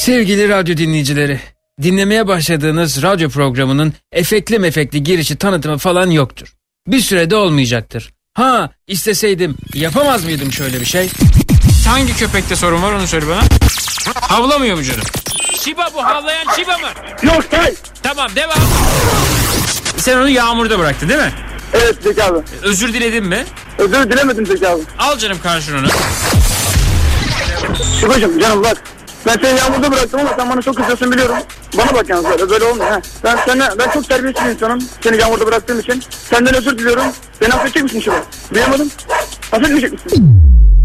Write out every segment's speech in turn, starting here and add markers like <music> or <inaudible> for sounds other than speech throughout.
Sevgili radyo dinleyicileri, dinlemeye başladığınız radyo programının efekli mefekli girişi tanıtımı falan yoktur. Bir sürede olmayacaktır. Ha isteseydim yapamaz mıydım şöyle bir şey? Hangi köpekte sorun var onu söyle bana. Havlamıyor mu canım? Şiba bu havlayan Şiba mı? Yok say. Tamam devam. Sen onu yağmurda bıraktın değil mi? Evet Zeki abi. Özür diledin mi? Özür dilemedim Zeki abi. Al canım karşına onu. Şubacım canım bak. Ben seni yağmurda bıraktım ama sen bana çok kızıyorsun biliyorum. Bana bak yalnız böyle, böyle olmuyor ha. Ben, sana, ben çok terbiyesiz bir insanım. Seni yağmurda bıraktığım için. Senden özür diliyorum. Beni affedecek misin Şuba? Duyamadım. Affetmeyecek misin?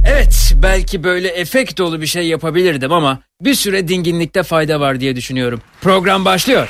Evet belki böyle efekt dolu bir şey yapabilirdim ama bir süre dinginlikte fayda var diye düşünüyorum. Program başlıyor.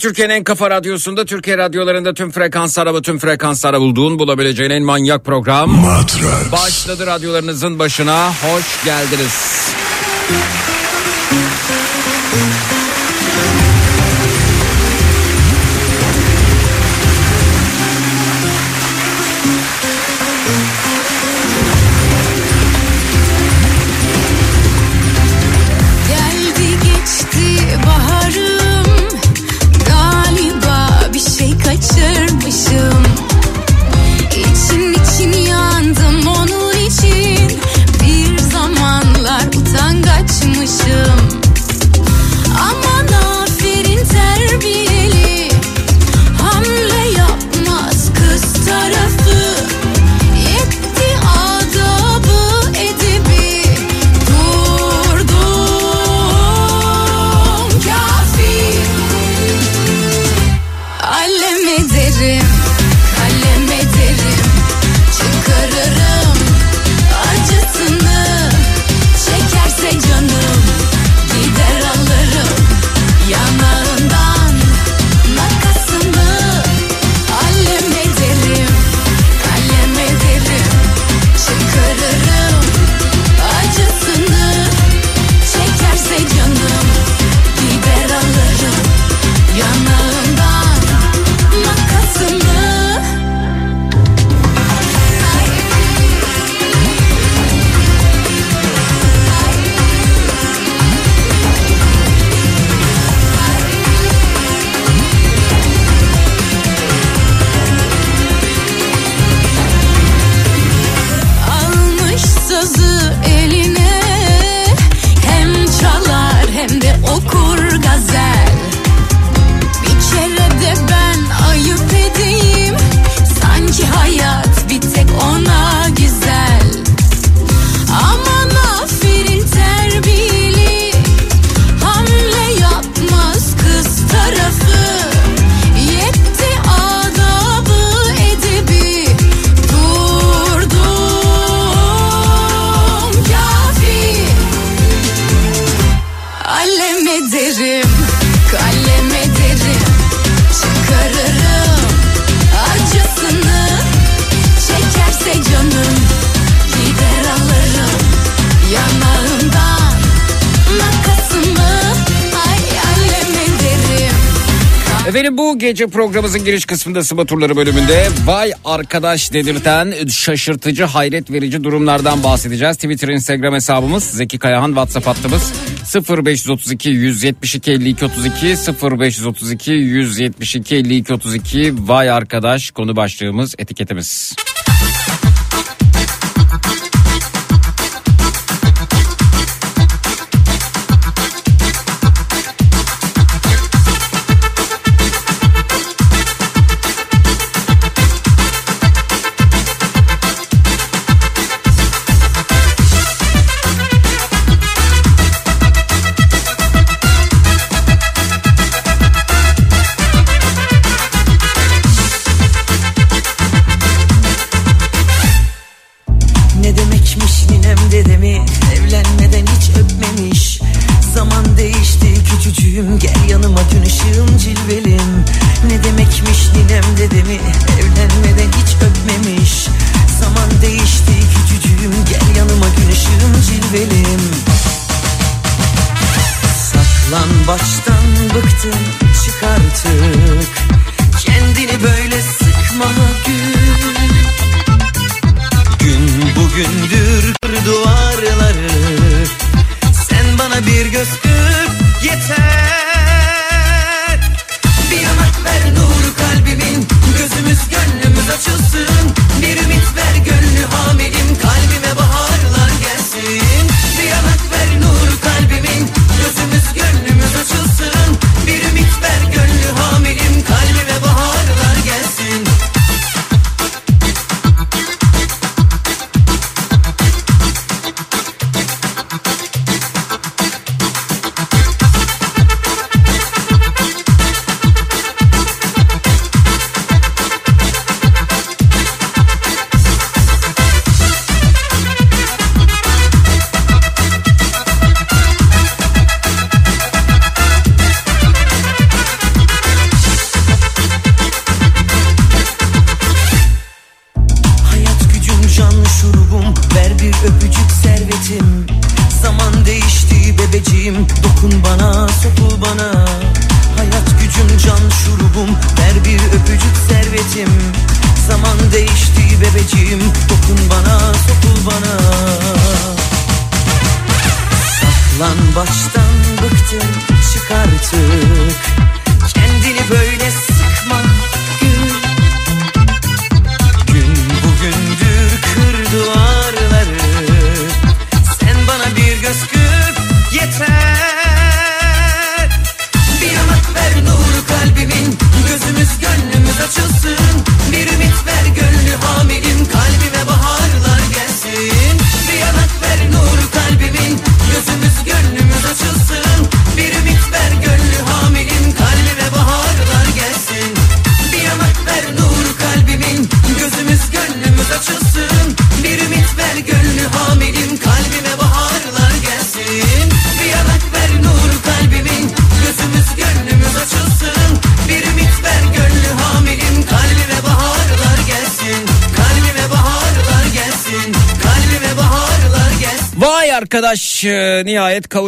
Türkiye'nin en kafa radyosunda Türkiye radyolarında tüm frekanslara ve tüm frekanslara bulduğun bulabileceğin en manyak program Matrax. başladı radyolarınızın başına hoş geldiniz. gece programımızın giriş kısmında Sıba Turları bölümünde vay arkadaş dedirten şaşırtıcı hayret verici durumlardan bahsedeceğiz. Twitter Instagram hesabımız Zeki Kayahan WhatsApp hattımız 0532 172 52 32 0532 172 52 32 vay arkadaş konu başlığımız etiketimiz.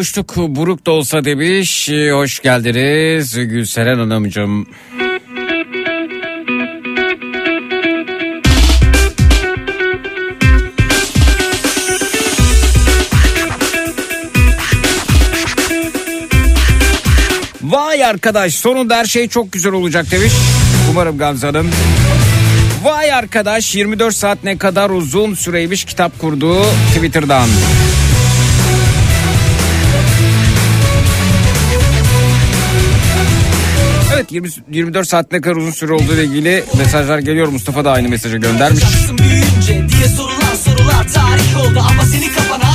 boşluk buruk da olsa demiş. Ee, hoş geldiniz Gülseren Hanımcığım. Vay arkadaş sonunda her şey çok güzel olacak demiş. Umarım Gamze Hanım. Vay arkadaş 24 saat ne kadar uzun süreymiş kitap kurduğu Twitter'dan. Evet 20, 24 saat ne kadar uzun süre olduğu ile ilgili mesajlar geliyor. Mustafa da aynı mesajı göndermiş. Büyünce diye sorular sorular tarih oldu ama seni kafana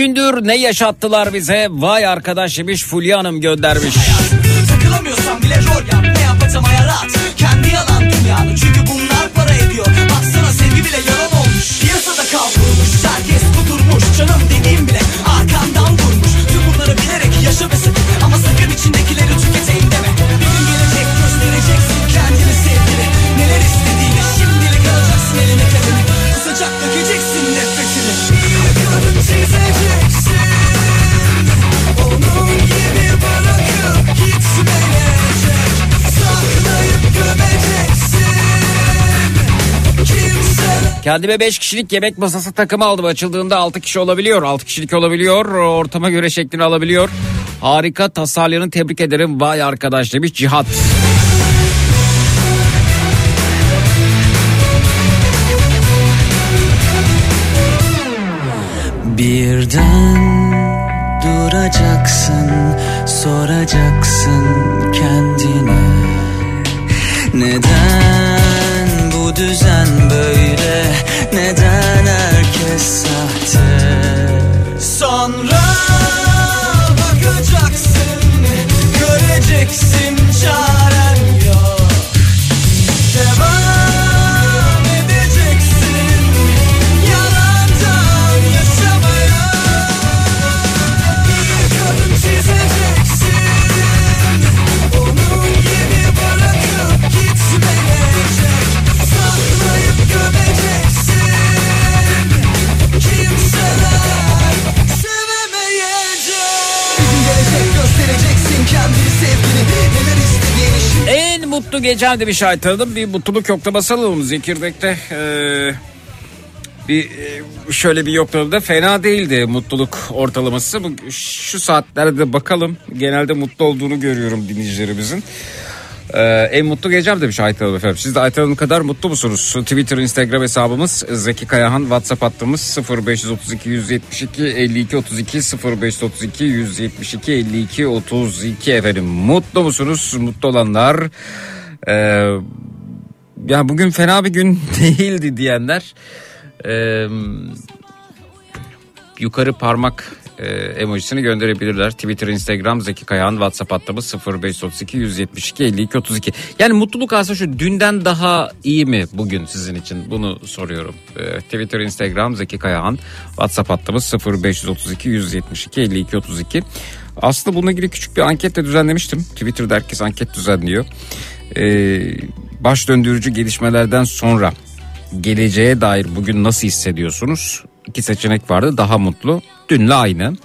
gündür ne yaşattılar bize? Vay arkadaş demiş Fulya Hanım göndermiş. Takılamıyorsan bile rol yap. Ne yapacağım hayat Kendi yalan dünyanı. Çünkü bunlar para ediyor. Baksana sevgi bile yalan olmuş. Piyasada kavrulmuş. Herkes kudurmuş Canım dediğim bile arkandan vurmuş. Tüm bunları bilerek yaşa ve sakın Ama sakın içindekileri tüketeyim Kendime 5 kişilik yemek masası takımı aldım. Açıldığında 6 kişi olabiliyor. 6 kişilik olabiliyor. Ortama göre şeklini alabiliyor. Harika tasarlayanı tebrik ederim. Vay arkadaş demiş Cihat. Birden duracaksın, soracaksın kendine Neden Mutlu gecem demiş Ayten Hanım. Bir mutluluk yoklaması alalım Zekirdek'te. Ee, bir e, şöyle bir yoklamada fena değildi mutluluk ortalaması. Bu, şu saatlerde bakalım. Genelde mutlu olduğunu görüyorum dinleyicilerimizin. Ee, en mutlu gecem demiş Ayten Hanım efendim. Siz de Ayten Hanım kadar mutlu musunuz? Twitter, Instagram hesabımız Zeki Kayahan. WhatsApp hattımız 0532 172 52 32 0532 172 52 32 efendim. Mutlu musunuz? Mutlu olanlar. Ee, ya bugün fena bir gün <laughs> değildi diyenler. Ee, yukarı parmak e, emojisini gönderebilirler. Twitter, Instagram, Zeki Kayağan, WhatsApp hattımız 0532 172 52 32. Yani mutluluk aslında şu dünden daha iyi mi bugün sizin için? Bunu soruyorum. E, Twitter, Instagram, Zeki Kayağan, WhatsApp hattımız 0532 172 52 32. Aslında bununla ilgili küçük bir anket de düzenlemiştim. Twitter'da herkes anket düzenliyor. E, baş döndürücü gelişmelerden sonra geleceğe dair bugün nasıl hissediyorsunuz? İki seçenek vardı. Daha mutlu, dünle aynı.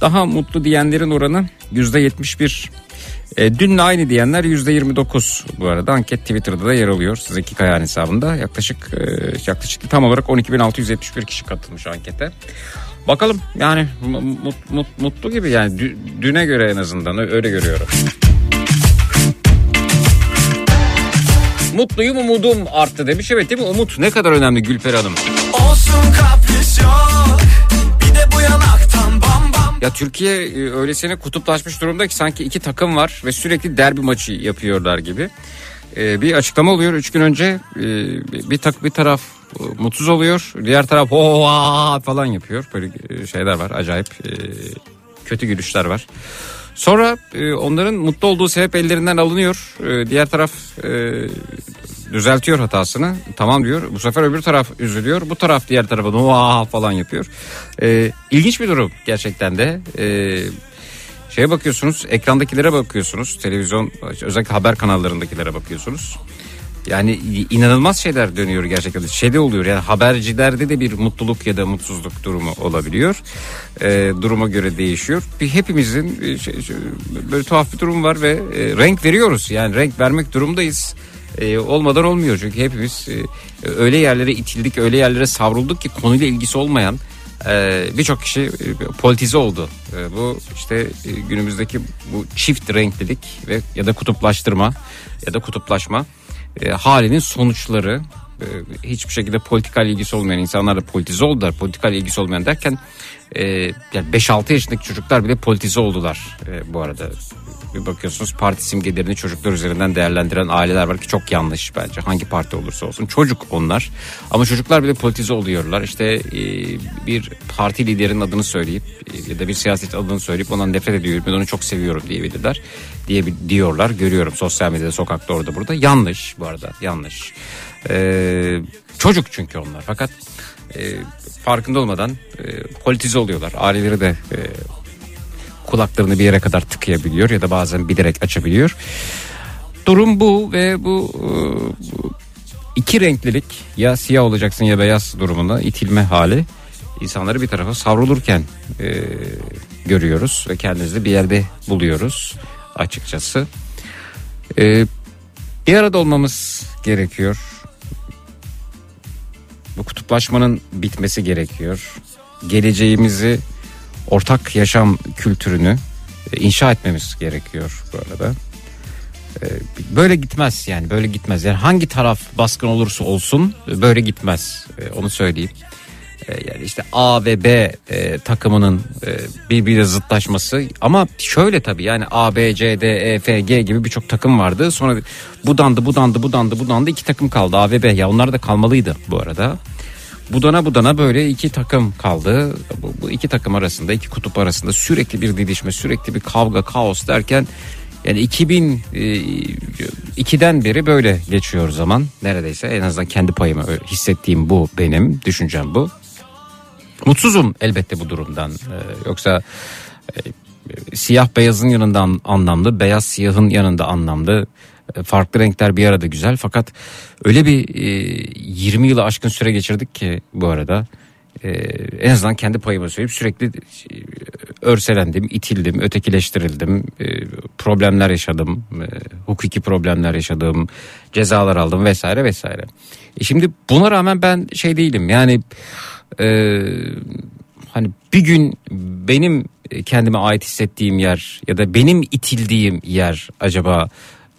Daha mutlu diyenlerin oranı yüzde yetmiş bir. E, dünle aynı diyenler yüzde yirmi dokuz. Bu arada anket Twitter'da da yer alıyor. Zeki Kayağan hesabında yaklaşık e, yaklaşık tam olarak 12.671 kişi katılmış ankete. Bakalım yani mu- mu- mu- mutlu gibi yani dü- düne göre en azından öyle görüyorum. Mutluyum umudum arttı demiş. Evet değil mi? Umut ne kadar önemli Gülper Hanım. Olsun kapris yok Bir de bu yanaktan bam bam Ya Türkiye e, öylesine kutuplaşmış durumda ki sanki iki takım var ve sürekli derbi maçı yapıyorlar gibi. E, bir açıklama oluyor. Üç gün önce e, bir tak bir taraf e, mutsuz oluyor. Diğer taraf hoa falan yapıyor. Böyle e, şeyler var. Acayip e, kötü gülüşler var. Sonra e, onların mutlu olduğu sebep ellerinden alınıyor. E, diğer taraf e, düzeltiyor hatasını. Tamam diyor. Bu sefer öbür taraf üzülüyor. Bu taraf diğer tarafa noa falan yapıyor. E, ilginç bir durum gerçekten de. E, şeye bakıyorsunuz, ekrandakilere bakıyorsunuz. Televizyon özellikle haber kanallarındakilere bakıyorsunuz. Yani inanılmaz şeyler dönüyor gerçekten. Şeyde oluyor yani habercilerde de bir mutluluk ya da mutsuzluk durumu olabiliyor. Ee, duruma göre değişiyor. Bir hepimizin e, şey- şey- böyle tuhaf bir durum var ve e, renk veriyoruz. Yani renk vermek durumdayız. E, olmadan olmuyor çünkü hepimiz e, öyle yerlere itildik, öyle yerlere savrulduk ki konuyla ilgisi olmayan e, birçok kişi e, politize oldu. E, bu işte e, günümüzdeki bu çift renklilik ve ya da kutuplaştırma ya da kutuplaşma e, halinin sonuçları e, hiçbir şekilde politikal ilgisi olmayan insanlar da politize oldular. Politikal ilgisi olmayan derken e, yani 5-6 yaşındaki çocuklar bile politize oldular e, bu arada. Bir bakıyorsunuz parti simgelerini çocuklar üzerinden değerlendiren aileler var ki çok yanlış bence. Hangi parti olursa olsun çocuk onlar. Ama çocuklar bile politize oluyorlar. İşte e, bir parti liderinin adını söyleyip e, ya da bir siyaset adını söyleyip ondan nefret ediyorum ben onu çok seviyorum diyebilirler. Diye, diyorlar görüyorum sosyal medyada sokakta orada burada. Yanlış bu arada yanlış. E, çocuk çünkü onlar fakat e, farkında olmadan e, politize oluyorlar. Aileleri de e, kulaklarını bir yere kadar tıkayabiliyor ya da bazen bilerek açabiliyor. Durum bu ve bu, e, iki renklilik ya siyah olacaksın ya beyaz durumuna itilme hali insanları bir tarafa savrulurken e, görüyoruz ve kendimizi bir yerde buluyoruz açıkçası. E, bir arada olmamız gerekiyor. Bu kutuplaşmanın bitmesi gerekiyor. Geleceğimizi ortak yaşam kültürünü e, inşa etmemiz gerekiyor bu arada. E, Böyle gitmez yani böyle gitmez. Yani hangi taraf baskın olursa olsun böyle gitmez. E, Onu söyleyeyim. E, Yani işte A ve B e, takımının e, birbiriyle zıtlaşması ama şöyle tabii yani A, B, C, D, E, F, G gibi birçok takım vardı. Sonra budandı, budandı, budandı, budandı iki takım kaldı A ve B. Ya onlar da kalmalıydı bu arada. Budana budana böyle iki takım kaldı. Bu, bu iki takım arasında, iki kutup arasında sürekli bir didişme, sürekli bir kavga, kaos derken yani 2002'den beri böyle geçiyor zaman. Neredeyse en azından kendi payımı hissettiğim bu benim, düşüncem bu. Mutsuzum elbette bu durumdan. Ee, yoksa e, siyah beyazın yanında anlamlı, beyaz siyahın yanında anlamlı. E, Farklı renkler bir arada güzel fakat öyle bir e, 20 yılı aşkın süre geçirdik ki bu arada. E, en azından kendi payımı söyleyip sürekli e, örselendim, itildim, ötekileştirildim, e, problemler yaşadım, e, hukuki problemler yaşadım, cezalar aldım vesaire vesaire. E şimdi buna rağmen ben şey değilim yani e, hani bir gün benim kendime ait hissettiğim yer ya da benim itildiğim yer acaba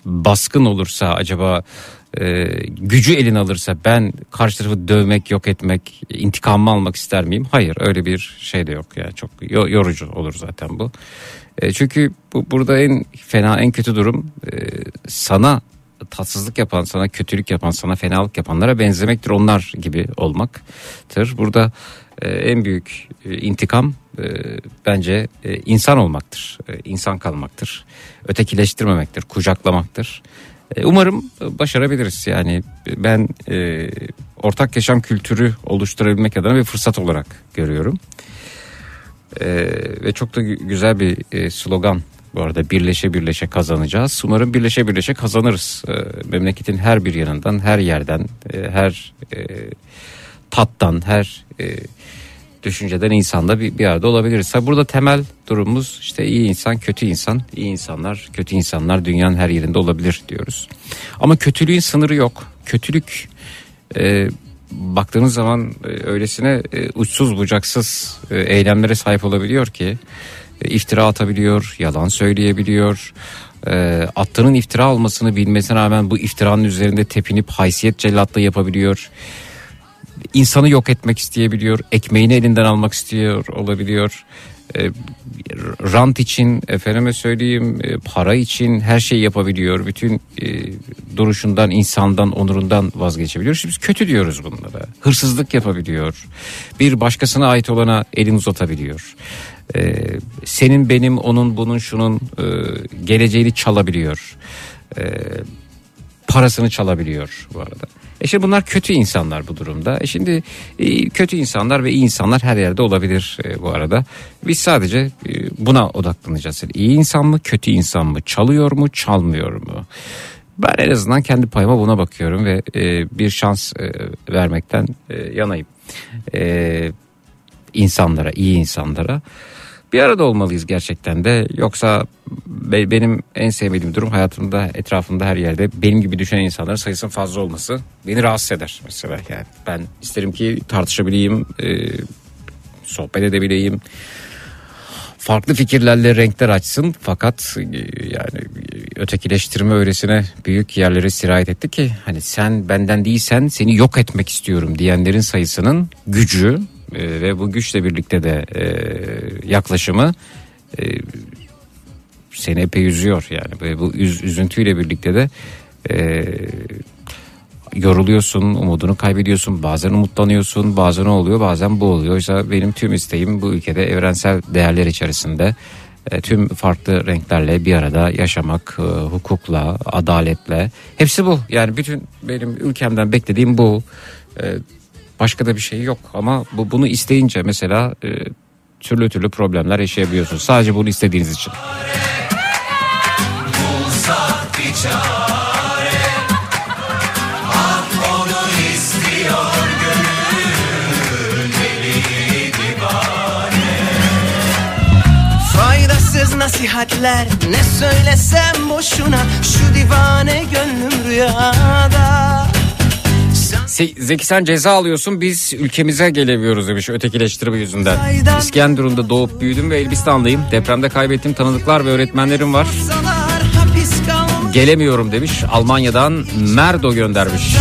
baskın olursa acaba e, gücü eline alırsa ben karşı tarafı dövmek yok etmek intikamımı almak ister miyim? Hayır öyle bir şey de yok ya çok yo- yorucu olur zaten bu. E, çünkü bu burada en fena en kötü durum e, sana tatsızlık yapan, sana kötülük yapan, sana fenalık yapanlara benzemektir. Onlar gibi olmaktır. Burada e, en büyük e, intikam e, bence e, insan olmaktır. E, insan kalmaktır. Ötekileştirmemektir, kucaklamaktır. E, umarım başarabiliriz. Yani ben e, ortak yaşam kültürü oluşturabilmek adına bir fırsat olarak görüyorum. E, ve çok da gü- güzel bir e, slogan bu arada birleşe birleşe kazanacağız. Umarım birleşe birleşe kazanırız. E, memleketin her bir yanından, her yerden, e, her e, tattan, her e, düşünceden insanda bir, bir arada olabiliriz. Ha, burada temel durumumuz işte iyi insan, kötü insan. İyi insanlar, kötü insanlar dünyanın her yerinde olabilir diyoruz. Ama kötülüğün sınırı yok. Kötülük e, baktığınız zaman e, öylesine e, uçsuz bucaksız e, eylemlere sahip olabiliyor ki iftira atabiliyor, yalan söyleyebiliyor. E, attığının iftira olmasını bilmesine rağmen bu iftiranın üzerinde tepinip haysiyet cellatlığı yapabiliyor. İnsanı yok etmek isteyebiliyor, ekmeğini elinden almak istiyor olabiliyor. E, rant için efendime söyleyeyim e, para için her şeyi yapabiliyor. Bütün e, duruşundan, insandan, onurundan vazgeçebiliyor. Şimdi biz kötü diyoruz bunlara. Hırsızlık yapabiliyor. Bir başkasına ait olana elini uzatabiliyor. E, senin, benim, onun, bunun, şunun e, geleceğini çalabiliyor. E, parasını çalabiliyor bu arada. E şimdi bunlar kötü insanlar bu durumda. E şimdi e, kötü insanlar ve iyi insanlar her yerde olabilir e, bu arada. Biz sadece e, buna odaklanacağız. Yani iyi insan mı, kötü insan mı, çalıyor mu, çalmıyor mu? Ben en azından kendi payıma buna bakıyorum ve bir şans vermekten yanayım. İnsanlara, iyi insanlara. Bir arada olmalıyız gerçekten de. Yoksa be- benim en sevmediğim durum hayatımda, etrafımda her yerde benim gibi düşünen insanların sayısının fazla olması beni rahatsız eder mesela. Yani ben isterim ki tartışabileyim, e, sohbet edebileyim. farklı fikirlerle renkler açsın fakat e, yani ötekileştirme öylesine büyük yerlere sirayet etti ki hani sen benden değilsen seni yok etmek istiyorum diyenlerin sayısının gücü e, ve bu güçle birlikte de e, yaklaşımı e, seni epey üzüyor yani ve bu üz, üzüntüyle birlikte de e, yoruluyorsun, umudunu kaybediyorsun, bazen umutlanıyorsun, bazen o oluyor, bazen bu oluyor. Oysa benim tüm isteğim bu ülkede evrensel değerler içerisinde e, tüm farklı renklerle bir arada yaşamak, e, hukukla, adaletle. Hepsi bu. Yani bütün benim ülkemden beklediğim bu. Başka da bir şey yok ama bu bunu isteyince mesela e, türlü türlü problemler yaşayabiliyorsunuz. Sadece bunu istediğiniz için. Nasihatler ne söylesem boşuna Şu divane gönlüm rüyada Zeki sen ceza alıyorsun biz ülkemize gelemiyoruz demiş ötekileştirme yüzünden. İskenderun'da doğup büyüdüm ve Elbistan'dayım. Depremde kaybettiğim tanıdıklar ve öğretmenlerim var. Gelemiyorum demiş. Almanya'dan Merdo göndermiş.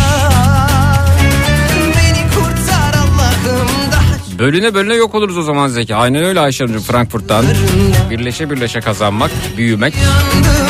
Bölüne bölüne yok oluruz o zaman Zeki. Aynen öyle Ayşe Frankfurt'tan. Birleşe birleşe kazanmak, büyümek. yandım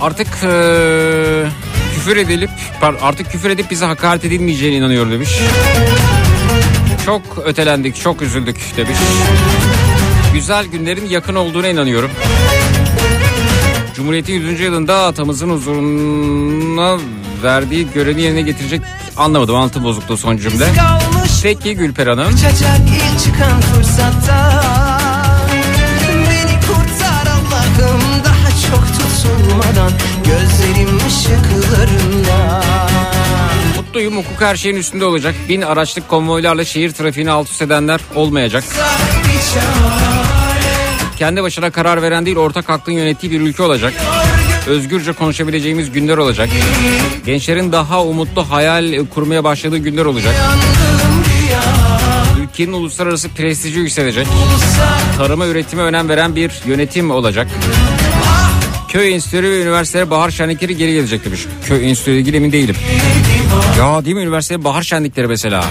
Artık eee, küfür edilip artık küfür edip bize hakaret edilmeyeceğine inanıyorum demiş. Çok ötelendik, çok üzüldük demiş. Güzel günlerin yakın olduğuna inanıyorum. Cumhuriyet'in 100. yılında atamızın huzuruna verdiği görevi yerine getirecek anlamadım altı bozukluğu son cümle. Peki Gülper Hanım. İlk çıkan fırsatta tutulmadan Gözlerim ışıklarında Mutluyum hukuk her şeyin üstünde olacak. Bin araçlık konvoylarla şehir trafiğini alt üst edenler olmayacak. Kendi başına karar veren değil ortak hakkın yönettiği bir ülke olacak. Özgürce konuşabileceğimiz günler olacak. Gençlerin daha umutlu hayal kurmaya başladığı günler olacak. Ülkenin uluslararası prestiji yükselecek. Tarıma üretime önem veren bir yönetim olacak. Köy enstitüleri ve üniversitelere bahar şenlikleri geri gelecek demiş. Köy enstitüleri ilgili emin değilim. Ya değil mi üniversitede bahar şenlikleri mesela.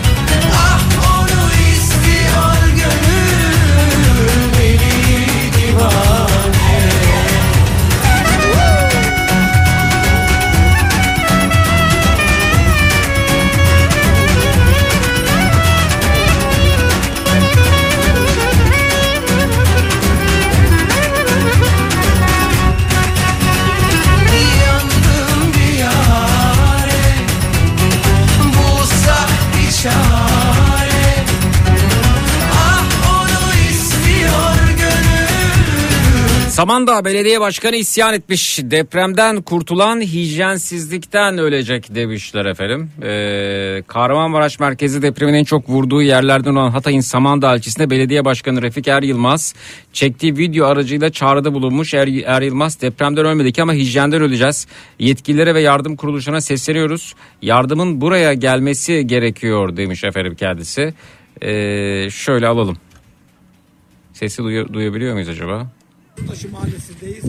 Samandağ Belediye Başkanı isyan etmiş. Depremden kurtulan hijyensizlikten ölecek demişler efendim. Ee, Kahramanmaraş merkezi depremin en çok vurduğu yerlerden olan Hatay'ın Samandağ ilçesinde Belediye Başkanı Refik Er Yılmaz çektiği video aracıyla çağrıda bulunmuş. Er, er Yılmaz depremden ölmedik ama hijyenden öleceğiz. Yetkililere ve yardım kuruluşuna sesleniyoruz. Yardımın buraya gelmesi gerekiyor demiş efendim kendisi. Ee, şöyle alalım. Sesi duyu- duyabiliyor muyuz acaba? Taşı mahallesindeyiz.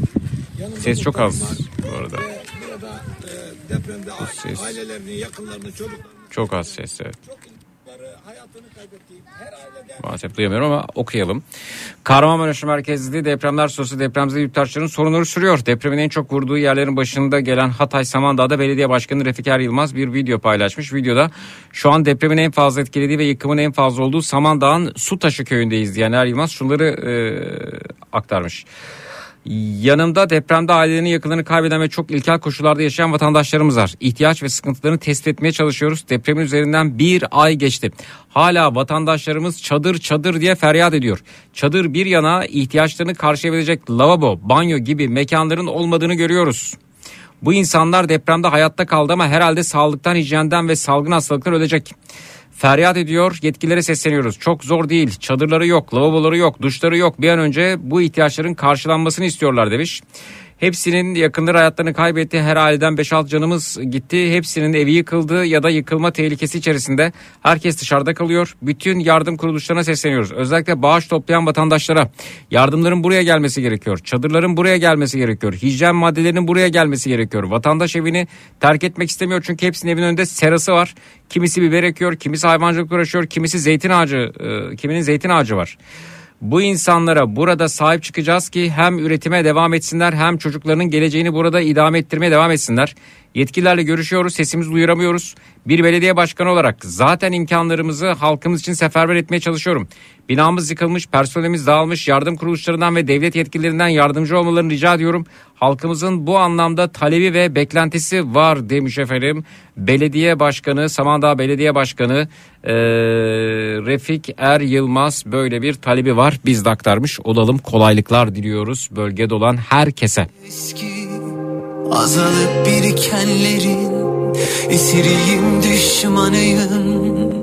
Yanımda Ses çok az var. bu arada. Ve burada e, depremde ses. ailelerini, yakınlarını, çocuklarını, Çok az ses evet. çocukları hayatını kaybettiği her ailede Maalesef duyamıyorum ama okuyalım. Kahramanmaraş merkezli depremler sonrası depremzede yurttaşların sorunları sürüyor. Depremin en çok vurduğu yerlerin başında gelen Hatay Samandağ'da belediye başkanı Refik Er Yılmaz bir video paylaşmış. Videoda şu an depremin en fazla etkilediği ve yıkımın en fazla olduğu Samandağ'ın Sutaşı köyündeyiz diyen Er Yılmaz şunları e, aktarmış. Yanımda depremde ailelerini yakınlarını kaybeden ve çok ilkel koşullarda yaşayan vatandaşlarımız var. İhtiyaç ve sıkıntılarını tespit etmeye çalışıyoruz. Depremin üzerinden bir ay geçti. Hala vatandaşlarımız çadır çadır diye feryat ediyor. Çadır bir yana ihtiyaçlarını karşılayabilecek lavabo, banyo gibi mekanların olmadığını görüyoruz. Bu insanlar depremde hayatta kaldı ama herhalde sağlıktan, hijyenden ve salgın hastalıklar ölecek. Feryat ediyor yetkililere sesleniyoruz. Çok zor değil. Çadırları yok, lavaboları yok, duşları yok. Bir an önce bu ihtiyaçların karşılanmasını istiyorlar demiş. Hepsinin yakınları hayatlarını kaybetti. Her aileden 5-6 canımız gitti. Hepsinin evi yıkıldı ya da yıkılma tehlikesi içerisinde. Herkes dışarıda kalıyor. Bütün yardım kuruluşlarına sesleniyoruz. Özellikle bağış toplayan vatandaşlara yardımların buraya gelmesi gerekiyor. Çadırların buraya gelmesi gerekiyor. Hijyen maddelerinin buraya gelmesi gerekiyor. Vatandaş evini terk etmek istemiyor çünkü hepsinin evin önünde serası var. Kimisi biber ekiyor, kimisi hayvancılık uğraşıyor, kimisi zeytin ağacı, e, kiminin zeytin ağacı var. Bu insanlara burada sahip çıkacağız ki hem üretime devam etsinler hem çocuklarının geleceğini burada idame ettirmeye devam etsinler. Yetkililerle görüşüyoruz, sesimizi duyuramıyoruz. Bir belediye başkanı olarak zaten imkanlarımızı halkımız için seferber etmeye çalışıyorum. Binamız yıkılmış, personelimiz dağılmış, yardım kuruluşlarından ve devlet yetkililerinden yardımcı olmalarını rica ediyorum. Halkımızın bu anlamda talebi ve beklentisi var demiş efendim. Belediye Başkanı, Samandağ Belediye Başkanı eee, Refik Er Yılmaz böyle bir talebi var. Biz de aktarmış olalım. Kolaylıklar diliyoruz bölgede olan herkese. eski Azalıp birikenlerin Esiriyim düşmanıyım.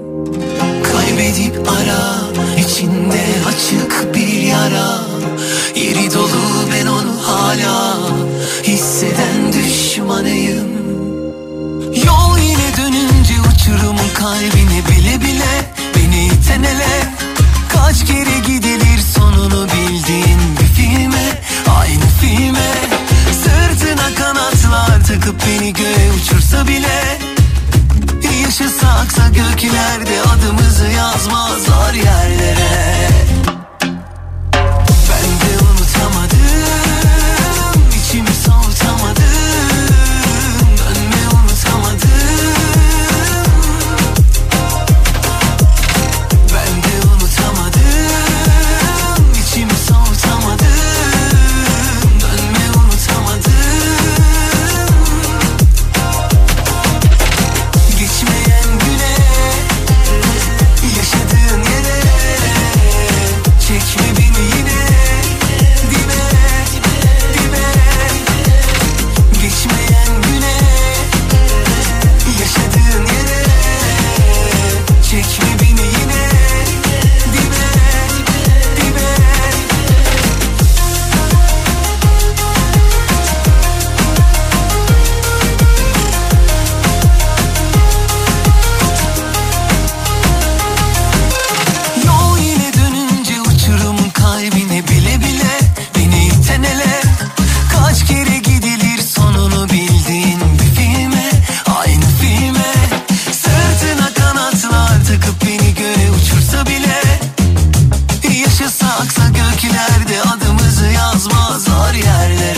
Kaybedip ara içinde açık bir yara. Yeri dolu ben onu hala Hisseden düşmanıyım. Yol yine dönünce uçurumun kalbine bile bile. Beni iten ele Kaç kere gidilir sonunu bildiğin bir filme. Aynı filme Sırtına kanatlar takıp beni göğe uçursa bile Yaşasaksa göklerde adımızı yazmazlar yerlere adımızı yazmazlar yerlere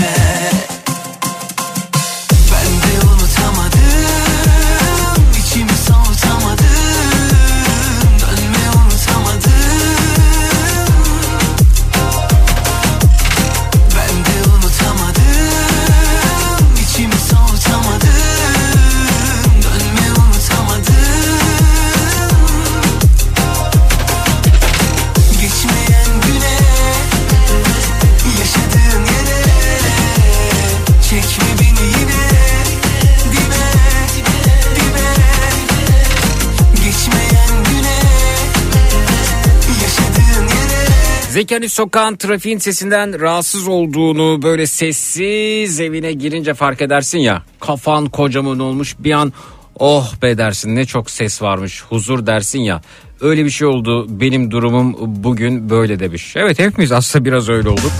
Zeki Ali Sokak'ın trafiğin sesinden rahatsız olduğunu böyle sessiz evine girince fark edersin ya. Kafan kocaman olmuş bir an oh be dersin ne çok ses varmış huzur dersin ya. Öyle bir şey oldu benim durumum bugün böyle demiş. Evet hepimiz aslında biraz öyle olduk.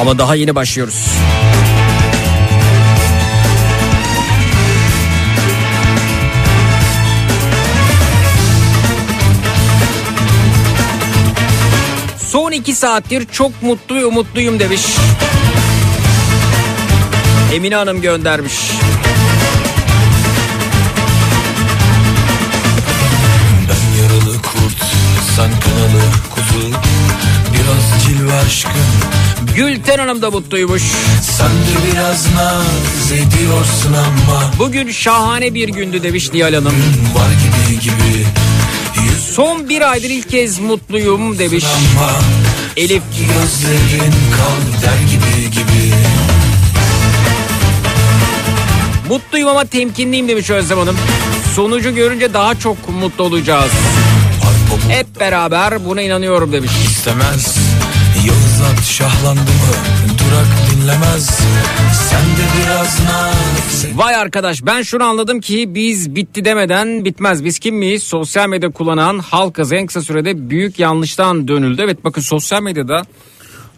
Ama daha yeni başlıyoruz. 12 saattir çok mutlu ve umutluyum demiş. Emine Hanım göndermiş. Ben yaralı kurt, sen kınalı kuzu. Biraz cilve aşkın. Gülten Hanım da mutluymuş. Sen de biraz naz ediyorsun ama. Bugün şahane bir gündü demiş Nihal Hanım. Var gibi gibi. Son bir aydır ilk kez mutluyum demiş. Ama Elif. Gözlerin der gibi gibi Mutluyum ama temkinliyim demiş Özlem Hanım. Sonucu görünce daha çok mutlu olacağız. Hep beraber buna inanıyorum demiş. istemez Yağız at şahlandı mı dinlemez Sen de biraz naz Vay arkadaş ben şunu anladım ki biz bitti demeden bitmez. Biz kim miyiz? Sosyal medya kullanan halkız en kısa sürede büyük yanlıştan dönüldü. Evet bakın sosyal medyada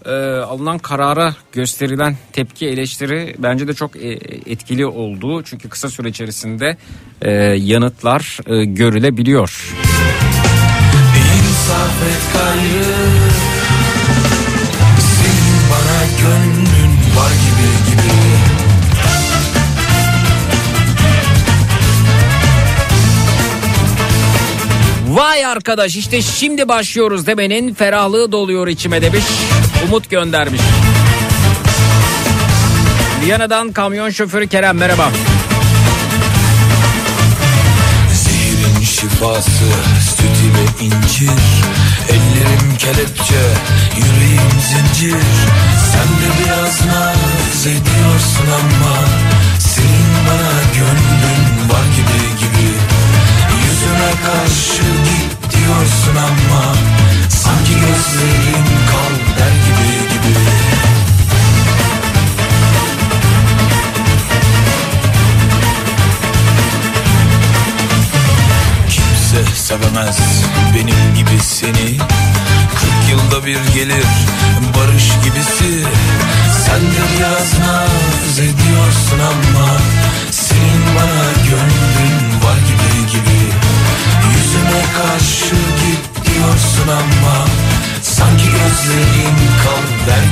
e, alınan karara gösterilen tepki eleştiri bence de çok e, etkili oldu. Çünkü kısa süre içerisinde e, yanıtlar e, görülebiliyor. İnsaf et gayrı Vay arkadaş işte şimdi başlıyoruz demenin ferahlığı doluyor içime demiş. Umut göndermiş. Viyana'dan kamyon şoförü Kerem merhaba. Zehirin şifası süt ile incir Ellerim kelepçe yüreğim zincir Sen de biraz naz ediyorsun ama Senin bana gönlün var gibi karşı git diyorsun ama Sanki gözlerin kal der gibi gibi. Kimse sevemez benim gibi seni. Kırk yılda bir gelir barış gibisi. Sen de biraz naz ediyorsun ama Senin bana gönlün var gibi gibi Yüzüme karşı git diyorsun ama Sanki gözlerin kal der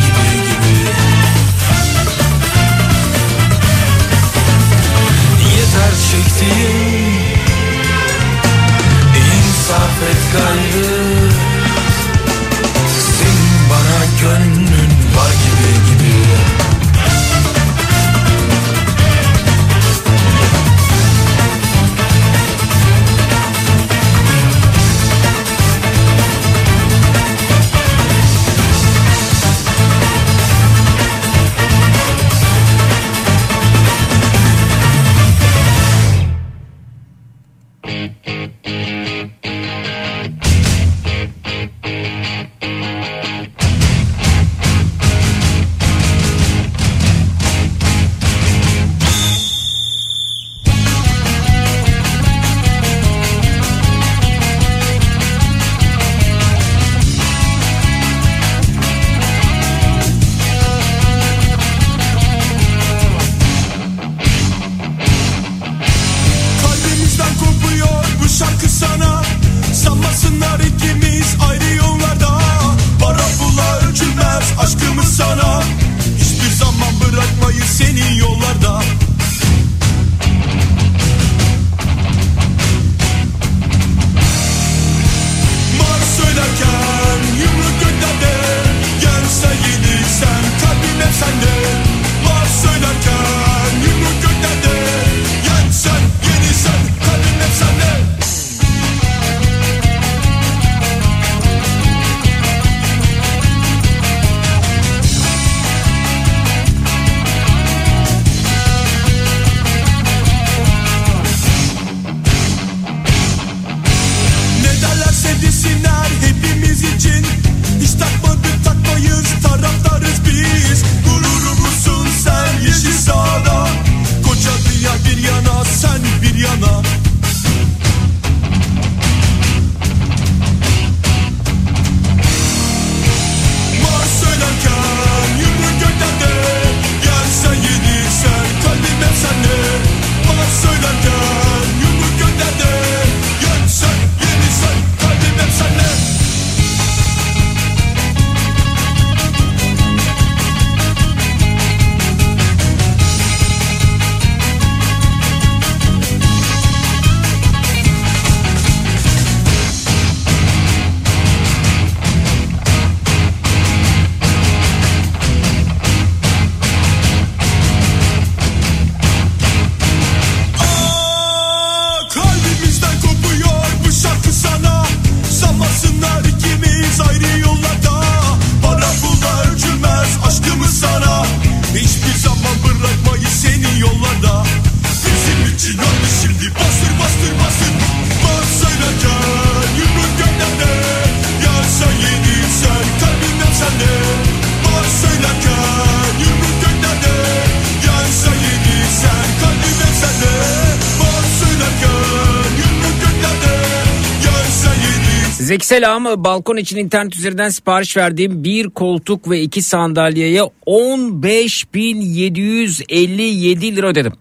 selam. Balkon için internet üzerinden sipariş verdiğim bir koltuk ve iki sandalyeye 15.757 lira ödedim.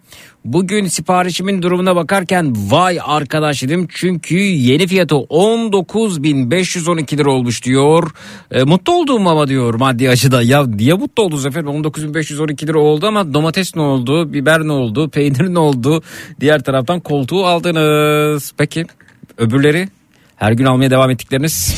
Bugün siparişimin durumuna bakarken vay arkadaş dedim çünkü yeni fiyatı 19.512 lira olmuş diyor. E, mutlu oldum ama diyor maddi açıdan. Ya niye mutlu oldunuz efendim 19.512 lira oldu ama domates ne oldu, biber ne oldu, peynir ne oldu? Diğer taraftan koltuğu aldınız. Peki öbürleri her gün almaya devam ettikleriniz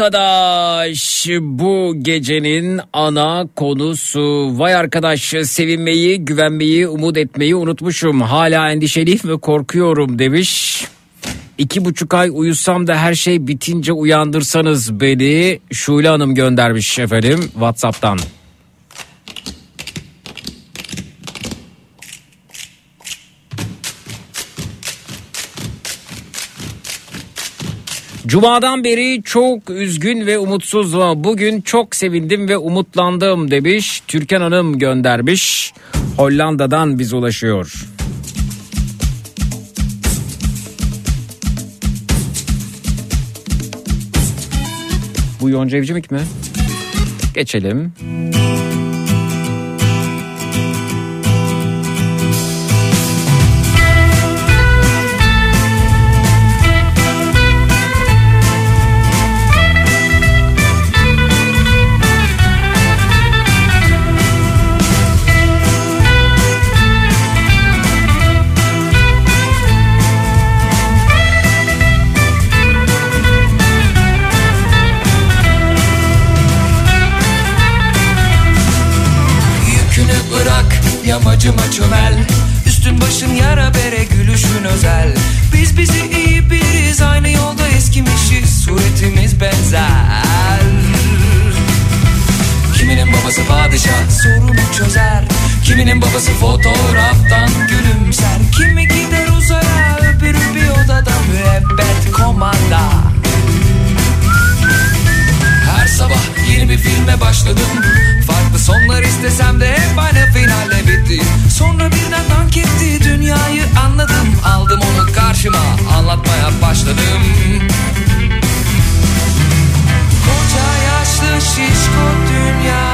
arkadaş bu gecenin ana konusu. Vay arkadaş sevinmeyi, güvenmeyi, umut etmeyi unutmuşum. Hala endişeliyim ve korkuyorum demiş. İki buçuk ay uyusam da her şey bitince uyandırsanız beni Şule Hanım göndermiş efendim Whatsapp'tan. Cuma'dan beri çok üzgün ve umutsuzum. Bugün çok sevindim ve umutlandım demiş. Türkan Hanım göndermiş. Hollanda'dan biz ulaşıyor. Bu Yonca Evcimik mi? Geçelim. Yükünü yamacıma çömel Üstün başın yara bere gülüşün özel. Biz bizi iyi biriz aynı yolda eskimişiz. Suretimiz benzer. Kiminin babası padişah sorunu çözer. Kiminin babası fotoğraftan gülümser. Kimi gider uzaya öbürü bir odada müebbet komanda her sabah yeni bir filme başladım Sonlar istesem de hep aynı finalle bitti. Sonra birden dank etti. Dünyayı anladım. Aldım onu karşıma. Anlatmaya başladım. Koca yaşlı şişko dünya.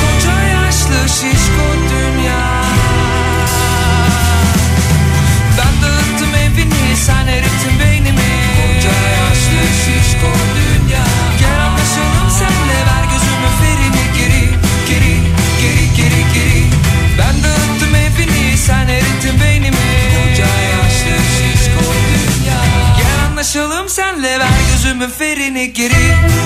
Koca yaşlı şişko dünya. Ben dağıttım evini sen erittin beynimi. Koca yaşlı şişko dünya ver gözümün ferini geri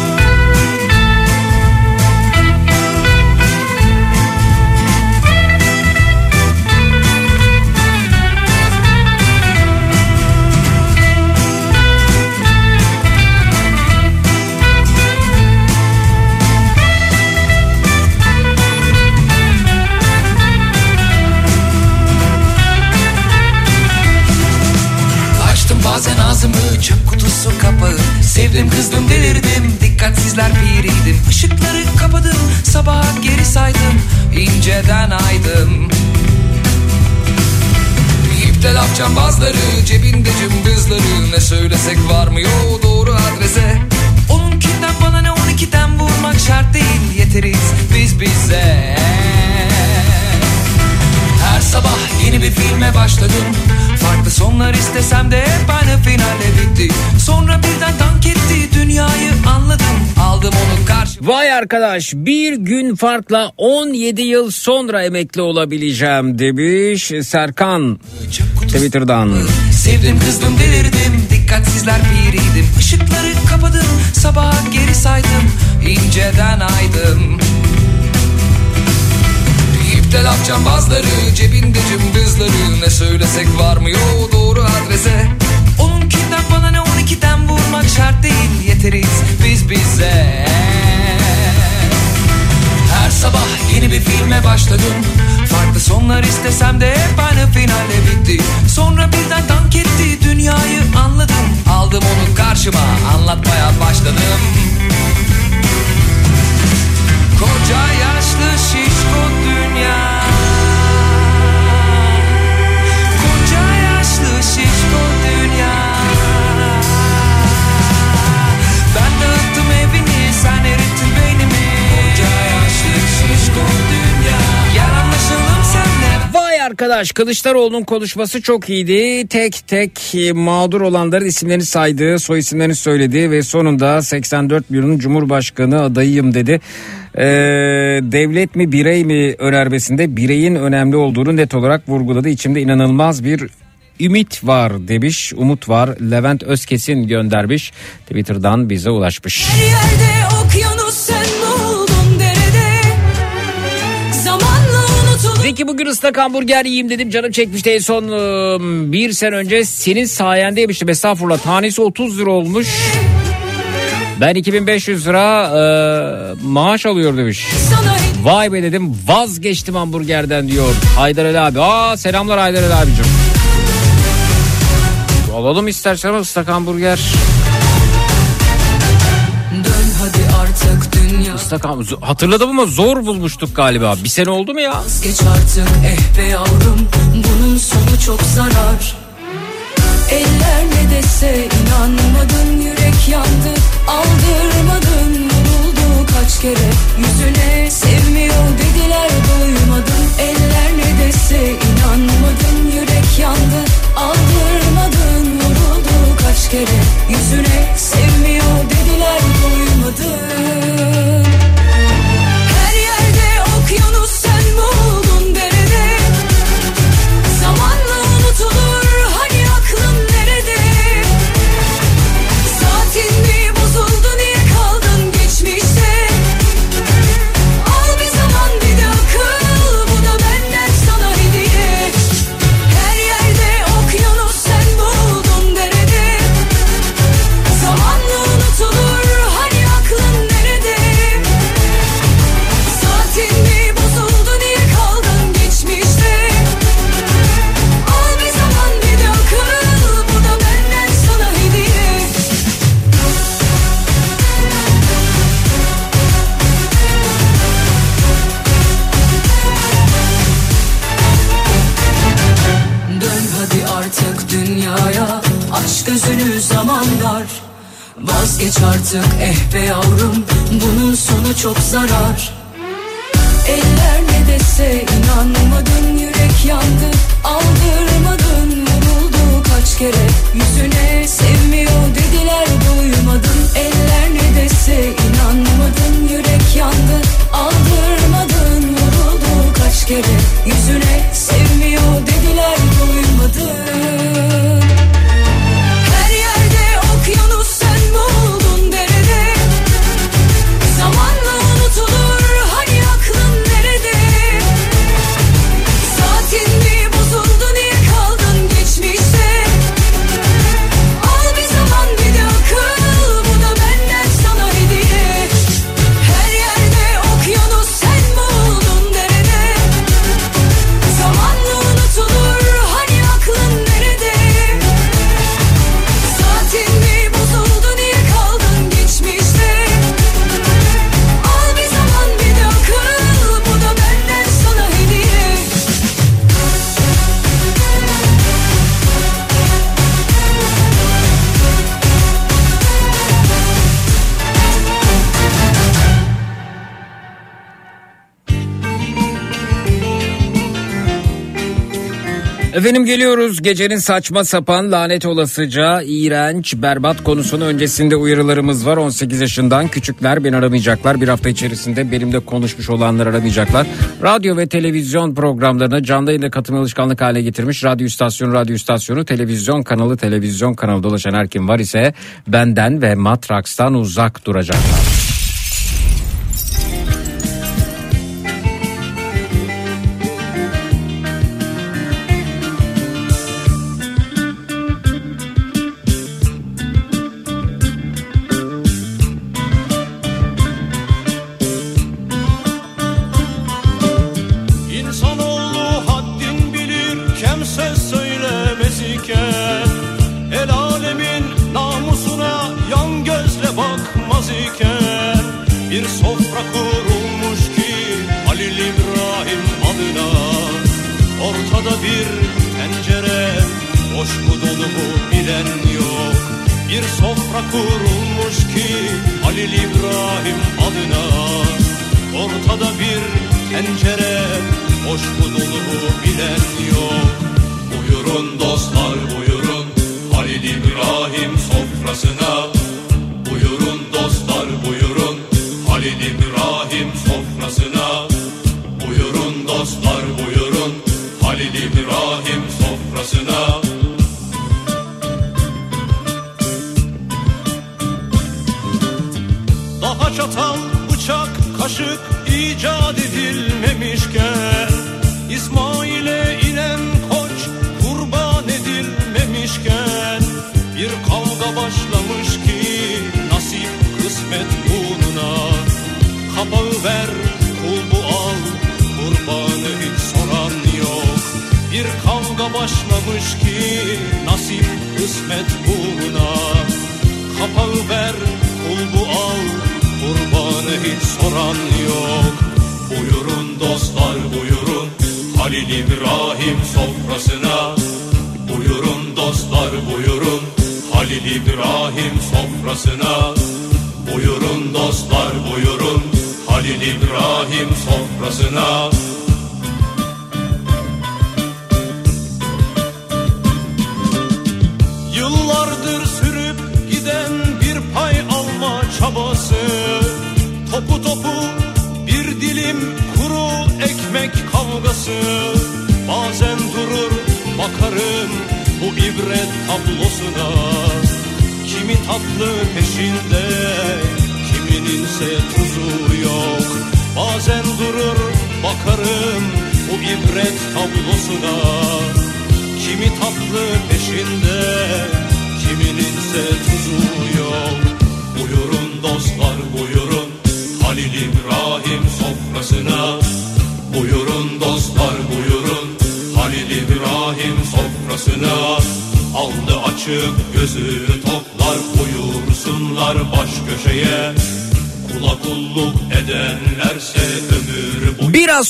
Bazen ağzımı çöp kutusu kapağı Sevdim kızdım delirdim. Dikkatsizler biriydim Işıkları kapadım. Sabaha geri saydım. İnceden aydım. İpte laf cambazları Cebinde cımbızları. Ne söylesek varmıyor doğru adrese. Onunkinden bana ne on ikiden vurmak şart değil. Yeteriz biz bize. Her sabah yeni bir filme başladım Farklı sonlar istesem de hep aynı finalle bitti Sonra birden dank etti dünyayı anladım. Aldım onu karşı Vay arkadaş bir gün farkla 17 yıl sonra emekli olabileceğim demiş Serkan. Twitter'dan. Sevdim kızdım delirdim. Dikkatsizler biriydim Işıkları kapadım Sabaha geri saydım. İnceden aydım İpte laf cambazları Cebinde cımbızları. Ne söylesek varmıyor doğru adrese. Onunkinden bana ne on ikiden vurmak şart değil. Yeteriz biz bize. Her sabah yeni bir filme başladım. Farklı sonlar istesem de hep aynı finalle bitti Sonra birden dank etti dünyayı anladım. Aldım onu karşıma anlatmaya başladım. Koca yaşlı şişko Vay arkadaş Kılıçdaroğlu'nun konuşması çok iyiydi. Tek tek e, mağdur olanların isimlerini saydı, soy isimlerini söyledi ve sonunda 84 milyonun Cumhurbaşkanı adayıyım dedi. Ee, devlet mi birey mi önermesinde bireyin önemli olduğunu net olarak vurguladı. İçimde inanılmaz bir ümit var demiş, umut var. Levent Özkesin göndermiş. Twitter'dan bize ulaşmış. Her yerde okyanus Zeki bugün ıslak hamburger yiyeyim dedim canım çekmişti en son ıı, bir sene önce senin sayende yemiştim estağfurullah tanesi 30 lira olmuş. Ben 2500 lira ıı, maaş alıyor demiş. Vay be dedim vazgeçtim hamburgerden diyor Haydar Ali abi. Aa selamlar Haydar Ali abicim. Alalım istersen ıslak hamburger. Artık dünya. Islak ham- Hatırladım ama zor bulmuştuk galiba. Bir sene oldu mu ya? Geç artık eh be yavrum. Bunun sonu çok zarar. Eller ne dese inanmadın Yürek yandı. Aldırmadın Vuruldu kaç kere. Yüzüne Sevmiyor dediler duymadın Eller ne dese inanmadın Yürek yandı. Aldırmadın Vuruldu kaç kere. Yüzüne Sevmiyor dediler duymadın her Vazgeç artık eh be yavrum Bunun sonu çok zarar. Eller ne dese inanmadın Yürek yandı aldırmadın Vuruldu kaç kere. Yüzüne Sevmiyor dediler duymadın Eller ne dese inanmadın Yürek yandı aldırmadın Vuruldu kaç kere. Yüzüne Sevmiyor dediler duymadın Efendim geliyoruz. Gecenin saçma sapan lanet olasıca iğrenç berbat konusunu öncesinde uyarılarımız var. 18 yaşından küçükler beni aramayacaklar. Bir hafta içerisinde benimle konuşmuş olanlar aramayacaklar. Radyo ve televizyon programlarına canlı yayında katılma alışkanlık haline getirmiş radyo istasyonu radyo istasyonu televizyon kanalı televizyon kanalı dolaşan her kim var ise benden ve Matraks'tan uzak duracaklar.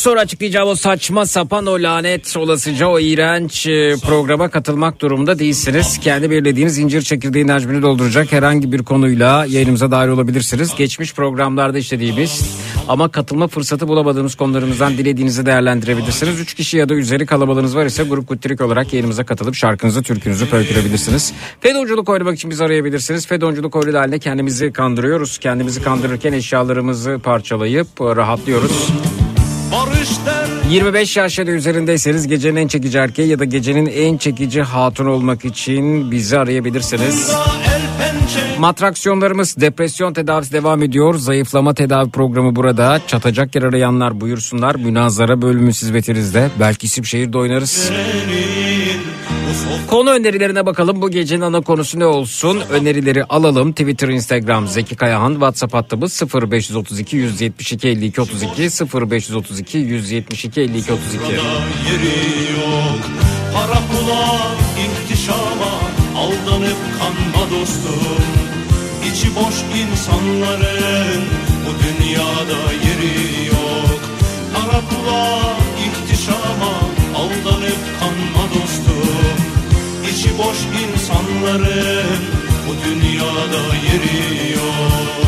Sonra açıklayacağım o saçma sapan o lanet olasıca o iğrenç e, programa katılmak durumunda değilsiniz. Kendi belirlediğiniz incir çekirdeği hacmini dolduracak herhangi bir konuyla yayınımıza dahil olabilirsiniz. Geçmiş programlarda işlediğimiz ama katılma fırsatı bulamadığınız konularımızdan dilediğinizi değerlendirebilirsiniz. 3 kişi ya da üzeri kalabalığınız var ise grup kuttirik olarak yayınımıza katılıp şarkınızı, türkünüzü pöykürebilirsiniz. Fedonculuk oynamak için bizi arayabilirsiniz. Fedonculuk oyunu haline kendimizi kandırıyoruz. Kendimizi kandırırken eşyalarımızı parçalayıp rahatlıyoruz. Barış der 25 yaş ya da üzerindeyseniz gecenin en çekici erkeği ya da gecenin en çekici hatun olmak için bizi arayabilirsiniz. Matraksiyonlarımız depresyon tedavisi devam ediyor. Zayıflama tedavi programı burada. Çatacak yer arayanlar buyursunlar. Münazara bölümü hizmetinizde. Belki isim şehirde oynarız. Konu önerilerine bakalım. Bu gecenin ana konusu ne olsun? Önerileri alalım. Twitter, Instagram Zeki Kayahan, WhatsApp hattımız 0532 172 52 32 0532 172 52 32. yeri yok Para pula aldanıp kanma dostum İçi boş insanların bu dünyada yeri yok. Para pula ihtişama aldanıp kanma dostum İçi boş insanların bu dünyada yeri yok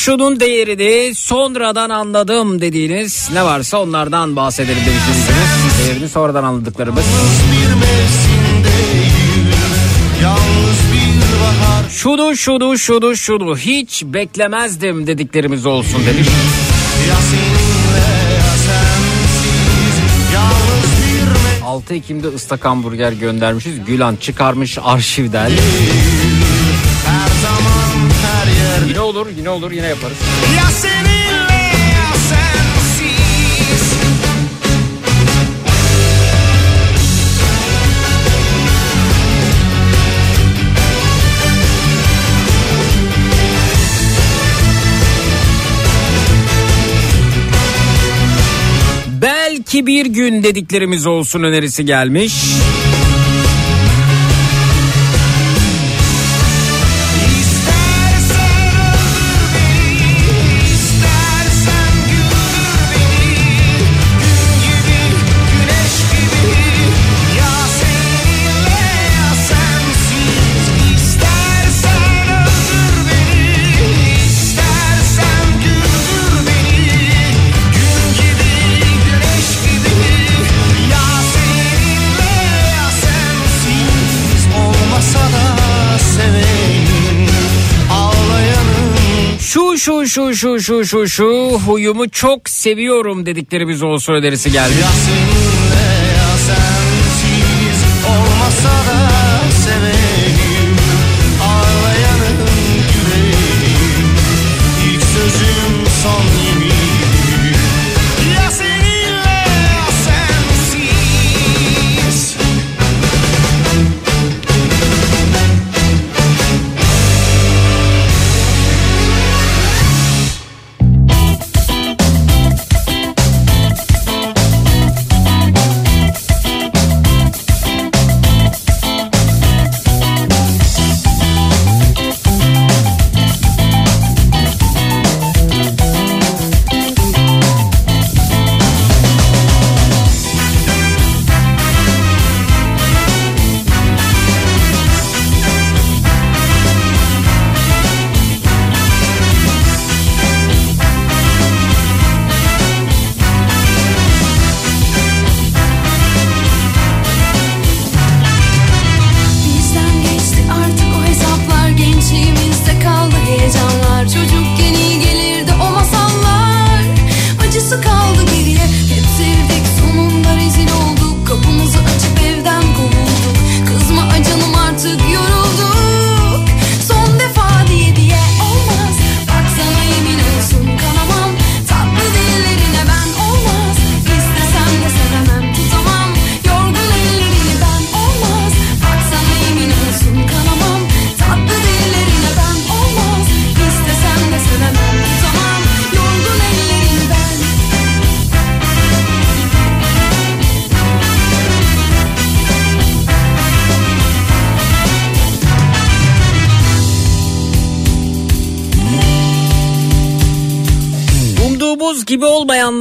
Şunun şunun şunun değerini sonradan anladım dediğiniz ne varsa onlardan bahsedelim demiştiniz. Değerini sonradan anladıklarımız. Şunu şunu şunu şunu hiç beklemezdim dediklerimiz olsun demiş. Ya seninle ya sensiz Yalnız bir mevsim 6 Ekim'de ıslak hamburger göndermişiz. Gülan çıkarmış arşivden. her olur yine olur yine yaparız. Ya seninle ya sensiz Belki bir gün dediklerimiz olsun önerisi gelmiş. Şu şu şu şu şu şu huyumu çok seviyorum dediklerimiz olsun önerisi gelmiş. Ya seninle ya sensiz olmasa da severim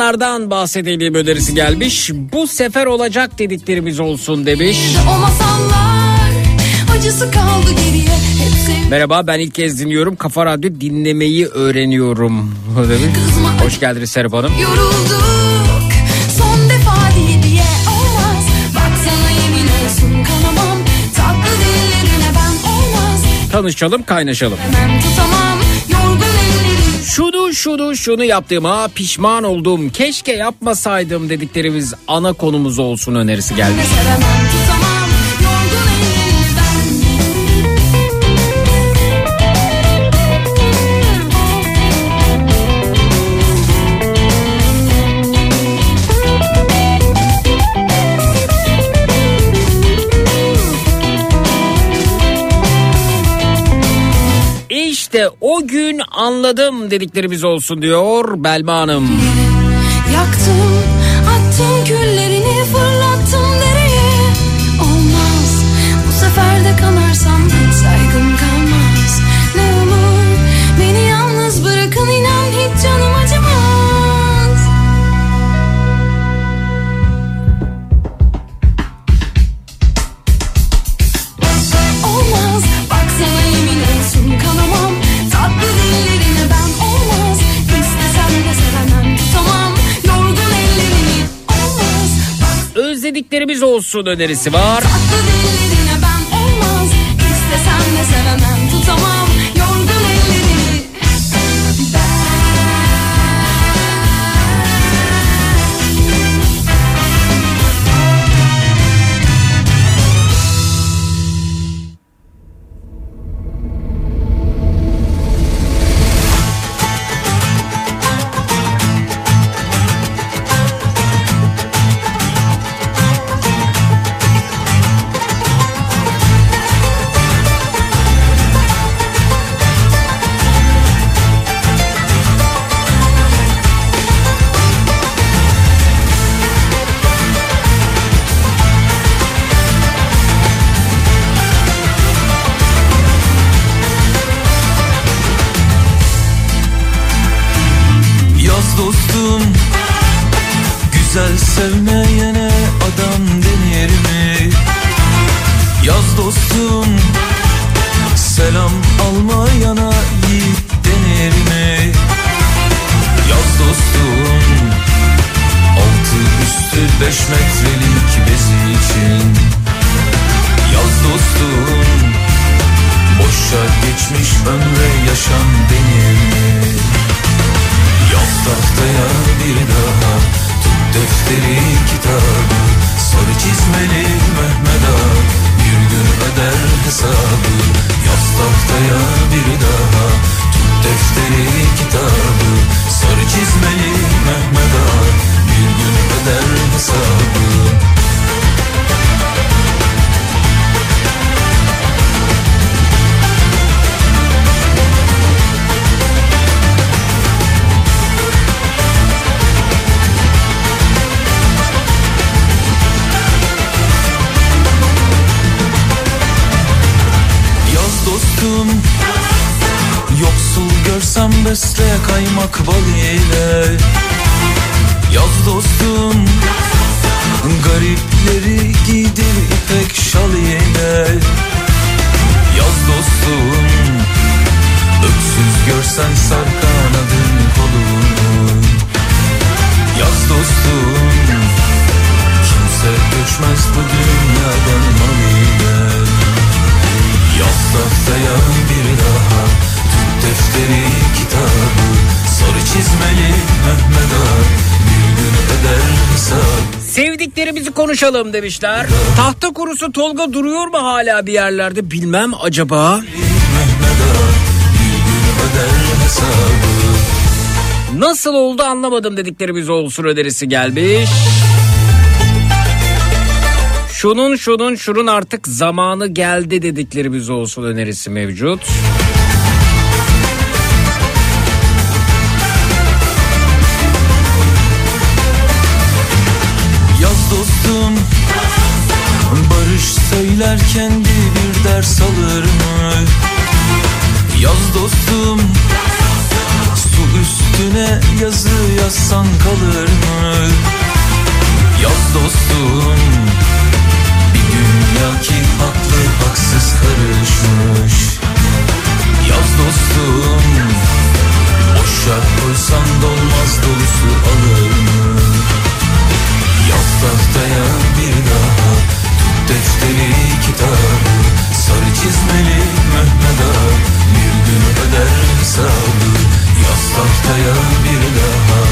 olmayanlardan bahsedelim önerisi gelmiş. Bu sefer olacak dediklerimiz olsun demiş. O masallar Acısı kaldı geriye Merhaba ben ilk kez dinliyorum. Kafa Radyo dinlemeyi öğreniyorum. <laughs> demiş. Kızma Hoş geldiniz Serap Hanım. Yorulduk son defa diye diye olmaz Baksana yemin olsun kanamam Tatlı dillerine ben olmaz Tanışalım kaynaşalım. Hemen tutamam Şunu şunu şunu yaptığıma pişman oldum. Keşke yapmasaydım dediklerimiz ana konumuz olsun önerisi gelmiş. Sevemem İşte o gün anladım dediklerimiz olsun diyor Belma Hanım. Yaktım Sevdiklerimiz olsun önerisi var. Olmaz sevemem besle kaymak bal ile. Yaz dostum Garipleri giydir ipek şal ile. Yaz dostum Öksüz görsen sar kanadın kolunu Yaz dostum Kimse göçmez bu dünyadan mal ile. Yaz tahtaya bir daha defteri kitabı Sarı çizmeli Mehmet Ağa Bir gün öder hesabı Sevdiklerimizi konuşalım demişler. Tahta kurusu Tolga duruyor mu hala bir yerlerde bilmem acaba. Mehmet Ağa Bir gün öder hesabı Nasıl oldu anlamadım dediklerimiz olsun önerisi gelmiş. Şunun şunun şunun artık zamanı geldi dediklerimiz olsun önerisi mevcut. Yaz söyler kendi bir ders alır mı? Yaz dostum Su üstüne yazı yazsan kalır mı? Yaz dostum Bir dünya ki haklı haksız karışmış Yaz dostum Boşa koysan dolmaz dolusu alır mı? Yaz tahtaya bir daha defteri kitabı Sarı çizmeli Mehmet Bir gün öder hesabı Yaz bir daha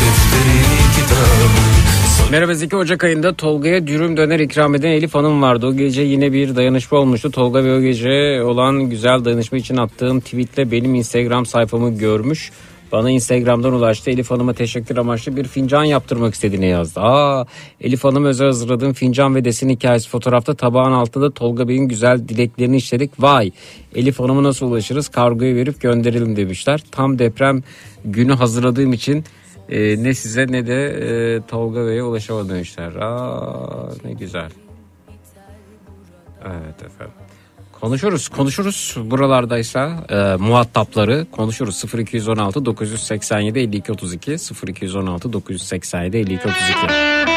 defteri kitabı Merhaba Zeki Ocak ayında Tolga'ya dürüm döner ikram eden Elif Hanım vardı. O gece yine bir dayanışma olmuştu. Tolga ve o gece olan güzel dayanışma için attığım tweetle benim Instagram sayfamı görmüş. Bana Instagram'dan ulaştı. Elif Hanım'a teşekkür amaçlı bir fincan yaptırmak istediğini yazdı. Aa, Elif Hanım özel hazırladığım fincan ve desin hikayesi fotoğrafta tabağın altında Tolga Bey'in güzel dileklerini işledik. Vay Elif Hanım'a nasıl ulaşırız? Kargoya verip gönderelim demişler. Tam deprem günü hazırladığım için e, ne size ne de e, Tolga Bey'e ulaşamadım demişler. Aa, ne güzel. Evet efendim. Konuşuruz konuşuruz buralardaysa e, muhatapları konuşuruz 0216 987 52 32 0216 987 52 32.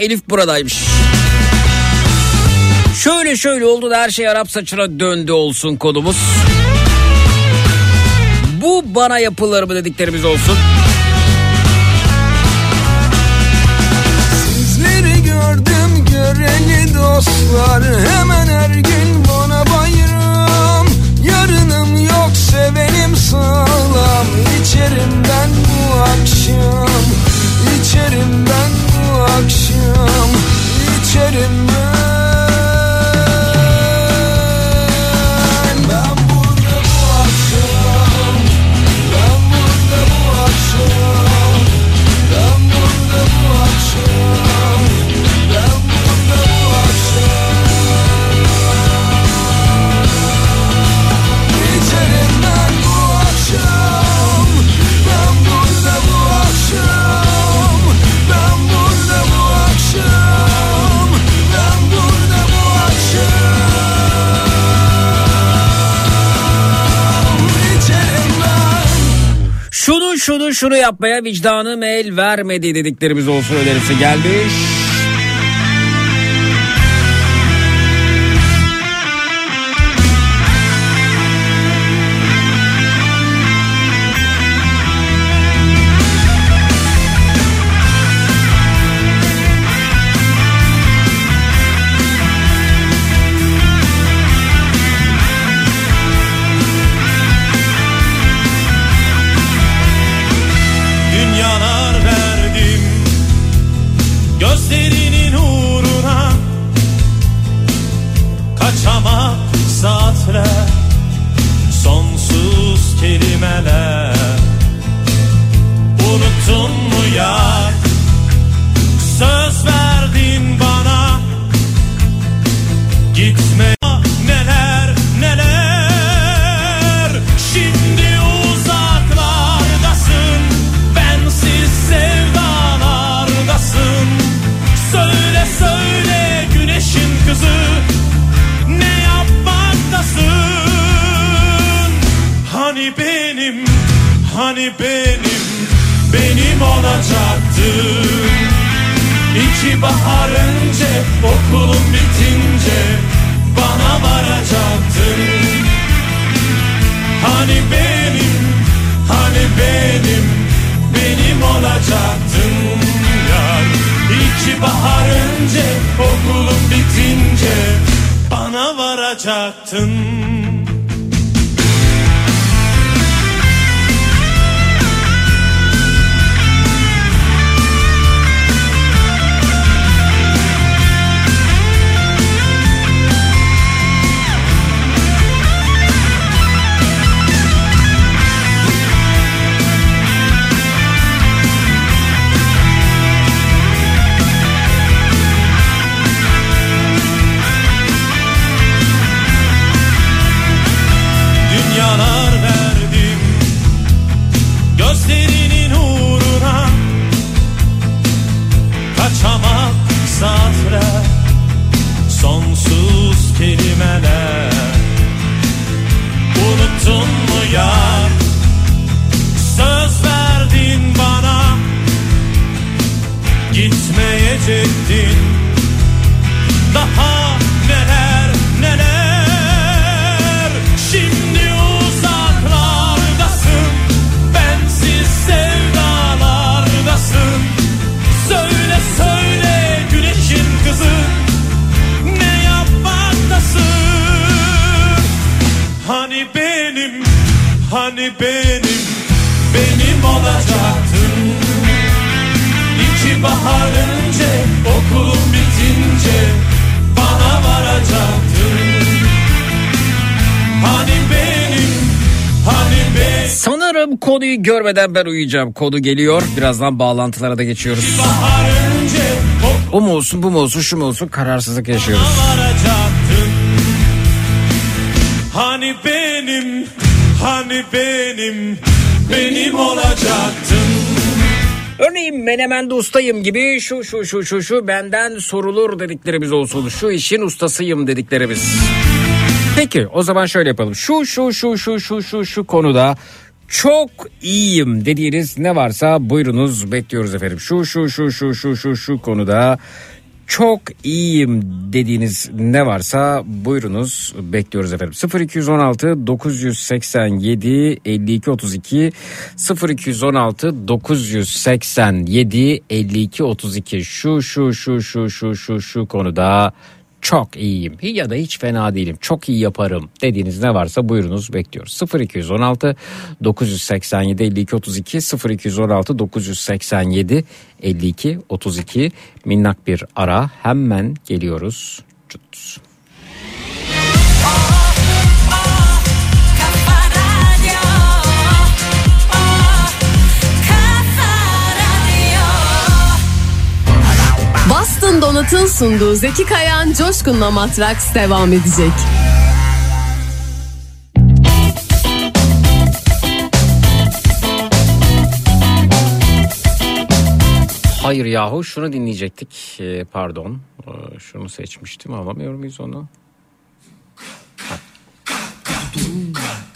Elif buradaymış. Şöyle şöyle oldu da her şey Arap saçına döndü olsun konumuz. Bu bana yapılır mı dediklerimiz olsun. Sizleri gördüm göreli dostlar Hemen her gün bana bayram Yarınım yok sevenim sağlam İçerim bu akşam İçerim ben akşam İçerim ben Şunu şunu yapmaya vicdanım el vermedi dediklerimiz olsun önerisi gelmiş. Bahar önce okulun bitince bana varacaktın. Hani benim, hani benim, benim olacaktın. Yar İki bahar önce okulun bitince bana varacaktın görmeden ben uyuyacağım. Konu geliyor. Birazdan bağlantılara da geçiyoruz. O mu olsun bu mu olsun şu mu olsun kararsızlık yaşıyoruz. Hani benim, hani benim, benim olacaktın. Örneğin menemende ustayım gibi şu şu şu şu şu benden sorulur dediklerimiz olsun. Şu işin ustasıyım dediklerimiz. Peki o zaman şöyle yapalım. Şu şu şu şu şu şu şu konuda çok iyiyim dediğiniz ne varsa buyurunuz bekliyoruz efendim. Şu şu şu şu şu şu şu konuda çok iyiyim dediğiniz ne varsa buyurunuz bekliyoruz efendim. 0216 987 52 32 0216 987 52 32 şu şu şu şu şu şu şu konuda çok iyiyim. Ya da hiç fena değilim. Çok iyi yaparım. Dediğiniz ne varsa buyurunuz bekliyoruz. 0216 987 52 32 0216 987 52 32 minnak bir ara. Hemen geliyoruz. Çut. Boston Donut'un sunduğu Zeki Kayan Coşkun'la Matraks devam edecek. Hayır yahu şunu dinleyecektik Ee, pardon Ee, şunu seçmiştim alamıyor muyuz onu Zeki.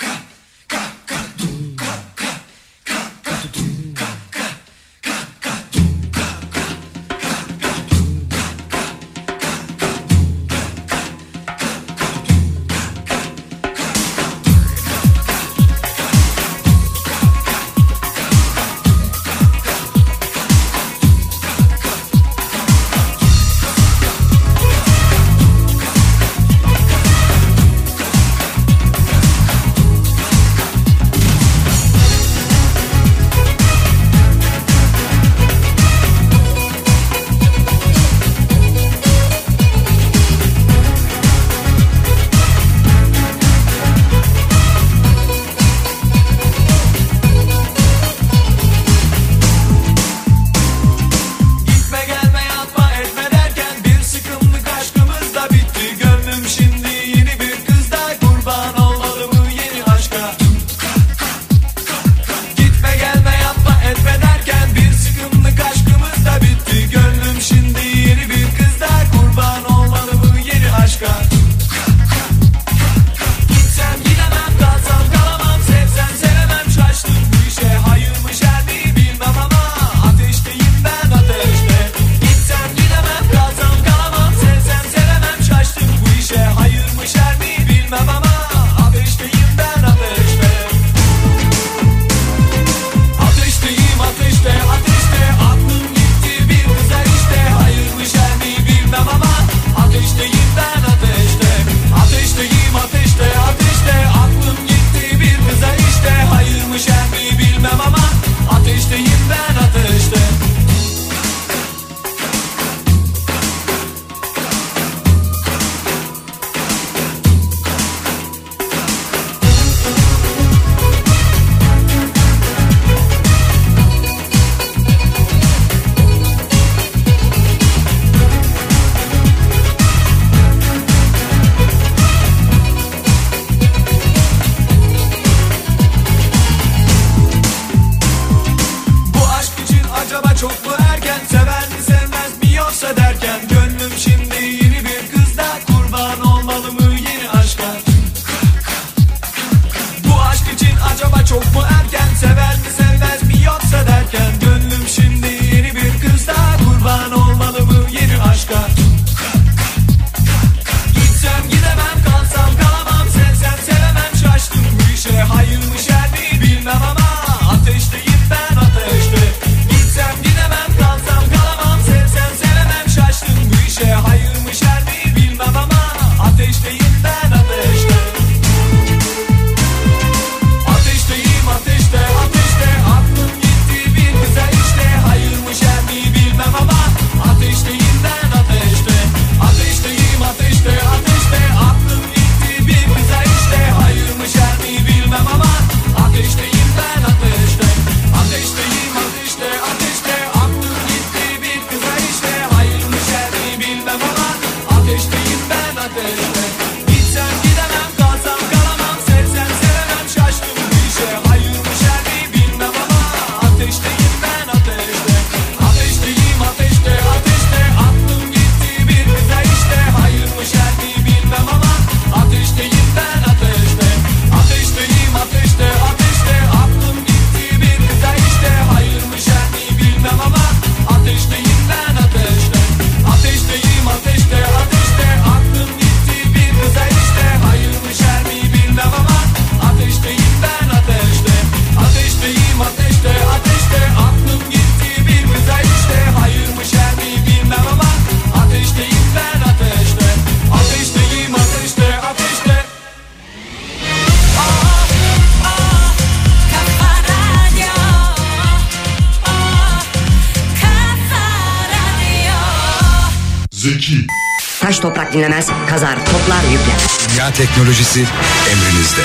Teknolojisi emrinizde.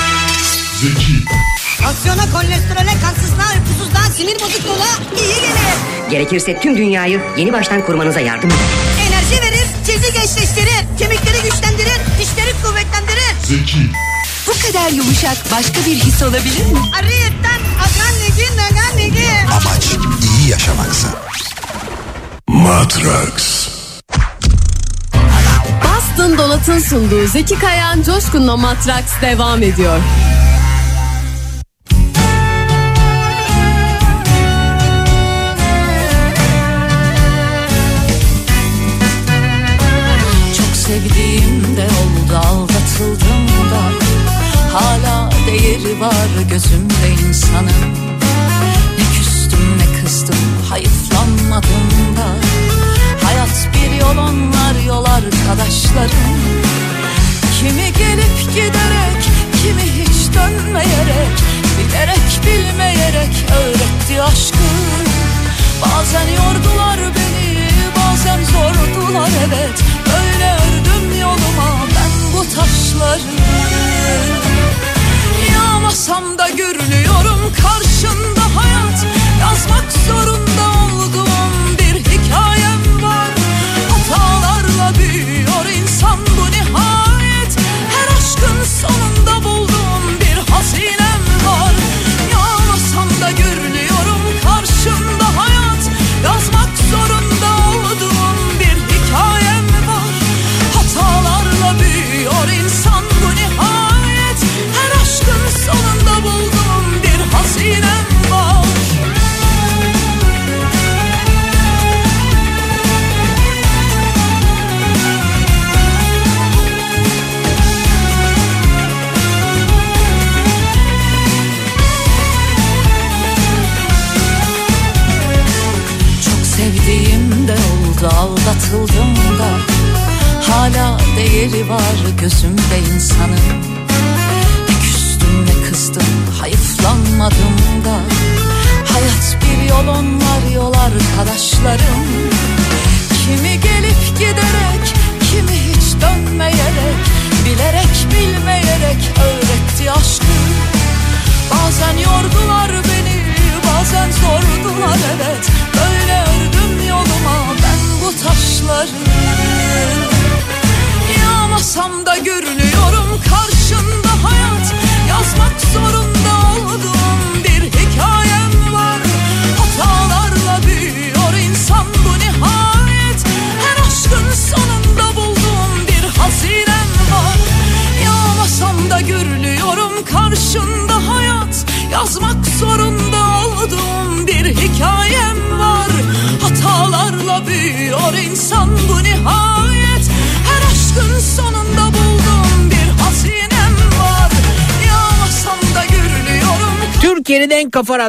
Zeki. Aksiyona, kolesterole, kansızlığa, uykusuzluğa, sinir bozukluğuna iyi gelir. Gerekirse tüm dünyayı yeni baştan kurmanıza yardım eder. Enerji verir, cildi gençleştirir, kemikleri güçlendirir, dişleri kuvvetlendirir. Zeki. Bu kadar yumuşak başka bir his olabilir mi? Ariyetten akan negi nagan negi. Amaç iyi yaşamaksa. Matrax. Donat'ın sunduğu Zeki Kayan Coşkun'la Matraks devam ediyor.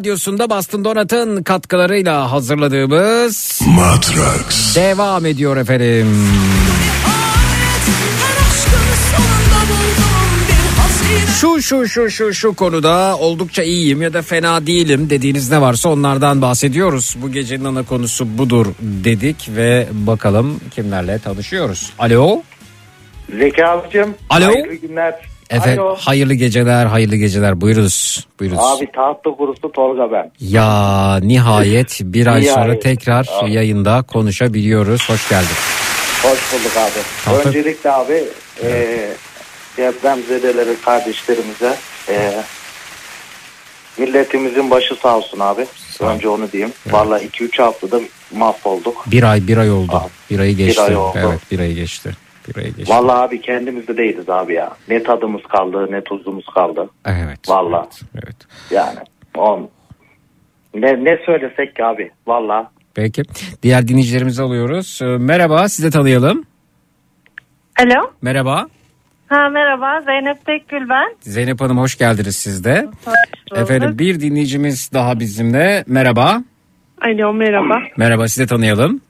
Radyosunda Bastın Donat'ın katkılarıyla hazırladığımız Matrax. devam ediyor efendim. Şu şu şu şu şu konuda oldukça iyiyim ya da fena değilim dediğiniz ne varsa onlardan bahsediyoruz. Bu gecenin ana konusu budur dedik ve bakalım kimlerle tanışıyoruz. Alo. Zeki abicim. Alo. Hayırlı günler. Efendim Alo. hayırlı geceler hayırlı geceler buyurunuz. buyurunuz. Abi tahta kurusu Tolga ben. Ya nihayet bir ay Nihayet. sonra tekrar Abi. yayında konuşabiliyoruz. Hoş geldin. Hoş bulduk abi. Tahta- Öncelikle abi e, depremzedeleri kardeşlerimize e, milletimizin başı sağ olsun abi. Önce onu diyeyim. Vallahi 2-3 haftada mahvolduk. Bir ay bir ay oldu. Bir ayı geçti. ay oldu. Evet bir ayı geçti. Bir ayı geçti. Vallahi abi kendimizde değiliz abi ya. Ne tadımız kaldı ne tuzumuz kaldı. Evet. Vallahi. Evet. Yani on ne, ne söylesek ki abi. Vallahi. Peki. Diğer dinleyicilerimizi alıyoruz. Ee, Merhaba sizi tanıyalım. Alo. Merhaba. Ha merhaba Zeynep Tekgül ben. Zeynep Hanım hoş geldiniz siz de. Hoş bulduk. Efendim bir dinleyicimiz daha bizimle. Merhaba. Alo merhaba. Merhaba sizi tanıyalım.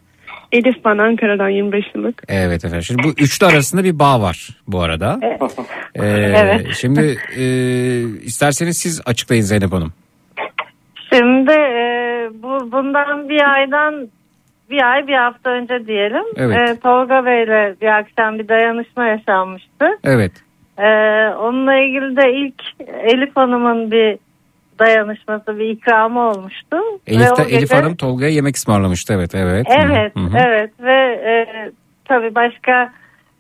Elif ben Ankara'dan 25 yıllık. Evet efendim. Şimdi bu üçlü arasında bir bağ var bu arada. <laughs> Ee, Evet. Şimdi e, isterseniz siz açıklayın Zeynep Hanım. Şimdi e, bu bundan bir aydan bir ay bir hafta önce diyelim. Evet. Ee, Tolga Bey'le bir akşam bir dayanışma yaşanmıştı. Evet. Ee, onunla ilgili de ilk Elif Hanım'ın bir dayanışması, bir ikramı olmuştu. Elif, de, gece- Elif Hanım Tolga'ya yemek ısmarlamıştı evet evet. Evet, Hı hı. evet ve e, tabii başka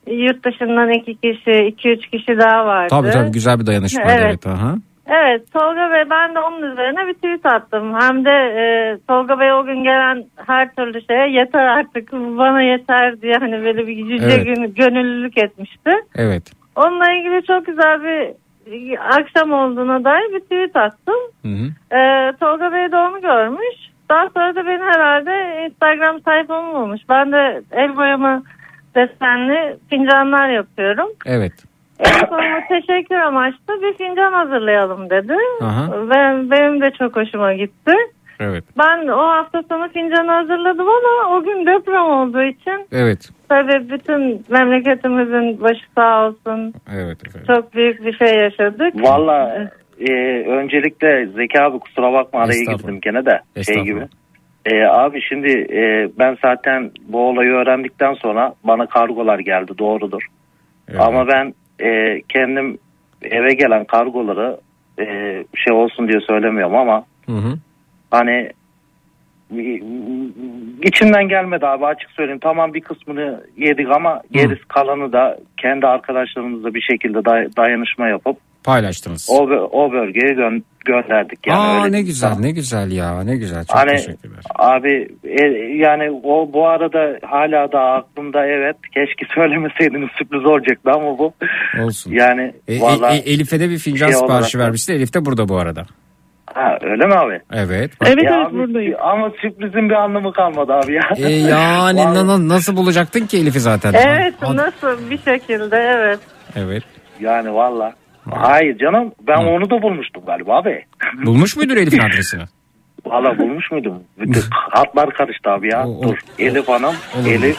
yurt dışından iki kişi, iki üç kişi daha vardı. Tabii tabii güzel bir dayanışma evet. Evet. Aha. Evet Tolga Bey ben de onun üzerine bir tweet attım. Hem de e, Tolga Bey o gün gelen her türlü şeye yeter artık bana yeter diye hani böyle bir yüce Evet. gönüllülük etmişti. Evet. Onunla ilgili çok güzel bir akşam olduğuna dair bir tweet attım. Hı hı. Ee, Tolga Bey de onu görmüş. Daha sonra da beni herhalde Instagram sayfamı bulmuş. Ben de el boyama desenli fincanlar yapıyorum. Evet. Elif Hanım'a teşekkür amaçlı bir fincan hazırlayalım dedi. Aha. Ben, benim de çok hoşuma gitti. Evet. Ben o hafta sonu fincanı hazırladım ama o gün deprem olduğu için Evet. tabii bütün memleketimizin başı sağ olsun. Evet efendim. Çok büyük bir şey yaşadık. Valla e, öncelikle Zeki abi kusura bakma araya girdim gene de şey gibi. E, abi şimdi e, ben zaten bu olayı öğrendikten sonra bana kargolar geldi doğrudur. Ama ben e, kendim eve gelen kargoları e, şey olsun diye söylemiyorum ama Hı hı. Hani içimden gelmedi abi açık söyleyeyim. Tamam bir kısmını yedik ama gerisi kalanı da kendi arkadaşlarımızla bir şekilde day- dayanışma yapıp Paylaştınız. o, o bölgeye gö- gönderdik. Yani Aa öyle ne güzel ne güzel ya ne güzel çok Hani teşekkürler. abi e, yani o bu arada hala da aklımda evet keşke <laughs> söylemeseydiniz sürpriz olacaktı ama bu Olsun. yani E, e, vallahi e, Elif'e de bir fincan şey siparişi olarak- vermişti. Elif de burada bu arada. Ha, öyle mi abi? Evet. Ya abi, Ama sürprizin bir anlamı kalmadı abi ya. E, yani <laughs> na- na- nasıl bulacaktın ki Elif'i zaten? Evet Ad- nasıl bir şekilde evet. Evet. Yani valla. Hayır canım ben onu da bulmuştum galiba abi. <laughs> Bulmuş muydun Elif'in adresini? Valla bulmuş muydum? Bütün <laughs> hatlar karıştı abi ya. dur Elif Hanım, olur. Elif.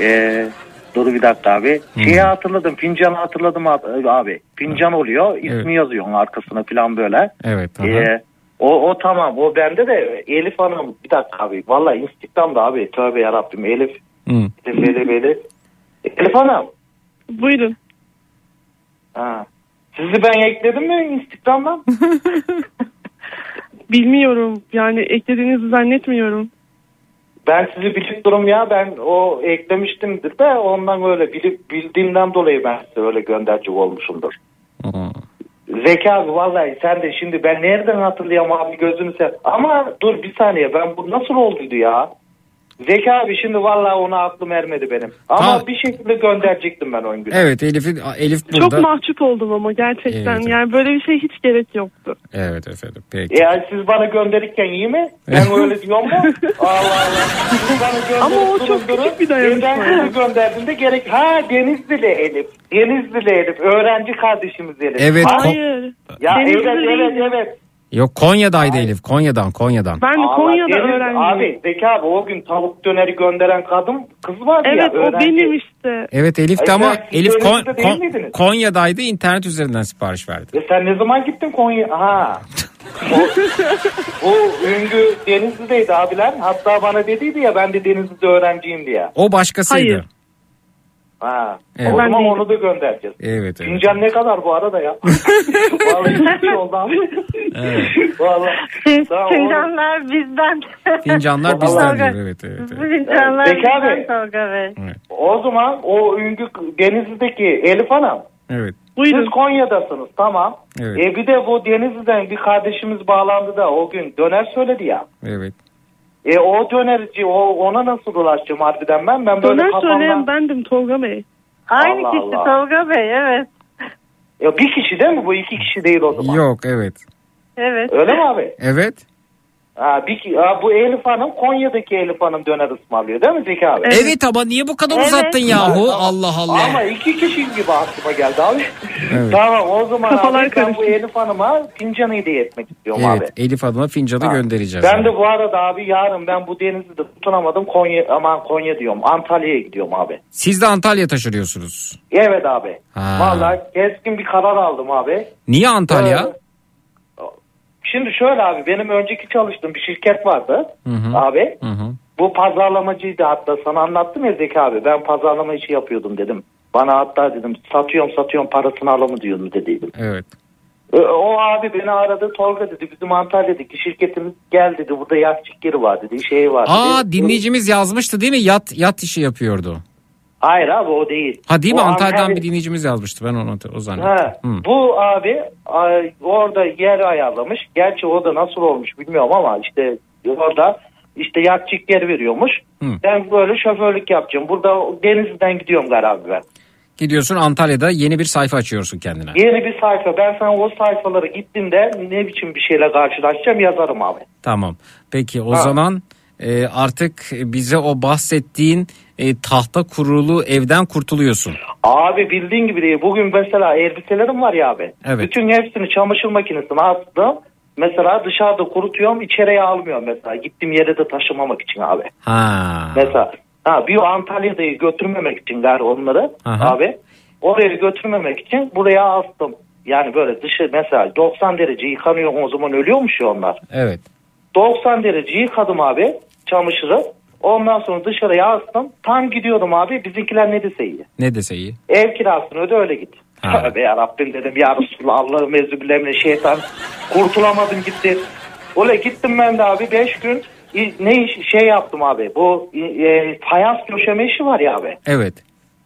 E, dur bir dakika abi. Şeyi hatırladım fincanı hatırladım abi- abi. Fincan oluyor ismi yazıyorsun arkasına falan böyle. Evet. aha. Ee, o, o tamam o bende de Elif Hanım bir dakika abi. Valla Instagram'da abi tövbe yarabbim Elif. Hı. Elif Elif Elif. Elif Hanım. Buyurun. Ha. Sizi ben ekledim mi Instagram'dan? <laughs> Bilmiyorum yani eklediğinizi zannetmiyorum. Ben sizi bilip durum ya ben o eklemiştimdir de ondan öyle bilip bildiğimden dolayı ben size öyle göndercik olmuşumdur. Zeki abi vallahi sen de şimdi ben nereden hatırlayayım abi gözünü sen. Ama dur bir saniye ben bu nasıl olduydu ya? Zeki abi şimdi vallahi ona aklım ermedi benim. Ama Tamam. bir şekilde gönderecektim ben o gün. Evet Elif'in Elif burada. Çok mahcup oldum ama gerçekten Evet. yani böyle bir şey hiç gerek yoktu. Evet efendim peki. Yani siz bana gönderirken iyi mi? Ben öyle diyor mu? <laughs> Allah Allah. Siz bana gönderip Ama o çok durun, küçük bir dayanışma Ben ya. sizi gönderdiğimde gerek... Ha Denizlili Elif. Denizlili Elif. Öğrenci kardeşimiz Elif. Evet, Ha? ko- Hayır. Ya Denizli evet evet değil. evet. Yok Konya'daydı Elif. Konya'dan Konya'dan. Ben de Allah Konya'da Deniz- öğrenciyim. Abi Zeki abi o gün tavuk döneri gönderen kadın kız vardı ya. Evet o benim işte. Evet Elif de ama sen Elif Kon- değil Kon- miydiniz? Konya'daydı internet üzerinden sipariş verdi. E sen ne zaman gittin Konya? Ha. O, o Üngü Denizli'deydi abiler. Hatta bana dediydi ya ben de Denizli'de öğrenciyim diye. O başkasıydı. Hayır. Ha. Evet. O zaman değilim. onu da göndereceğiz. Evet evet. Fincan ne kadar bu arada ya? <laughs> Vallahi hiçbir şey oldu abi. Evet. Vallahi. Fin- Tamam, Fincanlar bizden. Fincanlar bizden diyor. Evet evet. Bu evet. fincanlar Zeki bizden abi. Tolga Bey. O zaman o Üngü Denizli'deki Elif Hanım. Evet. Buyurun. Siz Konya'dasınız tamam. Evet. E bir de bu Denizli'den bir kardeşimiz bağlandı da o gün döner söyledi ya. Evet. E o dönerci o ona nasıl ulaşacağım harbiden ben? Ben böyle Döner kafamdan... söyleyen bendim Tolga Bey. Aynı Allah kişi Allah. Tolga Bey evet. Ya bir kişi değil mi bu? iki kişi değil o zaman. Yok evet. Evet. Öyle mi abi? Evet. Ha, bir, ki- ha, bu Elif Hanım Konya'daki Elif Hanım döner ısmarlıyor değil mi Zeki abi? Evet, ama niye bu kadar Evet. uzattın yahu? Allah Allah. Ama iki kişi gibi aklıma geldi abi. Evet. Tamam o zaman Kafalar abi ben bu karıştı. Elif Hanım'a fincanı hediye etmek istiyorum abi. Evet Elif Hanım'a fincanı Ha. göndereceğiz. Ben de bu arada abi yarın ben bu Denizli'de tutunamadım Konya aman Konya diyorum Antalya'ya gidiyorum abi. Siz de Antalya taşınıyorsunuz. Evet abi. Ha. Vallahi keskin bir karar aldım abi. Niye Antalya? Ee, Şimdi şöyle abi benim önceki çalıştığım bir şirket vardı Hı hı. abi. Hı hı. bu pazarlamacıydı hatta sana anlattım ya Zeki abi ben pazarlama işi yapıyordum dedim. Bana hatta dedim satıyorum satıyorum parasını alamı diyordum dediydim. Evet. O abi beni aradı Tolga dedi bizim Antalya'daki şirketimiz gel dedi burada yakçık yeri var dedi şey var dedi. Aa dinleyicimiz yazmıştı değil mi? Yat yat işi yapıyordu. Hayır abi o değil. Ha değil mi? O Antalya'dan Antalya- bir dinleyicimiz yazmıştı. Ben onu o zannettim. Ha, bu abi orada yer ayarlamış. Gerçi o da nasıl olmuş bilmiyorum ama işte orada işte yakçık yer veriyormuş. Hı. Ben böyle şoförlük yapacağım. Burada Denizli'den gidiyorum galiba ben. Gidiyorsun Antalya'da yeni bir sayfa açıyorsun kendine. Yeni bir sayfa. Ben sana o sayfalara gittiğimde ne biçim bir şeyle karşılaşacağım yazarım abi. Tamam. Peki o Ha. zaman e, artık bize o bahsettiğin e, tahta kurulu evden kurtuluyorsun. Abi bildiğin gibi değil. Bugün mesela elbiselerim var ya abi. Evet. Bütün hepsini çamaşır makinesine attım. Mesela dışarıda kurutuyorum içeriye almıyorum mesela. Gittiğim yere de taşımamak için abi. Ha. Mesela ha, bir Antalya'da götürmemek için gari onları Aha. abi. Oraya götürmemek için buraya astım. Yani böyle dışı mesela 90 derece yıkanıyor o zaman ölüyormuş ya onlar. Evet. 90 derece yıkadım abi çamaşırı. Ondan sonra dışarıya astım. Tam gidiyordum abi bizimkiler ne dese iyi. Ne dese iyi. Ev kirasını öde öyle git. Ha. Tövbe yarabbim dedim ya Resulallah Allah'ım ezübillemle şeytan. Kurtulamadım gitti. Öyle gittim ben de abi 5 gün ne iş şey yaptım abi. Bu e, fayans döşeme işi var ya abi. Evet.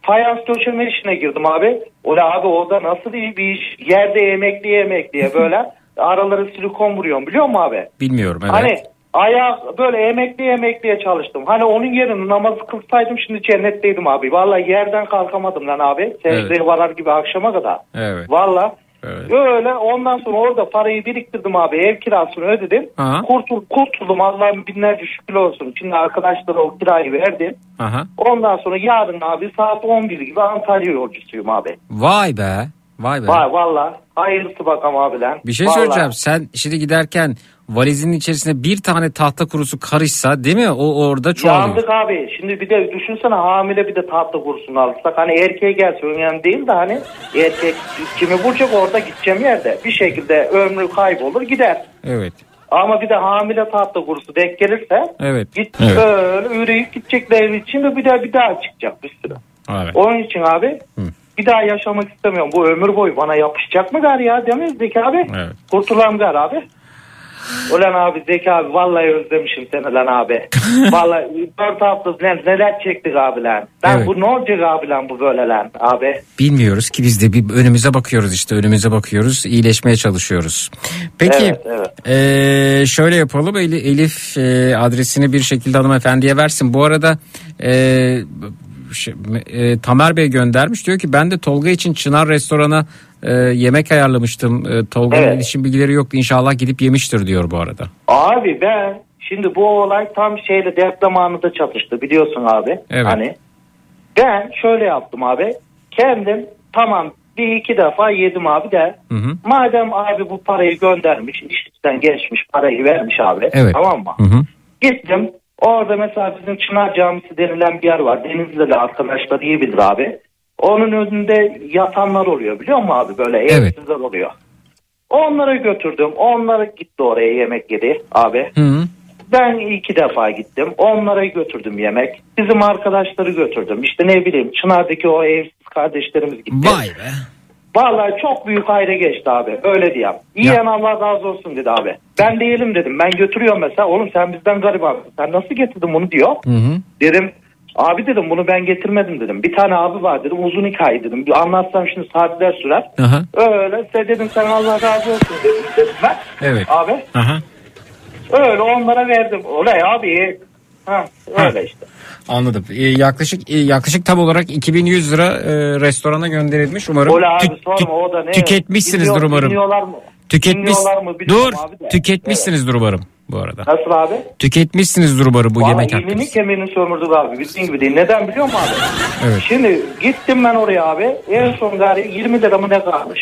Fayans döşeme işine girdim abi. Öyle abi orada nasıl iyi bir iş. Yerde yemekli yemek diye böyle araları silikon vuruyorum biliyor musun abi? Bilmiyorum evet. Hani ayağı böyle emekli emekliye çalıştım. Hani onun yerine namazı kılsaydım şimdi cennetteydim abi. Vallahi yerden kalkamadım lan abi. Secdeye Evet. varar gibi akşama kadar. Evet. Vallahi Evet. öyle ondan sonra orada parayı biriktirdim abi. Ev kirasını ödedim. Aha. Kurtul, kurtuldum Allah'ım binlerce şükür olsun. Şimdi arkadaşlara o kirayı verdim. Aha. Ondan sonra yarın abi saat 11 gibi Antalya yolcusuyum abi. Vay be. Vay be. Vay valla. Hayırlısı bakalım abi lan. Bir şey Vallahi. söyleyeceğim. Sen şimdi giderken valizinin içerisine bir tane tahta kurusu karışsa değil mi? O orada çoğalıyor. Yandık abi. Şimdi bir de düşünsene hamile bir de tatlı kursunu alırsak. Hani erkeğe gelse önemli değil de hani erkek kimi bulacak orada gideceğim yerde. Bir şekilde ömrü kaybolur gider. Evet. Ama bir de hamile tatlı kursu denk gelirse Evet. git Evet. böyle üreyip gideceklerin için de bir daha bir daha çıkacak bir sürü. Evet. Onun için abi bir daha yaşamak istemiyorum. Bu ömür boyu bana yapışacak mı gar ya değil mi Zeki abi? Evet. Kurtulam gar abi. Ulan abi Zeki abi vallahi özlemişim seni lan abi. <laughs> vallahi dört hafta lan neler çektik abi lan. Lan Evet. bu ne olacak abi lan bu böyle lan abi. Bilmiyoruz ki biz de bir önümüze bakıyoruz işte önümüze bakıyoruz iyileşmeye çalışıyoruz. Peki Evet, evet. eee, şöyle yapalım Eli- Elif eee, adresini bir şekilde hanımefendiye versin. Bu arada eee, şey, eee, Tamer Bey göndermiş diyor ki ben de Tolga için Çınar restorana eee, yemek ayarlamıştım. Eee, Tolga'nın Evet. iletişim bilgileri yoktu inşallah gidip yemiştir diyor bu arada. Abi ben şimdi bu olay tam şeyle deprem anında çatıştı biliyorsun abi. Evet. Hani ben şöyle yaptım abi. Kendim tamam bir iki defa yedim abi de Hı hı. madem abi bu parayı göndermiş işten geçmiş parayı vermiş abi Evet. tamam mı? Hı hı. Gittim orada mesela bizim Çınar Camisi denilen bir yer var. Denizli'de arkadaşlar iyi bilir abi. Onun önünde yatanlar oluyor biliyor musun abi böyle Evet. evsizler oluyor. Onları götürdüm. Onları gitti oraya yemek yedi abi. Hı hı. Ben iki defa gittim. Onlara götürdüm yemek. Bizim arkadaşları götürdüm. İşte ne bileyim Çınar'daki o evsiz kardeşlerimiz gitti. Vay be. Vallahi çok büyük hayra geçti abi. Öyle diyeyim. Yiyen Allah razı olsun dedi abi. Ben değilim dedim. Ben götürüyorum mesela. Oğlum sen bizden garip abi. Sen nasıl getirdin bunu diyor. Hı hı. Dedim abi dedim bunu ben getirmedim dedim. Bir tane abi var dedim uzun hikaye dedim. Bir anlatsam şimdi saatler sürer. Aha. Öyle sen dedim sen Allah razı olsun dedim, dedim ben. Evet. Abi Aha. öyle onlara verdim. Olay abi. Ha, öyle işte. Anladım. Ee, yaklaşık e, yaklaşık tam olarak 2100 lira e, restorana gönderilmiş umarım. Öyle abi Tü- sorma o da ne? tüketmişsinizdir Dinliyor- umarım. Dinliyorlar mı? Tüketmiş. Dinliyorlar mı Dur. Tüketmişsinizdir umarım bu arada. Nasıl abi? Tüketmişsinizdir umarım bu Valla yemek ilmini hakkınız. kemiğini sömürdük abi. Bildiğin gibi değil. Neden biliyor musun abi? <laughs> Evet. Şimdi gittim ben oraya abi. En son gari 20 lira mı ne kalmış?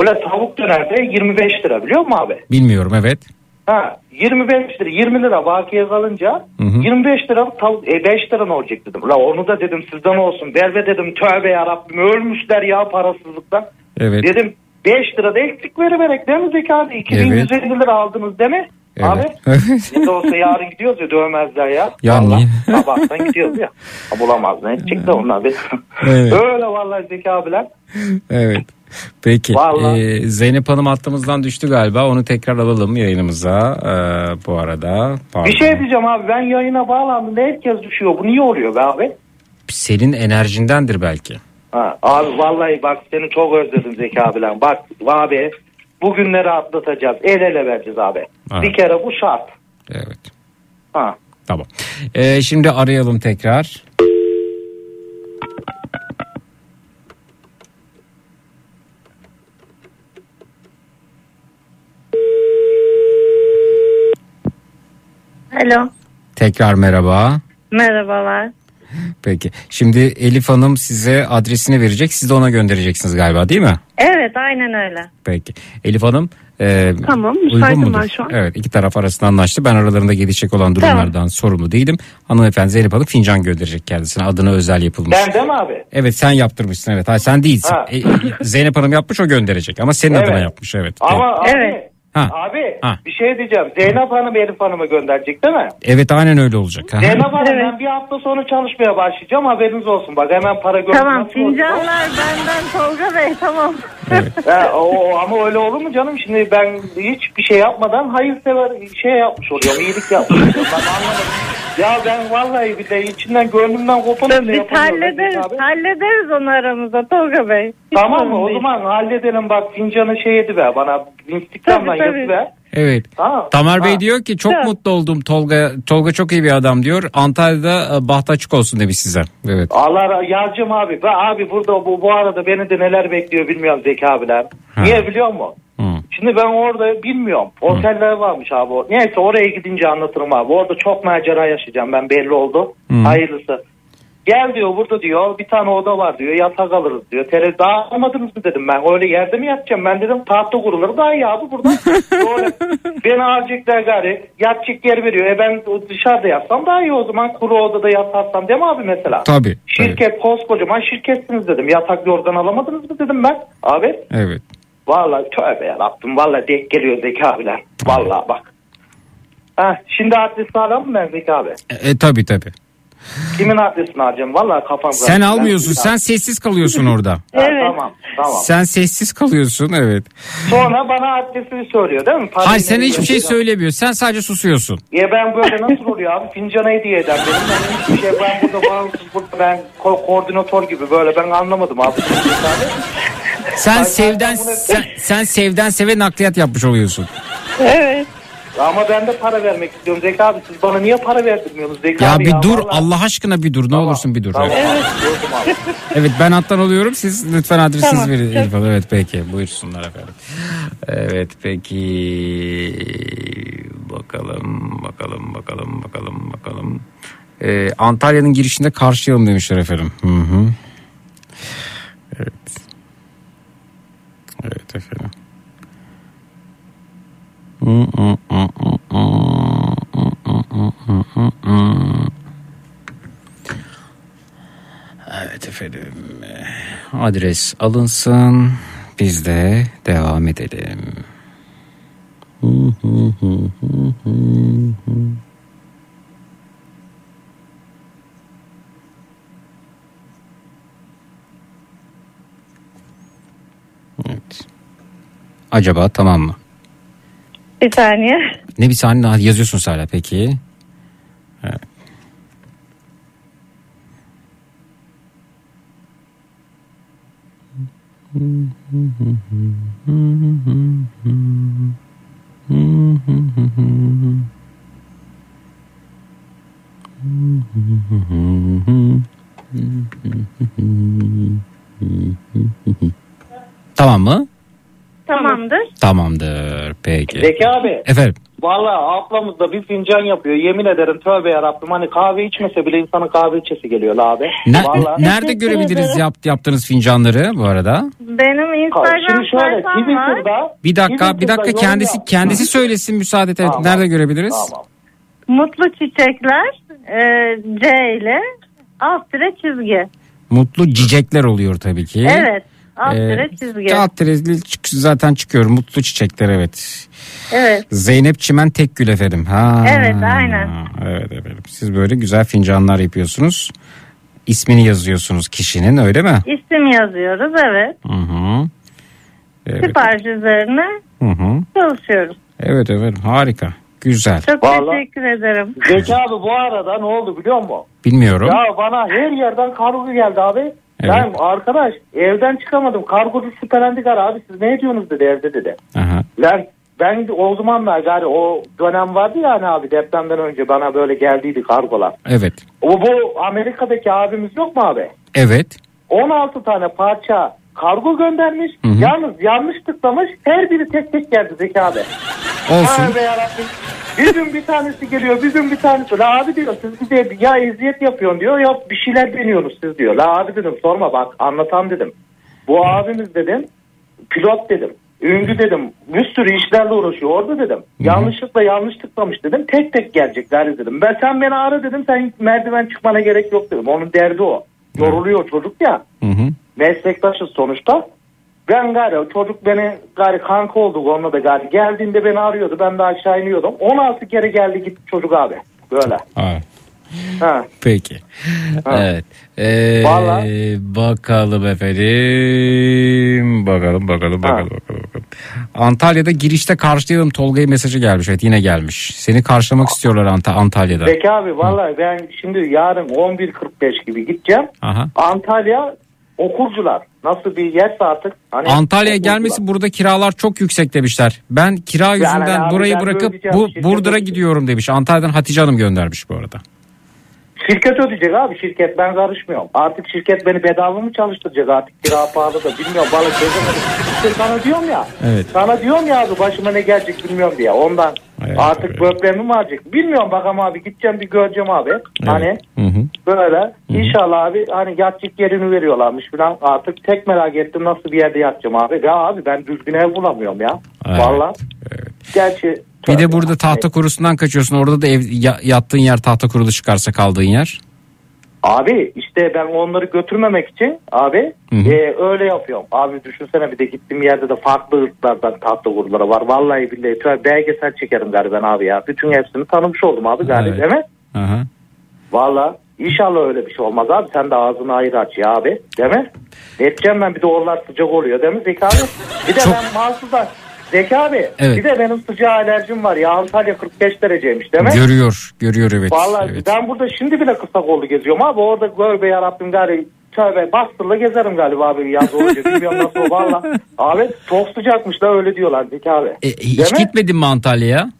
Öyle tavuk dönerde 25 lira biliyor musun abi? Bilmiyorum evet. Ha 25 lira 20 lira bakiye kalınca Hı hı. 25 lira tavuk e 5 lira ne olacak dedim. La onu da dedim sizden olsun. Ver be dedim tövbe yarabbim ölmüşler ya parasızlıktan. Evet. Dedim 5 lira da eksik veriverek değil mi Zeki abi? 2150 lira aldınız değil mi? Abi <laughs> Evet. ne de olsa yarın gidiyoruz ya dövmezler ya. Ya Vallahi niye? <laughs> Sabahtan gidiyoruz ya. Ha, Bulamaz ne edecek de onlar. Evet. <laughs> Öyle vallahi Zeki abiler. Evet. <laughs> Peki. Vallahi. Ee, Zeynep Hanım hattımızdan düştü galiba. Onu tekrar alalım yayınımıza ee, bu arada. Pardon. Bir şey diyeceğim abi ben yayına bağlandım. Herkes düşüyor. Bu niye oluyor be abi? Senin enerjindendir belki. Ha, abi vallahi bak seni çok özledim Zeki abiler. Bak abi bugünleri atlatacağız. El ele vereceğiz abi. Evet. Bir kere bu şart. Evet. Ha. Tamam. Ee, şimdi arayalım tekrar. Alo. Tekrar merhaba. Merhabalar. Peki. Şimdi Elif Hanım size adresini verecek. Siz de ona göndereceksiniz galiba değil mi? Evet aynen öyle. Peki. Elif Hanım e, Tamam, uygun müsaitim mudur? ben şu an. Evet iki taraf arasında anlaştı. Ben aralarında gelişecek olan durumlardan sorumlu değilim. Hanımefendi Zeynep Hanım fincan gönderecek kendisine. Adına özel yapılmış. Ben de mi abi? Evet sen yaptırmışsın evet. Hayır, sen değilsin. Ha. E, Zeynep Hanım yapmış o gönderecek ama senin Evet. adına yapmış evet. Ama abi, Evet. Ha. abi Ha. bir şey diyeceğim. Zeynep Hanım Elif Hanım'ı gönderecek değil mi? Evet aynen öyle olacak. Ha. Zeynep Hanım Evet. ben bir hafta sonra çalışmaya başlayacağım haberiniz olsun. Bak hemen para göndermem. Tamam fincanlar benden Tolga Bey tamam. <laughs> Ha, o, ama öyle olur mu canım? Şimdi ben hiçbir şey yapmadan hayırsever şey yapmış oluyorum. iyilik yapmış oluyorum. Ben anlamadım. Ya ben vallahi bir de içinden gönlümden kopanı bile Biz yapamıyorum. hallederiz, Abi. hallederiz onu aramızda Tolga Bey. Hiç Tamam mı? O değil. zaman halledelim bak fincanı şey ediver bana. Instagram'dan Tabii, tabii. yazıver. Evet. Tamam. Tamer Bey Ha. diyor ki çok Evet. mutlu oldum Tolga. Tolga çok iyi bir adam diyor. Antalya'da e, bahtı açık olsun demiş size. Evet. Allah yazacağım abi. Ben abi burada bu, bu arada beni de neler bekliyor bilmiyorum Zeki abiler. Ha. Niye biliyor musun? Hı. Şimdi ben orada bilmiyorum. Oteller varmış abi. Neyse oraya gidince anlatırım abi. Orada çok macera yaşayacağım ben belli oldu. Hı. Hayırlısı. Gel diyor burada diyor bir tane oda var diyor yatak alırız diyor. Tere daha almadınız mı dedim ben. Öyle yerde mi yatacağım ben dedim tahta kurulur daha iyi abi burada. <laughs> Böyle beni alacaklar gari yatacak yer veriyor. E ben dışarıda yatsam daha iyi o zaman kuru odada yatarsam değil mi abi mesela? Tabii. tabii. Şirket koskocaman şirketsiniz dedim. Yatak yorgan alamadınız mı dedim ben. Abi Evet. Vallahi tövbe yarabbim. Vallahi denk geliyor Zeki abiler. Vallahi bak. Ha, şimdi adresini alalım mı ben Zeki abi? E, e, tabii tabii. Kimin adresini alacağım? Vallahi kafam Sen karıştı. almıyorsun. Ben- Sen sessiz kalıyorsun orada. Ha, Evet. Tamam tamam. Sen sessiz kalıyorsun evet. Sonra bana adresini söylüyor değil mi? Parayı Hayır sen nereye hiçbir şey söylemiyor. Sen sadece susuyorsun. Ya ben böyle nasıl oluyor abi? Fincana hediye eder benim. Ben hiçbir şey ben burada bağımsız burada ben ko- koordinatör gibi böyle ben anlamadım abi. Sen Ay, sevden bunu- sen, sen sevden seve nakliyat yapmış oluyorsun. Evet. Ama ben de para vermek istiyorum Zeki abi. Siz bana niye para verdirmiyorsunuz Zeki Ya abi? bir dur Vallahi- Allah aşkına bir dur ne olursun bir dur. Tamam. Evet. Evet. Gördüm abi. <laughs> Evet ben hattan alıyorum siz lütfen adresinizi Tamam, verin. Elif Hanım. Evet peki buyursunlar efendim. Evet peki bakalım bakalım bakalım bakalım bakalım. Ee, Antalya'nın girişinde karşılayalım demişler efendim. Hı hı. Evet. Evet efendim. Hı hı hı hı hı. Hı hı hı hı hı. Evet efendim. Adres alınsın. Biz de devam edelim. Evet. Acaba tamam mı? Bir saniye. Ne bir saniye daha yazıyorsun hala peki. Tamam mı? Tamamdır. Tamamdır. Peki. Zeki abi. Efendim. Vallahi ablamız da bir fincan yapıyor. Yemin ederim tövbe yarabbim. Hani kahve içmese bile insanın kahve içesi geliyor la abi. Ne- Vallahi. nerede görebiliriz yap, yaptığınız fincanları bu arada? Benim Instagram Şimdi şöyle sayfam var. Twitter'da Bir dakika, bir dakika kendisi kendisi söylesin müsaade et. Tamam. nerede görebiliriz? Tamam. Mutlu Çiçekler e, C ile alt tire çizgi. Mutlu cicekler oluyor tabii ki. Evet. Alt tire çizgi. alt çık- zaten çıkıyor. Mutlu çiçekler evet. Evet. Zeynep Çimen Tekgül efendim. Ha. Evet, aynen. Evet efendim. Siz böyle güzel fincanlar yapıyorsunuz. İsmini yazıyorsunuz kişinin öyle mi? İsim yazıyoruz evet. Hı hı. Evet. Sipariş üzerine Hı hı. çalışıyoruz. Evet efendim harika. Güzel. Çok Vallahi- teşekkür ederim. Zeki abi bu arada ne oldu biliyor musun? Bilmiyorum. Ya bana her yerden kargo geldi abi. Ben arkadaş evden çıkamadım. Kargocu şüphelendik ara abi siz ne ediyorsunuz dedi evde dedi. Aha. Lan ben o zamanlar gari o dönem vardı ya hani abi depremden önce bana böyle geldiydi kargolar. Evet. O bu Amerika'daki abimiz yok mu abi? Evet. 16 tane parça kargo göndermiş. Hı hı. Yalnız yanlış tıklamış. Her biri tek tek geldi Zeki abi. Olsun. Be yarabbim. Bir gün bir tanesi geliyor, bir gün bir tanesi. La abi diyor siz bize ya eziyet yapıyorsun diyor ya bir şeyler deniyorsunuz siz diyor. La abi dedim sorma bak anlatan dedim. Bu abimiz dedim pilot dedim. Üngü dedim bir sürü işlerle uğraşıyor orada dedim. Yanlışlıkla yanlış tıklamış dedim. Tek tek gelecekler dedim. Ben sen beni ara dedim sen merdiven çıkmana gerek yok dedim. Onun derdi o. Yoruluyor çocuk ya. Hı hı. Meslektaşız sonuçta. Ben gari çocuk beni gari kanka olduk onunla da gari. Geldiğinde beni arıyordu ben de aşağı iniyordum. 16 kere geldi gitti çocuk abi. Böyle. Ha. Ha. Peki. Evet. Ee, Vallahi. bakalım efendim. Bakalım bakalım bakalım bakalım. bakalım. Antalya'da girişte karşılayalım Tolga'ya mesajı gelmiş. Evet yine gelmiş. Seni karşılamak istiyorlar Ant- Antalya'da. Zeki abi vallahi ben şimdi yarın 11.45 gibi gideceğim. Aha. Antalya okurcular. Nasıl bir yerse artık. Hani Antalya'ya gelmesi burada kiralar çok yüksek demişler. Ben kira yüzünden abi burayı bırakıp bu Burdur'a gidiyorum demiş. Antalya'dan Hatice Hanım göndermiş bu arada. Şirket ödeyecek abi şirket ben karışmıyorum. Artık şirket beni bedava mı çalıştıracak artık kira pahalı da bilmiyorum balık çözemedim. İşte sana diyorum ya. Evet. Sana diyorum ya abi başıma ne gelecek bilmiyorum diye ondan. artık böbreğimi mi alacak bilmiyorum bakalım abi gideceğim bir göreceğim abi. Hani Hı hı. böyle inşallah abi hani yatacak yerini veriyorlarmış falan artık tek merak ettim nasıl bir yerde yatacağım abi. Ya abi ben düzgün ev bulamıyorum ya. Evet. Valla. Gerçi Bir de burada tahta kurusundan kaçıyorsun. Orada da ev ya- yattığın yer tahta kurulu çıkarsa kaldığın yer. Abi işte ben onları götürmemek için abi Hı hı. e, öyle yapıyorum. Abi düşünsene bir de gittiğim yerde de farklı ırklardan tatlı kuruları var. Vallahi billahi tüy- belgesel çekerim galiba ben abi ya. Bütün hepsini tanımış oldum abi galiba Evet. değil mi? Aha. Valla inşallah öyle bir şey olmaz abi. Sen de ağzını ayır aç ya abi değil mi? Ne edeceğim ben bir de oralar sıcak oluyor değil mi Zeki abi? Bir de ben mahsuslar. Zeki abi Evet. bir de benim sıcağa alerjim var ya Antalya 45 dereceymiş değil mi? Görüyor. Görüyor evet. Vallahi evet. ben burada şimdi bile kısa kollu geziyorum abi. Orada gör be yarabbim gari tövbe bastırla gezerim galiba abi yaz olunca. Bilmiyorum nasıl valla. Abi çok sıcakmış da öyle diyorlar Zeki abi. E, hiç Değil mi? gitmedin mi Antalya'ya?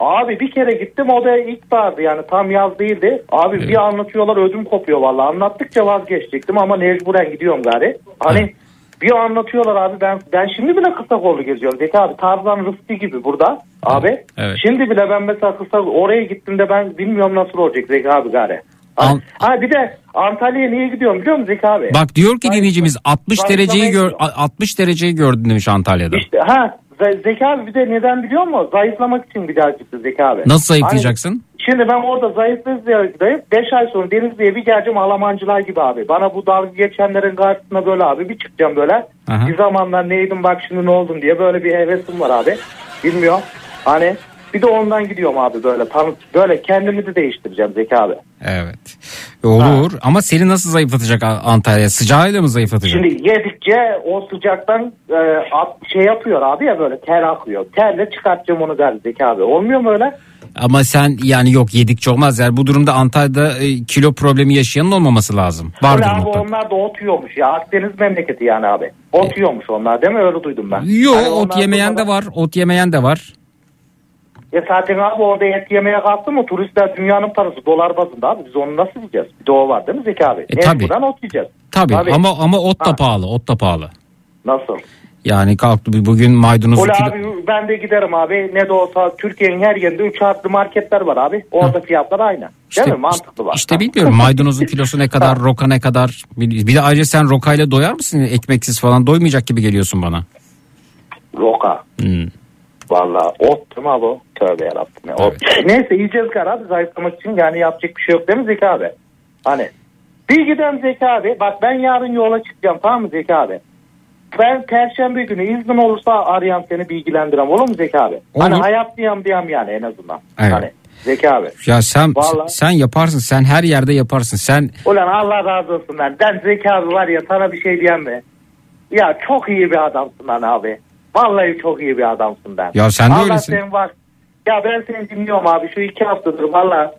Abi bir kere gittim o da ilkbahardı yani tam yaz değildi. Abi bir anlatıyorlar ödüm kopuyor valla. Anlattıkça vazgeçecektim ama mecburen gidiyorum gari. Hani bir anlatıyorlar abi ben ben şimdi bile kısa kollu geziyorum. Zeki abi Tarzan Rıfkı gibi burada abi. Evet. Şimdi bile ben mesela kısa oraya gittiğimde ben bilmiyorum nasıl olacak Zeki abi gari. An- Ha bir de Antalya'ya niye gidiyorum biliyor musun Zeki abi? Bak diyor ki dinleyicimiz 60 zayıflamaya dereceyi gör gidiyorum. 60 dereceyi gördün demiş Antalya'da. İşte ha Ze- Zeki abi bir de neden biliyor musun? Zayıflamak için bir daha çıktı Zeki abi. Nasıl zayıflayacaksın? Şimdi ben orada zayıflayıp 5 ay sonra Denizli'ye bir geleceğim Almancılar gibi abi. Bana bu dalga geçenlerin karşısına böyle abi bir çıkacağım böyle. Aha. Bir zamanlar neydim bak şimdi ne oldum diye böyle bir hevesim var abi. Bilmiyorum. Hani bir de ondan gidiyorum abi böyle tanıt böyle kendimi de değiştireceğim Zeki abi. Evet. Olur ama seni nasıl zayıflatacak Antalya? Sıcağıyla mı zayıflatacak? Şimdi yedikçe o sıcaktan e, at- şey yapıyor abi ya böyle ter akıyor. Terle çıkartacağım onu galiba Zeki abi. Olmuyor mu öyle? Ama sen yani yok yedikçe olmaz. Yani bu durumda Antalya'da e, kilo problemi yaşayanın olmaması lazım. Vardır Öyle abi mutlaka. onlar da ot yiyormuş ya. Akdeniz memleketi yani abi. Ot yiyormuş onlar değil mi? Öyle duydum ben. Yok Hani ot yemeyen de var. Ot yemeyen de var. Ya zaten abi orada et yemeye kalktı mı turistler dünyanın parası dolar bazında abi. Biz onu nasıl yiyeceğiz? Bir de o var değil mi Zeki abi? E, tabii. Mecburen ot yiyeceğiz. Tabii, Tabii. ama ama ot da Ha. pahalı. Ot da pahalı. Nasıl? Yani kalktı bugün maydanozu Öyle kilo- abi ben de giderim abi. Ne de olsa Türkiye'nin her yerinde 3 harfli marketler var abi. Orada fiyatlar aynı. Değil mi? Mantıklı var. İşte bilmiyorum maydanozun <laughs> kilosu ne kadar, roka ne kadar. Bir de ayrıca sen rokayla doyar mısın? Ekmeksiz falan doymayacak gibi geliyorsun bana. Roka. Hmm. Valla ot mi abi? Tövbe yarabbim. ya. Ot. <laughs> Neyse yiyeceğiz abi zayıflamak için yani yapacak bir şey yok değil mi Zeki abi? Hani bir gidelim Zeki abi bak ben yarın yola çıkacağım tamam mı Zeki abi? ben perşembe günü iznin olursa arayam seni bilgilendirem olur mu Zeki abi? Hani Olur. hayat diyem diyem yani en azından. Evet. Hani Zeki abi. Ya sen Vallahi. sen yaparsın. Sen her yerde yaparsın. Sen Ulan Allah razı olsun lan. Ben Zeki abi var ya sana bir şey diyem mi? Ya çok iyi bir adamsın lan abi. Vallahi çok iyi bir adamsın ben. Ya sen de Allah öylesin. sen var. Ya ben seni dinliyorum abi şu iki haftadır valla.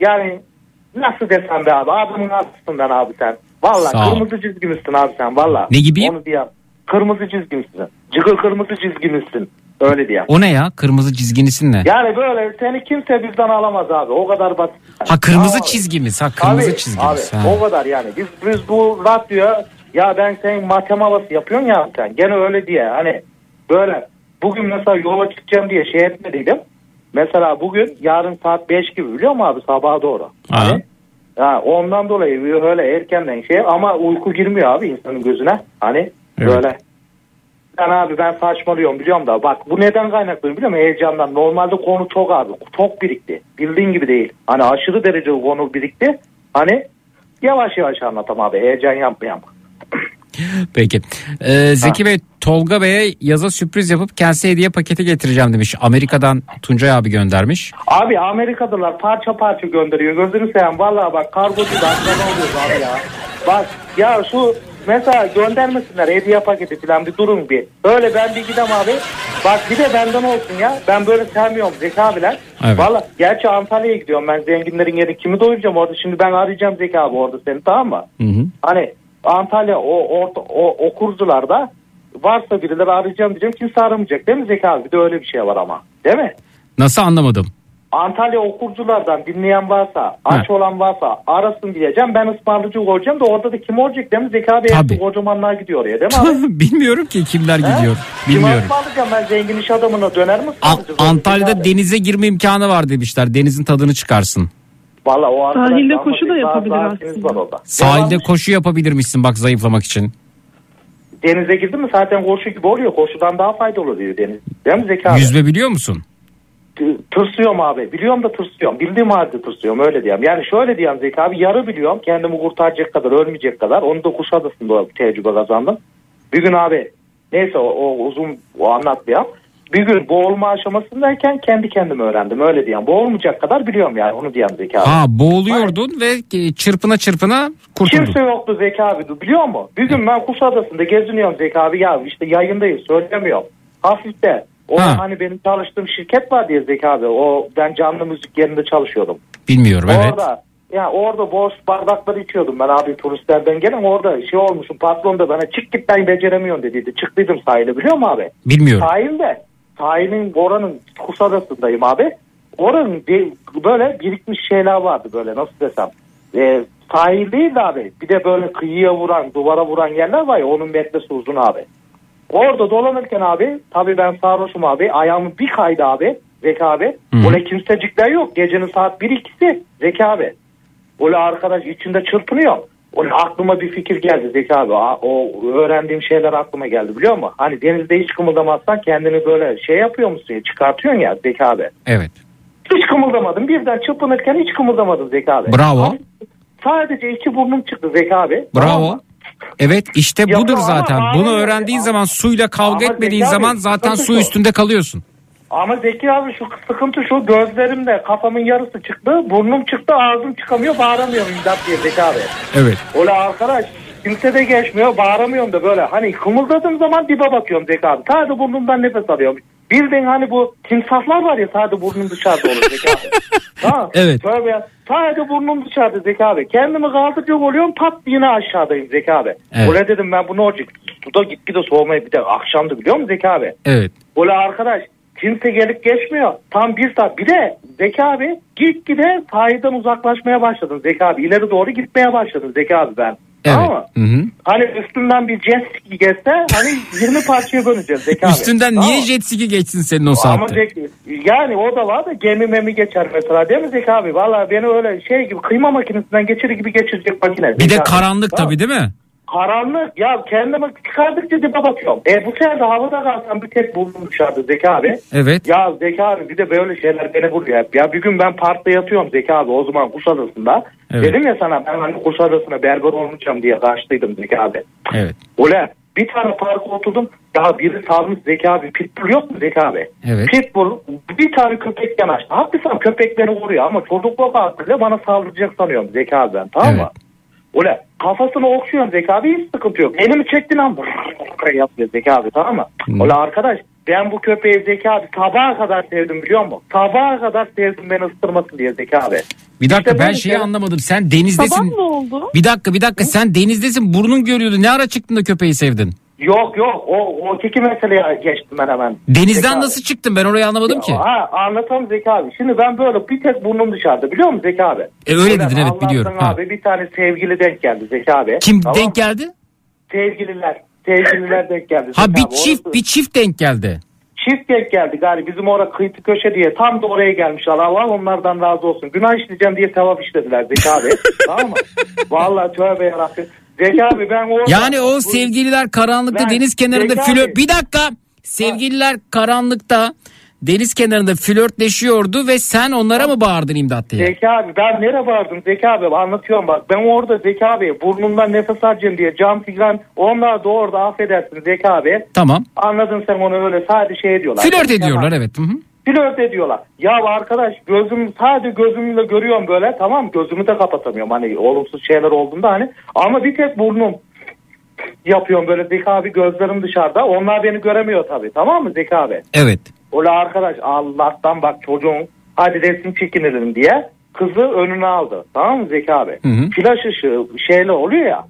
Yani nasıl desem be abi adamın altısından abi sen. Valla Sağ ol. kırmızı çizgimizsin abi sen valla. Ne gibiyim? Onu diyem. Kırmızı çizgimizsin. Cıgır kırmızı çizgimizsin. Öyle diyem. o ne ya? Kırmızı çizginisin ne? Yani böyle seni kimse bizden alamaz abi. O kadar basit. Ha kırmızı Tamam. çizgimiz. Ha kırmızı Abi, çizgimiz. Abi, ha. o kadar yani. Biz, biz bu radyoya ya ben senin matem havası yapıyorsun ya sen. Gene öyle diye hani böyle bugün mesela yola çıkacağım diye şey etmediydim. Mesela bugün yarın saat 5 gibi biliyor musun abi sabaha doğru. Hani, ya ondan dolayı öyle erkenden şey ama uyku girmiyor abi insanın gözüne. Hani böyle. Ben abi ben saçmalıyorum biliyorum da bak bu neden kaynaklı biliyor musun heyecandan. Normalde konu çok abi çok birikti. Bildiğin gibi değil. Hani aşırı derece konu birikti. Hani yavaş yavaş anlatam abi heyecan yapmayayım. Peki. Ee, Zeki Bey Tolga Bey'e yaza sürpriz yapıp kendisi hediye paketi getireceğim demiş. Amerika'dan Tuncay abi göndermiş. Abi Amerikalılar parça parça gönderiyor. Gözünü seveyim. Vallahi bak kargocu da oluyoruz abi ya. Bak ya şu mesela göndermesinler hediye paketi falan bir durun bir. Böyle ben bir gidem abi. Bak bir de benden olsun ya. Ben böyle sevmiyorum Zeki abiler. Evet. Valla gerçi Antalya'ya gidiyorum ben zenginlerin yeri kimi doyuracağım orada. Şimdi ben arayacağım Zeki abi orada seni tamam mı? Hı hı. Hani Antalya o orta, o okurcularda varsa birileri arayacağım diyeceğim kimse aramayacak değil mi Zeki abi? Bir de öyle bir şey var ama. Değil mi? Nasıl anlamadım? Antalya okurculardan dinleyen varsa, aç olan varsa arasın diyeceğim. Ben ısmarlıcı olacağım da orada da kim olacak değil mi? Zeki abi hepsi kocamanlar gidiyor oraya değil mi abi? <laughs> Bilmiyorum ki kimler gidiyor. Kim Bilmiyorum. ısmarlayacağım ben zengin iş adamına döner mi? A- Antalya'da denize girme imkanı var demişler. Denizin tadını çıkarsın. Valla o arkadaş Sahilde koşu da yapabilir daha aslında. Sahilde koşu yapabilirmişsin bak zayıflamak için. Denize girdin mi zaten koşu gibi oluyor. Koşudan daha faydalı oluyor deniz. Değil mi Zeki abi? Yüzme biliyor musun? Tırsıyorum abi. Biliyorum da tırsıyorum. Bildiğim halde tırsıyorum öyle diyeyim. Yani şöyle diyeyim Zeki abi yarı biliyorum. Kendimi kurtaracak kadar ölmeyecek kadar. Onu da Kuşadası'nda tecrübe kazandım. Bir gün abi neyse o, o uzun o anlatmayayım. Bir gün boğulma aşamasındayken kendi kendime öğrendim öyle diyeyim. Boğulmayacak kadar biliyorum yani onu diyeyim Zeki abi. Ha boğuluyordun ve e, çırpına çırpına kurtuldun. Kimse yoktu Zeki abi biliyor musun? Bir gün ben Kuşadası'nda geziniyorum Zeki abi ya işte yayındayım söylemiyorum. Hafifte o Ha. hani benim çalıştığım şirket var diye Zeki abi o ben canlı müzik yerinde çalışıyordum. Bilmiyorum evet. Orada ya orada boş bardakları içiyordum ben abi turistlerden gelen orada şey olmuşum patron da bana çık git ben beceremiyorsun dediydi. Çıktıydım sahile biliyor musun abi? Bilmiyorum. Sahilde sahilin oranın Kuşadası'ndayım abi. Oranın bir- böyle birikmiş şeyler vardı böyle nasıl desem. E, sahil değil de abi bir de böyle kıyıya vuran duvara vuran yerler var ya onun metresi uzun abi. Orada dolanırken abi tabii ben sarhoşum abi ayağımı bir kaydı abi Zeki abi. Öyle kimsecikler yok gecenin saat 1-2'si Zeki abi. Öyle arkadaş içinde çırpınıyor. Öyle aklıma bir fikir geldi Zeki abi. O öğrendiğim şeyler aklıma geldi biliyor musun? Hani denizde hiç kımıldamazsan kendini böyle şey yapıyor musun ya çıkartıyorsun ya Zeki abi. Evet. Hiç kımıldamadım. Birden çırpınırken hiç kımıldamadım Zeki abi. Bravo. Sadece iki burnum çıktı Zeki abi. Bravo. Evet işte budur zaten. Bunu öğrendiğin zaman suyla kavga etmediğin zaman zaten su üstünde kalıyorsun. Ama Zeki abi şu sıkıntı şu gözlerimde kafamın yarısı çıktı. Burnum çıktı ağzım çıkamıyor bağıramıyorum imdat diye Zeki abi. Evet. Öyle arkadaş kimse de geçmiyor bağıramıyorum da böyle hani kımıldadığım zaman dibe bakıyorum Zeki abi. Sadece burnumdan nefes alıyorum. Bildiğin hani bu timsahlar var ya sadece burnum dışarıda olur Zeki abi. <laughs> ha? Evet. Tövbe ya. Sadece burnum dışarıda Zeki abi. Kendimi kaldıracak oluyorum pat yine aşağıdayım Zeki abi. Evet. Öyle dedim ben bu ne olacak? Suda gitgide soğumaya bir de akşamdı biliyor musun Zeki abi? Evet. Öyle arkadaş kimse gelip geçmiyor. Tam bir saat. Bir de Zeki abi gitgide sahilden uzaklaşmaya başladım Zeki abi. İleri doğru gitmeye başladım Zeki abi ben. Evet. Mı? Hı hı. Hani üstünden bir jet ski geçse hani 20 parçaya bölüneceğiz Zeki abi. Üstünden Tamam niye jet ski geçsin senin o Ama saatte? Zeki, yani o da var da gemi memi geçer mesela değil mi Zeki abi? Valla beni öyle şey gibi kıyma makinesinden geçirir gibi geçirecek makine. Bir Zeki de abi. karanlık Tamam. tabii değil mi? Karanlık ya kendime çıkardıkça dibe bakıyorum. E bu sefer de havada kalsam bir tek burnum dışarıda Zeki abi. Evet. Ya Zeki abi bir de böyle şeyler beni vuruyor hep. Ya bir gün ben parkta yatıyorum Zeki abi o zaman Kuşadası'nda. Evet. Dedim ya sana ben hani Kuşadası'na berber olmayacağım diye kaçtıydım Zeki abi. Evet. Ule Bir tane parka oturdum. Ya biri salmış Zeki abi. Pitbull yok mu Zeki abi? Evet. Pitbull bir tane köpek yanaştı. Haklısın köpek beni vuruyor ama çocukluk aklıyla bana saldıracak sanıyorum Zeki abi ben tamam mı? Öyle kafasını okşuyorum Zeki abi hiç sıkıntı yok. Elimi çektin an yapıyor Zeki abi tamam mı? Öyle arkadaş ben bu köpeği Zeki abi sabaha kadar sevdim biliyor musun? Sabaha kadar sevdim beni ısırmasın diye Zeki abi. Bir dakika İşte ben şeyi şey- anlamadım. Sen denizdesin. Sabah ne oldu? Bir dakika bir dakika sen denizdesin burnun görüyordu. Ne ara çıktın da köpeği sevdin? Yok yok o, o iki meseleye geçtim ben hemen. Denizden abi. nasıl çıktın ben orayı anlamadım ki. Ha anlatamam Zeki abi. Şimdi ben böyle bir tek burnum dışarıda biliyor musun Zeki abi? E, öyle dedin, evet, biliyorum. Ha. Abi bir tane sevgili denk geldi Zeki abi. Kim Tamam denk geldi? Sevgililer. Sevgililer denk geldi. Ha Zeki bir abi. çift Orası- bir çift denk geldi. Çift denk geldi galiba bizim orada kıytı köşe diye tam da oraya gelmişler Allah onlardan razı olsun. Günah işleyeceğim diye sevap işlediler Zeki abi. <laughs> tamam mı? Vallahi tövbe yarabbim. Zeki abi ben orada... Yani o sevgililer karanlıkta Ben- deniz kenarında Zeki flört... abi- Bir dakika. Sevgililer karanlıkta deniz kenarında flörtleşiyordu ve sen onlara mı bağırdın imdat diye? Zeki abi ben nereye vardım Zeki abi anlatıyorum bak. Ben orada Zeki abi burnumdan nefes alacağım diye cam figran onlar da orada affedersin Zeki abi. Tamam. Anladın sen onu öyle sadece şey ediyorlar. Flört ediyorlar tamam. evet. Hı hı. Flört ediyorlar. Ya arkadaş gözüm sadece gözümle görüyorum böyle tamam gözümü de kapatamıyorum hani olumsuz şeyler olduğunda hani ama bir tek burnum yapıyorum böyle Zeki abi gözlerim dışarıda onlar beni göremiyor tabii tamam mı Zeki abi? Evet. Öyle arkadaş Allah'tan bak çocuğun hadi resim çekinelim diye kızı önüne aldı. Tamam mı Zeki abi? Hı hı. Flaş ışığı şeyle oluyor ya.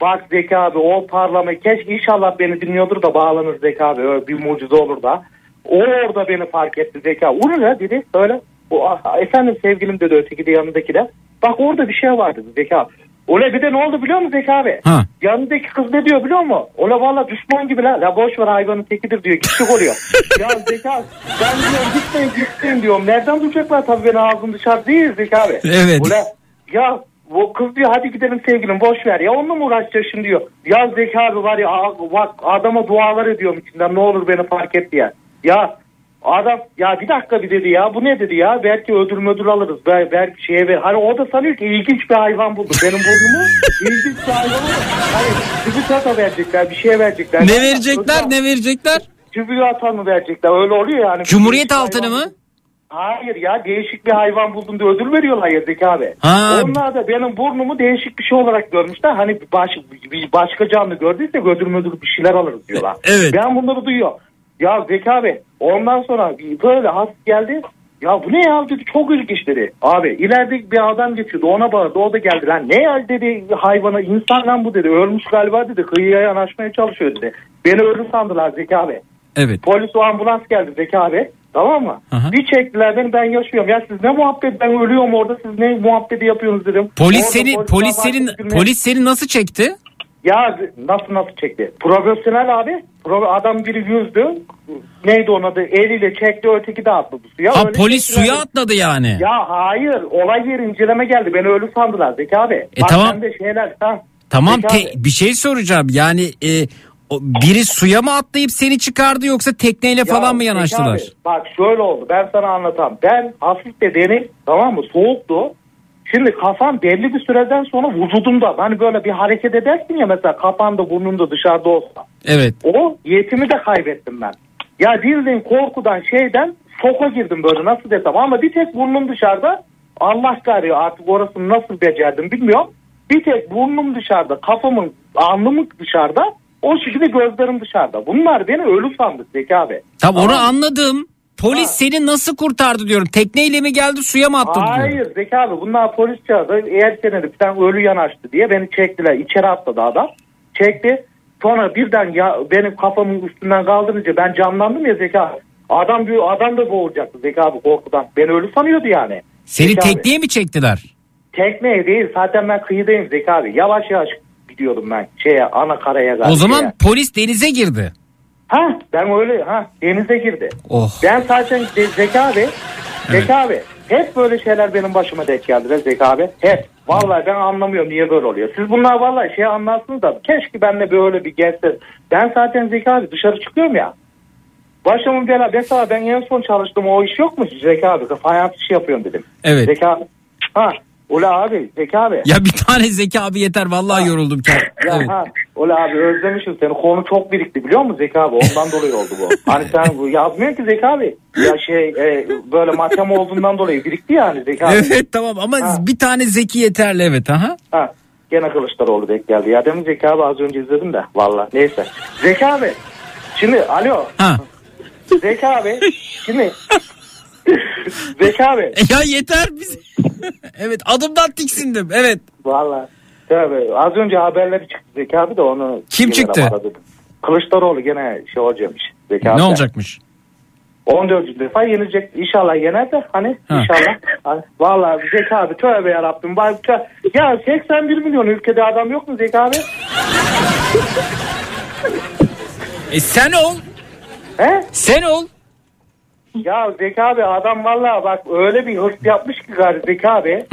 Bak Zeki abi o parlama keşke inşallah beni dinliyordur da bağlanır Zeki abi. Öyle bir mucize olur da. O orada beni fark etti. O ne la?" dedi öyle. O, "Ah, efendim sevgilim dedi öteki de yanındaki de. Bak orada bir şey var dedi Zeki abi. Öyle bir de ne oldu biliyor musun Zeki abi? Ha. Yanındaki kız ne diyor biliyor musun? Ola valla düşman gibi la. La boş ver hayvanın tekidir diyor. Gittik oluyor. <laughs> ya Zeki abi ben diyorum gitmeyin gitmeyin diyorum. Nereden duyacaklar tabii beni ağzım dışarı değil Zeki abi. Evet. Ola, ya o kız diyor hadi gidelim sevgilim boş ver ya onunla mı uğraşacaksın diyor. Ya Zeki abi var ya bak adama dualar ediyorum içinden ne olur beni fark et diye. Ya adam ya bir dakika bir dedi ya bu ne dedi ya belki ödül ödül alırız Bel- belki şeye ver. Hani o da sanıyor ki ilginç bir hayvan buldu benim burnumu ilginç bir hayvan buldu. Hani çikolata verecekler bir şey verecekler. Ne verecekler ne verecekler? Çikolata mı verecekler öyle oluyor yani. Cumhuriyet altını mı? Hayır ya değişik bir hayvan buldum diye ödül veriyorlar ya Zeki abi. Ha. Onlar da benim burnumu değişik bir şey olarak görmüşler. Hani baş, bir başka canlı gördüyse ödül ödül bir şeyler alırız diyorlar. Evet. Ben bunları duyuyorum. Ya Zeki abi ondan sonra böyle has geldi. Ya bu ne ya dedi çok ilginç dedi. Abi ileride bir adam geçiyordu ona bağırdı o da geldi. Lan ne ya dedi hayvana insan lan bu dedi. Ölmüş galiba dedi kıyıya yanaşmaya çalışıyor dedi. Beni ölü sandılar Zeki abi. Evet. Polis o ambulans geldi Zeki abi. Tamam mı? Aha. Bir çektiler beni ben yaşıyorum. Ya siz ne muhabbet ben ölüyorum orada siz ne muhabbeti yapıyorsunuz dedim. Polis Orada seni polis senin polis seni nasıl çekti? Ya nasıl nasıl çekti? Profesyonel abi. Adam biri yüzdü. Neydi onun adı? Eliyle çekti öteki de atladı suya. Ha Öyle polis suya atladı yani. Ya hayır olay yeri inceleme geldi. Beni ölü sandılar Zeki abi. E Bak tamam. sende şeyler. Ha. Tamam Zeki te- abi. bir şey soracağım. Yani e, biri suya mı atlayıp seni çıkardı yoksa tekneyle Ya falan mı yanaştılar? abi, bak şöyle oldu ben sana anlatam. Ben hafif de deniz tamam mı soğuktu. Şimdi kafam belli bir süreden sonra vücudumda hani böyle bir hareket edersin ya mesela kafan da burnun da dışarıda olsa. Evet. O yetimi de kaybettim ben. Ya bildiğin korkudan şeyden şoka girdim böyle nasıl desem ama bir tek burnum dışarıda Allah kahretsin artık orasını nasıl becerdim bilmiyorum. Bir tek burnum dışarıda kafamın alnımın dışarıda o şekilde gözlerim dışarıda. Bunlar beni ölü sandı Zeki abi. Tamam onu anladım. Polis seni nasıl kurtardı diyorum. Tekneyle mi geldi suya mı diyorum. Hayır Zeki abi bunlar polis çağırdı. Eğer senedi bir tane ölü yanaştı diye beni çektiler. İçeri atladı adam. Çekti. Sonra birden ya benim kafamın üstünden kaldırınca ben canlandım ya Zeki abi. Adam bir adam da boğulacaktı Zeki abi korkudan. Beni ölü sanıyordu yani. Seni Zeki abi. tekneye mi çektiler? Tekneye değil zaten ben kıyıdayım Zeki abi. Yavaş yavaş gidiyordum ben şeye ana karaya. O zaman polis denize girdi. Ha ben öyle ha denize girdi. Oh. Ben zaten de- Zeki abi, Zeki abi hep böyle şeyler benim başıma denk geldi Zeki abi. Hep. Vallahi ben anlamıyorum niye böyle oluyor. Siz bunlar vallahi şey anlarsınız da keşke benimle böyle bir gelse. Ben zaten Zeki abi dışarı çıkıyorum ya. Başımın bela. Mesela ben en son çalıştım o iş yok mu Zeki abi? Fayans işi yapıyorum dedim. Evet. Zeki abi. Ha Ula abi Zeki abi. Ya bir tane Zeki abi yeter vallahi yoruldum. Ya Evet. ha, Ula abi özlemişim seni. Konu çok birikti biliyor musun Zeki abi? Ondan dolayı oldu bu. Hani sen yazmıyor ki Zeki abi. Ya şey e, böyle matem olduğundan dolayı birikti yani Zeki abi. Evet tamam ama bir tane Zeki yeterli evet aha. Ha, gene Kılıçdaroğlu denk geldi. Ya demin Zeki abi az önce izledim de. Valla neyse. Zeki abi. Şimdi alo. Ha. Zeki abi. Şimdi. <laughs> Zeki abi. Ya yeter biz. <laughs> evet adımdan tiksindim evet. Valla. Tabii az önce haberleri çıktı Zeki abi de onu. Kim çıktı? Aradı. Kılıçdaroğlu gene şey olacakmış. Zeki abi. Ne olacakmış? 14. defa yenecek. İnşallah yener de hani Ha. inşallah. Vallahi Zeki abi tövbe yarabbim. Ya 81 milyon ülkede adam yok mu Zeki abi? E sen ol. He? Sen ol. Ya Zeki abi adam vallahi bak öyle bir hırs yapmış ki gari Zeki abi.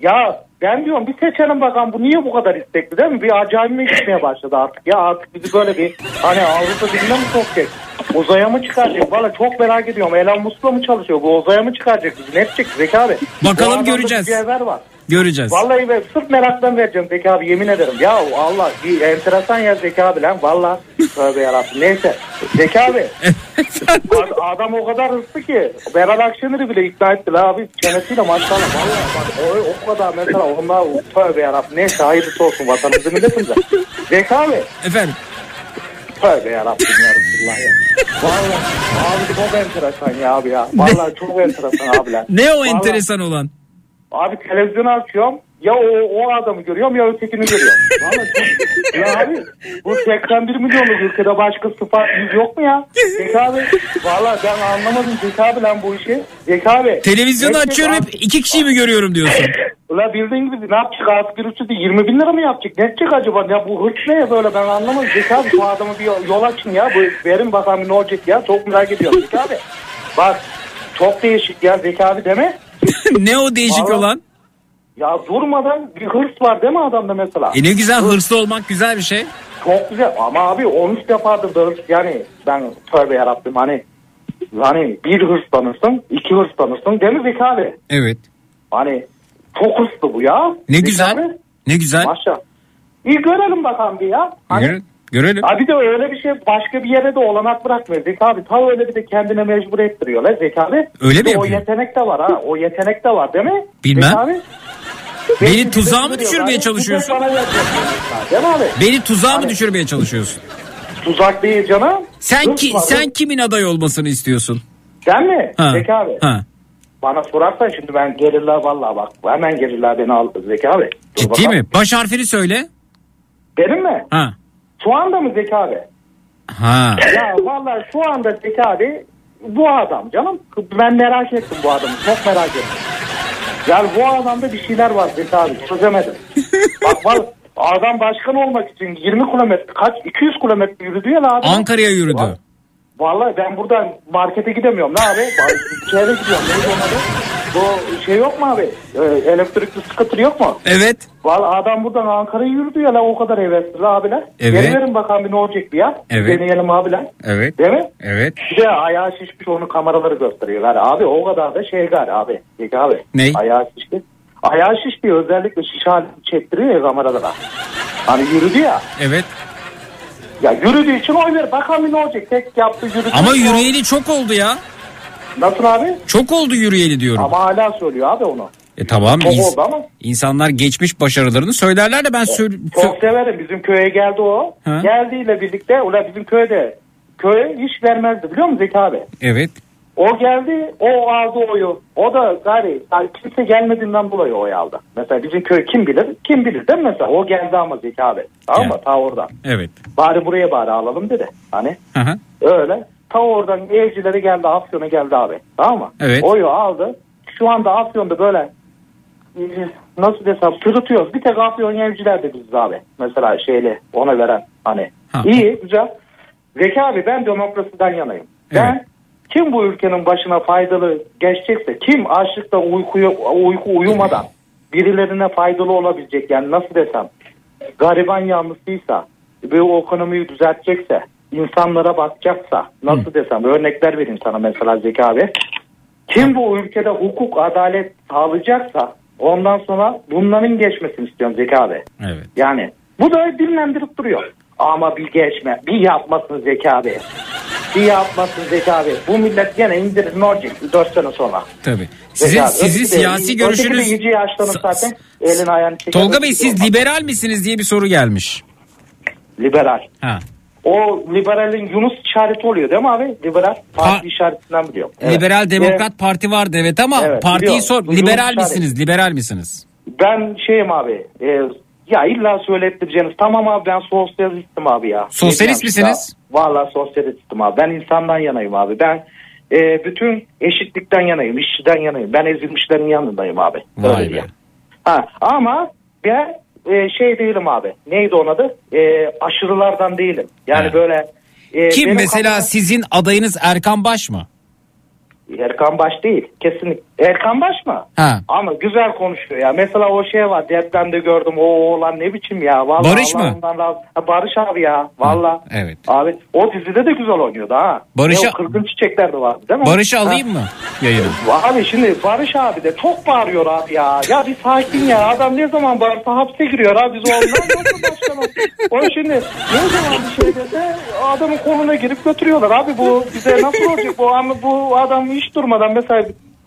Ya ben diyorum bir seçelim bakalım bu niye bu kadar istekli değil mi? Bir acayip gitmeye başladı artık. Ya artık bizi böyle bir hani Avrupa Birliği'ne mi sokacak? Uzaya mı çıkaracak? Valla çok merak ediyorum. Elon Musk'la mı çalışıyor? Bu uzaya mı çıkaracak bizi? Ne yapacak Zeki abi? Bakalım göreceğiz. Bir cevher var. Göreceğiz. Vallahi ben sırf meraktan vereceğim Zeki abi yemin ederim. Ya Allah bir enteresan ya Zeki abi lan valla. Tövbe yarabbim. Neyse. Zeki abi. <laughs> Ad- adam o kadar hırslı ki. Beral Akşener'i bile ikna etti la abi. Çenesiyle maşallah. Valla bak o, o kadar mesela onlar tövbe yarabbim. Neyse hayırlısı olsun vatanımızın milletimize. Zeki abi. Efendim. Tövbe yarabbim ya Resulullah ya. Valla abi çok enteresan ya abi ya. Valla çok enteresan abi lan. Ne o Vallahi- enteresan olan? Abi televizyonu açıyorum. Ya o, o adamı görüyorum ya ötekini görüyorum. <laughs> Vallahi ya abi bu 81 milyonluk ülkede başka sıfat yüz yok mu ya? Zeki abi valla ben anlamadım Zeki abi lan bu işi. Zeki abi. Televizyonu Gerçek açıyorum hep iki kişiyi mi görüyorum diyorsun? <laughs> Ula bildiğin gibi ne yapacak asgari ücreti 20 bin lira mı yapacak? Ne yapacak acaba? Ya bu hırs ne ya böyle ben anlamadım. Zeki abi bu adamı bir yol- açın ya. Bu verin bakalım ne olacak ya. Çok merak ediyorum Zeki abi. Bak çok değişik ya Zeki abi deme. <laughs> ne o değişik Vallahi- olan? Ya durmadan bir hırs var değil mi adamda mesela? E ne güzel hırslı olmak güzel bir şey. Çok güzel ama abi 13 defadır da hırs yani ben tövbe yarabbim hani hani bir hırslanırsın iki hırslanırsın değil mi Zeki abi? Evet. Hani çok hırslı bu ya. Ne Zeki güzel. abi. Ne güzel. Maşallah. İyi görelim bakalım bir ya. Hani, Göre- görelim. Abi de öyle bir şey başka bir yere de olanak bırakmıyor Zeki abi. Ta öyle bir de kendine mecbur ettiriyorlar Zeki abi. Öyle mi Bir de O yetenek de var ha. O yetenek de var değil mi? Bilmem. Zeki abi. Beni tuzağa mı düşürmeye çalışıyorsun? abi? Beni tuzağa mı düşürmeye çalışıyorsun? Tuzak değil canım. Sen Hırs ki var, sen kimin aday olmasını istiyorsun? Sen mi? Ha. Zeki abi. Ha. Bana sorarsan şimdi ben gelirler vallahi bak. Hemen gelirler beni al Zeki abi. Dur Ciddi bakalım. mi? Baş harfini söyle. Benim mi? Ha. Şu anda mı Zeki abi? Ha. ya vallahi şu anda Zeki abi bu adam canım. Ben merak ettim bu adamı. Çok merak ettim. Yani bu adamda bir şeyler var Zeki abi. Çözemedim. <laughs> Bak vallahi adam başkan olmak için 20 kilometre kaç 200 kilometre yürüdü ya abi. Ankara'ya yürüdü. Vallahi ben buradan markete gidemiyorum. Ne abi? Şehre gidiyorum. Bu şey yok mu abi? Ee, elektrikli scooter yok mu? Evet. Vallahi adam buradan Ankara'ya yürüdü ya lan o kadar hevesli abiler. Evet. Geri verin bakalım bir ne olacak bir ya. Evet. Deneyelim abiler. Evet. Değil mi? Evet. Bir de ayağı şişmiş onu kameraları gösteriyor. Yani abi o kadar da şey gari abi. Peki abi. Ney? Ayağı şişti. Ayağı şişti özellikle şiş halini çektiriyor ya kameralara. Hani yürüdü ya. Evet. Ya yürüdüğü için oy ver. Bakalım ne olacak. Tek yaptı yürüdü. Ama yürüyeli çok oldu ya. Nasıl abi? Çok oldu yürüyeli diyorum. Ama hala söylüyor abi onu. E tamam. Çok ins- oldu ama. insanlar geçmiş başarılarını söylerler de ben söyle... Çok severim. Bizim köye geldi o. Ha. Geldiğiyle birlikte ulan bizim köyde köye iş vermezdi biliyor musun Zeki abi? Evet. O geldi o aldı oyu. O da gari yani kimse gelmediğinden dolayı oy aldı. Mesela bizim köy kim bilir? Kim bilir değil mi mesela? O geldi ama Zeki abi. Tamam mı? Ta oradan. Evet. Bari buraya bari alalım dedi. Hani hı. öyle. Ta oradan evcileri geldi Afyon'a geldi abi. Tamam mı? Evet. Oyu aldı. Şu anda Afyon'da böyle e, nasıl desem sırıtıyoruz. Bir tek Afyon evciler de biziz abi. Mesela şeyle ona veren hani. İyi güzel. Zeki abi ben demokrasiden yanayım. Ben kim bu ülkenin başına faydalı geçecekse kim açlıktan uykuya, uyku uyumadan birilerine faydalı olabilecek yani nasıl desem gariban yanlısıysa bu ekonomiyi düzeltecekse insanlara bakacaksa nasıl desem örnekler vereyim sana mesela Zeki abi. Kim bu ülkede hukuk adalet sağlayacaksa Ondan sonra bunların geçmesini istiyorum Zeki abi. Evet. Yani bu da dinlendirip duruyor. Ama bir geçme, bir yapmasın Zeki abi. Bir yapmasın Zeki abi. Bu millet gene indirir ne olacak 4 sene sonra. Tabii. Sizin, abi, sizin öteki siyasi öteki görüşünüz... iyice yaşlanıp zaten elini ayağını çeker. Tolga Bey siz liberal misiniz diye bir soru gelmiş. Liberal. Ha. O liberalin Yunus işareti oluyor değil mi abi? Liberal parti işaretinden biliyorum. Evet. Liberal Demokrat Ve Parti vardı evet ama Evet, partiyi biliyorum. sor. Yunus Liberal işareti. misiniz? Liberal misiniz? Ben şeyim abi. E, ya illa söylettireceğiniz. Tamam abi ben sosyalistim abi ya. Sosyalist misiniz? işte. Vallahi sosyalistim abi. Ben insandan yanayım abi. Ben e, bütün eşitlikten yanayım. işçiden yanayım. Ben ezilmişlerin yanındayım abi. Vay Öyle be. diyeyim. Ha, ama ben e, şey değilim abi. Neydi onun adı? E, aşırılardan değilim. Yani Evet. böyle e, Kim mesela kafam- sizin adayınız Erkan Baş mı? Erkan Baş değil. Kesinlikle. Erkan Baş mı? Ha. Ama güzel konuşuyor ya. Mesela o şey var. Depremde gördüm. O oğlan ne biçim ya. Vallahi Barış mı? Razı- Ha, Barış abi ya. Valla. Evet. Abi o dizide de güzel oynuyordu ha. Barış'a- o kırgın çiçekler de vardı değil mi? Barış'ı Ha. alayım mı yayına? Abi şimdi Barış abi de çok bağırıyor abi ya. Ya bir sakin ya. Adam ne zaman bağırsa hapse giriyor abi. Biz ondan nasıl başlamak? O şimdi ne zaman bir şey dese adamın koluna girip götürüyorlar abi. Bu bize nasıl olacak bu? Bu adam hiç durmadan mesela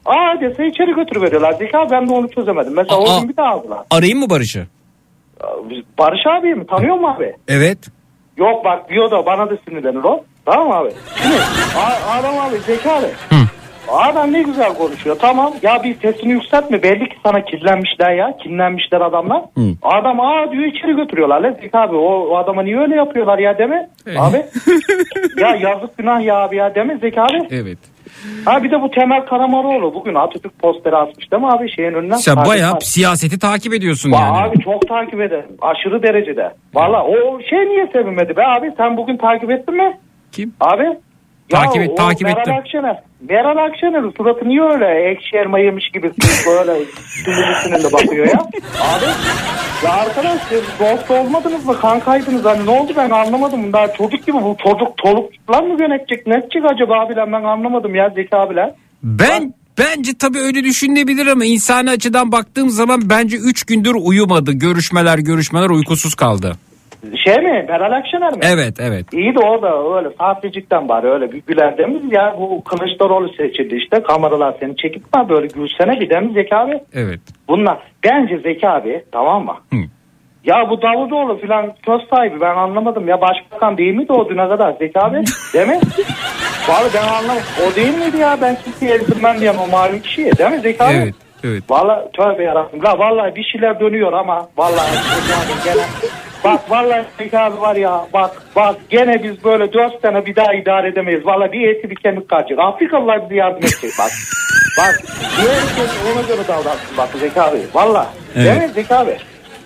Aa dese içeri götürüveriyorlar. Zeka ben de onu çözemedim. Mesela Aa. o gün bir daha aldılar. Arayayım mı Barış'ı? Barış abi mi? Tanıyor mu abi? Evet. Yok bak diyor da bana da sinirlenir o. Tamam abi? Şimdi adam abi zekalı. Adam ne güzel konuşuyor. Tamam ya bir sesini yükseltme. Belli ki sana kirlenmişler ya. Kinlenmişler adamlar. Adam aa diyor içeri götürüyorlar. Zeki abi o, o adama niye öyle yapıyorlar ya deme. Abi. <laughs> ya yazık günah ya abi ya deme Zeki abi. Evet. Ha bir de bu Temel Karamaroğlu bugün Atatürk posteri asmış değil mi abi şeyin önüne? Sen Abi, bayağı abi. siyaseti takip ediyorsun Va- yani. Abi çok takip ederim. Aşırı derecede. Valla o şey niye sevinmedi be abi? Sen bugün takip ettin mi? Kim? Abi. Takip et- takip Meral ettim. Akşener. Meral Akşener'in suratı niye öyle ekşi elma yemiş gibi böyle sinirli sinirli bakıyor ya? Abi. Ya arkadaş siz dost olmadınız mı? Kankaydınız hani ne oldu ben anlamadım. Daha çocuk gibi bu çocuk çoluklar mı yönetecek? Ne edecek acaba abiler ben anlamadım ya Zeki abiler. Ben bence tabii öyle düşünülebilir ama insani açıdan baktığım zaman bence 3 gündür uyumadı. Görüşmeler görüşmeler uykusuz kaldı. Şey mi? Meral Akşener mi? Evet evet. İyi de o da öyle sahtecikten bari öyle bir güler demiz ya bu Kılıçdaroğlu seçildi işte kameralar seni çekip mi böyle gülsene bir demiz Zeki abi. Evet. Bunlar bence Zeki abi tamam mı? Ya bu Davutoğlu filan söz sahibi ben anlamadım ya başbakan değil miydi o düne kadar Zeki abi <laughs> değil mi? Vallahi ben anlamadım o değil miydi ya ben kimseyi ezdirmem diyem o malum kişiye değil mi Zeki abi? Evet. Evet. Vallahi tövbe yarabbim. La vallahi bir şeyler dönüyor ama vallahi gene bak vallahi abi var ya bak bak gene biz böyle dört sene bir daha idare edemeyiz. Vallahi bir eti bir kemik kalacak. Afrikalılar bize yardım edecek bak. bak herkes ona göre davransın bak Zeki abi. Vallahi. Evet. Değil mi Zeki abi?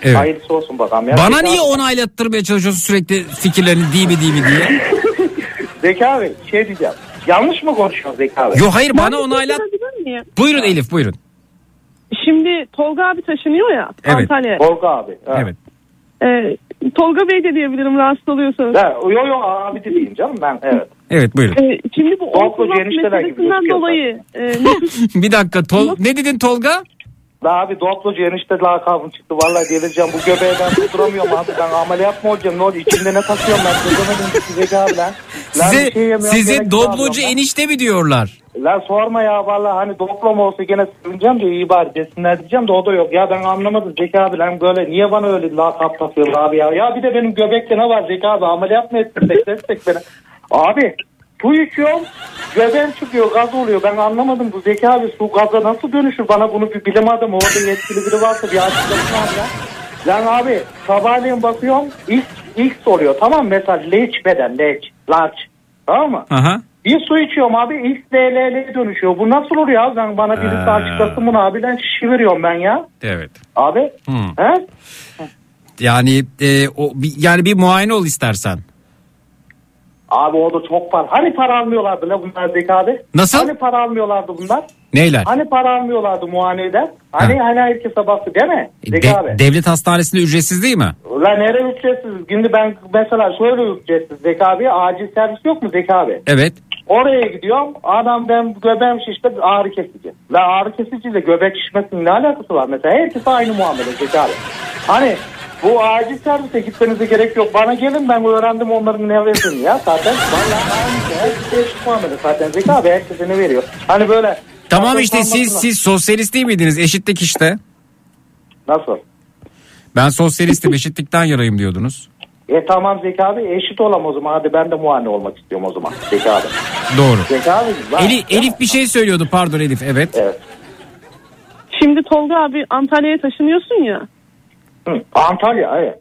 Evet. Hayırlısı olsun bakalım. Ya. Bana Zeki niye abi- onaylattırmaya çalışıyorsun sürekli fikirlerini değil mi değil mi diye? <laughs> Zeki abi şey diyeceğim. Yanlış mı konuşuyorsun Zeki abi? Yok hayır bana onaylat. Buyurun Elif buyurun. Şimdi Tolga abi taşınıyor ya Evet. Antalya'ya. Tolga abi. ha. Evet. Ee, Tolga Bey de diyebilirim rahatsız oluyorsanız. Ha, yo yo abi de diyeyim canım ben evet. Evet buyurun. Ee, şimdi bu Tolga ortalık enişteler gibi meselesinden dolayı e, nüfus- <laughs> bir dakika Tol ne dedin Tolga? La abi Doklucu enişte lakabım çıktı. Vallahi geleceğim. Bu göbeğe ben tutturamıyorum abi. Ben ameliyat mı olacağım? Ne olacak? İçimde ne taşıyorum ben? Çözemedim ki Zeki abi lan. Lan Size, şey size yemek doblocu enişte mi diyorlar? Lan sorma ya vallahi hani doklom olsa gene sevineceğim de iyi bari desinler diyeceğim de o da yok. Ya ben anlamadım Zeki abi lan böyle niye bana öyle lakap takıyorlar abi ya. Ya bir de benim göbekte ne var Zeki abi ameliyat mı ettirsek destek beni. Abi su içiyorum göbeğim çıkıyor gaz oluyor ben anlamadım bu Zeki abi su gaza nasıl dönüşür bana bunu bir bilim adamı orada yetkili biri varsa bir açıklasın abi ya. Lan abi sabahleyin bakıyorum X, X oluyor tamam mesela L beden L large tamam mı? Aha. Bir su içiyorum abi XLL'ye dönüşüyor. Bu nasıl oluyor abi? Ben bana birisi Ha. açıklasın bunu abi. Ben şişi veriyorum ben ya. Evet. Abi. Hmm. He? Yani e, o yani bir muayene ol istersen. Abi o da çok para. Hani para almıyorlardı la bunlar Zeki abi? Nasıl? Hani para almıyorlardı bunlar? Neyler? Hani para almıyorlardı muayeneden? Hani hani herkese baktı değil mi? Zeki De- abi. devlet hastanesinde ücretsiz değil mi? Ulan nereye ücretsiz? Şimdi ben mesela şöyle ücretsiz Zeki abi. Acil servis yok mu Zeki abi? Evet. Oraya gidiyorum. Adam ben göbeğim şişti ağrı kesici. Ve ağrı kesiciyle göbek şişmesinin ne alakası var? Mesela herkes aynı muamele Zeki abi. Hani bu acil servise gitmenize gerek yok. Bana gelin ben öğrendim onların ne verdiğini ya zaten. Vallahi aynı şey. Herkes değişik muamele zaten. Zeki abi herkese ne veriyor? Hani böyle. Tamam işte siz siz sosyalist değil miydiniz? Eşitlik işte. Nasıl? Ben sosyalistim eşitlikten yarayım diyordunuz. E tamam Zeki abi eşit olam o zaman. Hadi ben de muayene olmak istiyorum o zaman. Zeki abi. Doğru. Zeki abi. Elif, Elif bir şey söylüyordu pardon Elif evet. Evet. Şimdi Tolga abi Antalya'ya taşınıyorsun ya. Hı, Antalya evet.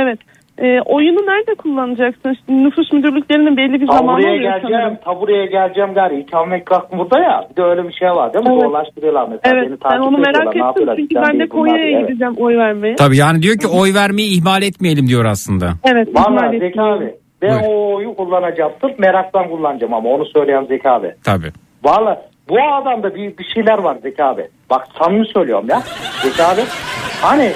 Evet. Ee, oyunu nerede kullanacaksın? Şimdi nüfus müdürlüklerinin belli bir zamanı oluyor geleceğim, sanırım. tabureye geleceğim gari. İkamet hakkım burada ya. Bir de öyle bir şey var değil mi? Evet. Dolaştırıyorlar mesela. Evet Beni ben takip onu merak Ne ettim yapıyorlar? çünkü ben de Konya'ya diye. Evet. gideceğim oy vermeye. Tabii yani diyor ki oy vermeyi ihmal etmeyelim diyor aslında. Evet. Vallahi Zeki abi. Ben o oyu kullanacağım. Sırf meraktan kullanacağım ama onu söyleyen Zeki abi. Tabii. Vallahi bu adamda bir, bir şeyler var Zeki abi. Bak samimi söylüyorum ya. Zeki abi. Hani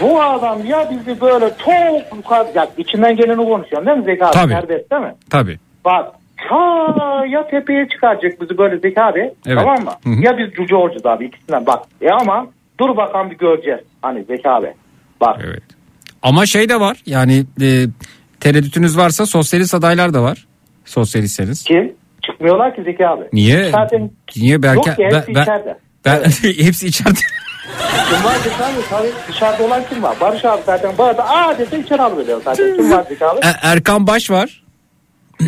bu adam ya bizi böyle çok yukarı... Ya içinden geleni konuşuyorum değil mi Zeki abi? Tabii. Serbest değil mi? Tabii. Bak ta ya tepeye çıkaracak bizi böyle Zeki abi. Evet. Tamam mı? Hı hı. Ya biz cüce olacağız abi ikisinden bak. E ama dur bakalım bir göreceğiz. Hani Zeki abi. Bak. Evet. Ama şey de var yani e, tereddütünüz varsa sosyalist adaylar da var. Sosyalistseniz. Kim? Çıkmıyorlar ki Zeki abi. Niye? Zaten Niye belki Yok ya, hepsi ben, içeride. ben <laughs> hepsi içeride. Kim var Zeki abi? Tabii dışarıda olan kim var? Barış abi zaten bu arada aa dese içeri alıveriyor zaten. Kim var Zeki abi? E- Erkan Baş var. <clears throat>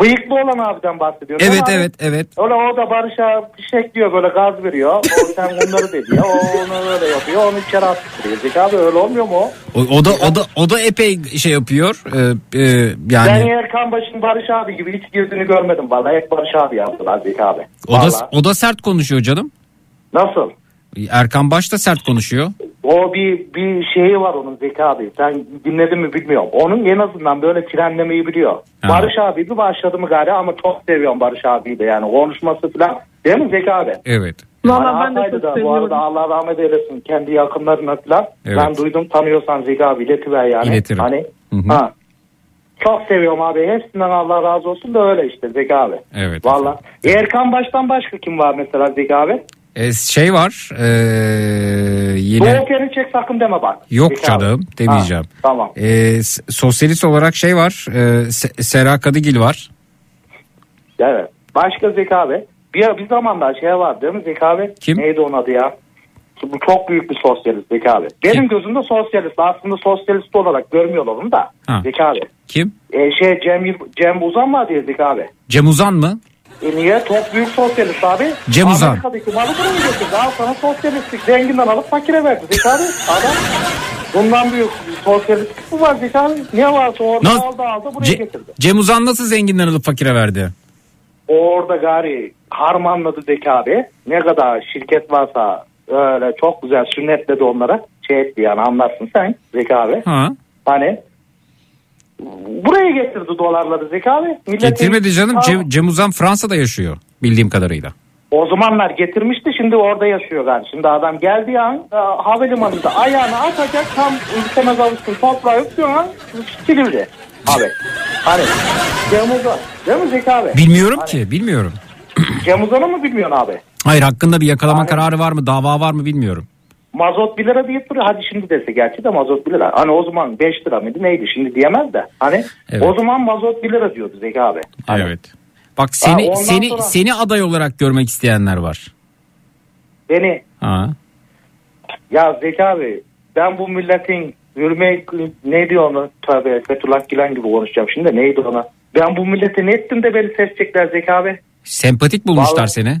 Bıyıklı olan abiden bahsediyorum. Evet Ama evet evet. Öyle o da Barış'a fişek diyor böyle gaz veriyor. O <laughs> sen bunları dedi ya. O onu öyle yapıyor. Onu içeri attırıyor. Zeki abi öyle olmuyor mu o? O, o da o da o da epey şey yapıyor. E, e, Ben yani Erkan Baş'ın Barış abi gibi hiç girdiğini görmedim vallahi. Hep Barış abi yaptılar Zeki abi. o da Vallahi. o da sert konuşuyor canım. Nasıl? Erkan Baş da sert konuşuyor. O bir bir şeyi var onun Zeki abi. Sen dinledin mi bilmiyorum. Onun en azından böyle frenlemeyi biliyor. Ha. Barış abi bir başladı mı gari ama çok seviyorum Barış abiyi de yani konuşması falan. Değil mi Zeki abi? Evet. Valla ben de çok da, Bu seviyorum. arada Allah rahmet eylesin kendi yakınlarına falan. Evet. Ben duydum tanıyorsan Zeki abi iletiver yani. İletirim. Hani, Hı hı. ha. Çok seviyorum abi. Hepsinden Allah razı olsun da öyle işte Zeki abi. Evet. Valla. Erkan Baş'tan başka kim var mesela Zeki abi? E, şey var. e, yine Doğu Kerini çek sakın deme bak. yok abi. canım demeyeceğim. Ha, tamam. E, sosyalist olarak şey var. E, Se- Sera Kadıgil var. Evet. Başka Zeki abi. Bir, bir zamanlar şey var değil mi Zeki abi? Kim? Neydi onun adı ya? Bu çok büyük bir sosyalist Zeki abi. Benim gözümde sosyalist. Aslında sosyalist olarak görmüyorlar onu da. Ha. Zeki abi. Kim? E, şey Cem, Cem Uzan var diye Zeki abi. Cem Uzan mı? E niye? Çok büyük sosyalist abi. Cem Uzan. Amerika'daki malı buraya getirdi. Al sana sosyalistlik. Zenginden alıp fakire verdi Zeki abi. Adam. Bundan büyük sosyalistlik mi var Zeki abi? Ne varsa orada Nasıl- aldı aldı buraya Ce- getirdi. Cem Uzan nasıl zenginden alıp fakire verdi? Orada gari harmanladı Zeki abi. Ne kadar şirket varsa öyle çok güzel sünnetledi onlara. Şey etti yani anlarsın sen Zeki abi. Ha. Hani buraya getirdi dolarları Zeki abi. Milletin- Getirmedi canım. Cem, Cem Uzan Fransa'da yaşıyor bildiğim kadarıyla. O zamanlar getirmişti şimdi orada yaşıyor galiba. Şimdi adam geldiği an e, havalimanında ayağını atacak tam ülkemez avuçsun toprağı öpüyor an Silivri. Abi. Hani Cem Uzan. Değil mi Zeki abi? Bilmiyorum Hani, ki bilmiyorum. Cem Uzan'ı mı bilmiyorsun abi? Hayır hakkında bir yakalama Hani- kararı var mı dava var mı bilmiyorum. Mazot 1 lira deyip duruyor. Hadi şimdi dese gerçi de mazot 1 lira. Hani o zaman 5 lira mıydı neydi şimdi diyemez de. Hani Evet. o zaman mazot 1 lira diyordu Zeki abi. Hani, Evet. Bak seni ondan seni sonra- seni aday olarak görmek isteyenler var. Beni Ha. ya Zeki abi ben bu milletin yürüme ne diyor onu tabi Fethullah Gülen gibi konuşacağım şimdi neydi ona. Ben bu millete ne ettim de beni seçecekler Zeki abi. Sempatik bulmuşlar Vallahi- seni.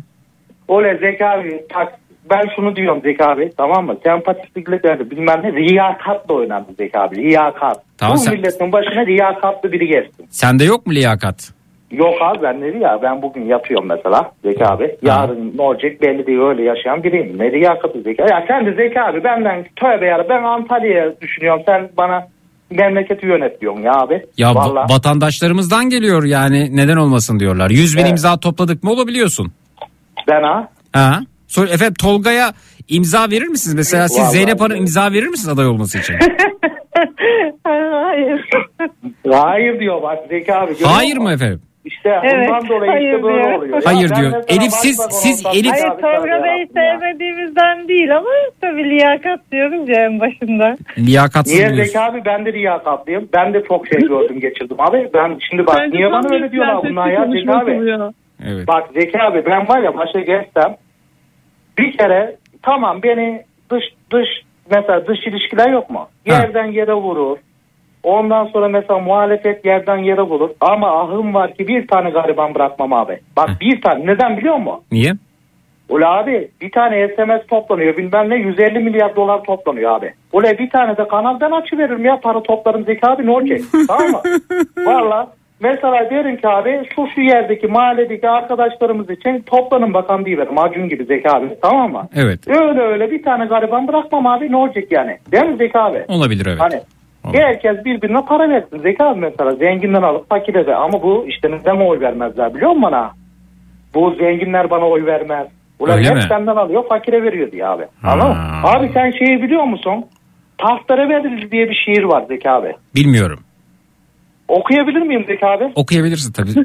Öyle Zeki abi tak, ben şunu diyorum Zeki abi tamam mı? Sempatiklikle yani bilmem ne riyakatla oynandı Zeki abi. Riyakat. Tamam, bu sen- milletin başına riyakatlı biri gelsin. Sende yok mu liyakat? Yok abi ben ne ya ben bugün yapıyorum mesela Zeki abi. Yarın ne olacak belli değil öyle yaşayan biriyim. Ne riyakatı Zeki Ya sen de Zeki abi benden tövbe ya ben Antalya'ya düşünüyorum. Sen bana memleketi yönet diyorsun ya abi. Ya va- Vallahi. vatandaşlarımızdan geliyor yani neden olmasın diyorlar. 100 bin Evet. imza topladık mı olabiliyorsun. ben ha. Ha? Sor, efendim Tolga'ya imza verir misiniz? Mesela siz Vallahi Zeynep Hanım imza verir misiniz aday olması için? <laughs> Hayır. Hayır diyor bak Zeki abi. görüyor Hayır musun? mı efendim? İşte Evet, bundan dolayı hayır işte böyle diyor. oluyor. Ya Hayır ben diyor. mesela Elif, siz- siz olsam Elif- Hayır tabii Tolga Bey'i ya. sevmediğimizden değil ama tabii liyakat diyoruz ya en başında. Liyakatsız Niye buluyorsun. Zeki abi ben de riyakatlıyım. Ben de çok şey gördüm geçirdim abi. Ben şimdi bak niye bana öyle diyorlar bunlar ya Zeki abi. Evet. Bak Zeki abi ben var ya başa geçsem bir kere tamam beni dış dış mesela dış ilişkiler yok mu? Yerden yere vurur. Ondan sonra mesela muhalefet yerden yere vurur. Ama ahım var ki bir tane gariban bırakmam abi. Bak bir tane. Neden biliyor musun? Niye? Ula abi bir tane SMS toplanıyor bilmem ne 150 milyar dolar toplanıyor abi. Ula bir tane de kanaldan açıveririm ya para toplarım Zeki abi ne olacak <laughs> tamam mı? Valla mesela derim ki abi şu şu yerdeki mahalledeki arkadaşlarımız için toplanın bakan diyiverim Acun gibi Zeki abi tamam mı? Evet. Öyle öyle bir tane gariban bırakmam abi ne olacak yani değil mi Zeki abi? Olabilir evet. Hani herkes birbirine para versin Zeki abi mesela zenginden alıp fakire de ama bu işte neden oy vermezler biliyor musun bana? Bu zenginler bana oy vermez. Ulan Öyle hep mi? senden alıyor fakire veriyor diye abi. Anladın mı? Abi sen şeyi biliyor musun? Tahtlara verilir diye bir şiir var Zeki abi. Bilmiyorum. Okuyabilir miyim Zeki abi? Okuyabilirsin tabii. <laughs>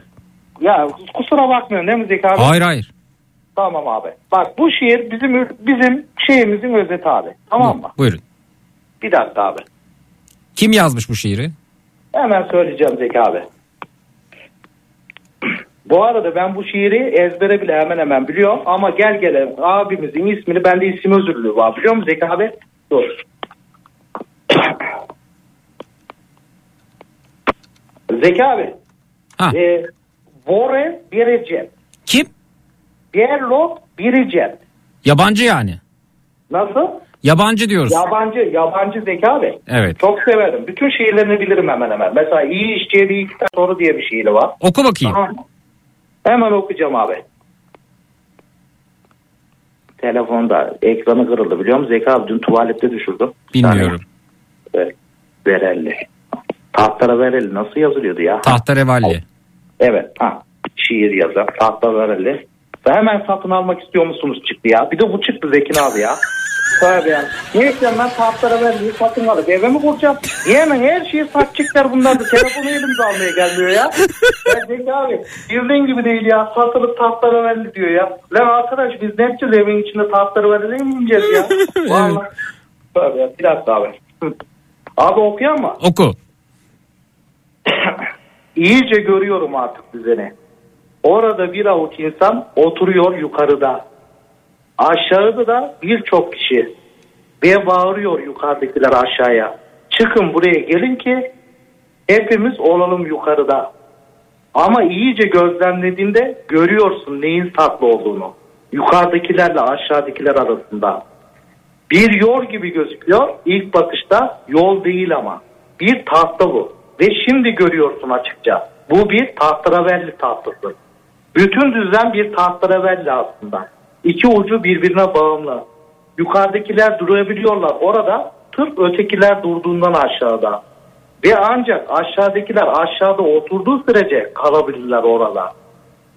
Ya kusura bakmıyorsun değil mi Zeki abi? hayır hayır. Tamam abi. Bak bu şiir bizim bizim şeyimizin özeti abi. Tamam mı? Buyurun. Bir dakika abi. Kim yazmış bu şiiri? Hemen söyleyeceğim Zeki abi. <clears throat> Bu arada ben bu şiiri ezbere bile hemen hemen biliyorum ama gel gele abimizin ismini bende isim özürlüğü var biliyor musun Zeki abi? Dur. <clears throat> Zeki abi. Ha. E, Vore Biricet. Kim? Berlot Biricet. Yabancı yani. Nasıl? Yabancı diyoruz. Yabancı, yabancı Zeki abi. Evet. Çok severim. Bütün şiirlerini bilirim hemen hemen. Mesela iyi işçiye bir iki tane soru diye bir şiiri var. Oku bakayım. Tamam. Hemen okuyacağım abi. Telefonda ekranı kırıldı biliyor musun? Zeki abi dün tuvalette düşürdüm. Bilmiyorum. Evet. Verelli. Tahtara verelli nasıl yazılıyordu ya? Tahterevalli. Evet. Ha. Şiir yazar. Tahta verelli. Ve hemen satın almak istiyor musunuz çıktı ya. Bir de bu çıktı Zekin abi ya. Tabii yani. Neyse ben tahtlara vermeyi satın alıp eve mi kuracağım? Niye hemen her şeyi satacaklar bunlar da telefonu elimize almaya gelmiyor ya. Ya Zeki abi bildiğin gibi değil ya. Satılıp tahtlara verdi diyor ya. Lan arkadaş biz ne yapacağız evin içinde tahtlara verdi mi yiyeceğiz ya? <laughs> Vallahi. Tabii ya. Bir dakika abi. Abi okuyan mı? Oku. <coughs> İyice görüyorum artık düzeni. Orada bir avuç insan oturuyor yukarıda. Aşağıda da birçok kişi. Ve bağırıyor yukarıdakiler aşağıya. Çıkın buraya gelin ki hepimiz olalım yukarıda. Ama iyice gözlemlediğinde görüyorsun neyin saklı olduğunu. Yukarıdakilerle aşağıdakiler arasında. Bir yol gibi gözüküyor. İlk bakışta yol değil ama. Bir tahta bu. Ve şimdi görüyorsun açıkça. Bu bir tahterevalli tahtası. Bütün düzen bir tahterevalli aslında. İki ucu birbirine bağımlı. Yukarıdakiler durabiliyorlar orada. Tıp ötekiler durduğundan aşağıda. Ve ancak aşağıdakiler aşağıda oturduğu sürece kalabilirler orada.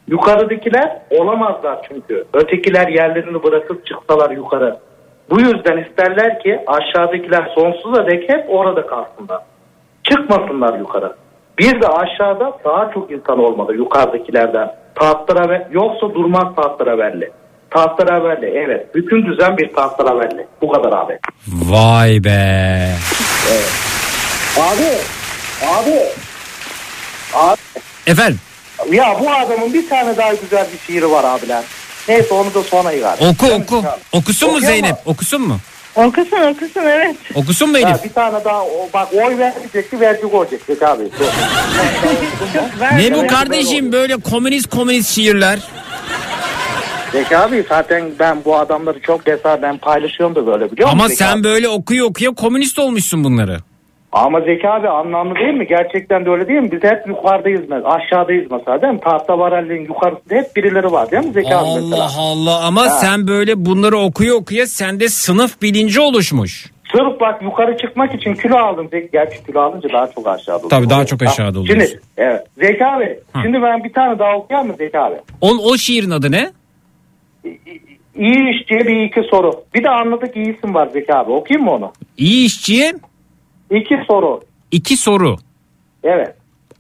Yukarıdakiler olamazlar çünkü. Ötekiler yerlerini bırakıp çıksalar yukarı. Bu yüzden isterler ki aşağıdakiler sonsuza dek hep orada kalsınlar. Çıkmasınlar yukarı. Bir de aşağıda daha çok insan olmalı yukarıdakilerden. Tahtlara ve yoksa durmaz tahtlara verli. Tahtlara verli evet. Bütün düzen bir tahtlara verli. Bu kadar abi. Vay be. Evet. Abi. Abi. Abi. Efendim Ya bu adamın bir tane daha güzel bir şiiri var abiler. Neyse onu da sonra yıkar. oku oku. Okusun mu Zeynep? Okusun mu? Okusun okusun evet. Okusun mu Ya Elif? bir tane daha o, bak oy verecekti verecek olacak Zeki abi. <laughs> Ne bu kardeşim böyle komünist komünist şiirler? Zeki abi zaten ben bu adamları çok mesela ben paylaşıyorum da böyle biliyor musun? Ama Zeki sen abi? böyle okuya okuya komünist olmuşsun bunları. Ama Zeki abi anlamlı değil mi? Gerçekten de öyle değil mi? Biz hep yukarıdayız mesela. Aşağıdayız mesela değil mi? Tahta varalliğin yukarısında hep birileri var değil mi Zeki abi mesela? Allah Allah ama Ha. sen böyle bunları okuya okuya sende sınıf bilinci oluşmuş. Sırf bak yukarı çıkmak için kilo aldım. Gerçi kilo alınca daha çok aşağıda oluyor. Tabii daha çok aşağıda Ha, oluyorsun. Şimdi evet. Zeki abi şimdi ben bir tane daha okuyayım mı Zeki abi? O, o şiirin adı ne? İyi işçiye bir iki soru. Bir de anladık iyi isim var Zeki abi. Okuyayım mı onu? İyi işçiye İki soru. iki soru. Evet.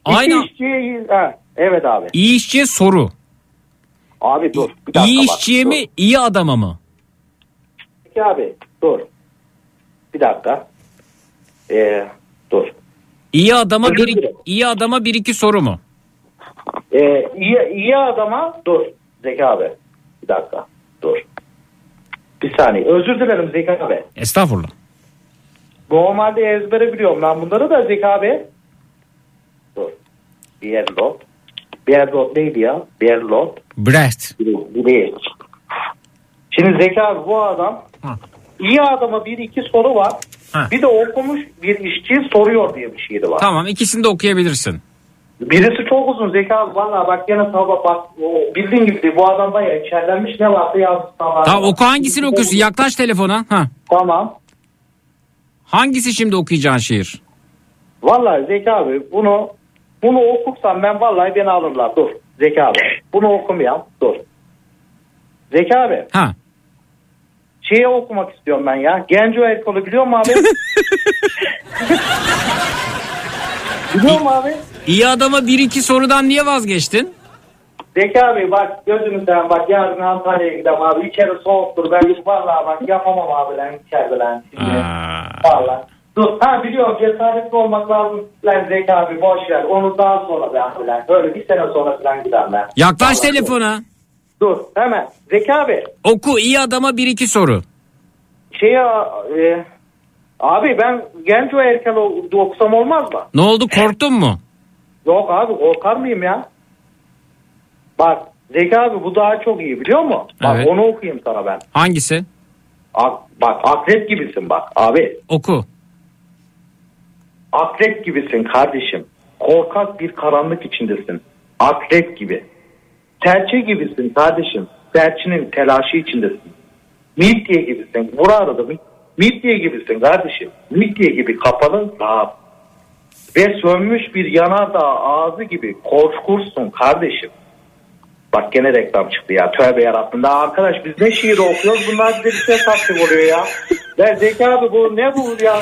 Aynı- İki işçiye, ha, evet abi. İyi işçiye soru. Abi dur. Bir dakika İyi bak, işçiye dur. mi iyi adama mı? Peki abi dur. Bir dakika. Ee, dur. İyi adama Özür bir dilerim. iyi adama bir iki soru mu? Ee, iyi, iyi adama dur Zeki abi. Bir dakika dur. Bir saniye. Özür dilerim Zeki abi. Estağfurullah. Normalde ezbere biliyorum ben bunları da Zeki abi. Dur. Berlot. Berlot neydi ya? Berlot. Brecht. Şimdi Zeki abi bu adam iyi adama bir iki soru var. Ha. Bir de okumuş bir işçiyi soruyor diye bir şiiri var. Tamam ikisini de okuyabilirsin. Birisi çok uzun Zeki abi. Valla bak gene sabah bak o bildiğin gibi bu adam bayağı içerlenmiş ne varsa yazmış. Tamam. Tamam oku hangisini okuyorsun? Yaklaş telefona. Ha. Tamam. Hangisi şimdi okuyacağın şiir? Vallahi Zeki abi bunu bunu okursam ben vallahi beni alırlar. Dur Zeki abi. Bunu okumayayım. Dur. Zeki abi. Ha. Şeyi okumak istiyorum ben ya. Genco Erkol'u biliyor musun abi? <laughs> biliyor musun abi? İyi adama bir iki sorudan niye vazgeçtin? Zeki abi bak gözünü seveyim bak yarın Antalya'ya gidelim abi. İçeri soğuktur. Ben vallahi bak yapamam abi lan içeride lan. Vallahi. Dur ha biliyorum cesaretli olmak lazım lan Zeki abi boş ver. Onu daha sonra ben abi lan. Böyle bir sene sonra falan giderim ben. Yaklaş Vallahi. telefona. Dur hemen. Zeki abi Oku iyi adama bir iki soru. şey e, abi ben Genco Erkel o- okusam olmaz mı? Ne oldu korktun mu? Yok abi korkar mıyım ya? Bak Zeki abi bu daha çok iyi biliyor musun? Bak Evet. onu okuyayım sana ben. Hangisi? Ak- bak akrep gibisin bak abi. Oku. Akrep gibisin kardeşim. Korkak bir karanlık içindesin. Akrep gibi. Serçe gibisin kardeşim. Serçinin telaşı içindesin. Midye gibisin. Vur arada mi- midye gibisin kardeşim. Midye gibi kapalı rahat. Ve sönmüş bir yanardağ ağzı gibi korkursun kardeşim. Bak gene reklam çıktı ya. Tövbe yarabbim. Daha arkadaş biz ne şiir okuyoruz bunlar bize bir şey taktik oluyor ya. Ya Zeki abi bu ne bu ya?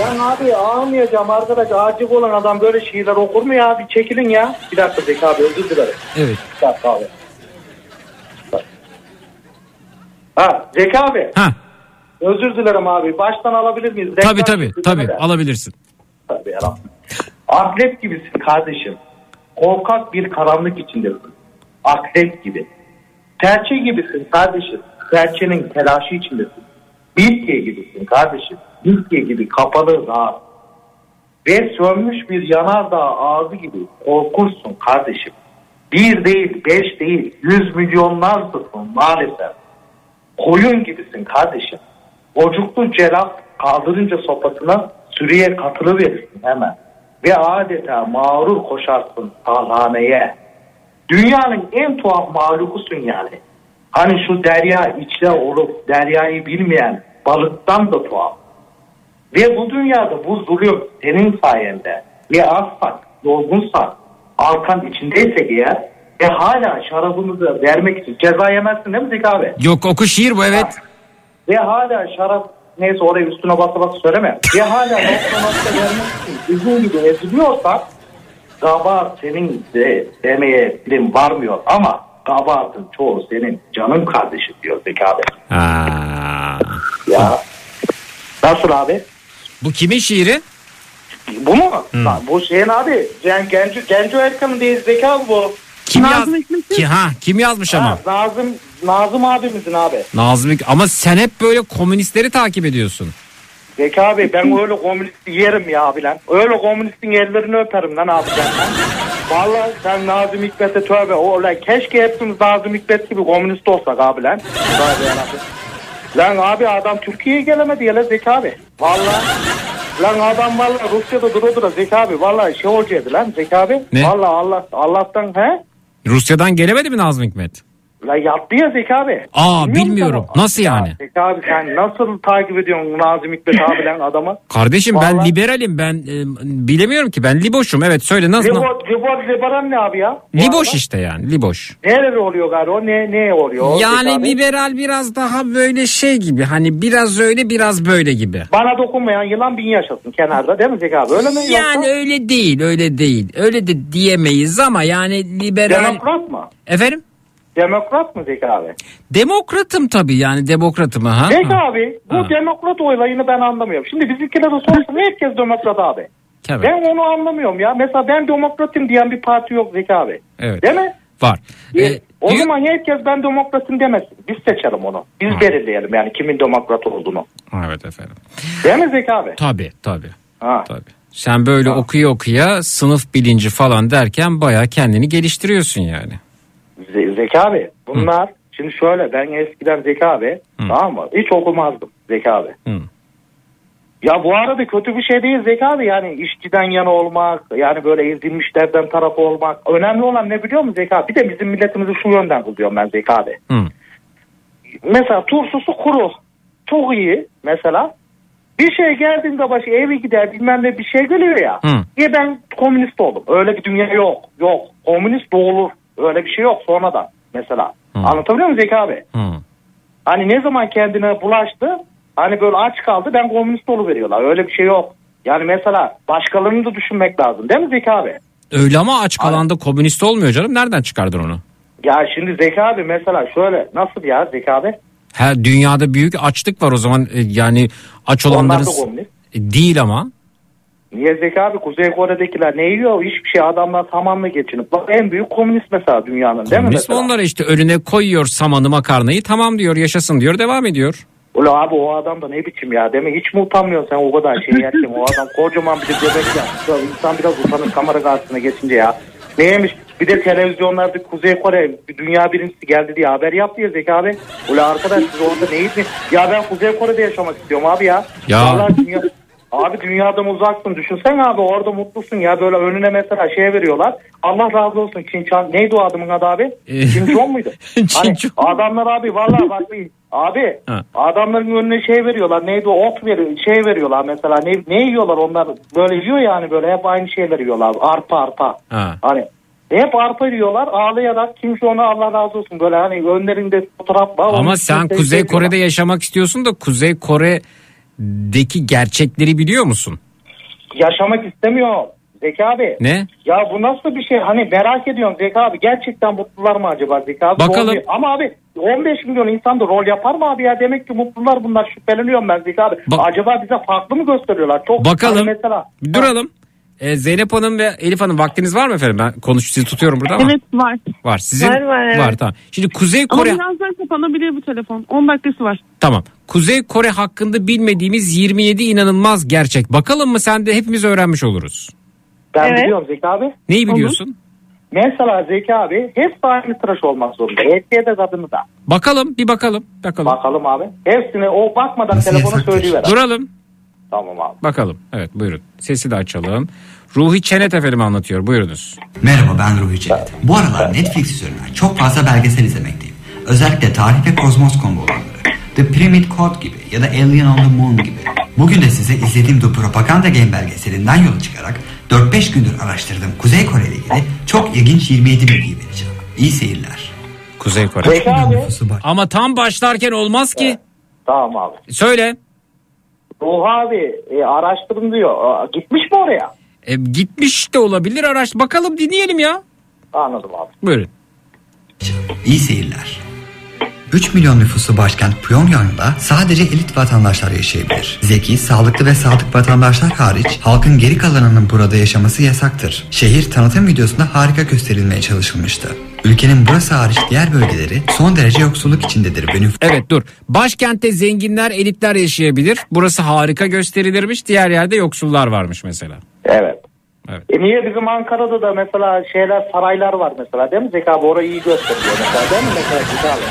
Ben abi ağlamayacağım arkadaş. Acil olan adam böyle şiirler okur mu ya? Bir çekilin ya. Bir dakika Zeki abi özür dilerim. Evet. Bir dakika abi. Ha Zeki abi. Ha. Özür dilerim abi. Baştan alabilir miyiz? Tabii Reklam tabii tabii değil mi? alabilirsin. Tabii yarabbim. Akrep gibisin kardeşim. Korkak bir karanlık içindesin. Akrep gibi. Serçe gibisin kardeşim. Serçenin telaşı içindesin. Midye gibisin kardeşim. Midye gibi kapalı rahat. Ve sönmüş bir yanardağ ağzı gibi korkursun kardeşim. Bir değil, beş değil, yüz milyonlarsın maalesef. Koyun gibisin kardeşim. Bocuklu celal kaldırınca sopasına sürüye katılıverirsin hemen. Ve adeta mağrur koşarsın salhaneye. Dünyanın en tuhaf mahlukusun yani. Hani şu derya içte olup deryayı bilmeyen balıktan da tuhaf. Ve bu dünyada bu zulüm senin sayende. Ve açsak, yorgunsak, arkan içindeysek eğer ve hala şarabımızı vermek için ceza yemezsin değil mi Zeki abi? Yok oku şiir bu evet. Ve hala şarap neyse oraya üstüne basa basa söyleme. Ve hala nokta nokta vermek için üzüm gibi eziliyorsak kabahat senin de demeye dilim varmıyor ama kabahatın çoğu senin canım kardeşim diyor Zeki abi. Ha. Ya nasıl abi? Bu kimin şiiri? Bu mu? Ha, bu şeyin abi. Yani Genco, Genco Erkan'ın değil Zeki abi bu. Kim yaz? Ki, ha kim yazmış ama? Ha, Nazım, Nazım abimizin abi. Nazım ama sen hep böyle komünistleri takip ediyorsun. Zeki abi ben öyle komünist yerim ya abi lan. Öyle komünistin ellerini öperim lan abi ben lan. Vallahi sen Nazım Hikmet'e tövbe. O, lan, keşke hepimiz Nazım Hikmet gibi komünist olsak abi lan. Tövbe yarabbim. Lan abi adam Türkiye'ye gelemedi ya lan Zeki abi. Vallahi. Lan adam vallahi Rusya'da dura dura Zeki abi. Vallahi şey olacaktı lan Zeki abi. Ne? Vallahi Allah, Allah'tan he? Rusya'dan gelemedi mi Nazım Hikmet? La yaptı ya Zeki abi. Aa Bilmiyor bilmiyorum. musun? Nasıl yani? Zeki abi sen nasıl takip ediyorsun Nazım Hikmet abilen adamı? <laughs> Kardeşim ben Vallahi- liberalim ben e, bilemiyorum ki ben liboşum evet söyle nasıl? Libor, Libor, Liboran ne abi ya? Liboş işte yani liboş. Nerede oluyor galiba o? Ne, ne oluyor? Yani liberal biraz daha böyle şey gibi hani biraz öyle biraz böyle gibi. Bana dokunmayan yılan bin yaşasın kenarda değil mi Zeki abi? Öyle mi? Yani Yoksa öyle değil öyle değil öyle de diyemeyiz ama yani liberal. Demokrat mı? Efendim? Demokrat mı Zeki abi? Demokratım tabii yani demokratım ha. Zeki abi bu demokrat oylayını ben anlamıyorum. Şimdi bizimkilere sorsun herkes demokrat abi. Tabii. Ben onu anlamıyorum ya. Mesela ben demokratım diyen bir parti yok Zeki abi. Evet. Değil mi? Var. Ee, O zaman herkes ben demokratım demesin. Biz seçelim onu. Biz belirleyelim yani kimin demokrat olduğunu. Evet efendim. Değil mi Zeki abi? Tabii tabii. Ha. Tabii. Sen böyle okuya okuya sınıf bilinci falan derken baya kendini geliştiriyorsun yani. Ze- Zeki abi bunlar şimdi şöyle ben eskiden Zeki abi tamam mı? Hiç okumazdım Zeki abi. Hı. Ya bu arada kötü bir şey değil Zeki abi yani işçiden yana olmak yani böyle ezilmişlerden tarafı olmak önemli olan ne biliyor musun Zeki abi? Bir de bizim milletimizi şu yönden buluyorum ben Zeki abi. Hı. Mesela turşusu kuru çok iyi mesela bir şey geldiğinde başı evi gider bilmem ne bir şey geliyor ya. Hı. Diye ben komünist oldum. Öyle bir dünya yok. Yok. Komünist de olur. Öyle bir şey yok sonradan mesela. Anlatabiliyor muyum Zeki abi? Hı. Hani ne zaman kendine bulaştı hani böyle aç kaldı ben komünist veriyorlar. Öyle bir şey yok. Yani mesela başkalarını da düşünmek lazım değil mi Zeki abi? Öyle ama aç kalan da komünist olmuyor canım. Nereden çıkardın onu? Ya şimdi Zeki abi mesela şöyle nasıl ya Zeki abi? Her dünyada büyük açlık var o zaman e, yani aç olanların. E, değil ama. Niye Zeki abi Kuzey Kore'dekiler ne yiyor? Hiçbir şey adamlar samanla geçinip. Bak en büyük komünist mesela dünyanın değil mi Komünist mesela? onlara işte önüne koyuyor samanı makarnayı tamam diyor yaşasın diyor devam ediyor. Ula abi o adam da ne biçim ya değil mi? Hiç mi utanmıyorsun sen o kadar şey <laughs> yerken? o adam kocaman bir de göbek yapmış. Ya İnsan biraz utanır kamera karşısına geçince ya. Neymiş? Bir de televizyonlarda Kuzey Kore dünya birincisi geldi diye haber yaptı ya Zeki abi. Ula arkadaş siz orada neyiz mi? Ya ben Kuzey Kore'de yaşamak istiyorum abi ya. Ya. Vallahi dünya... Abi dünyadan uzaksın. Düşünsen abi orada mutlusun ya. Böyle önüne mesela şey veriyorlar. Allah razı olsun Çin Çan. Neydi o adamın adı abi? Çin Çon muydu? <laughs> hani adamlar abi vallahi bak abi Ha. adamların önüne şey veriyorlar. Neydi o ot veriyor. Şey veriyorlar mesela. Ne, ne yiyorlar onlar? Böyle yiyor yani böyle hep aynı şeyler yiyorlar. Arpa arpa. Ha. Hani hep arpa yiyorlar ağlayarak kimse ona Allah razı olsun böyle hani önlerinde fotoğraf var. Ama sen Kuzey şey Kore'de yaşamak istiyorsun da Kuzey Kore'deki gerçekleri biliyor musun? yaşamak istemiyor Zeki abi. Ne? Ya bu nasıl bir şey? Hani merak ediyorum Zeki abi. Gerçekten mutlular mı acaba Zeki abi? Bakalım. Rol- Ama abi 15 milyon insan da rol yapar mı abi ya? Demek ki mutlular bunlar. Şüpheleniyorum ben Zeki abi. acaba bize farklı mı gösteriyorlar? Çok Bakalım. Hani mesela. Duralım. Ee, Zeynep Hanım ve Elif Hanım vaktiniz var mı efendim? Ben konuş sizi tutuyorum burada ama. Evet var. Var. Sizin Var, var, evet. tamam. Şimdi Kuzey Ama Kore birazdan kapanabilir bu telefon. 10 dakikası var. tamam. Kuzey Kore hakkında bilmediğimiz 27 inanılmaz gerçek. Bakalım mı sen de hepimiz öğrenmiş oluruz. Ben biliyorum Zeki abi. Neyi biliyorsun? Mesela Zeki abi hep aynı tıraş olmak zorunda. Erkeğe de kadını da. Bakalım bir bakalım. Bakalım. Bakalım abi. Hepsine o bakmadan telefona söyleyiver. abi. Duralım. Tamam abi. Bakalım. Evet buyurun. Sesi de açalım. Ruhi Çenet efendim anlatıyor. Buyurunuz. Merhaba ben Ruhi Çenet. Bu aralar Netflix üzerinden çok fazla belgesel izlemekteyim. Özellikle tarih ve kozmos konu olanları. The Pyramid Code gibi ya da Alien on the Moon gibi. Bugün de size izlediğim The Propaganda Game belgeselinden yola çıkarak 4-5 gündür araştırdığım Kuzey Kore ile ilgili çok ilginç 27 bilgi vereceğim. İyi seyirler. Kuzey Kore. Abi. Ama tam başlarken olmaz ki. Tamam abi. Söyle. Ruh abi e, araştırın diyor. Aa, Gitmiş mi oraya? E, gitmiş de olabilir araç. Bakalım dinleyelim ya. Anladım abi. Buyurun. İyi seyirler. 3 milyon nüfusu başkent Pyongyang'da sadece elit vatandaşlar yaşayabilir. Zeki, sağlıklı ve sadık vatandaşlar hariç halkın geri kalanının burada yaşaması yasaktır. Şehir tanıtım videosunda harika gösterilmeye çalışılmıştı. Ülkenin burası hariç diğer bölgeleri son derece yoksulluk içindedir nüfus Evet dur. Başkentte zenginler, elitler yaşayabilir. Burası harika gösterilirmiş. Diğer yerde yoksullar varmış mesela. Evet. Evet. E niye bizim Ankara'da da mesela şeyler saraylar var mesela değil mi Zeki abi orayı iyi gösteriyor mesela değil mi mesela abi?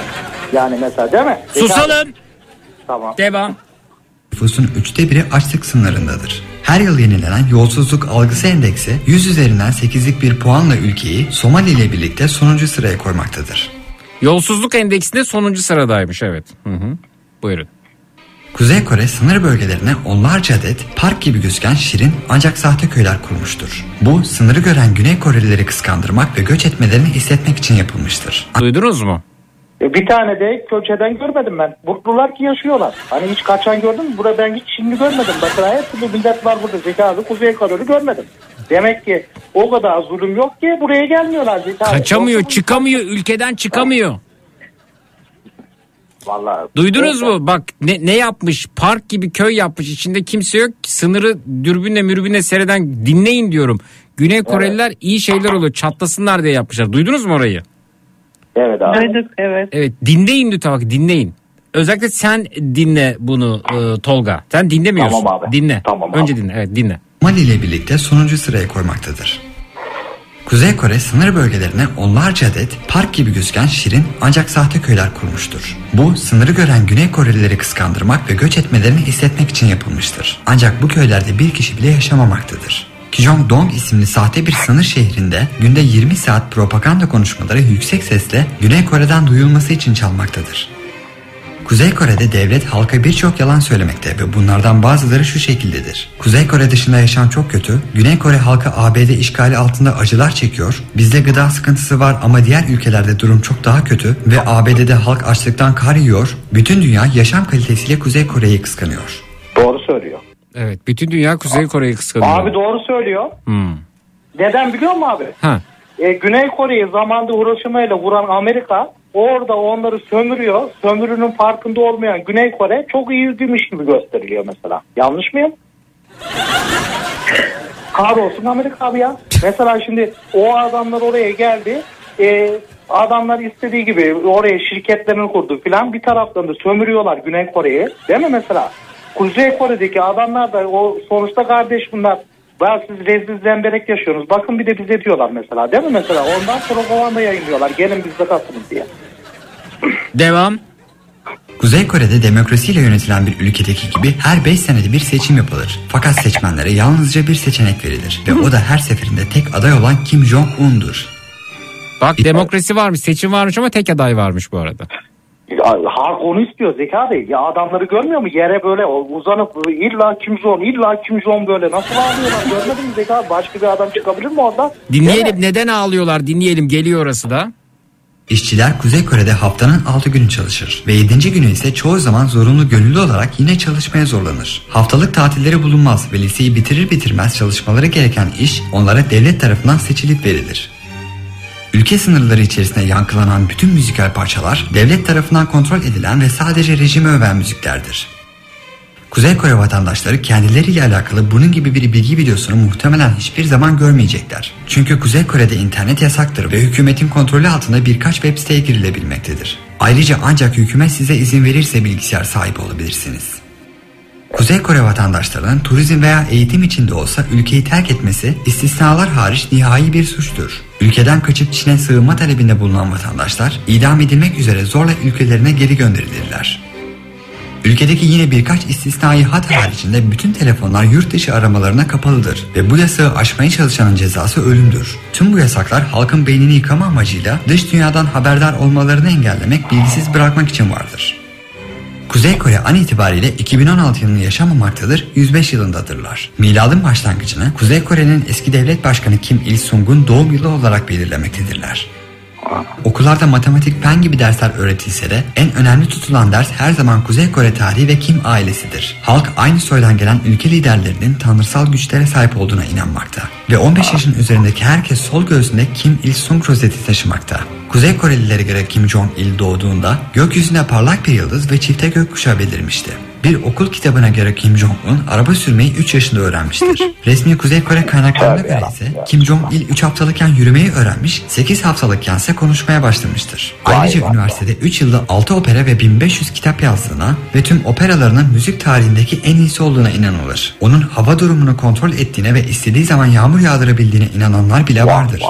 Yani mesela değil mi? Zeki abi? Susalım. Tamam. Devam. nüfusun üçte biri açlık sınırındadır. Her yıl yenilenen yolsuzluk algısı endeksi 100 üzerinden 8'lik bir puanla ülkeyi Somali ile birlikte sonuncu sıraya koymaktadır. Yolsuzluk endeksinde sonuncu sıradaymış evet. Hı hı. Buyurun. Kuzey Kore sınır bölgelerine onlarca adet park gibi gözüken şirin ancak sahte köyler kurmuştur. Bu sınırı gören Güney Korelileri kıskandırmak ve göç etmelerini hissetmek için yapılmıştır. Duydunuz mu? E, Bir tane de köçeden görmedim ben. Mutlular ki yaşıyorlar. Hani hiç kaçan gördün mü? Burada ben hiç şimdi görmedim. Mesela her türlü millet var burada. Zekalı Kuzey Kore'yi görmedim. Demek ki o kadar zulüm yok ki buraya gelmiyorlar. Zekalı. Kaçamıyor, Yoksa bu- çıkamıyor, ülkeden çıkamıyor. Vallahi. Duydunuz mu? Bak ne, ne yapmış? Park gibi köy yapmış. İçinde kimse yok. Sınırı dürbünle mürbünle seyreden dinleyin diyorum. Güney Koreliler iyi şeyler oluyor. Çatlasınlar diye yapmışlar. Duydunuz mu orayı? Evet abi. Duyduk evet. Evet dinleyin lütfen bak dinleyin. Özellikle sen dinle bunu e, Tolga. Sen dinlemiyorsun. Tamam abi. Dinle. Tamam Önce dinle. Evet dinle. Mali ile birlikte sonuncu sıraya koymaktadır. Kuzey Kore sınır bölgelerine onlarca adet park gibi gözüken şirin ancak sahte köyler kurmuştur. Bu sınırı gören Güney Korelileri kıskandırmak ve göç etmelerini hissetmek için yapılmıştır. Ancak bu köylerde bir kişi bile yaşamamaktadır. Kijong-dong isimli sahte bir sınır şehrinde günde 20 saat propaganda konuşmaları yüksek sesle Güney Kore'den duyulması için çalmaktadır. Kuzey Kore'de devlet halka birçok yalan söylemekte ve bunlardan bazıları şu şekildedir. Kuzey Kore dışında yaşam çok kötü, Güney Kore halkı ABD işgali altında acılar çekiyor, bizde gıda sıkıntısı var ama diğer ülkelerde durum çok daha kötü ve ABD'de halk açlıktan kar yiyor, bütün dünya yaşam kalitesiyle Kuzey Kore'yi kıskanıyor. Doğru söylüyor. Evet bütün dünya Kuzey Kore'yi kıskanıyor. Abi doğru söylüyor. Hmm. Neden biliyor musun abi? Ha. E, Güney Kore'yi zamanda Hiroşima ile vuran Amerika orada onları sömürüyor. Sömürünün farkında olmayan Güney Kore çok iyi gümüş gibi gösteriliyor mesela. Yanlış mıyım? <laughs> Kahrolsun Amerika abi ya. Mesela şimdi o adamlar oraya geldi. E, adamlar istediği gibi oraya şirketlerini kurdu filan. Bir taraftan da sömürüyorlar Güney Kore'yi. Değil mi mesela? Kuzey Kore'deki adamlar da o sonuçta kardeş bunlar. Ben siz rezil zemberek yaşıyorsunuz. Bakın bir de bize diyorlar mesela. Değil mi mesela? Ondan propaganda yayınlıyorlar. Gelin bizde katılın diye. Devam. Kuzey Kore'de demokrasiyle yönetilen bir ülkedeki gibi her 5 senede bir seçim yapılır. Fakat seçmenlere yalnızca bir seçenek verilir ve o da her seferinde tek aday olan Kim Jong-un'dur. Bak demokrasi varmış, seçim varmış ama tek aday varmış bu arada. Ya, halk onu istiyor Zeka Bey. Ya adamları görmüyor mu? Yere böyle uzanıp illa Kim Jong, illa Kim Jong böyle. Nasıl ağlıyorlar? Görmedin mi Zeka? Başka bir adam çıkabilir mi orada? Dinleyelim neden ağlıyorlar dinleyelim geliyor orası da. İşçiler Kuzey Kore'de haftanın 6 günü çalışır ve 7. günü ise çoğu zaman zorunlu gönüllü olarak yine çalışmaya zorlanır. Haftalık tatilleri bulunmaz ve liseyi bitirir bitirmez çalışmaları gereken iş onlara devlet tarafından seçilip verilir. Ülke sınırları içerisinde yankılanan bütün müzikal parçalar devlet tarafından kontrol edilen ve sadece rejimi öven müziklerdir. Kuzey Kore vatandaşları kendileriyle alakalı bunun gibi bir bilgi videosunu muhtemelen hiçbir zaman görmeyecekler. Çünkü Kuzey Kore'de internet yasaktır ve hükümetin kontrolü altında birkaç web siteye girilebilmektedir. Ayrıca ancak hükümet size izin verirse bilgisayar sahibi olabilirsiniz. Kuzey Kore vatandaşlarının turizm veya eğitim içinde olsa ülkeyi terk etmesi istisnalar hariç nihai bir suçtur. Ülkeden kaçıp Çin'e sığınma talebinde bulunan vatandaşlar idam edilmek üzere zorla ülkelerine geri gönderilirler. Ülkedeki yine birkaç istisnai hat haricinde bütün telefonlar yurt dışı aramalarına kapalıdır ve bu yasağı aşmaya çalışanın cezası ölümdür. Tüm bu yasaklar halkın beynini yıkama amacıyla dış dünyadan haberdar olmalarını engellemek, bilgisiz bırakmak için vardır. Kuzey Kore an itibariyle 2016 yılını yaşamamaktadır, 105 yılındadırlar. Miladın başlangıcını Kuzey Kore'nin eski devlet başkanı Kim Il-sung'un doğum yılı olarak belirlemektedirler. Okullarda matematik, fen gibi dersler öğretilse de en önemli tutulan ders her zaman Kuzey Kore tarihi ve Kim ailesidir. Halk aynı soydan gelen ülke liderlerinin tanrısal güçlere sahip olduğuna inanmakta. Ve 15 yaşın üzerindeki herkes sol göğsünde Kim Il-sung rozeti taşımakta. Kuzey Korelilere göre Kim Jong-il doğduğunda gökyüzünde parlak bir yıldız ve çifte gökkuşağı belirmişti. Bir okul kitabına göre Kim Jong-un araba sürmeyi 3 yaşında öğrenmiştir. <laughs> Resmi Kuzey Kore kaynaklarına göre ise Kim Jong-il 3 haftalıkken yürümeyi öğrenmiş, 8 haftalıkken ise konuşmaya başlamıştır. Ayrıca üniversitede 3 yılda 6 opera ve 1500 kitap yazdığına ve tüm operalarının müzik tarihindeki en iyisi olduğuna inanılır. Onun hava durumunu kontrol ettiğine ve istediği zaman yağmur yağdırabildiğine inananlar bile vardır.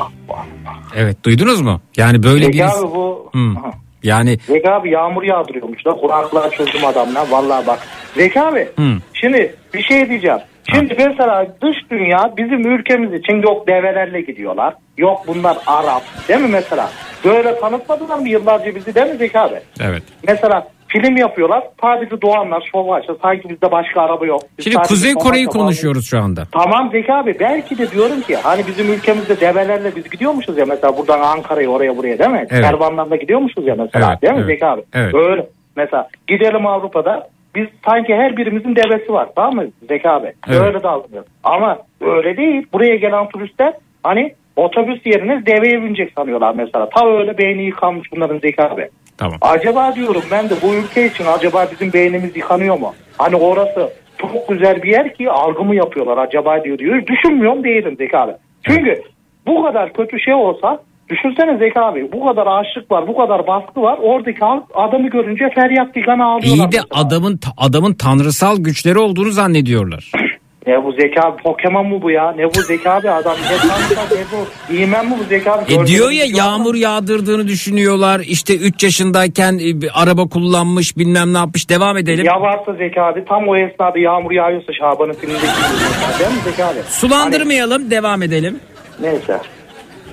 Evet duydunuz mu? Yani böyle Zeki bir... abi bu Hmm. Yani Zeki abi yağmur yağdırıyormuş da kuraklığa çözdüm adamla vallahi bak. Zeki abi Hmm. şimdi bir şey diyeceğim. Şimdi mesela dış dünya bizim ülkemiz için yok develerle gidiyorlar. Yok bunlar Arap değil mi mesela? Böyle tanıtmadılar mı yıllarca bizi değil mi Zeki abi? Evet. Mesela film yapıyorlar. Sadece doğanlar, şov açlar. Sanki bizde başka araba yok. Biz Şimdi Kuzey Kore'yi konuşuyoruz şu anda. Tamam Zeki abi belki de diyorum ki hani bizim ülkemizde develerle biz gidiyormuşuz ya mesela buradan Ankara'ya oraya buraya değil mi? Evet. Kervanlarla gidiyormuşuz ya mesela Evet, değil mi evet, Zeki abi? evet. Öyle mesela gidelim Avrupa'da biz sanki her birimizin devesi var tamam mı Zeki abi? Evet. Öyle de algılıyor. Ama öyle değil. Buraya gelen turistler hani otobüs yerine deveye binecek sanıyorlar mesela. Ta öyle beyni yıkanmış bunların Zeki abi. Tamam. Acaba diyorum ben de bu ülke için acaba bizim beynimiz yıkanıyor mu? Hani orası çok güzel bir yer ki algı mı yapıyorlar acaba diyor diyor. Düşünmüyorum değilim Zeki abi. Çünkü bu kadar kötü şey olsa düşünsene Zeki abi bu kadar açlık var bu kadar baskı var oradaki adamı görünce feryat figan ağlıyorlar. İyi de adamın adamın tanrısal güçleri olduğunu zannediyorlar. <clears throat> Ne bu Zeki abi Pokemon mu bu ya? Ne bu Zeki abi adam ne tanrısa ne bu? İğmen mi bu Zeki abi? E Gördüğünüz diyor ya yağmur yağdırdığını düşünüyorlar. İşte 3 yaşındayken e, bir araba kullanmış bilmem ne yapmış. Devam edelim. Ya varsa Zeki abi tam o esnada yağmur yağıyorsa Şaban'ın filmindeki gibi. Değil mi Zeki abi? Sulandırmayalım devam edelim. Neyse.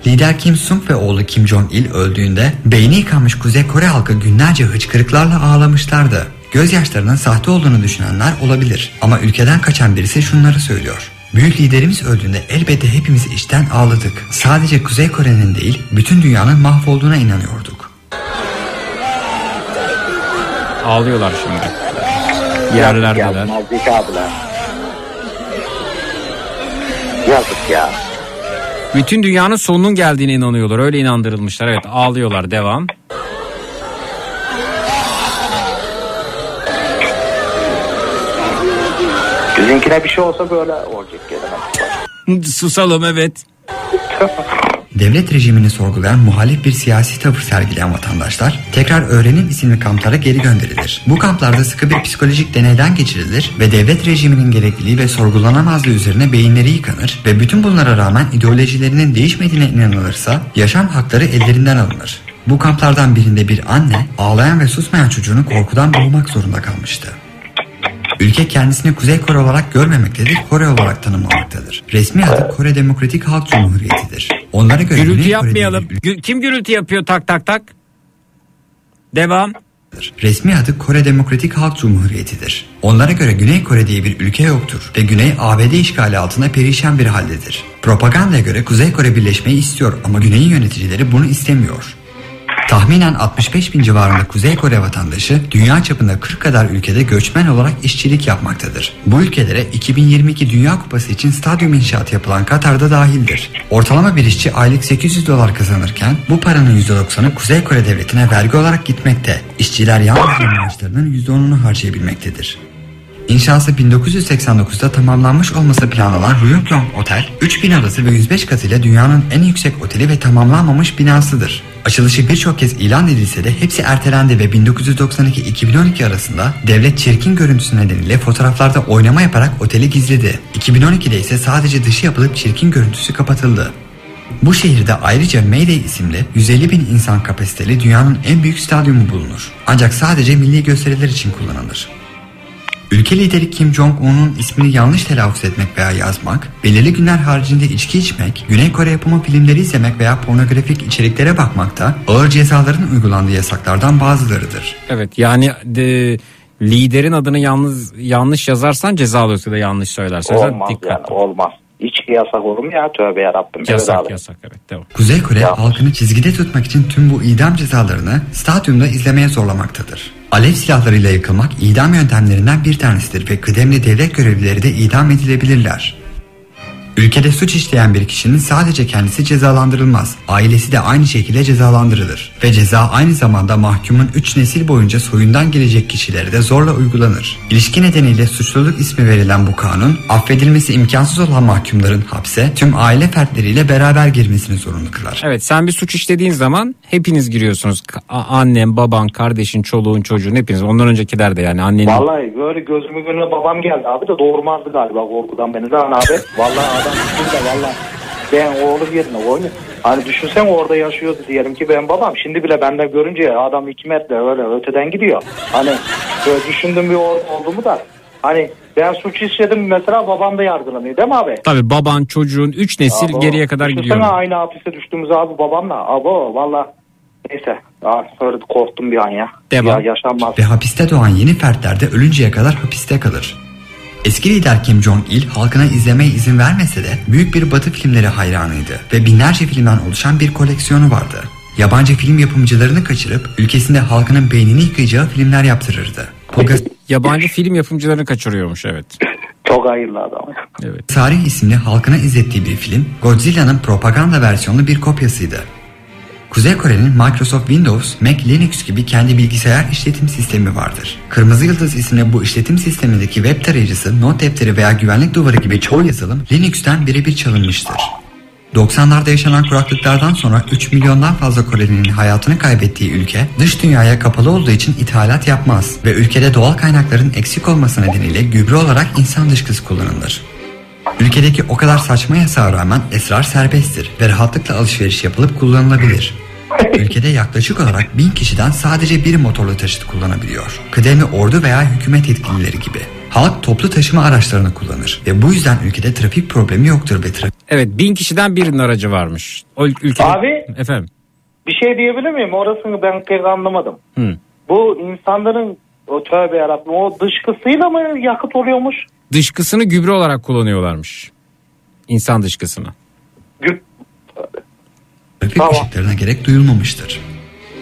Lider Kim Sung ve oğlu Kim Jong-il öldüğünde beyni yıkanmış Kuzey Kore halkı günlerce hıçkırıklarla ağlamışlardı. Gözyaşlarının sahte olduğunu düşünenler olabilir ama ülkeden kaçan birisi şunları söylüyor. Büyük liderimiz öldüğünde elbette hepimiz içten ağladık. Sadece Kuzey Kore'nin değil bütün dünyanın mahvolduğuna inanıyorduk. Ağlıyorlar şimdi. Abiler. Yazık ya. Bütün dünyanın sonunun geldiğine inanıyorlar. Öyle inandırılmışlar. Evet ağlıyorlar. Devam. Bizimkine bir şey olsa böyle olacak gene. Susalım evet. <laughs> Devlet rejimini sorgulayan muhalif bir siyasi tavır sergileyen vatandaşlar tekrar öğrenim isimli kamplara geri gönderilir. Bu kamplarda sıkı bir psikolojik deneyden geçirilir ve devlet rejiminin gerekliliği ve sorgulanamazlığı üzerine beyinleri yıkanır ve bütün bunlara rağmen ideolojilerinin değişmediğine inanılırsa yaşam hakları ellerinden alınır. Bu kamplardan birinde bir anne ağlayan ve susmayan çocuğunu korkudan boğmak zorunda kalmıştı. Ülke kendisini Kuzey Kore olarak görmemektedir, Kore olarak tanımlamaktadır. Resmi adı Kore Demokratik Halk Cumhuriyeti'dir. Onlara göre Gürültü Güney yapmayalım. Gü- Kim gürültü yapıyor tak tak tak? Devam. Resmi adı Kore Demokratik Halk Cumhuriyeti'dir. Onlara göre Güney Kore diye bir ülke yoktur ve Güney ABD işgali altında perişan bir haldedir. Propagandaya göre Kuzey Kore birleşmeyi istiyor ama Güney'in yöneticileri bunu istemiyor. Tahminen 65 bin civarında Kuzey Kore vatandaşı dünya çapında 40 kadar ülkede göçmen olarak işçilik yapmaktadır. Bu ülkelere 2022 Dünya Kupası için stadyum inşaatı yapılan Katar'da dahildir. Ortalama bir işçi aylık 800 dolar kazanırken bu paranın %90'ı Kuzey Kore devletine vergi olarak gitmekte. İşçiler yalnızca maaşlarının %10'unu harcayabilmektedir. İnşası 1989'da tamamlanmış olması planlanan Ryugyong Otel, 3000 odası ve 105 katıyla dünyanın en yüksek oteli ve tamamlanmamış binasıdır. Açılışı birçok kez ilan edilse de hepsi ertelendi ve 1992-2012 arasında devlet çirkin görüntüsü nedeniyle fotoğraflarda oynama yaparak oteli gizledi. 2012'de ise sadece dışı yapılıp çirkin görüntüsü kapatıldı. Bu şehirde ayrıca Mayday isimli 150 bin insan kapasiteli dünyanın en büyük stadyumu bulunur. Ancak sadece milli gösteriler için kullanılır. Ülke lideri Kim Jong-un'un ismini yanlış telaffuz etmek veya yazmak, belirli günler haricinde içki içmek, Güney Kore yapımı filmleri izlemek veya pornografik içeriklere bakmak da ağır cezaların uygulandığı yasaklardan bazılarıdır. Evet yani de, liderin adını yalnız yanlış yazarsan ceza alıyorsun da yanlış söylersen. Olmaz dikkat. yani olmaz. İçki yasak olur mu ya tövbe yarabbim. Yasak Evet yasak evet devam. Kuzey Kore halkını çizgide tutmak için tüm bu idam cezalarını stadyumda izlemeye zorlamaktadır. Alev silahlarıyla yıkılmak idam yöntemlerinden bir tanesidir ve kıdemli devlet görevlileri de idam edilebilirler. Ülkede suç işleyen bir kişinin sadece kendisi cezalandırılmaz, ailesi de aynı şekilde cezalandırılır. Ve ceza aynı zamanda mahkumun 3 nesil boyunca soyundan gelecek kişilere de zorla uygulanır. İlişki nedeniyle suçluluk ismi verilen bu kanun, affedilmesi imkansız olan mahkumların hapse tüm aile fertleriyle beraber girmesini zorunlu kılar. Evet sen bir suç işlediğin zaman hepiniz giriyorsunuz. Annem, baban, kardeşin, çoluğun, çocuğun hepiniz. Ondan öncekiler de yani annenin. Vallahi böyle gözümün önüne babam geldi abi de doğurmazdı galiba korkudan beni lan abi. Vallahi adam üstünde vallahi. Ben oğlum yerine oynuyor. Hani düşünsen orada yaşıyordu diyelim ki ben babam. Şimdi bile benden görünce adam iki metre öyle öteden gidiyor. Hani böyle düşündüm bir orada olduğumu da. Hani ben suç işledim mesela babam da yargılanıyor değil mi abi? Tabii baban, çocuğun 3 nesil Abo, geriye kadar gidiyor. aynı hapise düştüğümüz abi babamla. Abo valla Neyse. Sonra korktum bir an ya. Devam. Ya yaşanmaz. Ve hapiste doğan yeni fertler de ölünceye kadar hapiste kalır. Eski lider Kim Jong-il halkına izlemeye izin vermese de büyük bir batı filmleri hayranıydı ve binlerce filmden oluşan bir koleksiyonu vardı. Yabancı film yapımcılarını kaçırıp ülkesinde halkının beynini yıkayacağı filmler yaptırırdı. Pogas- Yabancı film yapımcılarını kaçırıyormuş evet. <laughs> Çok hayırlı adam. Evet. Tarih isimli halkına izlettiği bir film Godzilla'nın propaganda versiyonlu bir kopyasıydı. Kuzey Kore'nin Microsoft Windows, Mac Linux gibi kendi bilgisayar işletim sistemi vardır. Kırmızı Yıldız isimli bu işletim sistemindeki web tarayıcısı, not defteri veya güvenlik duvarı gibi çoğu yazılım Linux'ten birebir çalınmıştır. 90'larda yaşanan kuraklıklardan sonra 3 milyondan fazla Koreli'nin hayatını kaybettiği ülke dış dünyaya kapalı olduğu için ithalat yapmaz ve ülkede doğal kaynakların eksik olması nedeniyle gübre olarak insan dışkısı kullanılır. Ülkedeki o kadar saçma yasağa rağmen esrar serbesttir ve rahatlıkla alışveriş yapılıp kullanılabilir. Ülkede yaklaşık olarak bin kişiden sadece bir motorlu taşıt kullanabiliyor. Kıdemli ordu veya hükümet yetkilileri gibi. Halk toplu taşıma araçlarını kullanır ve bu yüzden ülkede trafik problemi yoktur ve trafik Evet bin kişiden birinin aracı varmış. O ül- ülkede... Abi. Efendim. Bir şey diyebilir miyim? Orasını ben pek anlamadım. Hı. Bu insanların o tövbe yarabbim o dışkısıyla mı yakıt oluyormuş? Dışkısını gübre olarak kullanıyorlarmış. İnsan dışkısını. trafik ışıklarına gerek duyulmamıştır.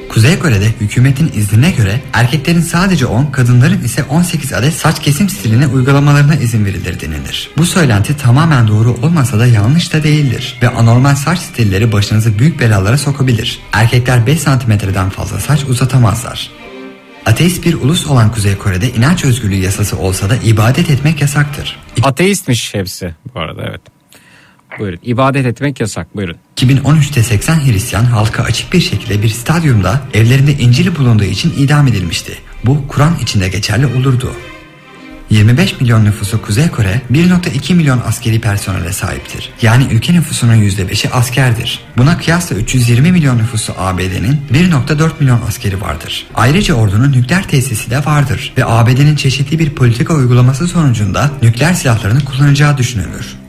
Kuzey Kore'de hükümetin iznine göre erkeklerin sadece 10, kadınların ise 18 adet saç kesim stiline uygulamalarına izin verilir denilir. Bu söylenti tamamen doğru olmasa da yanlış da değildir ve anormal saç stilleri başınızı büyük belalara sokabilir. Erkekler 5 santimetreden fazla saç uzatamazlar. Ateist bir ulus olan Kuzey Kore'de inanç özgürlüğü yasası olsa da ibadet etmek yasaktır. Ateistmiş hepsi bu arada evet. Buyurun. İbadet etmek yasak. Buyurun. 2013'te 80 Hristiyan halka açık bir şekilde bir stadyumda evlerinde İncil'i bulunduğu için idam edilmişti. Bu Kur'an içinde geçerli olurdu. 25 milyon nüfusu Kuzey Kore 1.2 milyon askeri personele sahiptir. Yani ülke nüfusunun %5'i askerdir. Buna kıyasla 320 milyon nüfusu ABD'nin 1.4 milyon askeri vardır. Ayrıca ordunun nükleer tesisi de vardır ve ABD'nin çeşitli bir politika uygulaması sonucunda nükleer silahlarını kullanacağı düşünülür.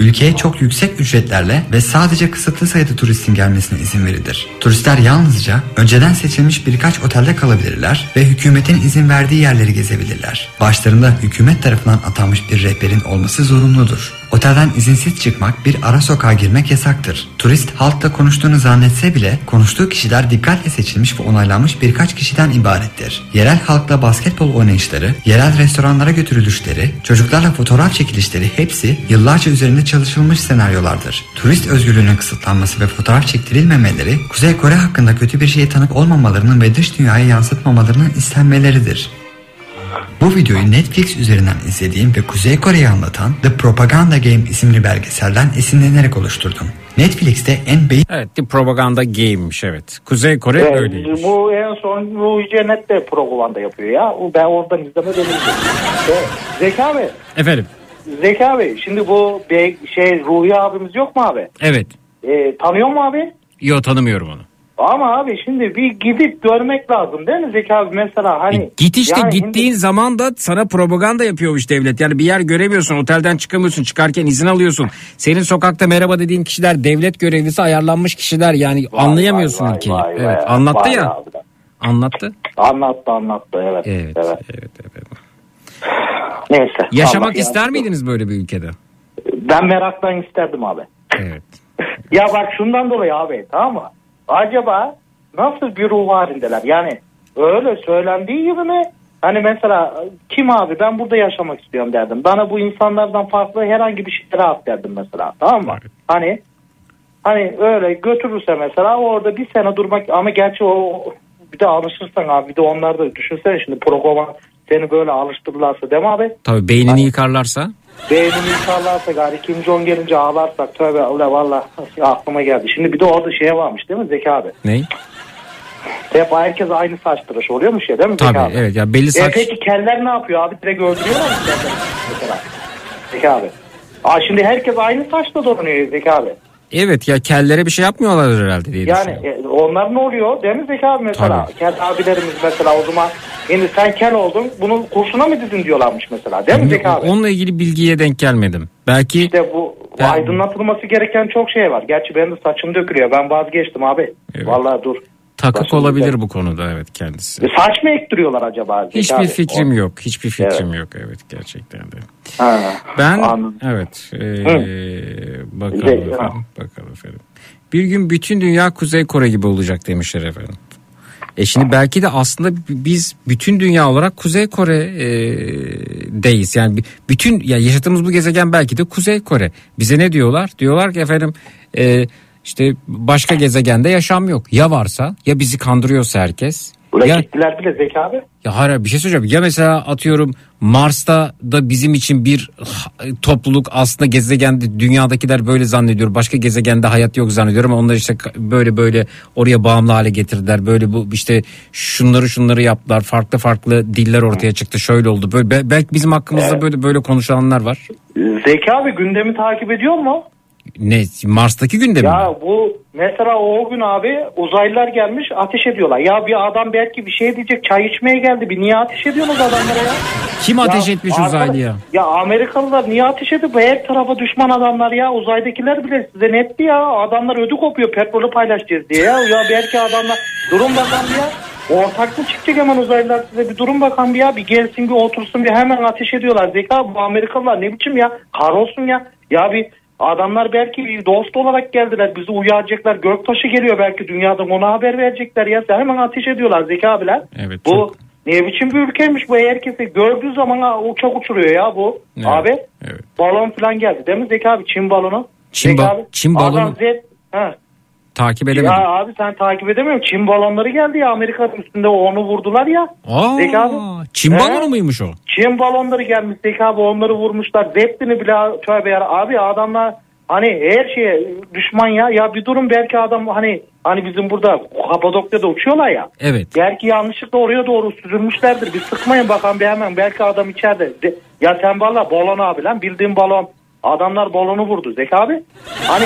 Ülkeye çok yüksek ücretlerle ve sadece kısıtlı sayıda turistin gelmesine izin verilir. Turistler yalnızca önceden seçilmiş birkaç otelde kalabilirler ve hükümetin izin verdiği yerleri gezebilirler. Başlarında hükümet tarafından atanmış bir rehberin olması zorunludur. Otelden izinsiz çıkmak bir ara sokağa girmek yasaktır. Turist halkla konuştuğunu zannetse bile konuştuğu kişiler dikkatle seçilmiş ve onaylanmış birkaç kişiden ibarettir. Yerel halkla basketbol oynayışları, yerel restoranlara götürülüşleri, çocuklarla fotoğraf çekilişleri hepsi yıllarca üzerinde çalışılmış senaryolardır. Turist özgürlüğünün kısıtlanması ve fotoğraf çektirilmemeleri Kuzey Kore hakkında kötü bir şeye tanık olmamalarının ve dış dünyaya yansıtmamalarının istenmeleridir. Bu videoyu Netflix üzerinden izlediğim ve Kuzey Kore'yi anlatan The Propaganda Game isimli belgeselden esinlenerek oluşturdum. Netflix'te en beğen... Evet The Propaganda Game'miş evet. Kuzey Kore Evet, öyleymiş. bu en son Ruhi Cennet de propaganda yapıyor ya. O Ben oradan izleme dedim. Zeki abi. Efendim. Zeki abi şimdi bu be- şey Ruhi abimiz yok mu abi? Evet. E, tanıyor mu abi? Yo tanımıyorum onu. Ama abi şimdi bir gidip görmek lazım değil mi Zeki abi? Mesela hani. E, Git işte yani gittiğin zaman da sana propaganda yapıyormuş devlet. Yani bir yer göremiyorsun, otelden çıkamıyorsun, çıkarken izin alıyorsun. Senin sokakta merhaba dediğin kişiler devlet görevlisi ayarlanmış kişiler. Yani anlayamıyorsun vay, ülkeyi. vay, evet, vay, anlattı vay ya. abi. Anlattı. Anlattı anlattı evet. Evet, evet. Neyse. Yaşamak Allah ister yardım- miydiniz böyle bir ülkede? Ben meraktan isterdim abi. Evet. <laughs> ya bak şundan dolayı abi tamam mı? Acaba nasıl bir ruh halindeler? Yani öyle söylendiği gibi mi? Hani mesela kim abi ben burada yaşamak istiyorum derdim. Bana bu insanlardan farklı herhangi bir şeyleri at derdim mesela. Tamam mı? Hani hani öyle götürürse mesela orada bir sene durmak ama gerçi o bir de alışırsan abi bir de onlar da düşünsene şimdi program seni böyle alıştırırlarsa değil mi abi? Tabii beynini yıkarlarsa. Beynimi yıkarlarsa gari Kim Jong gelince ağlarsak tövbe Allah valla aklıma geldi. Şimdi bir de orada şey varmış değil mi Zeki abi? Ne? Hep herkes aynı saç tıraşı oluyormuş ya değil mi Zeki Tabii abi? evet ya belli E saç. peki keller ne yapıyor abi? Direkt öldürüyorlar mı? Zeki abi. Aa şimdi herkes aynı saçla dolanıyor Zeki abi. Evet ya kellere bir şey yapmıyorlar herhalde diye Yani düşünüyorum. e, onlar ne oluyor değil mi Zeki abi mesela? Kel abilerimiz mesela o zaman şimdi sen kel oldun bunu kurşuna mı dizin diyorlarmış mesela değil mi Zeki abi? Onunla ilgili bilgiye denk gelmedim. Belki İşte bu Ben- aydınlatılması gereken çok şey var. Gerçi benim de saçım dökülüyor. Ben vazgeçtim abi. Vallahi dur. Takık Başımızda. olabilir bu konuda evet kendisi. E, Saç mı ektiriyorlar acaba? Hiçbir abi? fikrim O- yok. Hiçbir fikrim Evet. yok evet gerçekten de. Ha, Ben anladım. evet e, bakalım Ze- efendim. Bakalım efendim. Bir gün bütün dünya Kuzey Kore gibi olacak demişler efendim. E şimdi belki de aslında biz bütün dünya olarak Kuzey Kore e, deyiz. Yani bütün ya yaşadığımız bu gezegen belki de Kuzey Kore. Bize ne diyorlar? Diyorlar ki efendim e, işte başka gezegende yaşam yok. Ya varsa ya bizi kandırıyorsa herkes. Gittiler bile Zeki abi. ya hayır bir şey söyleyeceğim. Ya mesela atıyorum Mars'ta da bizim için bir topluluk aslında gezegende dünyadakiler böyle zannediyor. Başka gezegende hayat yok zannediyor ama onlar işte böyle böyle oraya bağımlı hale getirdiler. Böyle bu işte şunları şunları yaptılar. Farklı farklı diller ortaya çıktı. Şöyle oldu. Böyle be- belki bizim hakkımızda böyle böyle konuşanlar var. Zeki abi gündemi takip ediyor mu? Ne Mars'taki gündemi mi? Ya bu mesela o gün abi uzaylılar gelmiş ateş ediyorlar. Ya bir adam belki bir şey diyecek çay içmeye geldi. Bir niye ateş ediyorsunuz adamlara ya? Kim ateş Ya etmiş arkadaş- uzaylıya? Ya Amerikalılar niye ateş edip her tarafa düşman adamlar ya uzaydakiler bile size netti ya adamlar ödü kopuyor petrolü paylaşacağız diye ya ya belki adamlar durun bakalım ya ortak mı çıkacak hemen uzaylılar size bir durun bakalım bir ya bir gelsin bir otursun bir hemen ateş ediyorlar Zeka bu Amerikalılar ne biçim ya kahrolsun ya ya bir adamlar belki bir dost olarak geldiler bizi uyaracaklar göktaşı geliyor belki dünyadan ona haber verecekler ya hemen ateş ediyorlar Zeki abiler Evet. bu ne biçim bir ülkeymiş bu herkese gördüğü zaman uçak uçuruyor ya bu. Evet, Abi evet. balon falan geldi değil mi Zeki abi Çin balonu? Çin ba- Çin balonu- Adam Z- Ha. Takip edemedim. Ya abi sen takip edemiyorum. Çin balonları geldi ya Amerika'nın üstünde onu vurdular ya. Aa, Zeki abi. Çin balonu muymuş o? Çin balonları gelmiş Zeki abi onları vurmuşlar. Zeppelini bile tövbe yara. Abi adamlar hani her şeye düşman ya. Ya bir durum belki adam hani hani bizim burada Kapadokya'da uçuyorlar ya. Evet. Belki yanlışlıkla oraya doğru süzülmüşlerdir. Bir sıkmayın bakalım bir hemen. Belki adam içeride. De- ya sen valla balon abi lan bildiğin balon. Adamlar balonu vurdu Zeki abi. Hani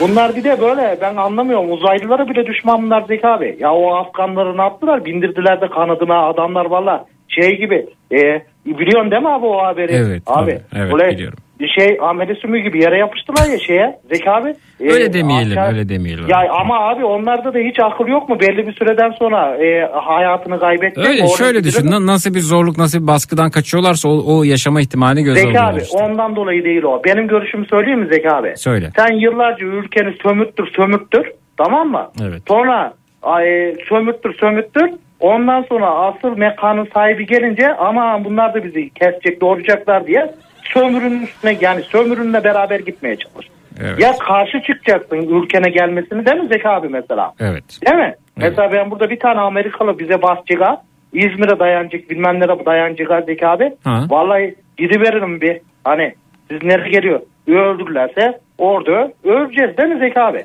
bunlar bir de böyle ben anlamıyorum. Uzaylılara bile düşman bunlar Zeki abi. Ya o Afganları ne yaptılar? Bindirdiler de kanadına adamlar valla şey gibi. E, biliyorsun değil mi abi o haberi? Evet, Abi. Evet, böyle biliyorum. Bir şey amele sümüğü gibi yere yapıştılar ya şeye Zeki abi. E, Öyle demeyelim, aşağı- öyle demeyelim. Ya ama abi onlarda da hiç akıl yok mu? Belli bir süreden sonra e, hayatını kaybetti. Öyle şöyle düşün. na- Nasıl bir zorluk, nasıl bir baskıdan kaçıyorlarsa o, o yaşama ihtimali göze Zeki abi işte. ondan dolayı değil o. Benim görüşümü söyleyeyim mi Zeki abi? Söyle. Sen yıllarca ülkeni sömürttür sömürttür tamam mı? Evet. Sonra ay, sömürttür sömürttür. Ondan sonra asıl mekanın sahibi gelince ama bunlar da bizi kesecek doğrayacaklar diye sömürünün üstüne yani sömürünle beraber gitmeye çalış. Evet. Ya karşı çıkacaksın ülkene gelmesini değil mi Zeki abi mesela? Evet. Değil mi? Mesela ben burada bir tane Amerikalı bize basacak. İzmir'e dayanacak bilmem nereye dayanacak Zeki abi. Ha. Vallahi gidiveririm bir. Hani siz nereye geliyor? Öldürürlerse orada öleceğiz değil mi Zeki abi?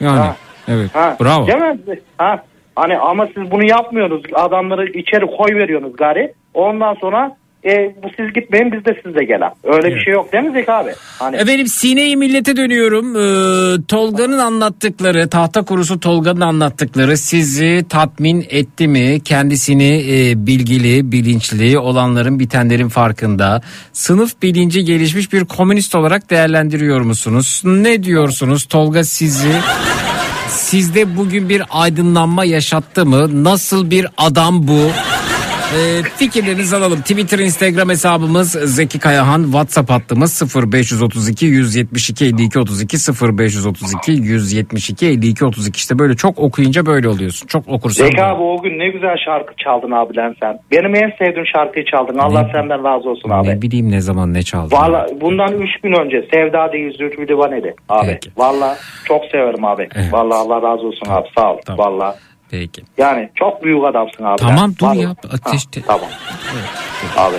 Yani Ha. evet. Ha. Bravo. Değil mi? Ha. Hani ama siz bunu yapmıyorsunuz. Adamları içeri koy veriyorsunuz gari. Ondan sonra e, bu siz gitmeyin biz de sizle gelen. Öyle bir şey yok Zeki abi? Hani Efendim Sine-i Millet'e dönüyorum. Ee, Tolga'nın anlattıkları, tahta kurusu Tolga'nın anlattıkları sizi tatmin etti mi? Kendisini e, bilgili, bilinçli olanların bitenlerin farkında. Sınıf bilinci gelişmiş bir komünist olarak değerlendiriyor musunuz? Ne diyorsunuz Tolga sizi? Sizde bugün bir aydınlanma yaşattı mı? Nasıl bir adam bu? Ee, fikirlerinizi alalım. Twitter, Instagram hesabımız Zeki Kayahan. WhatsApp hattımız 0532 172 52 32 0532 172 52 32 işte böyle çok okuyunca böyle oluyorsun. Çok okursan. Zeki abi o gün ne güzel şarkı çaldın abi lan sen. Benim en sevdiğim şarkıyı çaldın. Allah senden razı olsun abi. Ne bileyim ne zaman ne çaldı. Valla bundan 3 gün önce Sevda değil Zülfü Livaneli abi. Valla çok severim abi. Evet. Valla Allah razı olsun abi sağ ol. Valla Peki. yani çok büyük adamsın abi. Tamam, dur ya, ateş Ha, tamam. Abi.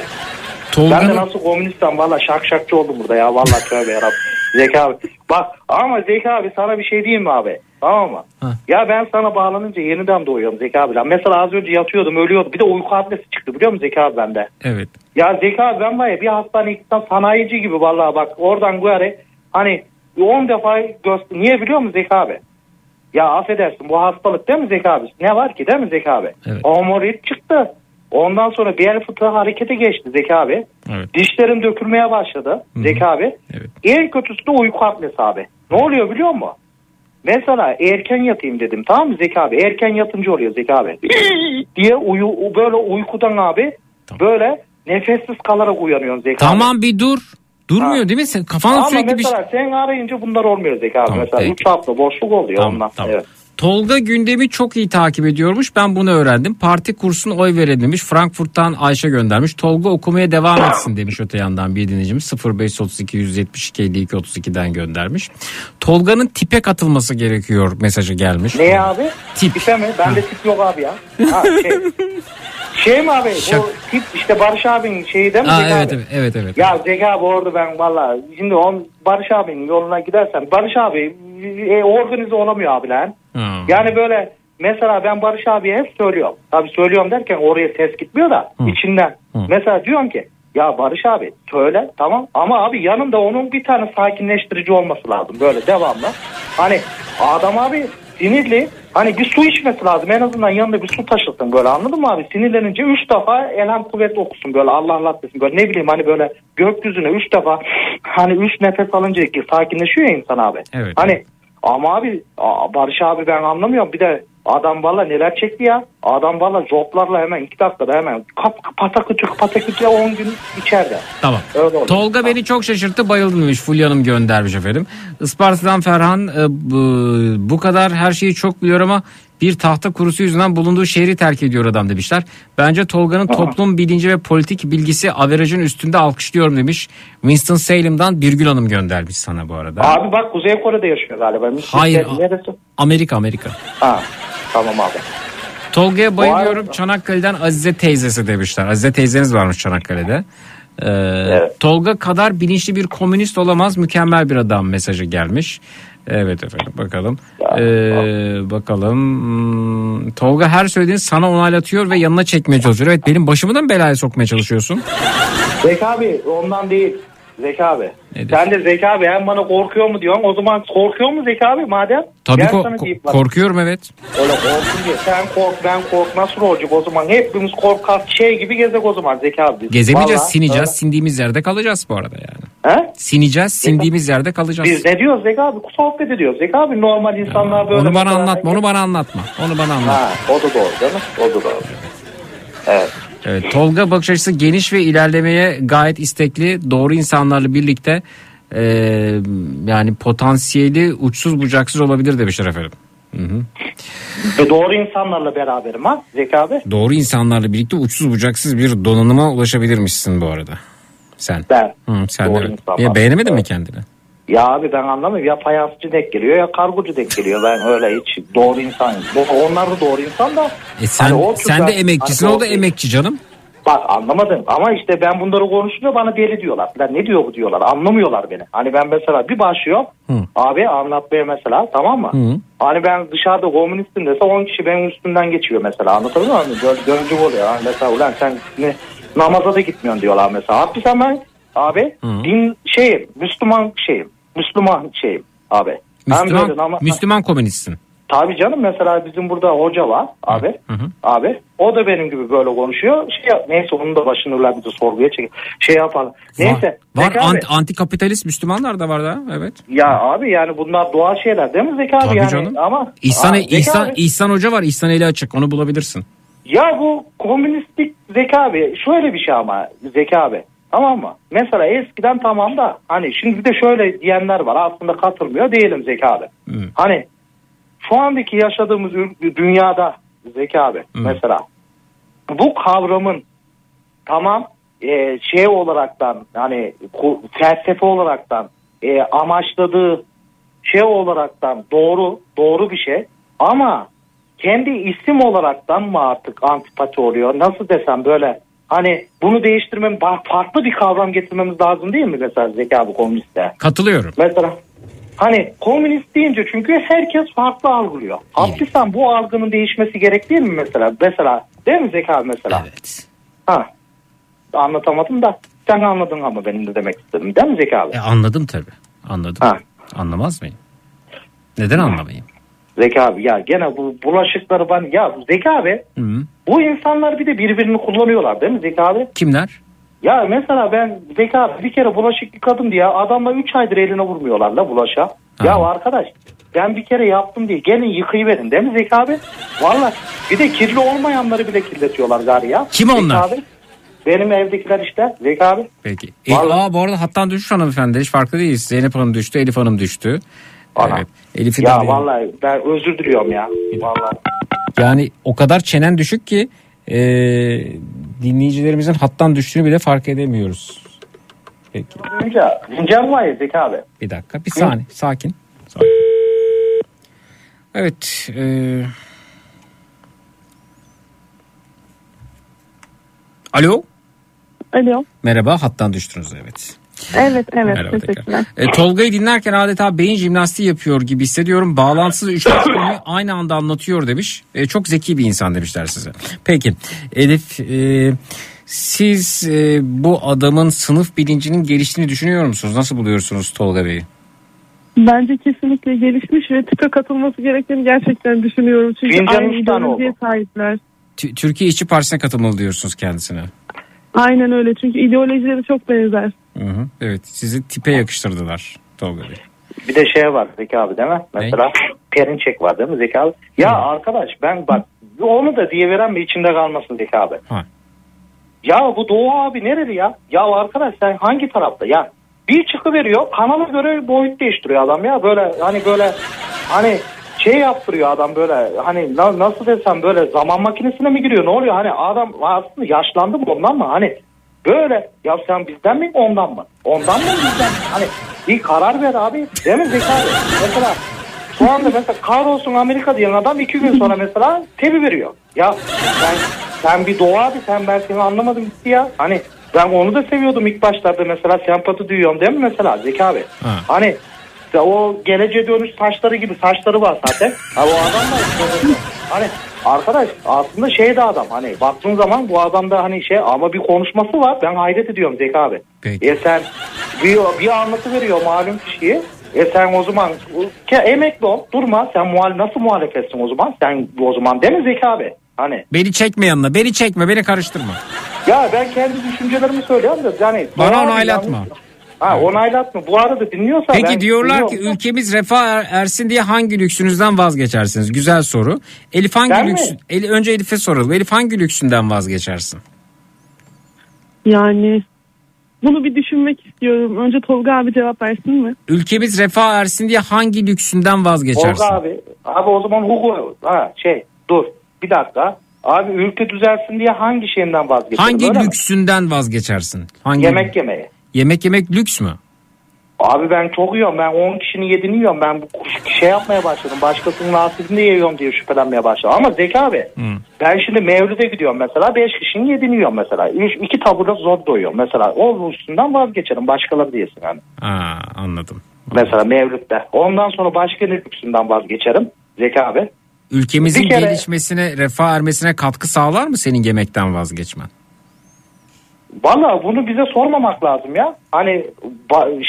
Tolga'nın- Ben de nasıl komünistten valla şak şakçı oldum burada ya. Valla tövbe yarabbim. <laughs> Zeki abi. Bak ama Zeki abi sana bir şey diyeyim mi abi? Tamam mı? Ya ben sana bağlanınca yeniden doğuyorum Zeki abi. Mesela az önce yatıyordum ölüyordum. Bir de uyku adresi çıktı biliyor musun Zeki abi bende? Evet. Ya Zeki abi ben var ya bir hastaneye gitsem sanayici gibi vallahi bak oradan böyle hani 10 defa göster. Niye biliyor musun Zeki abi? Ya affedersin bu hastalık değil mi Zeki abi? Ne var ki değil mi Zeki abi? Evet. Çıktı. Ondan sonra bel fıtığı harekete geçti Zeki abi. Evet. Dişlerim dökülmeye başladı Zeki abi. En kötüsü de uyku apnesi abi. Ne oluyor biliyor musun? mesela erken yatayım dedim tamam mı Zeki abi? Erken yatınca oluyor Zeki abi. <laughs> diye uyu böyle uykudan abi böyle nefessiz kalarak uyanıyorsun Zeki abi. Tamam bir dur. Durmuyor değil mi? Sen kafana Ama sürekli bir şey. mesela sen arayınca bunlar olmuyor Zeki abi. Tamam, mesela peki. 3 hafta boşluk oluyor Tamam, ondan. tamam. Evet. Tolga gündemi çok iyi takip ediyormuş. Ben bunu öğrendim. Parti kursun oy verilmemiş. Frankfurt'tan Ayşe göndermiş. Tolga okumaya devam etsin demiş öte yandan bir dinleyicimiz. 0532 172 52 32'den göndermiş. Tolga'nın tipe katılması gerekiyor mesajı gelmiş. Ne abi? Tip. Tipe mi? Bende tip yok abi ya. Ha, şey. <laughs> şey mi abi? Şak- Bu tip işte Barış abinin şeyi değil mi? Aa, Zeki evet, abi? evet evet evet. Ya Zeki abi orada ben valla şimdi on Barış abinin yoluna gidersen Barış abi e, organize olamıyor abi lan. Ha. Yani böyle mesela ben Barış abiye hep söylüyorum. Tabii söylüyorum derken oraya ses gitmiyor da içinden. Mesela diyorum ki ya Barış abi söyle tamam ama abi yanında onun bir tane sakinleştirici olması lazım böyle devamlı. Hani adam abi sinirli. Hani bir su içmesi lazım. En azından yanında bir su taşısın böyle. Anladın mı abi? Sinirlenince üç defa elham kuvvet okusun böyle. Allah Allah desin böyle. Ne bileyim hani böyle gökyüzüne üç defa hani üç nefes alınca sakinleşiyor ya insan abi. Evet. Hani ama abi Barış abi ben anlamıyorum. Bir de adam valla neler çekti ya. Adam valla joplarla hemen iki dakikada hemen kap patakütük patakütük 10 gün içeride. Tamam. Öyle. Tolga beni çok şaşırttı bayıldım demiş Fulya Hanım göndermiş efendim. Isparta'dan Ferhan e, bu, bu kadar her şeyi çok biliyor ama bir tahta kurusu yüzünden bulunduğu şehri terk ediyor adam demişler. Bence Tolga'nın toplum bilinci ve politik bilgisi averajın üstünde alkışlıyorum demiş. Winston Salem'dan Birgül Hanım göndermiş sana bu arada. Abi bak Kuzey Kore'de yaşıyor galiba. Hayır. Neresi? Amerika Amerika. Ha tamam abi. Tolga'ya bayılıyorum. Çanakkale'den Azize teyzesi demişler. Azize teyzeniz varmış Çanakkale'de. Ee, Tolga kadar bilinçli bir komünist olamaz. Mükemmel bir adam mesajı gelmiş. Evet efendim bakalım. Ee, bakalım. Hmm, Tolga her söylediğini sana onaylatıyor ve yanına çekmeye çalışıyor. Evet benim başımı da mı belaya sokmaya çalışıyorsun? Zeki abi ondan değil. Zeki abi. Sen de Zeki abi hem bana korkuyor mu diyorsun. O zaman korkuyor mu Zeki abi madem? Tabii ko- ko- korkuyorum evet. Öyle korkun diye. Sen kork ben kork nasıl olacak o zaman? Hepimiz korkak şey gibi gezek o zaman Zeki abi. Gezemeyeceğiz, Vallahi, sineceğiz, öyle. sindiğimiz yerde kalacağız bu arada yani. He? Sineceğiz, sindiğimiz yerde kalacağız. Biz ne diyoruz Zeki abi? Sohbet ediyoruz Zeki abi. Normal insanlar böyle. Onu bana anlatma, onu bana anlatma. Onu bana anlatma. Ha, o da doğru canım. O da doğru. Evet. Evet, Tolga bakış açısı geniş ve ilerlemeye gayet istekli. Doğru insanlarla birlikte e, yani potansiyeli uçsuz bucaksız olabilir demişler efendim. Hı hı. Ve doğru insanlarla beraberim ha Zeki abi. Doğru insanlarla birlikte uçsuz bucaksız bir donanıma ulaşabilirmişsin bu arada. Sen. Ben. Hı, sen Doğru. Ya beğenemedin mi kendini? Ya abi ben anlamıyorum. Ya fayansçı denk geliyor ya kargocu denk geliyor. Ben öyle hiç doğru insan. Bu- Onlar da doğru insan da. E sen Hani o sen de emekçisin hani o da emekçi canım. Bak anlamadım ama işte ben bunları konuşunca bana deli diyorlar. Lan ne diyor bu diyorlar anlamıyorlar beni. Hani ben mesela bir başlıyorum abi anlatmaya mesela tamam mı? Hani ben dışarıda komünistim dese 10 kişi benim üstümden geçiyor mesela anlatabiliyor muyum? Dön, döncü oluyor. Hani mesela ulan sen ne, namaza da gitmiyorsun diyorlar mesela. Haklısın ben abi din şeyim Müslüman şeyim. Müslüman şeyim abi. Müslüman, nama- Müslüman komünistsin. Tabii canım mesela bizim burada hoca var abi. Abi o da benim gibi böyle konuşuyor. Şey yap- neyse onun da başını bizi sorguya çek. Şey yapalım. Neyse. Var abi- anti, antikapitalist Müslümanlar da var da evet. Ya abi yani bunlar doğal şeyler değil mi Zeki abi? Tabii yani, canım. Ama İhsan, Zeki İhsan, abi, İhsan Hoca var İhsan eli açık onu bulabilirsin. Ya bu komünistlik Zeki abi şöyle bir şey ama Zeki abi. Tamam mı? Mesela eskiden tamam da hani şimdi bir de şöyle diyenler var aslında katılmıyor değilim Zeki abi. Hani şu andaki yaşadığımız dünyada Zeki abi mesela bu kavramın tamam e, şey olaraktan hani felsefe olaraktan e, amaçladığı şey olaraktan doğru doğru bir şey ama kendi isim olaraktan mı artık antipati oluyor nasıl desem böyle hani bunu değiştirmem farklı bir kavram getirmemiz lazım değil mi mesela Zeki abi komüniste? Katılıyorum. mesela hani komünist deyince çünkü herkes farklı algılıyor. Haklıysan bu algının değişmesi gerek değil mi mesela? Mesela değil mi Zeki abi mesela? Evet. Ha anlatamadım da sen anladın ama benim de demek istedim. Değil mi Zeki abi? E, anladım tabii. Anladım. Anlamaz mıyım? Neden anlamayayım? Zeki abi ya gene bu bulaşıkları ben ya Zeki abi Hı. bu insanlar bir de birbirini kullanıyorlar değil mi Zeki abi? Kimler? Ya mesela ben Zeki abi bir kere bulaşık yıkadım diye adamla 3 aydır eline vurmuyorlar la bulaşa. Ya arkadaş ben bir kere yaptım diye gelin yıkayıverin değil mi Zeki abi? Valla bir de kirli olmayanları bile kirletiyorlar gari ya. Kim Zeki onlar? Abi. Benim evdekiler işte Zeki abi. Peki. E, aa, bu arada hattan düşmüş hanımefendi. Hiç farklı değiliz. Zeynep Hanım düştü, Elif Hanım düştü. Evet. Elif'i Ya vallahi ben özür diliyorum ya. Vallahi. Yani o kadar çenen düşük ki e, dinleyicilerimizin hattan düştüğünü bile fark edemiyoruz. Peki. Var ya Zeki abi. Bir dakika bir saniye sakin. sakin. Evet. E, alo. Alo. Merhaba hattan düştünüz evet. Evet evet Merhaba teşekkürler. E, Tolga'yı dinlerken adeta beyin jimnastiği yapıyor gibi hissediyorum. Bağlantısız üç dört konuyu aynı anda anlatıyor demiş. E, çok zeki bir insan demişler size. Peki Elif e, siz e, bu adamın sınıf bilincinin geliştiğini düşünüyor musunuz? Nasıl buluyorsunuz Tolga Bey'i? Bence kesinlikle gelişmiş ve tipe katılması gerektiğini gerçekten düşünüyorum. Çünkü Fincan aynı ideolojiye sahipler. T- Türkiye İşçi Partisi'ne katılmalı diyorsunuz kendisine. Aynen öyle çünkü ideolojileri çok benzer. Hı hı. Evet sizi tipe yakıştırdılar Tolga Bey. Bir de şey var Zeki abi değil mi? Mesela Perinçek var değil mi Zeki abi? Ya arkadaş ben bak onu da diye veren bir içinde kalmasın Zeki abi. Ha. Ya bu Doğu abi nereli ya? Ya arkadaş sen hangi tarafta? Ya bir çıkıveriyor kanala göre boyut değiştiriyor adam ya. Böyle hani böyle hani şey yaptırıyor adam böyle. Hani na- nasıl desem böyle zaman makinesine mi giriyor? Ne oluyor? Hani adam aslında yaşlandı mı ondan mı? Hani böyle. Ya sen bizden mi ondan mı? Ondan mı bizden mi? hani bir karar ver abi. Değil mi Zeki abi? Mesela şu anda mesela kahrolsun Amerika diyen adam iki gün sonra mesela tebi veriyor. Ya sen, sen bir Doğu abi sen ben seni anlamadım gitti ya. Hani ben onu da seviyordum ilk başlarda. Mesela sempati duyuyorum değil mi mesela Zeki abi? Hani işte o geleceğe dönüş saçları gibi saçları var zaten. Ha, o adam da hani arkadaş aslında şey de adam hani baktığın zaman bu adamda hani şey ama bir konuşması var ben hayret ediyorum Zeki abi. E sen bir, bir anlatı veriyor malum kişiyi. E sen o zaman ke, emekli ol durma sen muhal nasıl muhalefetsin o zaman sen o zaman değil mi Zeki abi? Hani Beni çekme yanına beni çekme beni karıştırma. ya ben kendi düşüncelerimi söylüyorum da yani Bana onaylatma. yanlış- Ha onaylatma. Bu arada dinliyorsa Peki ben diyorlar ki ülkemiz refah er- ersin diye hangi lüksünüzden vazgeçersiniz? Güzel soru. Elif hangi Ben mi? lüks? Eli, önce Elif'e soralım. Elif hangi lüksünden vazgeçersin? Yani bunu bir düşünmek istiyorum. Önce Tolga abi cevap versin mi? Ülkemiz refah ersin diye hangi lüksünden vazgeçersin? Olga abi. Abi o zaman hukuku ha şey dur bir dakika. Abi ülke düzelsin diye hangi şeyinden vazgeçerim? Hangi öyle mi? lüksünden vazgeçersin? Hangi Yemek yemeye. Yemek yemek lüks mü? Abi ben çok yiyorum. Ben 10 kişinin yediğini yiyorum. Ben bu şey yapmaya başladım. Başkasının nasibini yiyorum diye şüphelenmeye başladım. Ama Zeki abi ben şimdi Mevlüt'e gidiyorum mesela. 5 kişinin yediğini yiyorum mesela. 3, 2 tabura zor doyuyorum. Mesela o üstünden vazgeçerim. Başkaları diyesin yani. Aa, anladım. Mesela Mevlüt'te. Ondan sonra başka ne lüksünden vazgeçerim? Zeki abi. Ülkemizin Bir kere- gelişmesine, refah ermesine katkı sağlar mı senin yemekten vazgeçmen? Valla bunu bize sormamak lazım ya. Hani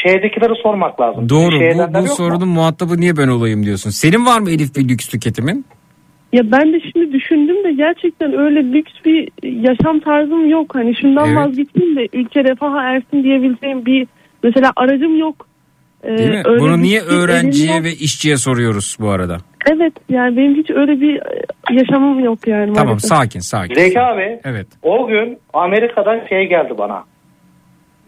şeydekilere sormak lazım. Doğru. Bu, bu yok mu? sorunun muhatabı niye ben olayım diyorsun. Senin var mı Elif bir lüks tüketimin? Ya ben de şimdi düşündüm de gerçekten öyle lüks bir yaşam tarzım yok. Hani şundan Evet. vazgeçeyim de ülke refaha ersin diyebileceğim bir mesela aracım yok. Ee, Değil mi? öyle Bunu niye şey öğrenciye ve işçiye soruyoruz bu arada? Evet yani benim hiç öyle bir e, yaşamım yok yani. Tamam maalesef. sakin sakin. Zeki abi Evet. o gün Amerika'dan şey geldi bana.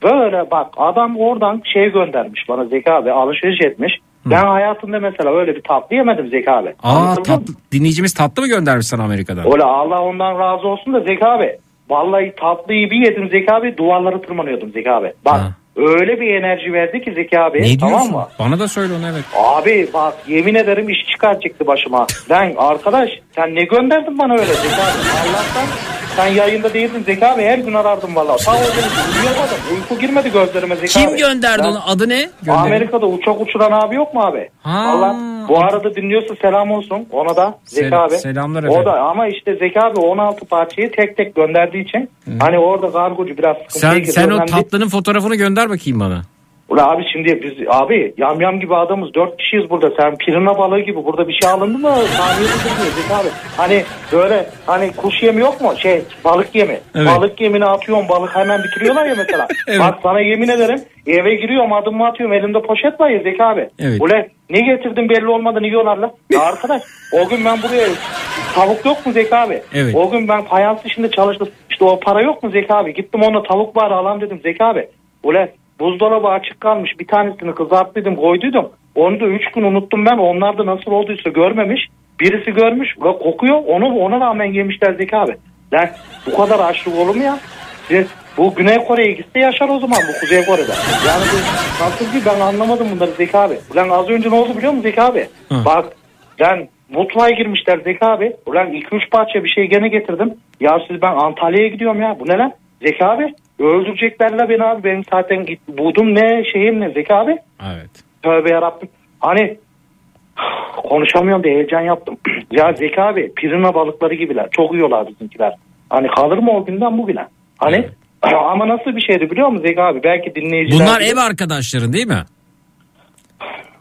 Böyle bak adam oradan şey göndermiş bana Zeki abi alışveriş etmiş. Ben hayatımda mesela öyle bir tatlı yemedim Zeki abi. Aa Anladın mı? tatlı, dinleyicimiz tatlı mı göndermiş sana Amerika'dan? Öyle Allah ondan razı olsun da Zeki abi. Vallahi tatlıyı bir yedim Zeki abi duvarları tırmanıyordum Zeki abi. Bak öyle bir enerji verdi ki Zeki abi. Ne tamam diyorsun? mı? Bana da söyle onu evet. Abi bak yemin ederim iş çıkartacaktı başıma. Ben arkadaş sen ne gönderdin bana öyle Zeki abi? Allah'tan sen yayında değildin Zeki abi her gün arardım valla. Sağ ol uyuyamadım. Uyku girmedi gözlerime Zeki Kim abi. gönderdi Ben- onu? Adı ne? Gönderi. Amerika'da uçak uçuran abi yok mu abi? Allah bu arada dinliyorsa selam olsun ona da Zeki Sel- abi. selamlar O efendim. da ama işte Zeki abi 16 parçayı tek tek gönderdiği için hani orada kargocu biraz sıkıntıya Sen, girdi. sen o Önemli- tatlının fotoğrafını gönder bakayım bana. Ulan abi şimdi biz abi yamyam gibi adamız dört kişiyiz burada sen pirina balığı gibi burada bir şey alındı mı <laughs> saniye abi. Hani böyle hani kuş yemi yok mu şey balık yemi Evet. balık yemini atıyorum balık hemen bitiriyorlar ya mesela. <laughs> Evet. Bak sana yemin ederim eve giriyorum adımımı atıyorum elimde poşet var ya Zeki abi. Evet. Ulan ne getirdim belli olmadan yiyorlar lan. Ya <laughs> arkadaş o gün ben buraya tavuk yok mu Zeki abi? Evet. O gün ben fayans işinde çalıştım. İşte o para yok mu Zeki abi? Gittim ona tavuk bari alalım dedim Zeki abi. Ulan buzdolabı açık kalmış bir tanesini kızarttıydım koyduydum. Onu da üç gün unuttum ben. Onlar da nasıl olduysa görmemiş. Birisi görmüş ve kokuyor. Onu ona rağmen yemişler Zeki abi. Lan bu kadar açlık olur mu ya? Siz bu Güney Kore'ye gitse yaşar o zaman bu Kuzey Kore'de. Yani bu nasıl ki ben anlamadım bunları Zeki abi. Ulan az önce ne oldu biliyor musun Zeki abi? Bak ben mutfağa girmişler Zeki abi. Ulan 2-3 parça bir şey gene getirdim. Ya siz ben Antalya'ya gidiyorum ya. Bu ne lan? Zeki abi öldüreceklerle beni abi. Benim zaten git, budum ne şeyim ne Zeki abi. Evet. Tövbe yarabbim. Hani <sighs> konuşamıyorum diye heyecan yaptım. <clears throat> ya Zeki abi pirina balıkları gibiler. Çok yiyorlar bizimkiler. Hani kalır mı o günden bugüne? Hani <clears throat> ama nasıl bir şeydi biliyor musun Zeki abi? Belki dinleyiciler... Bunlar ev arkadaşların değil mi?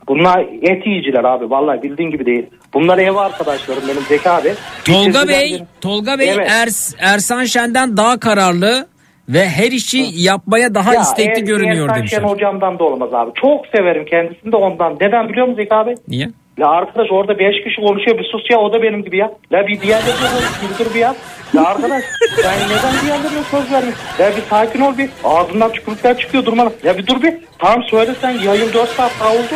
Bunlar et yiyiciler abi. Vallahi bildiğin gibi değil. Bunlar ev arkadaşlarım benim Zeki abi. Tolga Bey. Tolga Bey Evet. Ers, Ersan Şen'den daha kararlı ve her işi yapmaya daha Ya, istekli Er- görünüyor Ersan demişler. Hocamdan da olmaz abi. Çok severim kendisini de ondan. Neden biliyor musun Zeki abi? Niye? Ya arkadaş orada 5 kişi konuşuyor bir sus ya o da benim gibi ya. La bir diğerlerine konuş bir dur bir ya. Ya arkadaş <laughs> sen neden diğerlerine söz vermiyorsun? Ya bir sakin ol bir. Ağzından tükürükler çıkıyor durmadan. Ya bir dur bir. Tamam söyle sen yayın 4 saat daha oldu.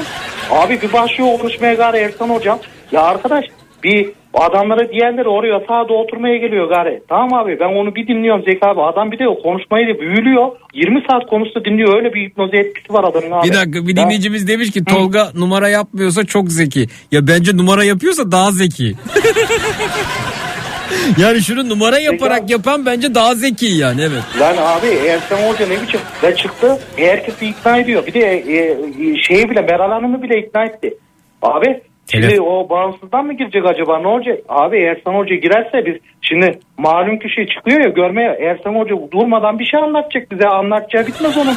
Abi bir başlıyor konuşmaya gari Ersan hocam. Ya arkadaş bir adamları diğerleri oraya sağda oturmaya geliyor gari. Tamam abi ben onu bir dinliyorum Zeki abi. Adam bir de o konuşmayı da büyülüyor. 20 saat konuşsa dinliyor. Öyle bir hipnoz etkisi var adamın abi. Bir dakika bir Ya- dinleyicimiz demiş ki Tolga numara yapmıyorsa çok zeki. Ya bence numara yapıyorsa daha zeki. <laughs> yani şunu numara yaparak yapan bence daha zeki yani evet. Lan abi Ersan Hoca ne biçim ve çıktı herkesi ikna ediyor. Bir de e, e, şeyi bile Meral Hanım'ı bile ikna etti. Abi şimdi Telef- o bağımsızdan mı girecek acaba ne olacak? Abi Ersan Hoca girerse biz şimdi malum kişi çıkıyor ya görmeye Ersan Hoca durmadan bir şey anlatacak bize anlatacağı bitmez onun.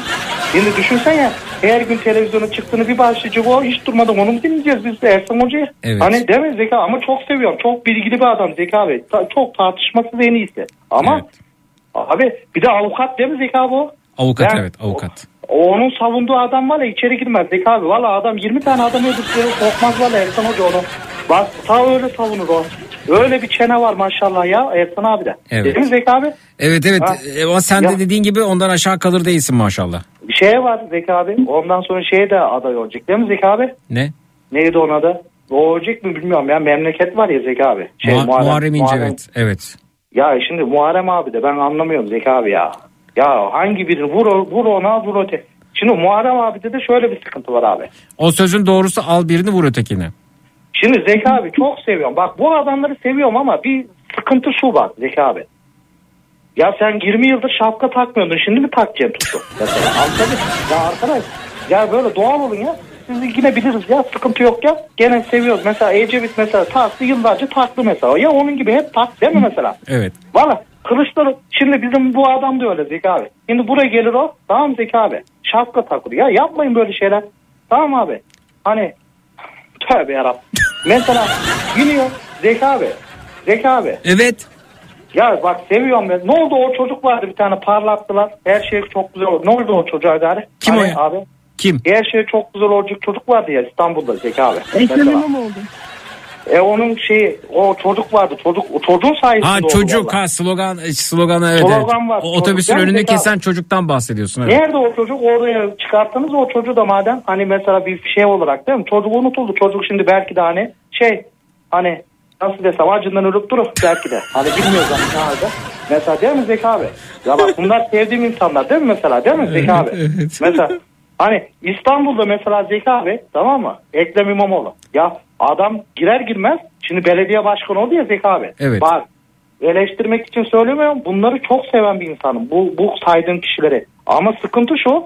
Şimdi düşünsene her gün televizyona çıktığını bir başlayacak o hiç durmadan onu mu dinleyeceğiz biz de Ersan Hoca'yı? Evet. Hani değil mi Zeka ama çok seviyorum çok bilgili bir adam Zeka abi Ta- çok tartışmasız en iyisi ama Abi bir de avukat değil mi Zeka bu? Avukat Ben- evet avukat. O- Onun savunduğu adam var ya içeri girmez Zeki abi. Valla adam 20 tane adam öldürdükleri sokmaz valla Ersan Hoca onu. Bak ta öyle savunur o. Öyle bir çene var maşallah ya Ersan abi de. Evet. Değil mi Zeki abi? Evet evet Ha. E, ama sen Ya. de dediğin gibi ondan aşağı kalır değilsin maşallah. Bir şey var Zeki abi. Ondan sonra şeye de aday olacak değil mi Zeki abi? Ne? Neydi onun adı? O olacak mı bilmiyorum ya. Memleket var ya Zeki abi. Şey, Muha- Muharrem İnce evet. Evet. Ya şimdi Muharrem abi de ben anlamıyorum Zeki abi ya. Ya hangi birini vur, vur ona vur öte. Şimdi Muharrem abi de şöyle bir sıkıntı var abi. O sözün doğrusu al birini vur ötekini. Şimdi Zeki abi çok seviyorum. Bak bu adamları seviyorum ama bir sıkıntı şu var Zeki abi. Ya sen 20 yıldır şapka takmıyordun şimdi mi takacaksın tuttu? Ya arkadaş ya böyle doğal olun ya. Siz yine biliriz ya sıkıntı yok ya. Gene seviyoruz. Mesela Ecevit mesela taktı yıllarca taktı mesela. Ya onun gibi hep tak değil mi mesela? Evet. Valla Kılıçdaroğlu şimdi bizim bu adam da öyle Zeki abi. Şimdi buraya gelir o tamam Zeki abi. Şapka takılır. Ya yapmayın böyle şeyler. Tamam abi. Hani tövbe yarabbim. Mesela gülüyor Zeki abi. Zeki abi. Evet. Ya bak seviyorum ben. Ne oldu o çocuk vardı bir tane parlattılar. Her şey çok güzel oldu. Ne oldu o çocuğa gari? Kim o Hani ya? Abi. Kim? Her şey çok güzel olacak çocuk vardı ya İstanbul'da Zeki abi. Ekrem. İmamoğlu. E onun şeyi o çocuk vardı. Çocuk o çocuğun sayesinde Ha oldu çocuk vallahi. ha slogan e, sloganı evet. Slogan var, O çocuk. otobüsün önünü mesela- kesen çocuktan bahsediyorsun evet. Nerede o çocuk? Oraya çıkarttınız o çocuğu da madem hani mesela bir şey olarak değil mi? Çocuk unutuldu. Çocuk şimdi belki de hani şey hani nasıl desem acından ölüp durur belki de. Hani bilmiyoruz hani ne halde. Mesela değil mi Zeki abi? Ya bak bunlar sevdiğim insanlar değil mi mesela değil mi Zeki abi? Mesela hani İstanbul'da mesela Zeki abi tamam mı? Ekrem İmamoğlu. Ya adam girer girmez şimdi belediye başkanı oldu ya Zeki abi. Evet. Bak eleştirmek için söylemiyorum. Bunları çok seven bir insanım. Bu, bu saydığım kişileri. Ama sıkıntı şu.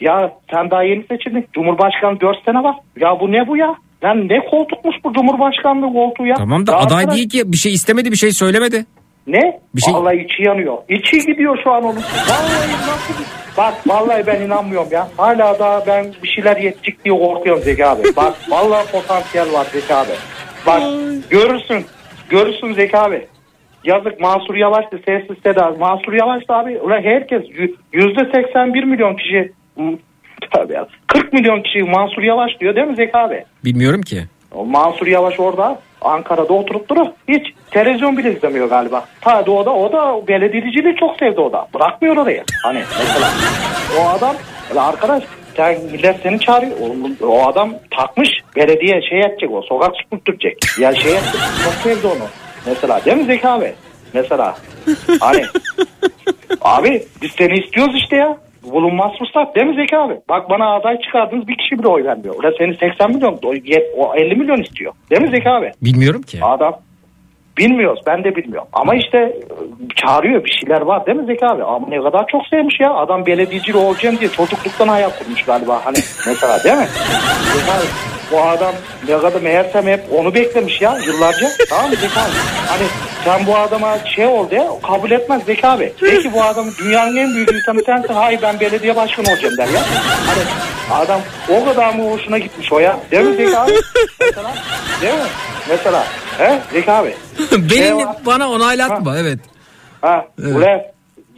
Ya sen daha yeni seçildin. Cumhurbaşkanı 4 sene var. Ya bu ne bu ya? Yani ne koltukmuş bu Cumhurbaşkanlığı koltuğu ya? Tamam da Ya aday arkadaş, değil ki bir şey istemedi bir şey söylemedi. Ne? Bir şey- Vallahi içi yanıyor. İçi gidiyor şu an onun. Vallahi nasıl. Bak vallahi ben inanmıyorum ya. Hala daha ben bir şeyler yetecek diye korkuyorum Zeki abi. Bak vallahi potansiyel var Zeki abi. Bak görürsün. Görürsün Zeki abi. Yazık Mansur Yavaş da sessiz seda. Mansur Yavaş da abi ulan herkes yü- yüzde 81 milyon kişi tabii ya. 40 milyon kişi Mansur Yavaş diyor değil mi Zeki abi? Bilmiyorum ki. O Mansur Yavaş orada Ankara'da oturup duruyor. Hiç televizyon bile izlemiyor galiba. Ta o da o da belediyeciliği çok sevdi o da. Bırakmıyor orayı. Hani mesela o adam "Ulan arkadaş sen millet seni çağırıyor. Oğlum, o adam takmış belediye şey edecek o sokak süpürtecek. Ya şey edecek. Çok sevdi onu. Mesela değil mi Zeki abi? Mesela hani <laughs> abi biz seni istiyoruz işte ya. Bulunmaz fırsat değil mi Zeki abi? Bak bana aday çıkardınız bir kişi bile oy vermiyor. Ulan seni 80 milyon, o 50 milyon istiyor. Değil mi Zeki abi? Bilmiyorum ki. Adam bilmiyoruz ben de bilmiyorum. Ama işte e, çağırıyor bir şeyler var değil mi Zeki abi? Ama ne kadar çok sevmiş ya. Adam belediyeci olacağım diye çocukluktan hayal kurmuş galiba. Hani <laughs> mesela değil mi? Bu adam ne kadar meğersem hep onu beklemiş ya yıllarca. Tamam mı Zeki abi? Hani sen bu adama şey oldu ya kabul etmez Zeki abi. Peki bu adam dünyanın en büyük insanı sensin. Hayır ben belediye başkanı olacağım der ya. Hani adam o kadar mı hoşuna gitmiş o ya. Değil mi Zeki abi? Mesela değil mi? Mesela he Zeki abi. <laughs> Benim var. bana onaylatma evet. Ha, Evet. ulan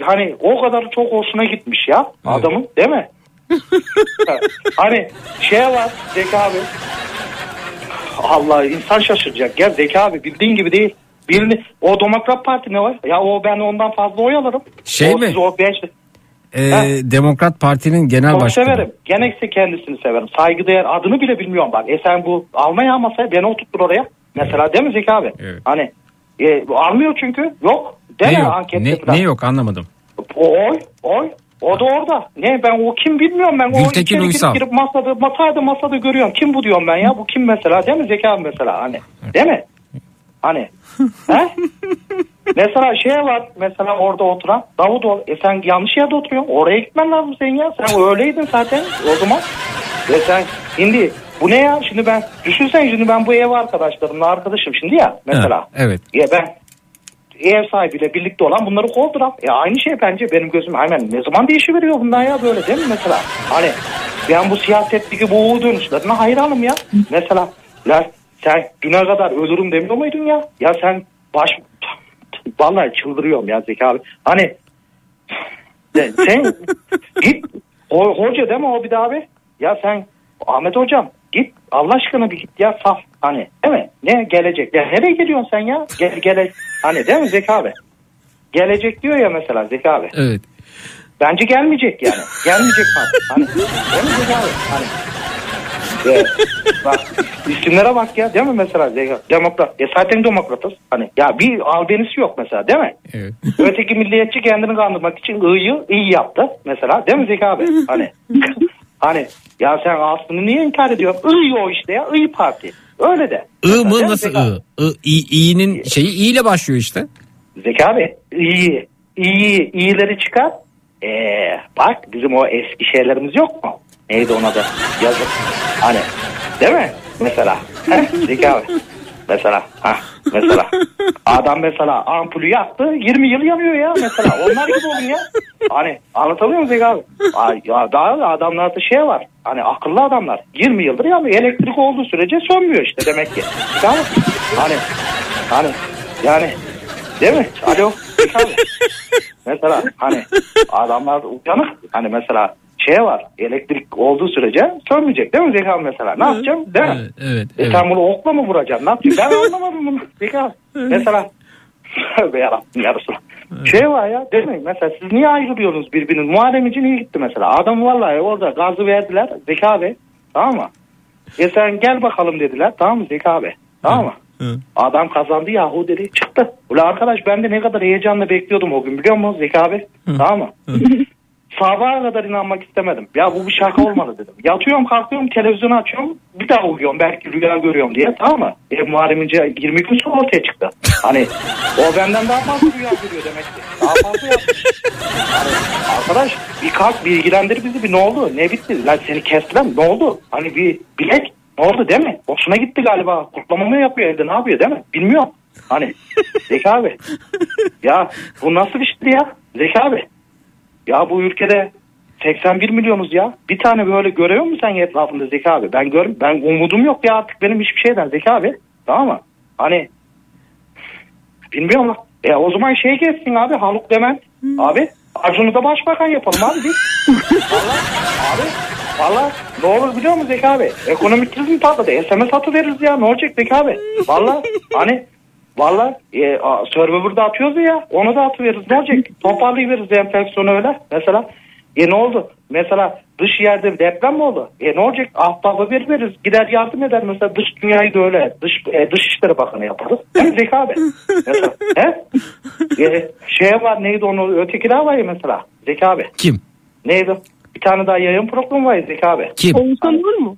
hani o kadar çok hoşuna gitmiş ya adamın değil mi? <laughs> Ha, hani şey var Zeki abi. Allah insan şaşıracak. Ya Zeki abi bildiğin gibi değil. Birini, o Demokrat Parti ne var? Ya o ben ondan fazla oy alırım. Şey o, mi? siz O beş, Ee, Ha. Demokrat Parti'nin genel çok başkanı. severim. Genekse kendisini severim. Saygıdeğer adını bile bilmiyorum bak. E sen bu almaya masaya beni oturttur oraya. Mesela Zeki abi? Hani e, almıyor çünkü. Yok. Değil Ne yok? ankette Ne, falan? ne yok anlamadım. O oy, oy. O da orada. Ne ben o kim bilmiyorum ben. O Gültekin girip Uysal. girip masada, masada masada görüyorum. Kim bu diyorum ben ya? Bu kim mesela? Değil mi Zeki abi mesela? Hani. Değil mi? Hani. He? Mesela şey var. Mesela orada oturan Davutoğlu. E sen yanlış yerde oturuyorsun. Oraya gitmen lazım senin ya. Sen öyleydin zaten o zaman. E sen şimdi bu ne ya? Şimdi ben düşünsen şimdi ben bu ev arkadaşlarımla arkadaşım şimdi ya mesela. Evet. Ya ben ev sahibiyle birlikte olan bunları kovduram. E aynı şey bence benim gözüm hemen ne zaman değişiveriyor bundan ya böyle değil mi mesela? Hani ben bu siyasetteki bu dönüşlerine hayranım ya. Mesela ya sen düne kadar ölürüm demiyor muydun ya? Ya sen baş... Vallahi çıldırıyorum ya Zeki abi. Hani sen, <laughs> git o, hoca mi o bir daha abi? Ya sen Ahmet hocam git Allah aşkına bir git ya saf hani değil mi? Ne gelecek? Ya nereye geliyorsun sen ya? Gel gele hani değil mi Zeki abi? Gelecek diyor ya mesela Zeki abi. Evet. Bence gelmeyecek yani. Gelmeyecek abi. Hani değil mi Zeki abi? Hani e, bak isimlere bak ya değil mi mesela? Demokrat. E zaten demokratız. Hani ya bir albenisi yok mesela değil mi? Evet. <laughs> Öteki milliyetçi kendini kandırmak için ıyı iyi yaptı mesela değil mi Zeki abi? <laughs> Hani <laughs> hani ya sen aslında niye inkar ediyorsun? İyi o işte ya iyi parti. Öyle de. I Mesela, mı nasıl? I? I, I- İ'nin şeyi İ ile başlıyor işte. Zeki abi iyi iyi iyileri çıkar. Ee, bak bizim o eski şeylerimiz yok mu? Neydi ona da yazık. Hani değil mi? Mesela. Heh, Zeki abi. Mesela. Ha, mesela. Adam mesela ampulü yaktı 20 yıl yanıyor ya mesela. Onlar gibi olun ya. Hani anlatabiliyor muyum Zeki abi? Ya daha da adamlarda şey var. Hani akıllı adamlar 20 yıldır yanıyor. Elektrik olduğu sürece sönmüyor işte demek ki. Abi. Hani hani yani Değil mi? Alo. Mesela hani adamlar uyanık. Hani mesela şey var. Elektrik olduğu sürece sönmeyecek değil mi Zeki abi mesela? Ne yapacağım? Değil mi? Evet, evet. E evet. sen bunu okla mı vuracaksın? Ne yapacaksın? Ben <laughs> anlamadım bunu. Zeki abi. Mesela Tövbe yarabbim yarısı. Şey var ya değil mi? Mesela siz niye ayrılıyorsunuz birbiriniz? Muharrem için iyi gitti mesela. Adam vallahi orada gazı verdiler Zeki abi. Tamam mı? E sen gel bakalım dediler. Tamam mı Zeki abi? Tamam mı? Adam kazandı yahu dedi çıktı. Ulan arkadaş ben de ne kadar heyecanla bekliyordum o gün biliyor musun Zeki abi? Tamam mı? Sabaha kadar inanmak istemedim. Ya bu bir şaka olmalı dedim. Yatıyorum kalkıyorum televizyonu açıyorum. Bir daha uyuyorum belki rüya görüyorum diye tamam mı? E, Muharrem İnce 20 gün sonra ortaya çıktı. Hani o benden daha fazla rüya görüyor demek ki. Daha fazla yapmış. Hani, arkadaş bir kalk bilgilendir bizi bir ne oldu? Ne bitti? Lan seni kestiler? Ne oldu? Hani bir bilek ne oldu değil mi? Hoşuna gitti galiba. Kutlama mı yapıyor evde ne yapıyor değil mi? Bilmiyorum. Hani Zeki abi. Ya bu nasıl işti ya? Zeki abi. Ya bu ülkede 81 milyonuz ya. Bir tane böyle görüyor musun sen etrafında Zeki abi? Ben gör ben umudum yok ya artık benim hiçbir şeyden Zeki abi. Tamam mı? Hani bilmiyorum. E o zaman şey geçsin abi Haluk Levent. Abi Acun'u da başbakan yapalım abi biz. Valla abi valla ne olur biliyor musun Zeki abi? Ekonomik kriz patladı. SMS atı veririz ya ne olacak Zeki abi? Valla hani Valla e, Survivor'da atıyoruz ya onu da atıveririz ne olacak? Toparlayıveririz enflasyonu öyle mesela. E ne oldu? Mesela dış yerde deprem mi oldu? E ne olacak? Ahbaba bir veririz. Gider yardım eder. Mesela dış dünyayı da öyle. Dış, e, Dışişleri Bakanı yaparız. <laughs> Hem. Mesela. He? E, şey var neydi onu öteki daha var ya mesela. Zeki abi. Kim? Neydi? Bir tane daha yayın programı var ya Zeki abi. Kim? Oğuzhan Uğur mu?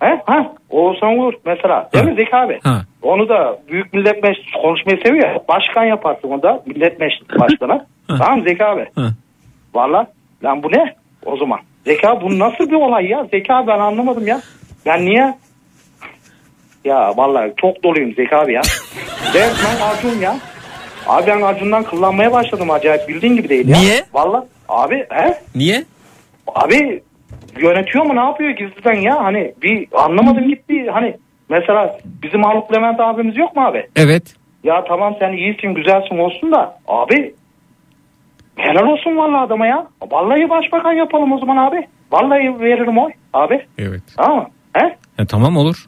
He? Ha? Oğuzhan Uğur mesela. Değil mi Zeki abi? Ha. Onu da Büyük Millet Meclisi konuşmayı seviyor ya. Başkan yaparsın onu da. Millet Meclisi <laughs> başkanı. tamam Zeki abi? Ha. Valla lan bu ne o zaman? Zeki abi bu nasıl bir olay ya? Zeki abi ben anlamadım ya. Ben niye? Ya vallahi çok doluyum Zeki abi ya. <laughs> Resmen Acun ya. Abi ben Acun'dan kullanmaya başladım acayip bildiğin gibi değil ya. Niye? Valla abi he? Niye? Abi yönetiyor mu ne yapıyor gizliden ya? Hani bir anlamadım gitti. Hani mesela bizim Haluk Levent abimiz yok mu abi? Evet. Ya tamam sen iyisin güzelsin olsun da abi helal olsun vallahi adama ya. Vallahi başbakan yapalım o zaman abi. Vallahi veririm oy abi. Evet. Tamam? He? E, tamam olur.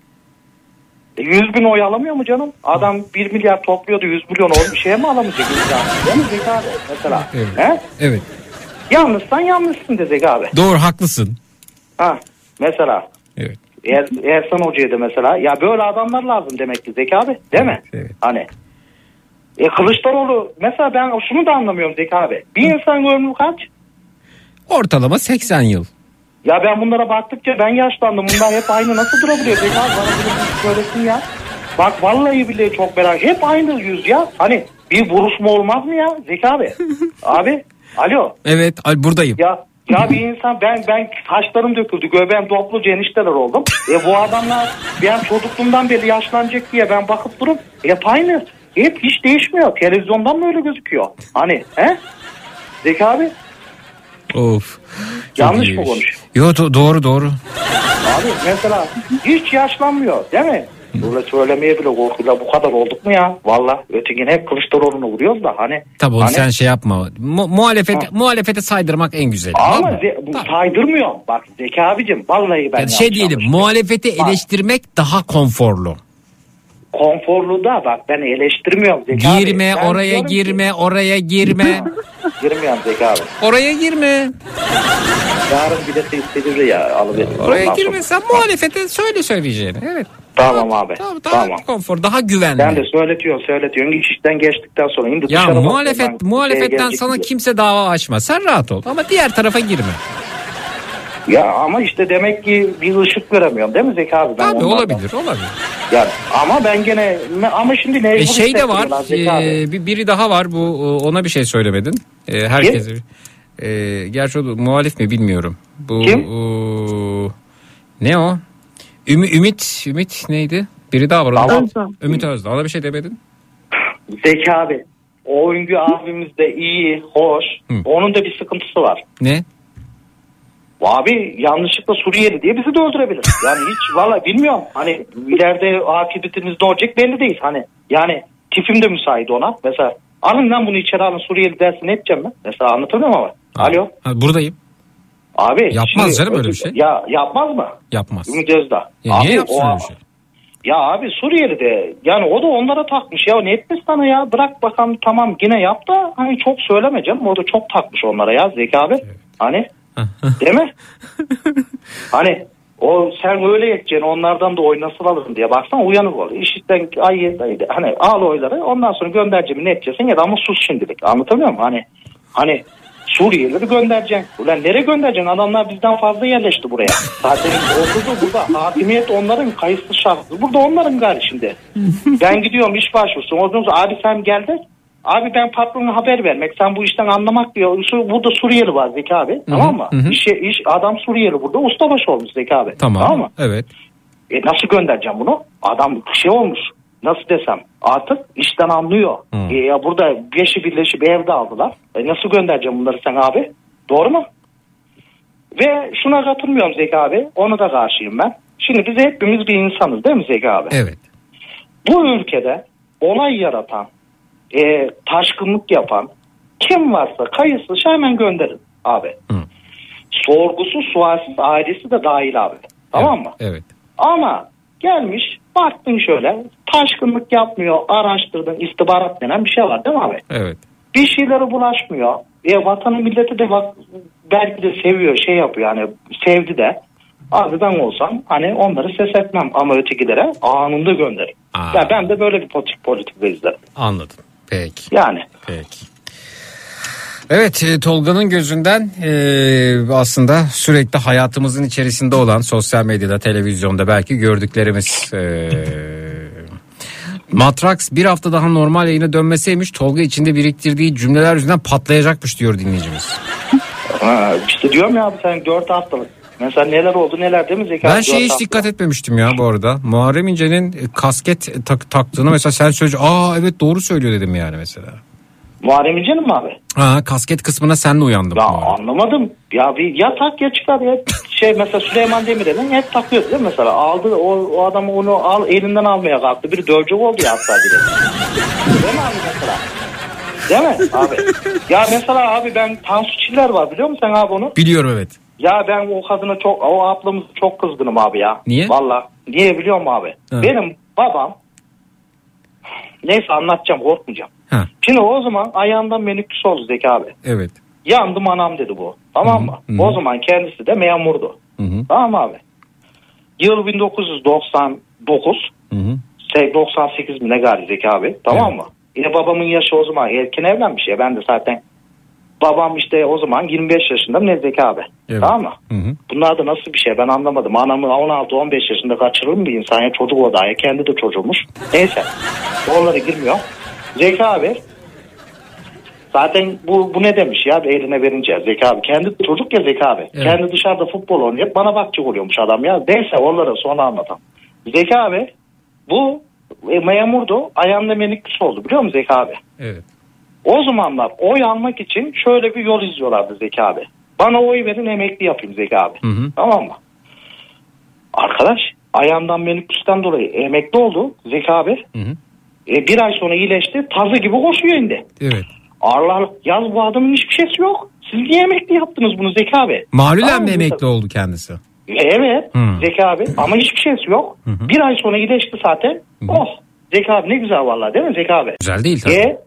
E, 100 bin oy alamıyor mu canım? Adam 1 milyar topluyordu 100 milyon oy bir şeye mi alamayacak? Değil mi Zeki abi mesela? Evet. He? Evet. Yanlışsan yanlışsın de Zeki abi. Doğru haklısın. Ha mesela. Evet. Er, Ersan Hoca'ya da mesela. Ya böyle adamlar lazım demek ki Zeki abi. Değil mi? Evet. Hani. E Kılıçdaroğlu mesela ben şunu da anlamıyorum Zeki abi. Bir insan ömrü kaç? Ortalama 80 yıl. Ya ben bunlara baktıkça ben yaşlandım. Bunlar hep aynı nasıl durabiliyor Zeki abi? Bana bunu bir söylesin ya. Bak vallahi billahi çok merak. Hep aynı yüz ya. Hani bir vuruşma olmaz mı ya Zeki abi? <laughs> abi alo. Evet ay, buradayım. Ya ya bir insan ben ben saçlarım döküldü. Göbeğim topluca enişteler oldum. E bu adamlar ben çocukluğumdan beri yaşlanacak diye ben bakıp durup hep aynı. Hep hiç değişmiyor. Televizyondan mı öyle gözüküyor? Hani he? Zeki abi Of. Yanlış mı konuş? Yo do- doğru doğru. Abi mesela hiç yaşlanmıyor değil mi? Böyle söylemeye bile korkuyla bu kadar olduk mu ya? Valla ötekine hep Kılıçdaroğlu'nu vuruyoruz da hani. Tabii hani, sen şey yapma. Mu- muhalefete, muhalefete saydırmak en güzeli. Ama ze- bu saydırmıyor. Bak Zeki abicim vallahi ben Yani şey diyelim muhalefeti eleştirmek daha konforlu. Konforlu da bak ben eleştirmiyorum Zeki abi. Girme Ben oraya diyorum ki- girme oraya girme. <laughs> Girmiyorum Zeki abi. oraya girme. Yarın bir de istediği ya alıverin. Oraya Ondan girme sen muhalefete söyle söyleyeceğini. Evet. sonra- Tamam abi. Tamam, daha Tamam. konfor daha güvenli. Ben de söyletiyorsun söyletiyorsun. İş işten geçtikten sonra. Şimdi ya dışarı bak, muhalefet ben muhalefetten şeye gelecek sana kimse dava açmaz. Sen rahat ol ama diğer tarafa girme. Ya ama işte demek ki bir ışık göremiyorum değil mi Zeki abi? Ben Tabii onlardan- olabilir olabilir. Ya, ama ben gene ama şimdi mecbur E şey de var. e, bir biri daha var. Bu e, ona bir şey söylemedin. E, herkese. E, gerçi o muhalif mi bilmiyorum. Bu Kim? e, ne o? Ümit Ümit Ümit neydi? Biri daha var. Özdağ. Ümit Özdağ. Ona bir şey demedin. Zeki abi. O oyuncu abimiz de iyi, hoş. Onun da bir sıkıntısı var. Ne? Abi yanlışlıkla Suriyeli diye bizi de öldürebilir. Yani hiç valla bilmiyorum. Hani ileride akıbetimiz ne olacak belli değil. Hani yani tipim de müsait ona. Mesela alın lan bunu içeri alın Suriyeli dersin ne edeceğim ben? Mesela anlatabiliyor muyum ama? Alo. Ha, buradayım. Abi. Yapmaz şimdi- canım öyle bir şey. Ya yapmaz mı? Yapmaz. Ümit Özdağ. Ya niye Abi, yapsın o- öyle bir şey? Ya abi Suriyeli de yani o da onlara takmış ya ne etmez sana ya bırak bakalım tamam yine yap da hani çok söyleme canım o da çok takmış onlara ya Zeki abi hani <laughs> değil mi? hani o sen öyle yeteceksin onlardan da oy nasıl alırım diye baksana uyanık ol. İşitten ay hani al oyları ondan sonra göndereceğim ne edeceksin ya da ama sus şimdilik anlatabiliyor muyum? Hani hani Suriyelileri göndereceksin. Ulan nereye göndereceksin? Adamlar bizden fazla yerleşti buraya. Zaten orada burada hakimiyet onların kayıtsız şartsız. Burada onların gari şimdi. ben gidiyorum iş başvurusu. O abi sen gel de. Abi ben patrona haber vermek. Sen bu işten anlamak diyor. Burada Suriyeli var Zeki abi. Tamam mı? İş, iş, adam Suriyeli burada. Ustabaşı olmuş Zeki abi. Tamam. mı? Evet. E nasıl göndereceğim bunu? Adam şey olmuş. Nasıl desem artık işten anlıyor. E, ya burada beşi birleşip evde aldılar. E nasıl göndereceğim bunları sen abi? Doğru mu? Ve şuna katılmıyorum Zeki abi. Onu da karşıyım ben. Şimdi biz hepimiz bir insanız değil mi Zeki abi? Evet. Bu ülkede olay yaratan, e, taşkınlık yapan kim varsa kayıtsız hemen gönderin abi. Sorgusu sualsiz ailesi de dahil abi. Tamam mı? Evet. Ama gelmiş baktın şöyle taşkınlık yapmıyor araştırdın istihbarat denen bir şey var değil mi abi? Evet. Bir şeylere bulaşmıyor. E, vatanı milleti de bak belki de seviyor şey yapıyor yani sevdi de. Abi ben olsam hani onları ses etmem ama ötekilere anında gönderirim. Ya ben de böyle bir politik politik izlerim. Anladım. Peki. Yani. Peki. Evet e, Tolga'nın gözünden e, aslında sürekli hayatımızın içerisinde olan sosyal medyada, televizyonda belki gördüklerimiz. E, <laughs> Matrax bir hafta daha normal yayına dönmeseymiş Tolga içinde biriktirdiği cümleler yüzünden patlayacakmış diyor dinleyicimiz. Ha, işte diyorum ya abi sen 4 haftalık. Mesela neler oldu neler değil mi Zeki Ben şeye hiç dikkat etmemiştim ya bu arada. Muharrem İnce'nin e, kasket tak, taktığını mesela sen söyleyince aa evet doğru söylüyor dedim yani mesela. Muharrem İnce'nin mi abi? Ha kasket kısmına senle uyandım. Ya anlamadım. Ya bir ya tak ya çıkar ya. Şey mesela Süleyman Demirel'in hep takıyordu değil mi mesela? Aldı o, o adam onu al elinden almaya kalktı. Biri dövecek oldu ya hatta biri. değil mi abi mesela? Değil mi abi? Ya mesela abi ben Tansu Çiller var biliyor musun sen abi onu? Biliyorum evet. Ya ben o kadına çok o ablamız çok kızgınım abi ya. Niye? Valla. Niye biliyor musun abi? Ha. Benim babam neyse anlatacağım korkmayacağım. Ha. Şimdi o zaman ayağından menüktüs oldu Zeki abi. Evet. Yandım anam dedi bu. Tamam mı? Hı hı. O zaman kendisi de memurdu. Hı hı. Tamam abi? Yıl 1999. Hı hı. Şey, 98 mi ne galiba Zeki abi. Tamam mı? Yine babamın yaşı o zaman erken evlenmiş ya. Ben de zaten babam işte o zaman 25 yaşında mı ne Zeki abi? Evet. Tamam mı? Hı hı. Bunlar da nasıl bir şey ben anlamadım. Anamı 16-15 yaşında kaçırır mı bir insan ya çocuk o daha ya kendi de çocuğumuş. Neyse onlara girmiyor. Zeki abi zaten bu, bu ne demiş ya eline verince Zeki abi. Kendi çocuk ya Zeki abi. Evet. Kendi dışarıda futbol oynuyor bana bakacak oluyormuş adam ya. Neyse onlara sonra anlatam. Zeki abi bu e, memurdu ayağında meniklis oldu biliyor musun Zeki abi? Evet. O zamanlar oy almak için şöyle bir yol izliyorlardı Zeki abi. Bana oy verin emekli yapayım Zeki abi. Hı hı. Tamam mı? Arkadaş ayağından meniküsten dolayı emekli oldu Zeki abi. Hı hı. E, bir ay sonra iyileşti tazı gibi koşuyor indi. Evet. Allah yaz bu adamın hiçbir şeysi yok. Siz niye emekli yaptınız bunu Zeki abi? Malulen Tamam mi emekli oldu kendisi? E, Evet Hmm. Zeki abi ama hiçbir şeysi yok. Bir ay sonra iyileşti zaten. Oh Zeki abi ne güzel vallahi değil mi Zeki abi? Güzel değil tabii. E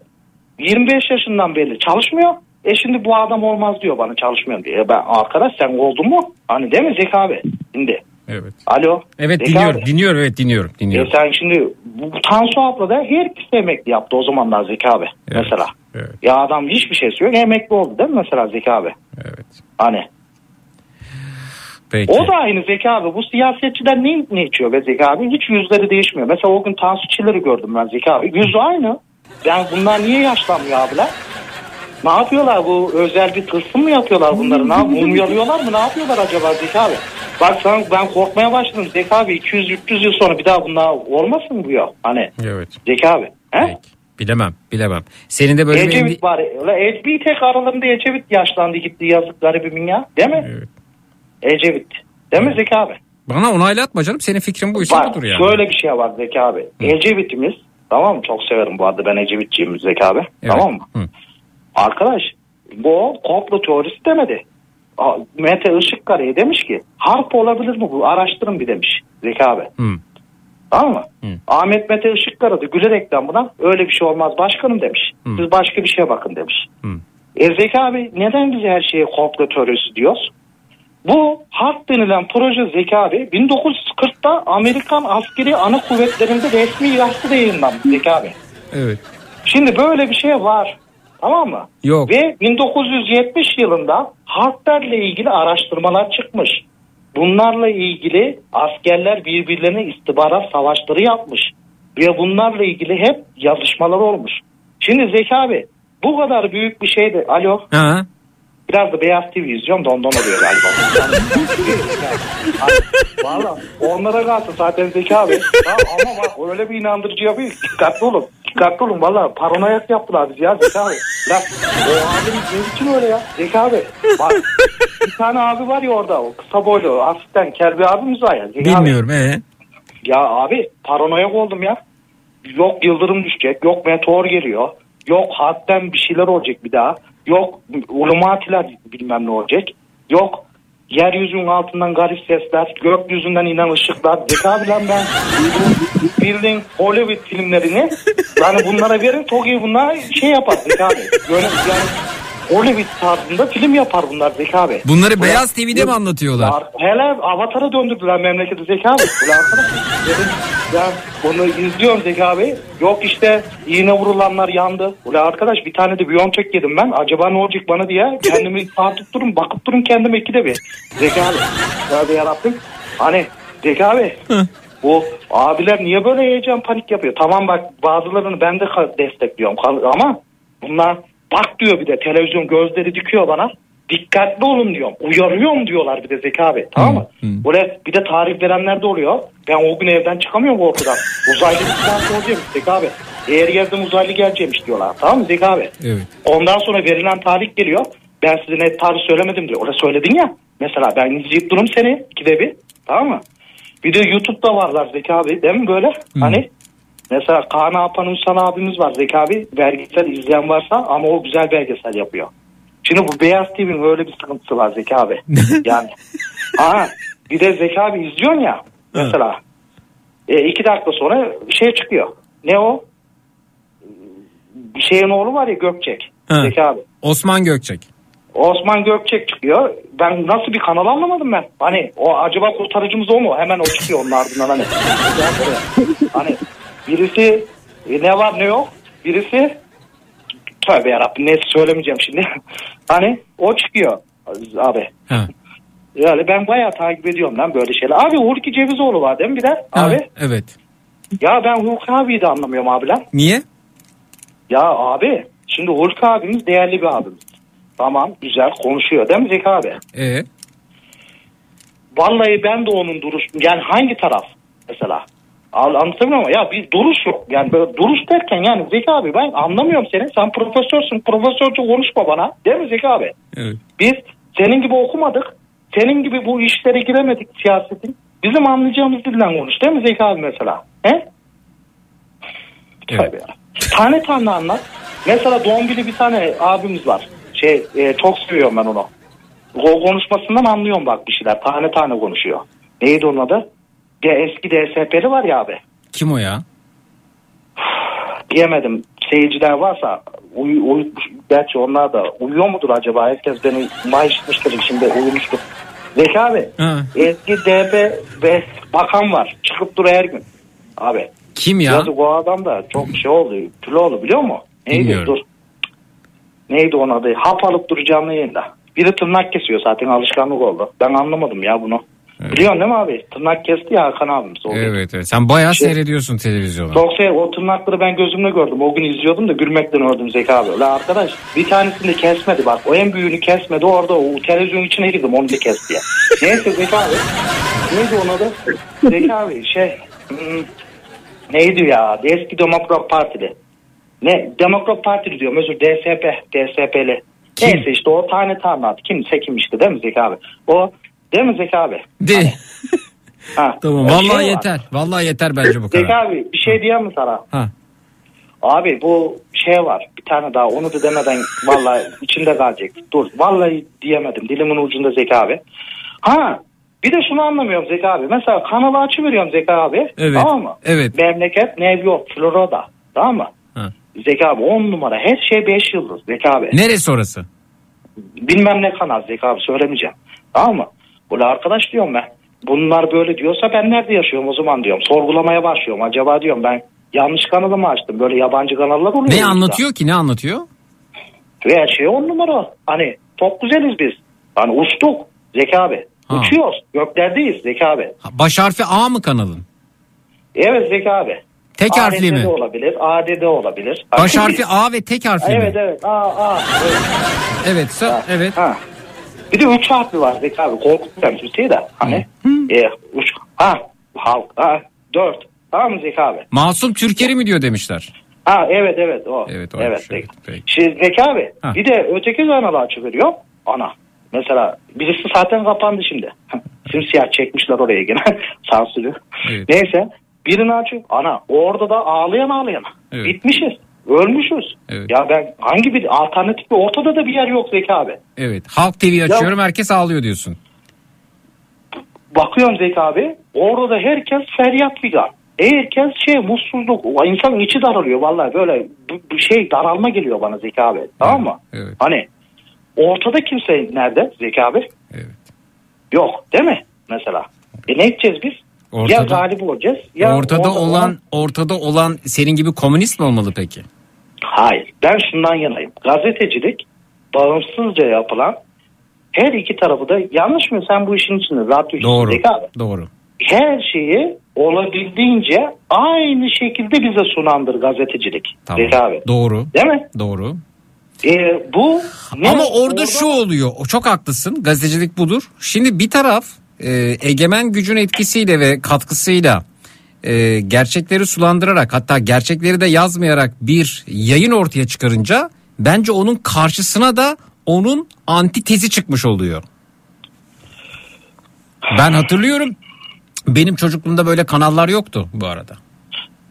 25 yaşından belli çalışmıyor. E şimdi bu adam olmaz diyor bana çalışmıyorum diye. E ben arkadaş sen oldun mu? Hani değil mi Zeki abi? Şimdi. Evet. Alo. Evet Zeki dinliyorum, abi. dinliyorum, evet dinliyorum, E dinliyorum. sen şimdi bu Tansu abla da herkes emekli yaptı o zamanlar Zeki abi. Mesela. Evet. Ya adam hiçbir şeysi yok emekli oldu değil mi mesela Zeki abi? Evet. Hani. Peki. O da aynı Zeki abi. Bu siyasetçiler ne, ne içiyor be Zeki abi? Hiç yüzleri değişmiyor. Mesela o gün Tansu Çiller'i gördüm ben Zeki abi. Yüzü aynı. Yani bunlar niye yaşlanmıyor abiler? Ne yapıyorlar bu özel bir tılsım mı yapıyorlar bunları? Ne mumyalıyorlar mı? Ne yapıyorlar acaba Zeki abi? Bak sen ben korkmaya başladım Zeki abi 200-300 yıl sonra bir daha bunlar olmasın bu ya? Hani Evet. Zeki abi. He? Bilemem, bilemem. Senin de böyle bir Ecevit var. Ulan Ece- bir tek aralarında Ecevit yaşlandı gitti yazık garibimin ya. Değil mi? Ecevit. Değil mi Zeki abi? Bana onaylatma canım. Senin fikrin bu işte Bak budur yani. şöyle bir şey var Zeki abi. Ecevit'imiz tamam mı? Çok severim bu arada ben Ecevitçiyim Zeki abi. Evet. Tamam mı? Hı. Arkadaş bu komplo teorisi demedi. Mete Işıkkara'ya demiş ki harp olabilir mi bu? Araştırın bir demiş Zeki abi. Hı. Tamam mı? Ahmet Mete Işıkkara da gülerekten buna öyle bir şey olmaz başkanım demiş. Hı. Siz başka bir şeye bakın demiş. Hı. E Zeki abi neden biz her şeye komplo teorisi diyoruz? Bu harp denilen proje Zeki abi 1940'ta Amerikan askeri ana kuvvetlerinde resmi gazetede yayınlanmış Zeki abi. Evet. Şimdi böyle bir şey var. Tamam mı? Yok. Ve 1970 yılında harplerle ilgili araştırmalar çıkmış. Bunlarla ilgili askerler birbirlerine istihbarat savaşları yapmış. Ve bunlarla ilgili hep yazışmalar olmuş. Şimdi Zeki abi bu kadar büyük bir şeydi. Alo. Ha. Biraz da Beyaz TV izliyorum da ondan oluyor galiba. Hani, <laughs> Valla onlara kalsın zaten Zeki abi. Ya ama bak öyle bir inandırıcı yapıyor. ki, Dikkatli olun. Dikkatli olun valla paranoyak yaptılar bizi ya Zeki abi. Ya o abimiz ne için öyle ya Zeki abi. Bak bir tane abi var ya orada o kısa boylu hafiften kel bir abimiz var ya. Zeki abi. Bilmiyorum ee. Ya abi paranoyak oldum ya. Yok yıldırım düşecek, yok meteor geliyor. Yok hatten bir şeyler olacak bir daha. Yok ulumatiler bilmem ne olacak. Yok yeryüzünün altından garip sesler, gökyüzünden inen ışıklar. Zeki abi lan ben bildiğin Hollywood filmlerini yani bunlara verin Togi bunlar şey yapar abi. Böyle yani Hollywood tarzında film yapar bunlar Zeki abi. Bunları Ulan- Beyaz TV'de mi anlatıyorlar? Ya, hele Avatar'a döndürdüler memleketi Zeki abi. Ulan dedim, ya bunu izliyorum Zeki abi. Yok işte iğne vurulanlar yandı. Ulan arkadaş bir tane de Biontech yedim ben. Acaba ne olacak bana diye kendimi <laughs> tartıp durun bakıp durun kendime ikide bir. Zeki abi. Tövbe yarabbim. Hani Zeki abi. Bu abiler niye böyle heyecan panik yapıyor? Tamam bak bazılarını ben de destekliyorum ama bunlar bak diyor bir de televizyon gözleri dikiyor bana. Dikkatli olun diyorum. Uyarıyorum diyorlar bir de Zeki abi. Tamam mı? Böyle bir de tarih verenler de oluyor. Ben o gün evden çıkamıyorum korkudan. <laughs> Uzaylı bir silah olacakmış Zeki abi. Eğer yerden uzaylı geleceğimiş diyorlar. Tamam mı Zeki abi? Evet. Ondan sonra verilen tarih geliyor. Ben size net tarih söylemedim diyor. Orada söyledin ya. Mesela ben durum seni ikide bir. Tamam mı? Bir de YouTube'da varlar Zeki abi değil mi böyle? Hani mesela Kaan Alpan Ünsal abimiz var Zeki abi. Belgesel izleyen varsa ama o güzel belgesel yapıyor. Şimdi bu Beyaz TV'nin öyle bir sıkıntısı var Zeki abi. <laughs> yani. Aha, bir de Zeki abi izliyorsun ya mesela. E, iki dakika sonra şey çıkıyor. Ne o? Bir şeyin oğlu var ya Gökçek. Ha. Zeki abi. Osman Gökçek. Osman Gökçek çıkıyor. Ben nasıl bir kanal anlamadım ben. Hani o acaba kurtarıcımız o mu? Hemen o çıkıyor onun ardından hani. Hani <laughs> birisi e, ne var ne yok. Birisi tövbe yarabbim neyse söylemeyeceğim şimdi. <laughs> hani o çıkıyor abi. Ha. Yani ben bayağı takip ediyorum lan böyle şeyler. Abi Hulki Cevizoğlu var değil mi bir de? Abi. Ha, Evet. Ya ben Hulki abiyi de anlamıyorum abi lan. Niye? Ya abi şimdi Hulki abimiz değerli bir abimiz. Tamam güzel konuşuyor değil mi Zeki abi? Ee? Vallahi ben de onun duruş yani hangi taraf mesela Al- Anlatamıyorum ama ya bir duruş yok. Yani böyle duruş derken yani Zeki abi ben anlamıyorum seni. Sen profesörsün. Profesörce konuşma bana. Değil mi Zeki abi? Evet. Biz senin gibi okumadık. Senin gibi bu işlere giremedik siyasetin. Bizim anlayacağımız dilden konuş. Değil mi Zeki abi mesela? He? Tabii ya. Tane tane anlat. Mesela Doğumgili bir tane abimiz var. Şey e, çok seviyorum ben onu. O konuşmasından anlıyorum bak bir şeyler. Tane tane konuşuyor. Neydi onun adı? Ya eski DSP'li var ya abi. Kim o ya? Diyemedim. Seyirciler varsa uy, uy, gerçi onlar da uyuyor mudur acaba? Herkes beni mayışmıştır şimdi uyumuştur. Zeki abi Ha. eski DP ve bakan var. Çıkıp duruyor her gün. Abi. Kim ya? Yazık o adam da çok şey oldu. Kilo oldu biliyor musun? Neydi Bilmiyorum. dur. Neydi onun adı? Hap alıp dur canlı yayında. Biri tırnak kesiyor zaten alışkanlık oldu. Ben anlamadım ya bunu. Biliyorsun değil mi abi? Tırnak kesti ya Hakan abimiz. O. Evet evet. Sen bayağı Şey- seyrediyorsun televizyonu. Çok şey o tırnakları ben gözümle gördüm. O gün izliyordum da gülmekten öldüm Zeki abi. Ulan arkadaş bir tanesini de kesmedi bak. O en büyüğünü kesmedi. Orada o televizyon içine girdim onu da kes diye. <laughs> Neyse Zeki abi. Neydi onun adı? Zeki abi şey. hmm, neydi ya? Eski Demokrat Partili. Ne? Demokrat Partili diyorum özür DSP. DSP'li. Neyse işte o tane tane. Kimse kim işte değil mi Zeki abi? O değil mi Zeki abi? De. <laughs> Ha. Tamam Şey vallahi var. yeter. Vallahi yeter bence bu Zeki kadar. abi bir şey diyeyim mi sana? Ha. Abi bu şey var bir tane daha onu da demeden vallahi içinde kalacak. Dur vallahi diyemedim dilimin ucunda Zeki abi. Ha bir de şunu anlamıyorum Zeki abi. Mesela kanalı açıveriyorum Zeki abi. Evet, Tamam mı? evet. Memleket New York, Florida. Tamam mı? Ha. Zeki abi 10 numara her şey 5 yıldız Zeki abi. Neresi orası? Bilmem ne kanal Zeki abi söylemeyeceğim. Tamam mı? Böyle arkadaş diyorum ben. Bunlar böyle diyorsa ben nerede yaşıyorum o zaman diyorum. Sorgulamaya başlıyorum. Acaba diyorum ben yanlış kanalı mı açtım? Böyle yabancı kanallar oluyor. Ne anlatıyor ki ne anlatıyor? Ve şey on numara. Hani çok güzeliz biz. Hani uçtuk Zeki abi. Ha. Uçuyoruz. Göklerdeyiz Zeki abi. Ha, Baş harfi A mı kanalın? Evet Zeki abi. Tek harfli ADD mi? olabilir. ADD olabilir. Baş harfi A ve tek harfli Evet mi? evet. A A. Evet. Evet, sa- evet. Ha. Bir de üç harfli var Zeki abi. Korkutuyorum kimseyi de. Hani. E, üç. Ha. Halk. Ha. Dört. Tamam mı Zeki abi? Masum Türkeri mi diyor demişler. Ha evet evet o. Evet, evet. oymuş, Zeki. peki. Şimdi Zeki abi. Ha. Bir de öteki kanalı açıveriyor. Ana. Mesela birisi zaten kapandı şimdi. Simsiyah çekmişler oraya gene. <laughs> Sansürü. Evet. Neyse. Birini açıyor. Ana orada da ağlayan ağlayan. Evet. Bitmişiz. Ölmüşüz. Evet. Ya ben hangi bir alternatif bir ortada da bir yer yok Zeki abi. Evet. Halk TV açıyorum herkes ağlıyor diyorsun. Bakıyorum Zeki abi orada da herkes feryat figan. Herkes şey mutsuzluk. İnsanın içi daralıyor vallahi böyle bir- bir şey daralma geliyor bana Zeki abi. Tamam mı? Evet. Hani ortada kimse nerede Zeki abi? Evet. Yok değil mi mesela? E ne edeceğiz biz? Ya Ortada- galip olacağız ya ortada orada olan ortada olan senin gibi komünist mi olmalı peki? Hayır. Ben şundan yanayım. Gazetecilik bağımsızca yapılan her iki tarafı da yanlış mı? Sen bu işin içinde radyo Doğru. abi. Doğru. Her şeyi olabildiğince aynı şekilde bize sunandır gazetecilik. Tamam. Abi. Doğru. Değil mi? Doğru. Ee, bu ne? Ama orada şu oluyor. O çok haklısın. Gazetecilik budur. Şimdi bir taraf e, egemen gücün etkisiyle ve katkısıyla e, gerçekleri sulandırarak hatta gerçekleri de yazmayarak bir yayın ortaya çıkarınca bence onun karşısına da onun antitezi çıkmış oluyor. Ben hatırlıyorum. Benim çocukluğumda böyle kanallar yoktu bu arada.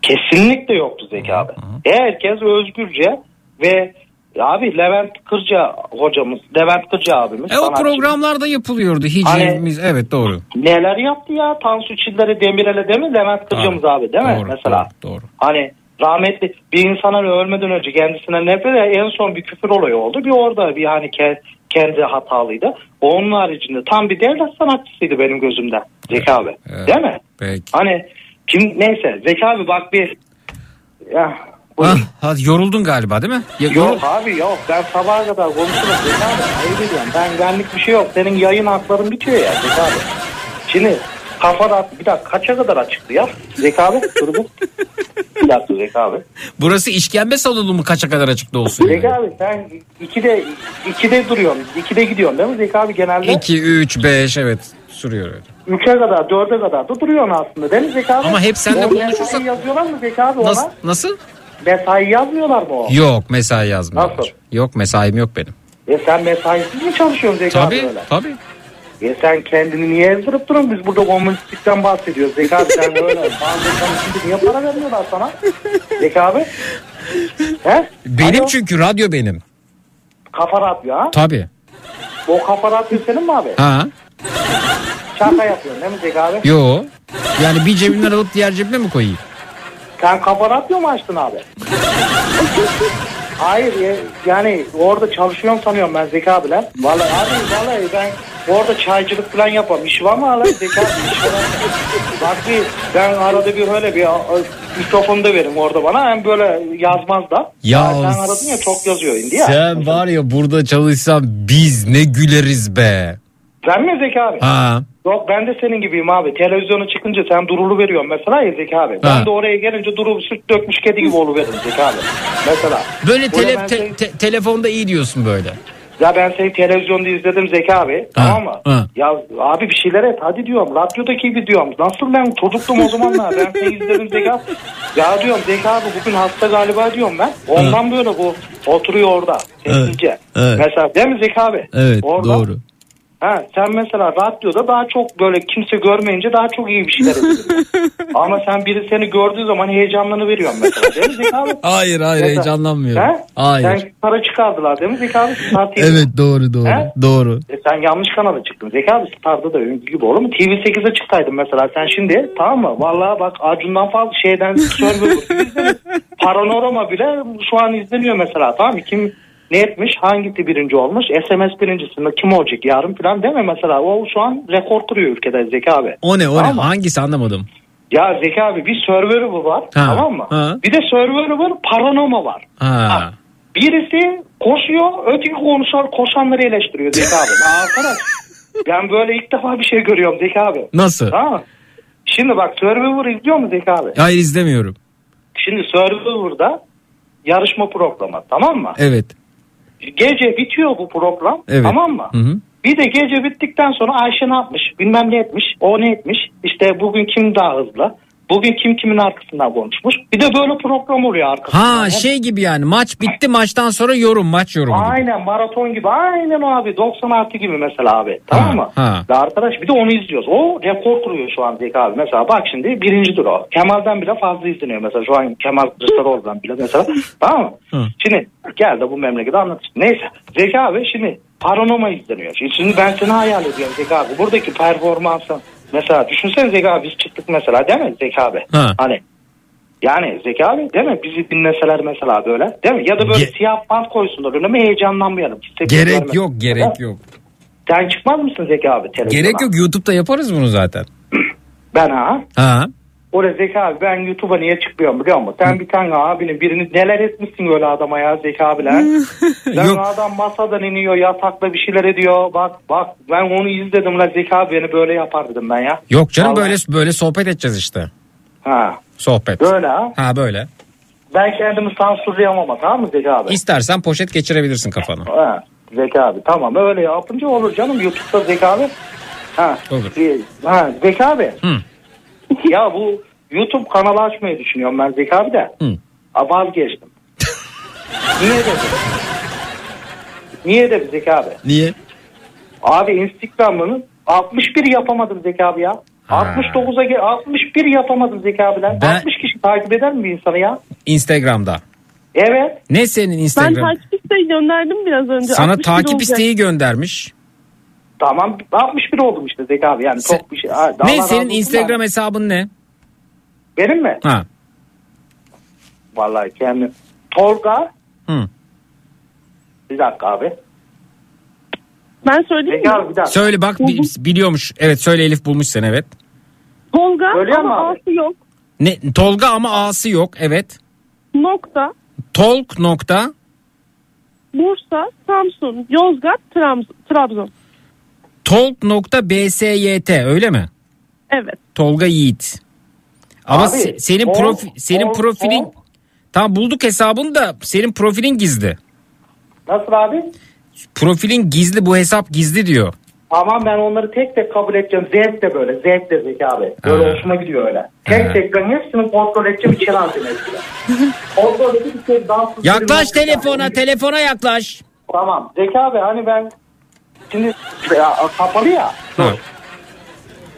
Kesinlikle yoktu Zeki abi. Herkes özgürce ve abi Levent Kırca hocamız, Levent Kırca abimiz. E o programlarda yapılıyordu. Hiç Hani- evet doğru. Neler yaptı ya Tansu Çiller'e Demirel'e değil mi? Levent Kırcamız abi değil mi? Doğru, Mesela. Doğru. doğru. Hani rahmetli bir insanın ölmeden önce kendisine nefret en son bir küfür olayı oldu. Bir orada bir hani ke- kendi hatalıydı. Onun haricinde tam bir devlet sanatçısıydı benim gözümde Zeki abi. Değil mi? Peki. Hani kim neyse Zeki abi bak bir ya Ah, hadi yoruldun galiba değil mi? Ya, yorul- Yok abi yok ben sabaha kadar konuşurum abi. Ben benlik bir şey yok. Senin yayın hakların bitiyor ya Zeki abi. Şimdi kafada bir dakika kaça kadar açıktı ya Zeki abi? Dur bir. Bir dakika Zeki abi. Burası işkembe salonu mu kaça kadar açıkta olsun? yani? Zeki abi sen ikide, ikide duruyorsun. ikide gidiyorsun değil mi Zeki abi genelde? 2, 3, 5 evet sürüyor öyle. Üçe kadar, dörde kadar da duruyorsun aslında değil mi Zeki abi? Ama hep seninle konuşursak- yazıyorlar mı Zeki abi ona? Nasıl? Nasıl? Mesai yazmıyorlar mı o? Yok mesai yazmıyorlar. Nasıl? Yok mesaim yok benim. E sen mesaisiz mi çalışıyorsun Zeki abi Tabii öyle? tabii. E sen kendini niye ezdirip duruyorsun? Biz burada komünistlikten bahsediyoruz. Zeki abi sen öyle. <laughs> Bazı niye para vermiyorlar sana? Zeki abi? He? Benim Alo? çünkü radyo benim. Kafa radyo ha? Tabii. O kafa radyo senin mi abi? Ha? Şaka yapıyorsun değil mi Zeki abi? Yo. Yani bir cebimden alıp diğer cebime mi koyayım? Sen kafa radyo mu açtın abi? Hayır ya, yani orada çalışıyorum sanıyorum ben Zeki abiler. Vallahi abi vallahi ben orada çaycılık falan yapam. İş var mı hala Zeki abi? İş var? Bak bir ben arada bir öyle bir mikrofonu da verim orada bana. Hem böyle yazmaz da. Ya sen aradın ya çok yazıyor indi ya. Sen var ya burada çalışsan biz ne güleriz be. Sen mi Zeki abi? Ha. Yok ben de senin gibiyim abi. Televizyona çıkınca sen durulu veriyorsun mesela ya Zeki abi. Ben Ha. de oraya gelince duru süt dökmüş kedi gibi oluveririm Zeki abi. Mesela. Böyle tele- ben te- seni- te- telefonda iyi diyorsun böyle. Ya ben seni televizyonda izledim Zeki abi. Tamam mı? ha. Ya abi bir şeyler et hadi diyorum. Radyodaki gibi diyorum. Nasıl ben çocuktum o zamanlar. Ben seni izledim Zeki abi. Ya diyorum Zeki abi bugün hasta galiba diyorum ben. Ondan böyle bu oturuyor orada. Sessizce. evet. Mesela değil mi Zeki abi? Orada. Ha, sen mesela radyoda daha çok böyle kimse görmeyince daha çok iyi bir şeyler <laughs> yapıyorsun. Ama sen biri seni gördüğü zaman heyecanlanı veriyorsun mesela. Değil mi? Hayır hayır Mesela- heyecanlanmıyorum. He? Hayır. Sen para çıkardılar değil mi TV. Evet doğru doğru. He? Doğru. E sen yanlış kanala çıktın. Zeki abi Star'da da ünlü gibi olur mu? TV8'e çıksaydın mesela sen şimdi tamam mı? Vallahi bak Acun'dan fazla şeyden Survivor. <laughs> Paranorama bile şu an izleniyor mesela tamam mı? Kim ne etmiş? Hangisi birinci olmuş? SMS birincisinde kim olacak yarın falan değil mi mesela? O şu an rekor kuruyor ülkede Zeki abi. O ne o Tamam ne mı? hangisi anlamadım. Ya Zeki abi bir Survivor var Ha, tamam mı? ha. Bir de Survivor Paranoma var. Ha. Birisi koşuyor, öteki konuşan koşanları eleştiriyor Zeki abi. <laughs> Arkadaş ben böyle ilk defa bir şey görüyorum Zeki abi. Nasıl? Tamam? Şimdi bak Survivor izliyor mu Zeki abi? Hayır izlemiyorum. Şimdi Survivor'da yarışma programı tamam mı? Evet. Gece bitiyor bu program Evet. tamam mı? Hı hı. Bir de gece bittikten sonra Ayşe ne yapmış? Bilmem ne etmiş. O ne etmiş? İşte bugün kim daha hızlı? Bugün kim kimin arkasından konuşmuş? Bir de böyle program oluyor arkasından. Ha şey gibi yani maç bitti maçtan sonra yorum maç yorumu gibi. Aynen maraton gibi. Aynen abi. 96 gibi mesela abi. Tamam mı? ha. Ve arkadaş bir de onu izliyoruz. O rekor kuruyor şu an Zeki abi. Mesela bak şimdi birincidir o. Kemal'den bile fazla izleniyor mesela. Şu an Kemal Kılıçdaroğlu'dan bile mesela. <laughs> tamam mı? Hı. Şimdi gel de bu memleketi anlat. Neyse. Zeki abi şimdi Paranoma izleniyor. Şimdi, şimdi ben seni hayal ediyorum Zeki abi. Buradaki performansın. Mesela düşünsene Zeki abi biz çıktık mesela değil mi Zeki abi? Ha. Hani yani Zeki abi değil mi? Bizi dinleseler mesela böyle değil mi? Ya da böyle Ge- siyah bant koysunlar önüme heyecanlanmayalım. Gerek görmesin. yok gerek yok. Sen çıkmaz mısın Zeki abi televizyona? Gerek yok YouTube'da yaparız bunu zaten. Ben ha. Ha. Orada Zeki abi ben YouTube'a niye çıkmıyorum biliyor musun? Sen bir tane abinin birini neler etmişsin öyle adama ya Zeki abiler. <laughs> O adam masadan iniyor yatakla bir şeyler ediyor. Bak bak ben onu izledim la Zeki abi beni böyle yapar dedim ben ya. Yok canım Vallahi. böyle böyle sohbet edeceğiz işte. Ha. Sohbet. Böyle ha. Ha böyle. Ben kendimi sansürleyemem ama tamam mı Zeki abi? İstersen poşet geçirebilirsin kafana. Ha, Zeki abi tamam öyle yapınca olur canım YouTube'da Zeki abi. Ha, Olur. bir- ha Zeki abi. Hı. <laughs> ya bu YouTube kanalı açmayı düşünüyorum ben Zeki abi de. Hı. Aa, vazgeçtim. <laughs> Niye dedim? Niye dedim Zeki abi? Niye? Abi Instagram'ını 61 yapamadım Zeki abi ya. 69'a ge- 61 yapamadım Zeki abiler. Ben- 60 kişi takip eder mi bir insanı ya? Instagram'da. Evet. Ne senin Ben Instagram? takip isteği gönderdim biraz önce. Sana 61 takip olacak. isteği göndermiş. Tamam 61 oldum işte Zeki abi yani çok bir şey. Ne senin Instagram da. hesabın ne? Benim mi? Ha. Vallahi kendim. Tolga. Hı. Bir dakika abi. Ben söyleyeyim Zeki mi? abi bir dakika. Söyle bak bi- biliyormuş. Evet söyle Elif bulmuş sen evet. Tolga Söylüyor mu ama abi? A'sı yok. Ne Tolga ama A'sı yok. Evet. Nokta. Tolk nokta Bursa, Samsun, Yozgat, Trabzon. Trabzon. Tolk nokta BSYT öyle mi? Evet. Tolga Yiğit. Ama Abi, se- senin Tolk, profi senin profilin Tolk. Tamam bulduk hesabını da senin profilin gizli. Nasıl abi? Profilin gizli bu hesap gizli diyor. Aman ben onları tek tek kabul edeceğim. Zevk de böyle. Zevk de Zeki abi. Böyle Ha. hoşuma gidiyor öyle. Tek Ha. tek ben hepsini kontrol edeceğim. içeri alacağım hepsini. <laughs> kontrol edip bir şey dans Yaklaş telefona telefona yaklaş. Tamam. Zeki abi hani ben şimdi ya, kapalı ya. Ha.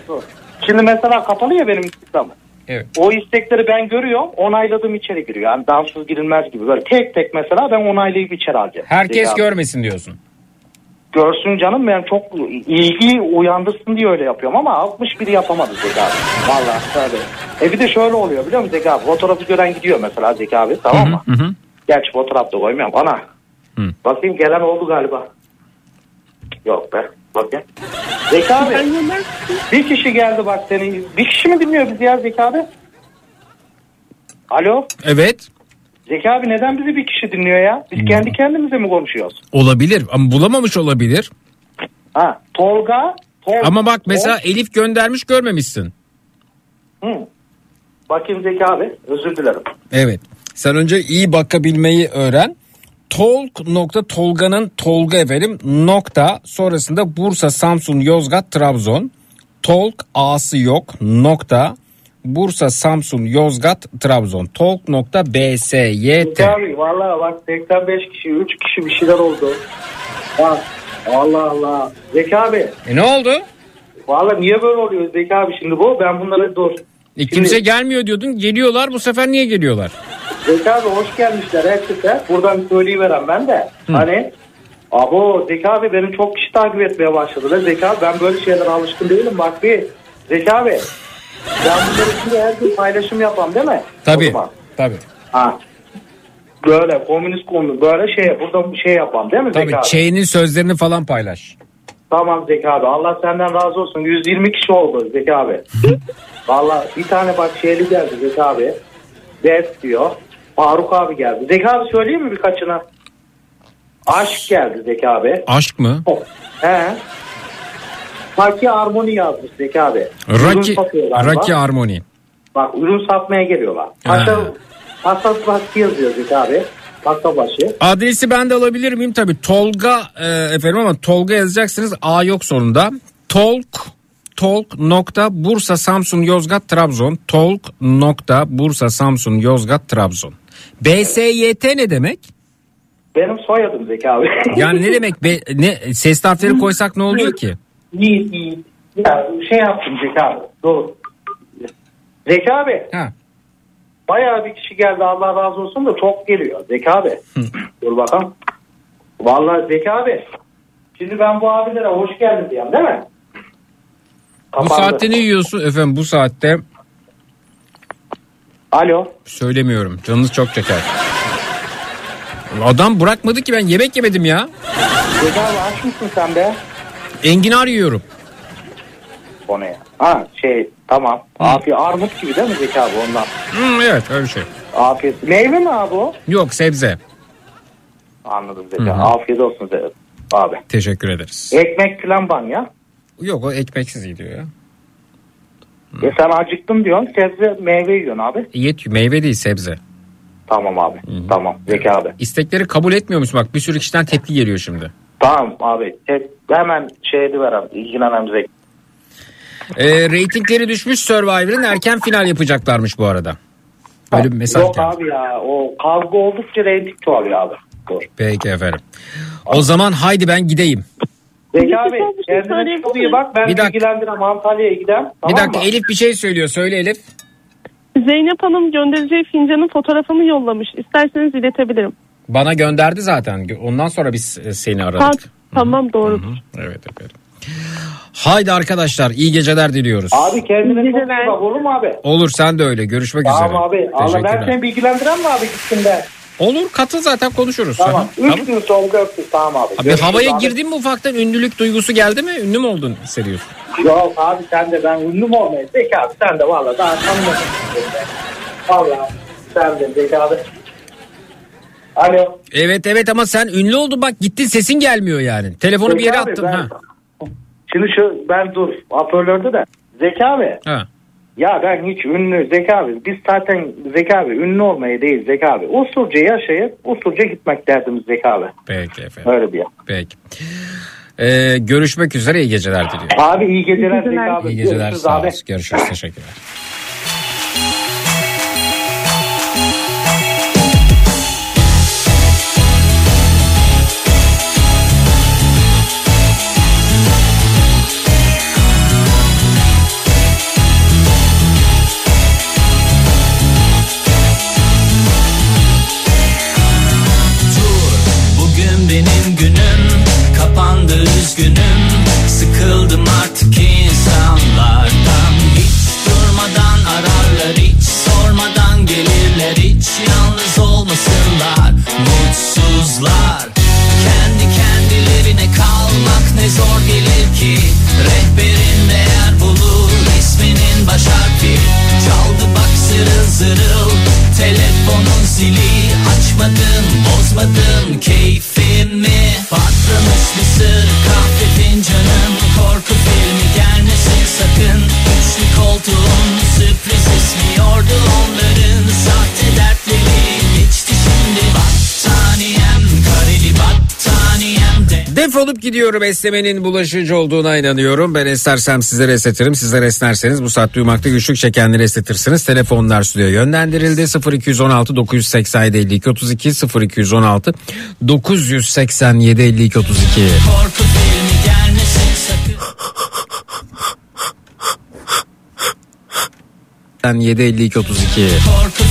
Dur. Şimdi mesela kapalı ya benim Instagram'ım. Evet. O istekleri ben görüyorum. Onayladığım içeri giriyor. Yani dansız girilmez gibi. Böyle tek tek mesela ben onaylayıp içeri alacağım. Herkes Zeki abi. görmesin diyorsun. Görsün canım ben çok ilgi uyandırsın diye öyle yapıyorum ama 61 yapamadı Zeki abi. Vallahi tabii. E bir de şöyle oluyor biliyor musun Zeki abi? Fotoğrafı gören gidiyor mesela Zeki abi tamam mı? Hı hı. Gerçi fotoğraf da koymuyorum bana. Hı. Bakayım gelen oldu galiba. Yok be. Bakayım. Zeki abi bir kişi geldi bak seni. Bir kişi mi dinliyor bizi ya Zeki abi? Alo. Evet. Zeki abi neden bizi bir kişi dinliyor ya? Biz kendi kendimize mi konuşuyoruz? Olabilir ama bulamamış olabilir. Ha Tolga. Tol- Ama bak mesela Tol- Elif göndermiş görmemişsin. Hı. Bakayım Zeki abi özür dilerim. Evet. Sen önce iyi bakabilmeyi öğren. Tolk nokta Tolga'nın Tolga efendim nokta sonrasında Bursa, Samsun, Yozgat, Trabzon. Tolk A'sı yok nokta Bursa, Samsun, Yozgat, Trabzon. Tolk nokta BSYT. Abi vallahi bak 85 kişi 3 kişi bir şeyler oldu. Bak Allah Allah. Zeki abi E ne oldu? vallahi niye böyle oluyor Zeki abi şimdi bu? Ben bunları dur. E kimse gelmiyor diyordun. Geliyorlar bu sefer niye geliyorlar? Zeki abi hoş gelmişler herkese. Buradan söyleyiverem ben de. Hani Abo Zeki abi benim çok kişi takip etmeye başladı. Ve Zeki abi ben böyle şeylere alışkın değilim. Bak bir Zeki abi ben bunları şimdi her gün paylaşım yapam değil mi? Tabii. Tabii. Ha. Böyle komünist konu böyle şey burada şey yapam değil mi Zeki Tabii abi? Çey'nin sözlerini falan paylaş. Tamam Zeki abi Allah senden razı olsun. 120 kişi oldu Zeki abi. <laughs> Valla bir tane bak şeyli geldi Zeki abi. Def diyor. Faruk abi geldi. Zeki abi söyleyeyim mi birkaçına? Aşk geldi Zeki abi. Aşk mı? He. Haki Harmoni yazmış Zeki abi. Raki. Raki Harmony. Bak ürün satmaya geliyorlar. Paşa, Paspas başı yazıyor Zeki abi. Pasta başı. Adresi ben de alabilir miyim? Tabii Tolga e, efendim ama Tolga yazacaksınız. A yok sonunda. Tolk Tolk nokta Bursa Samsun Yozgat Trabzon Tolk nokta Bursa Samsun Yozgat Trabzon BSYT ne demek? Benim soyadım Zeki abi. Yani ne demek be, ne ses harfleri koysak ne oluyor ki? İyi iyi. Ya şey yaptım Zeki abi. Doğru. Zeki abi. Ha. Bayağı bir kişi geldi Allah razı olsun da çok geliyor Zeki abi. Dur bakalım. Vallahi Zeki abi. Şimdi ben bu abilere hoş geldin diyeyim değil mi? Bu saatte ne yiyorsun efendim bu saatte? Alo. Söylemiyorum canınız çok çeker. Adam bırakmadı ki ben yemek yemedim ya. Abi aç mısın sen be? Enginar yiyorum. O ne ya? Ha şey tamam. Afiyet armut gibi değil mi Zeki abi ondan? Hmm, evet öyle bir şey. Afiyet. Meyve mi abi o? Yok sebze. Anladım Zeki. Afiyet olsun Zeki abi. Teşekkür ederiz. Ekmek falan ban ya. Yok o ekmeksiz gidiyor ya. E sen acıktım diyorsun. Sebze meyve yiyorsun abi. Yet meyve değil sebze. Tamam abi. Tamam Zeki abi. İstekleri kabul etmiyor musun? Bak bir sürü kişiden tepki geliyor şimdi. Tamam abi. Hemen şeydi ver abi. İlgilenem Zeki. E, reytingleri düşmüş Survivor'ın erken final yapacaklarmış bu arada. Böyle bir mesaj Yok geldi. abi ya. O kavga oldukça reyting çoğalıyor abi. Dur. Peki efendim. O zaman haydi ben gideyim. Zeki abi kendine çok iyi bak. Ben Bir dakika. bilgilendirem Antalya'ya giden. bir Tamam dakika mı? Elif bir şey söylüyor. Söyle Elif. Zeynep Hanım göndereceği fincanın fotoğrafını yollamış. İsterseniz iletebilirim. Bana gönderdi zaten. Ondan sonra biz e, seni Ha, aradık. tamam doğru. Evet efendim. Haydi arkadaşlar iyi geceler diliyoruz. Abi kendine çok iyi bak olur mu abi? Olur sen de öyle. Görüşmek üzere. Tamam abi. Allah ben seni bilgilendirem mi abi gittiğinde? Olur katıl zaten konuşuruz. Tamam. Tamam. Üç gün sonra öptük tamam abi. Abi Görüşürüz havaya abi. girdin mi ufaktan ünlülük duygusu geldi mi? Ünlü mü oldun hissediyorsun? Yok abi sen de ben ünlü mü olmayı? Zeki abi sen de valla daha tanımadın. Valla sen de Zeki abi. Alo. Evet evet ama sen ünlü oldun bak gittin sesin gelmiyor yani. Telefonu bir Zeki yere abi, attın ben- ha. Şimdi şu ben dur hoparlörde de. Zeki abi. Ha. Ya ben hiç ünlü Zeki abi. Biz zaten Zeki abi ünlü olmayı değil Zeki abi. Usulca yaşayıp usulca gitmek derdimiz Zeki abi. Peki efendim. Öyle bir ya. Peki. Ee, görüşmek üzere iyi geceler diliyorum. Abi iyi geceler Zeki abi. İyi geceler Görüşürüz sağ abi. Görüşürüz teşekkürler. Defolup gidiyorum esnemenin bulaşıcı olduğuna inanıyorum. Ben esnersem sizlere esnetirim. Sizler esnerseniz bu saat duymakta güçlük çekenleri esnetirsiniz. Telefonlar stüdyoya yönlendirildi. 0216 987 52 32 0216 987 52 32. korku filmi gelmesin sakın 87 52 32. korku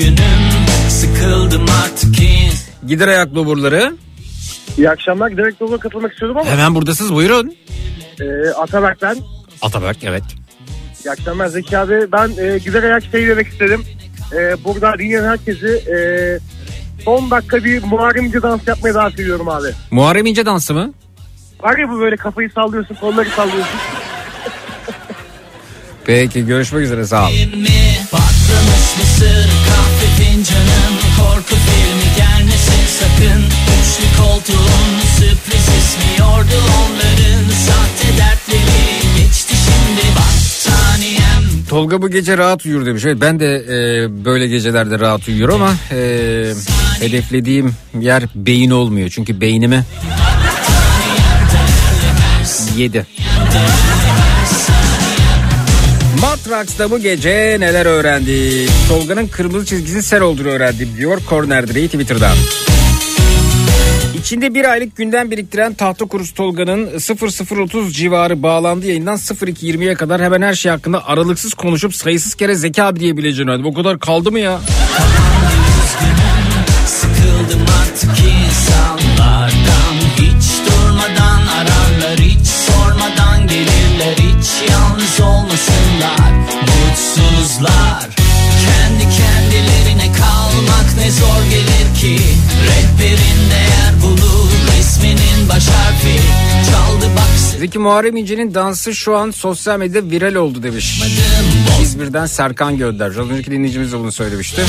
üzgünüm sıkıldım artık Gider ayak loburları. İyi akşamlar. Direkt Dolu'na katılmak istiyordum ama. Hemen buradasınız buyurun. E, Ataberk ben. Ataberk evet. İyi akşamlar Zeki abi. Ben e, güzel ayak şey demek istedim. E, burada dinleyen herkesi e, son dakika bir Muharrem İnce dans yapmaya davet ediyorum abi. Muharrem İnce dansı mı? Var ya bu böyle kafayı sallıyorsun, kolları sallıyorsun. Peki görüşmek üzere sağ ol. mi? Patlamış mısır sakın Üçlü koltuğun sürpriz ismiyordu onların Sahte dertleri geçti şimdi battaniyem Tolga bu gece rahat uyur demiş. Evet, ben de e, böyle gecelerde rahat uyuyorum ama e, hedeflediğim yer beyin olmuyor. Çünkü beynimi yedi. Matrax'ta bu gece neler öğrendik? Tolga'nın kırmızı çizgisi sen olduğunu öğrendim diyor Corner Direği Twitter'dan. İçinde bir aylık günden biriktiren tahta kurusu Tolga'nın 0030 civarı bağlandığı yayından 0220'ye kadar. Hemen her şey hakkında aralıksız konuşup sayısız kere zeka abi diyebileceğini öğrendim. O kadar kaldı mı ya? Kendi kendilerine kalmak ne zor gelir ki? Rehberin baş harfi Çaldı bak Zeki Muharrem İnce'nin dansı şu an sosyal medyada viral oldu demiş. İzmir'den Serkan göndermiş. Az önceki dinleyicimiz de bunu söylemişti.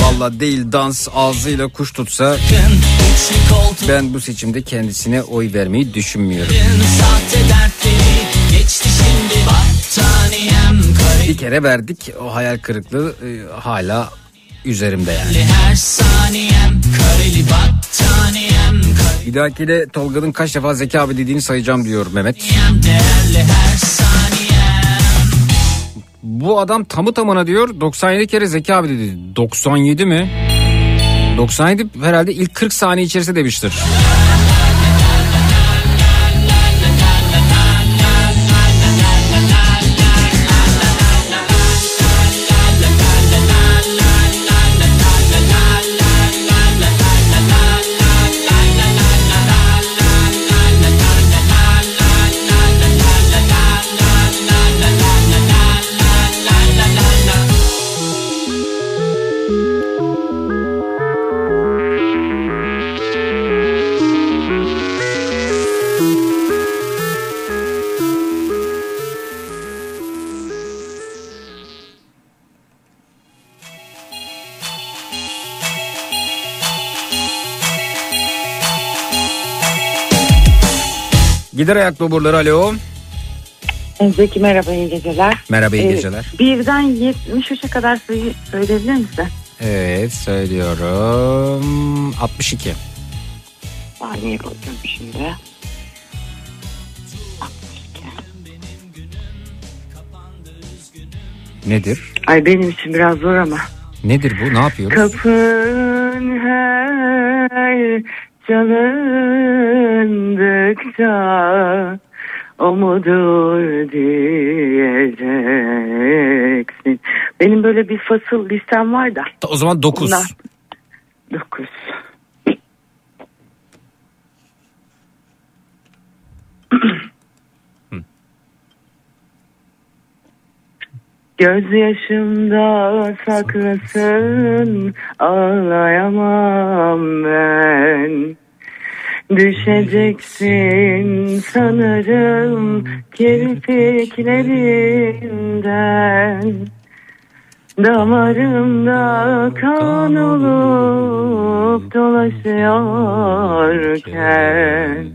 Valla değil dans ağzıyla kuş tutsa ben bu seçimde kendisine oy vermeyi düşünmüyorum. Bir kere verdik o hayal kırıklığı e, hala üzerimde yani. her saniyem kareli battaniyem kareli Bir dahaki de Tolga'nın kaç defa Zeki abi dediğini sayacağım diyor Mehmet. Bu adam tamı tamına diyor 97 kere Zeki abi dedi. 97 mi? 97 herhalde ilk 40 saniye içerisinde demiştir. Gider ayak doburları alo. Zeki merhaba iyi geceler. Merhaba iyi Ee, geceler. birden 73'e kadar sayı söyleyebilir misin? Evet söylüyorum 62. Saniye bakıyorum şimdi. Nedir? Ay benim için biraz zor ama. Nedir bu ne yapıyoruz? Kapın her çalındıkça o mudur diyeceksin. Benim böyle bir fasıl listem var da. O zaman 9. Bunlar- Dokuz. <clears throat> Gözyaşımda saklasın ağlayamam ben Düşeceksin sanırım kirpiklerimden Damarımda kan olup dolaşıyorken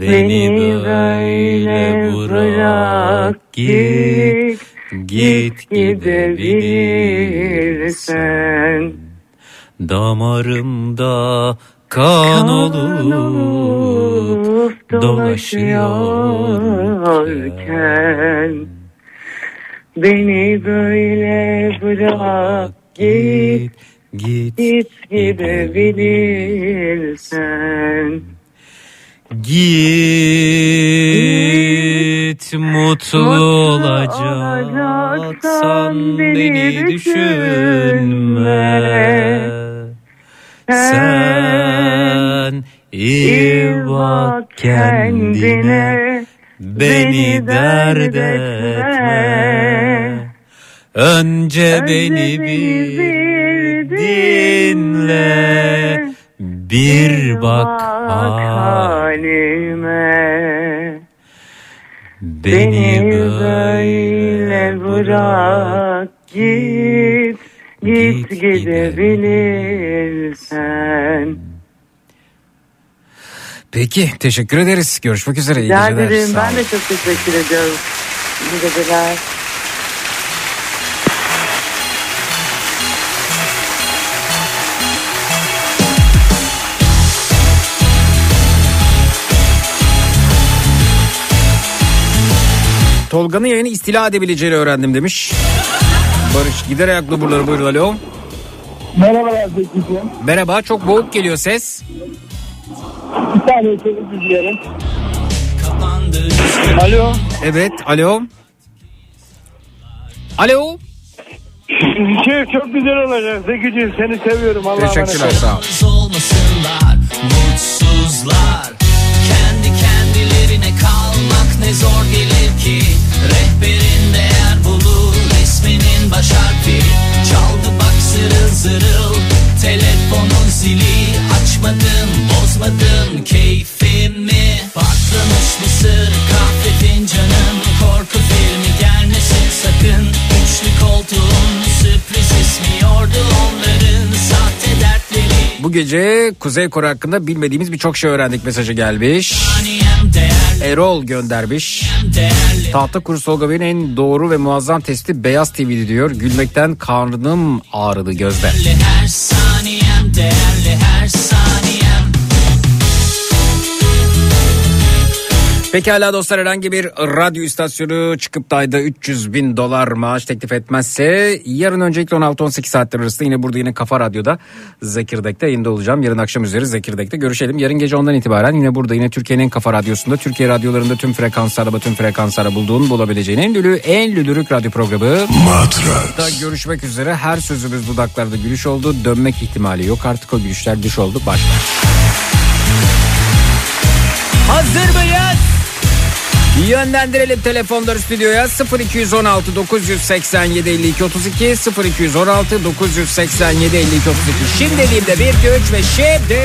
Beni böyle bırak git Git gidebilirsen. Damarımda kan olup dolaşıyorken Beni böyle bırak git Git Git gidebilirsen Git mutlu olacaksan beni düşünme. Sen iyi bak kendine Beni dert etme. Önce beni bir dinle Bir bak halime. Beni böyle bırak git Git gidebilirsen Peki teşekkür ederiz. Görüşmek üzere. İyi Rica geceler. ederim ben de çok teşekkür ediyorum İyi geceler Tolga'nın yayını istila edebileceğini öğrendim demiş. Barış gider ayaklı buraları buyurun alo. Merhabalar Zeki'ciğim. Merhaba çok boğuk geliyor ses. Bir özür dilerim. Alo. Evet alo. Alo. Şey çok güzel olacak Zeki'ciğim seni seviyorum Allah'a emanet Teşekkürler sağ ol. olmasınlar mutsuzlar Kendi kendilerine kalmak ne zor gelir ki Rehberin değer bulur isminin baş harfi Çaldı bak zırıl zırıl telefonun zili Açmadın bozmadın keyfimi Patlamış mısır kahve fincanın Korku filmi gelmesin sakın Üçlü koltuğun sürpriz ismiyordu onların Sahte dertleri Bu gece Kuzey Kore hakkında bilmediğimiz birçok şey öğrendik mesajı gelmiş. Erol göndermiş. Tahta kuru Solga Bey'in en doğru ve muazzam testi Beyaz TV'di diyor. Gülmekten karnım ağrıdı gözde. Değerli her saniyem değerli her saniyem Pekala dostlar herhangi bir radyo istasyonu çıkıp da ayda 300 bin dolar maaş teklif etmezse yarın öncelikle 16-18 saatler arasında yine burada yine Kafa Radyo'da Zekirdek'te yayında olacağım. Yarın akşam üzeri Zekirdek'te görüşelim. Yarın gece ondan itibaren yine burada yine Türkiye'nin en kafa radyosunda Türkiye radyolarında tüm frekanslarda tüm frekanslarda bulduğun bulabileceğin en lülü en lülürük radyo programı. Matrax. Da görüşmek üzere her sözümüz dudaklarda gülüş oldu. Dönmek ihtimali yok artık o gülüşler düş oldu. Başla. Hazır mıyız? Yönlendirelim telefonları stüdyoya 0216 987 52 32 0216 987 52 32 Şimdi dediğimde 1 2 3 ve şimdi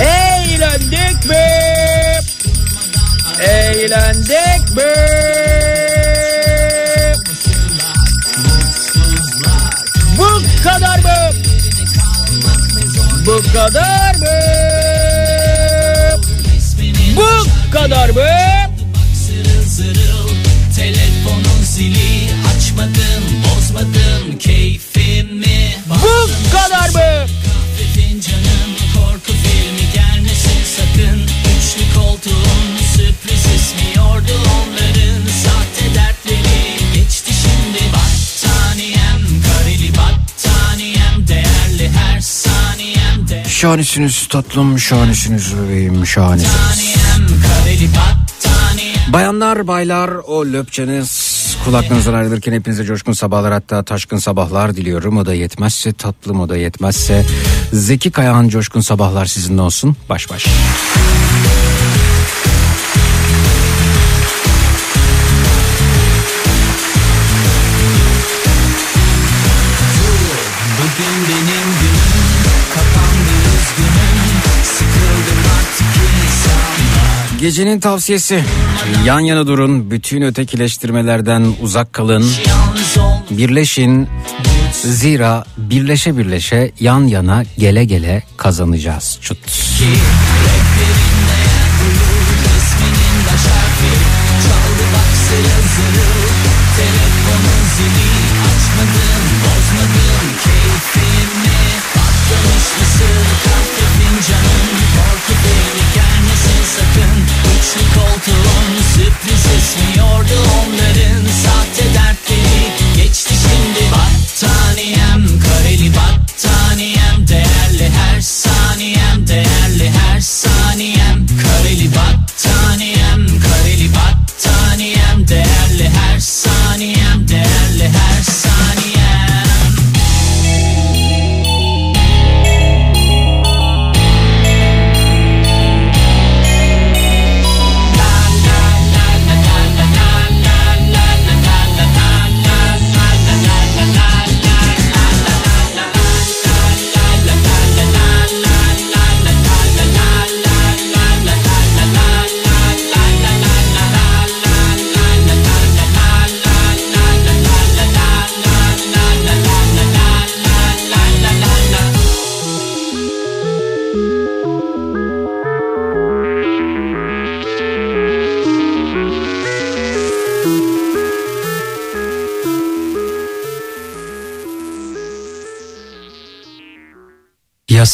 Eğlendik mi? Eğlendik mi? Bu kadar mı? Bu kadar mı? Bu kadar? Zırıl zırıl telefonun zili Açmadın bozmadın keyfimi Bu kadar mı? Kahve fincanın korku filmi gelmesin sakın Üçlü koltuğun sürpriz ismiyordu onların Sahte dertleri geçti şimdi Battaniyem kareli battaniyem Değerli her saniyem değerli Şahanesiniz tatlım, şahanesiniz bebeğim, şahanesiniz. Bayanlar, baylar, o löpçeniz kulaklarınızdan ayrılırken hepinize coşkun sabahlar hatta taşkın sabahlar diliyorum. O da yetmezse tatlım, o da yetmezse Zeki Kayahan coşkun sabahlar sizinle olsun. Baş baş. Gecenin tavsiyesi. Yan yana durun bütün ötekileştirmelerden uzak kalın. Birleşin zira birleşe birleşe yan yana gele gele kazanacağız. Çut.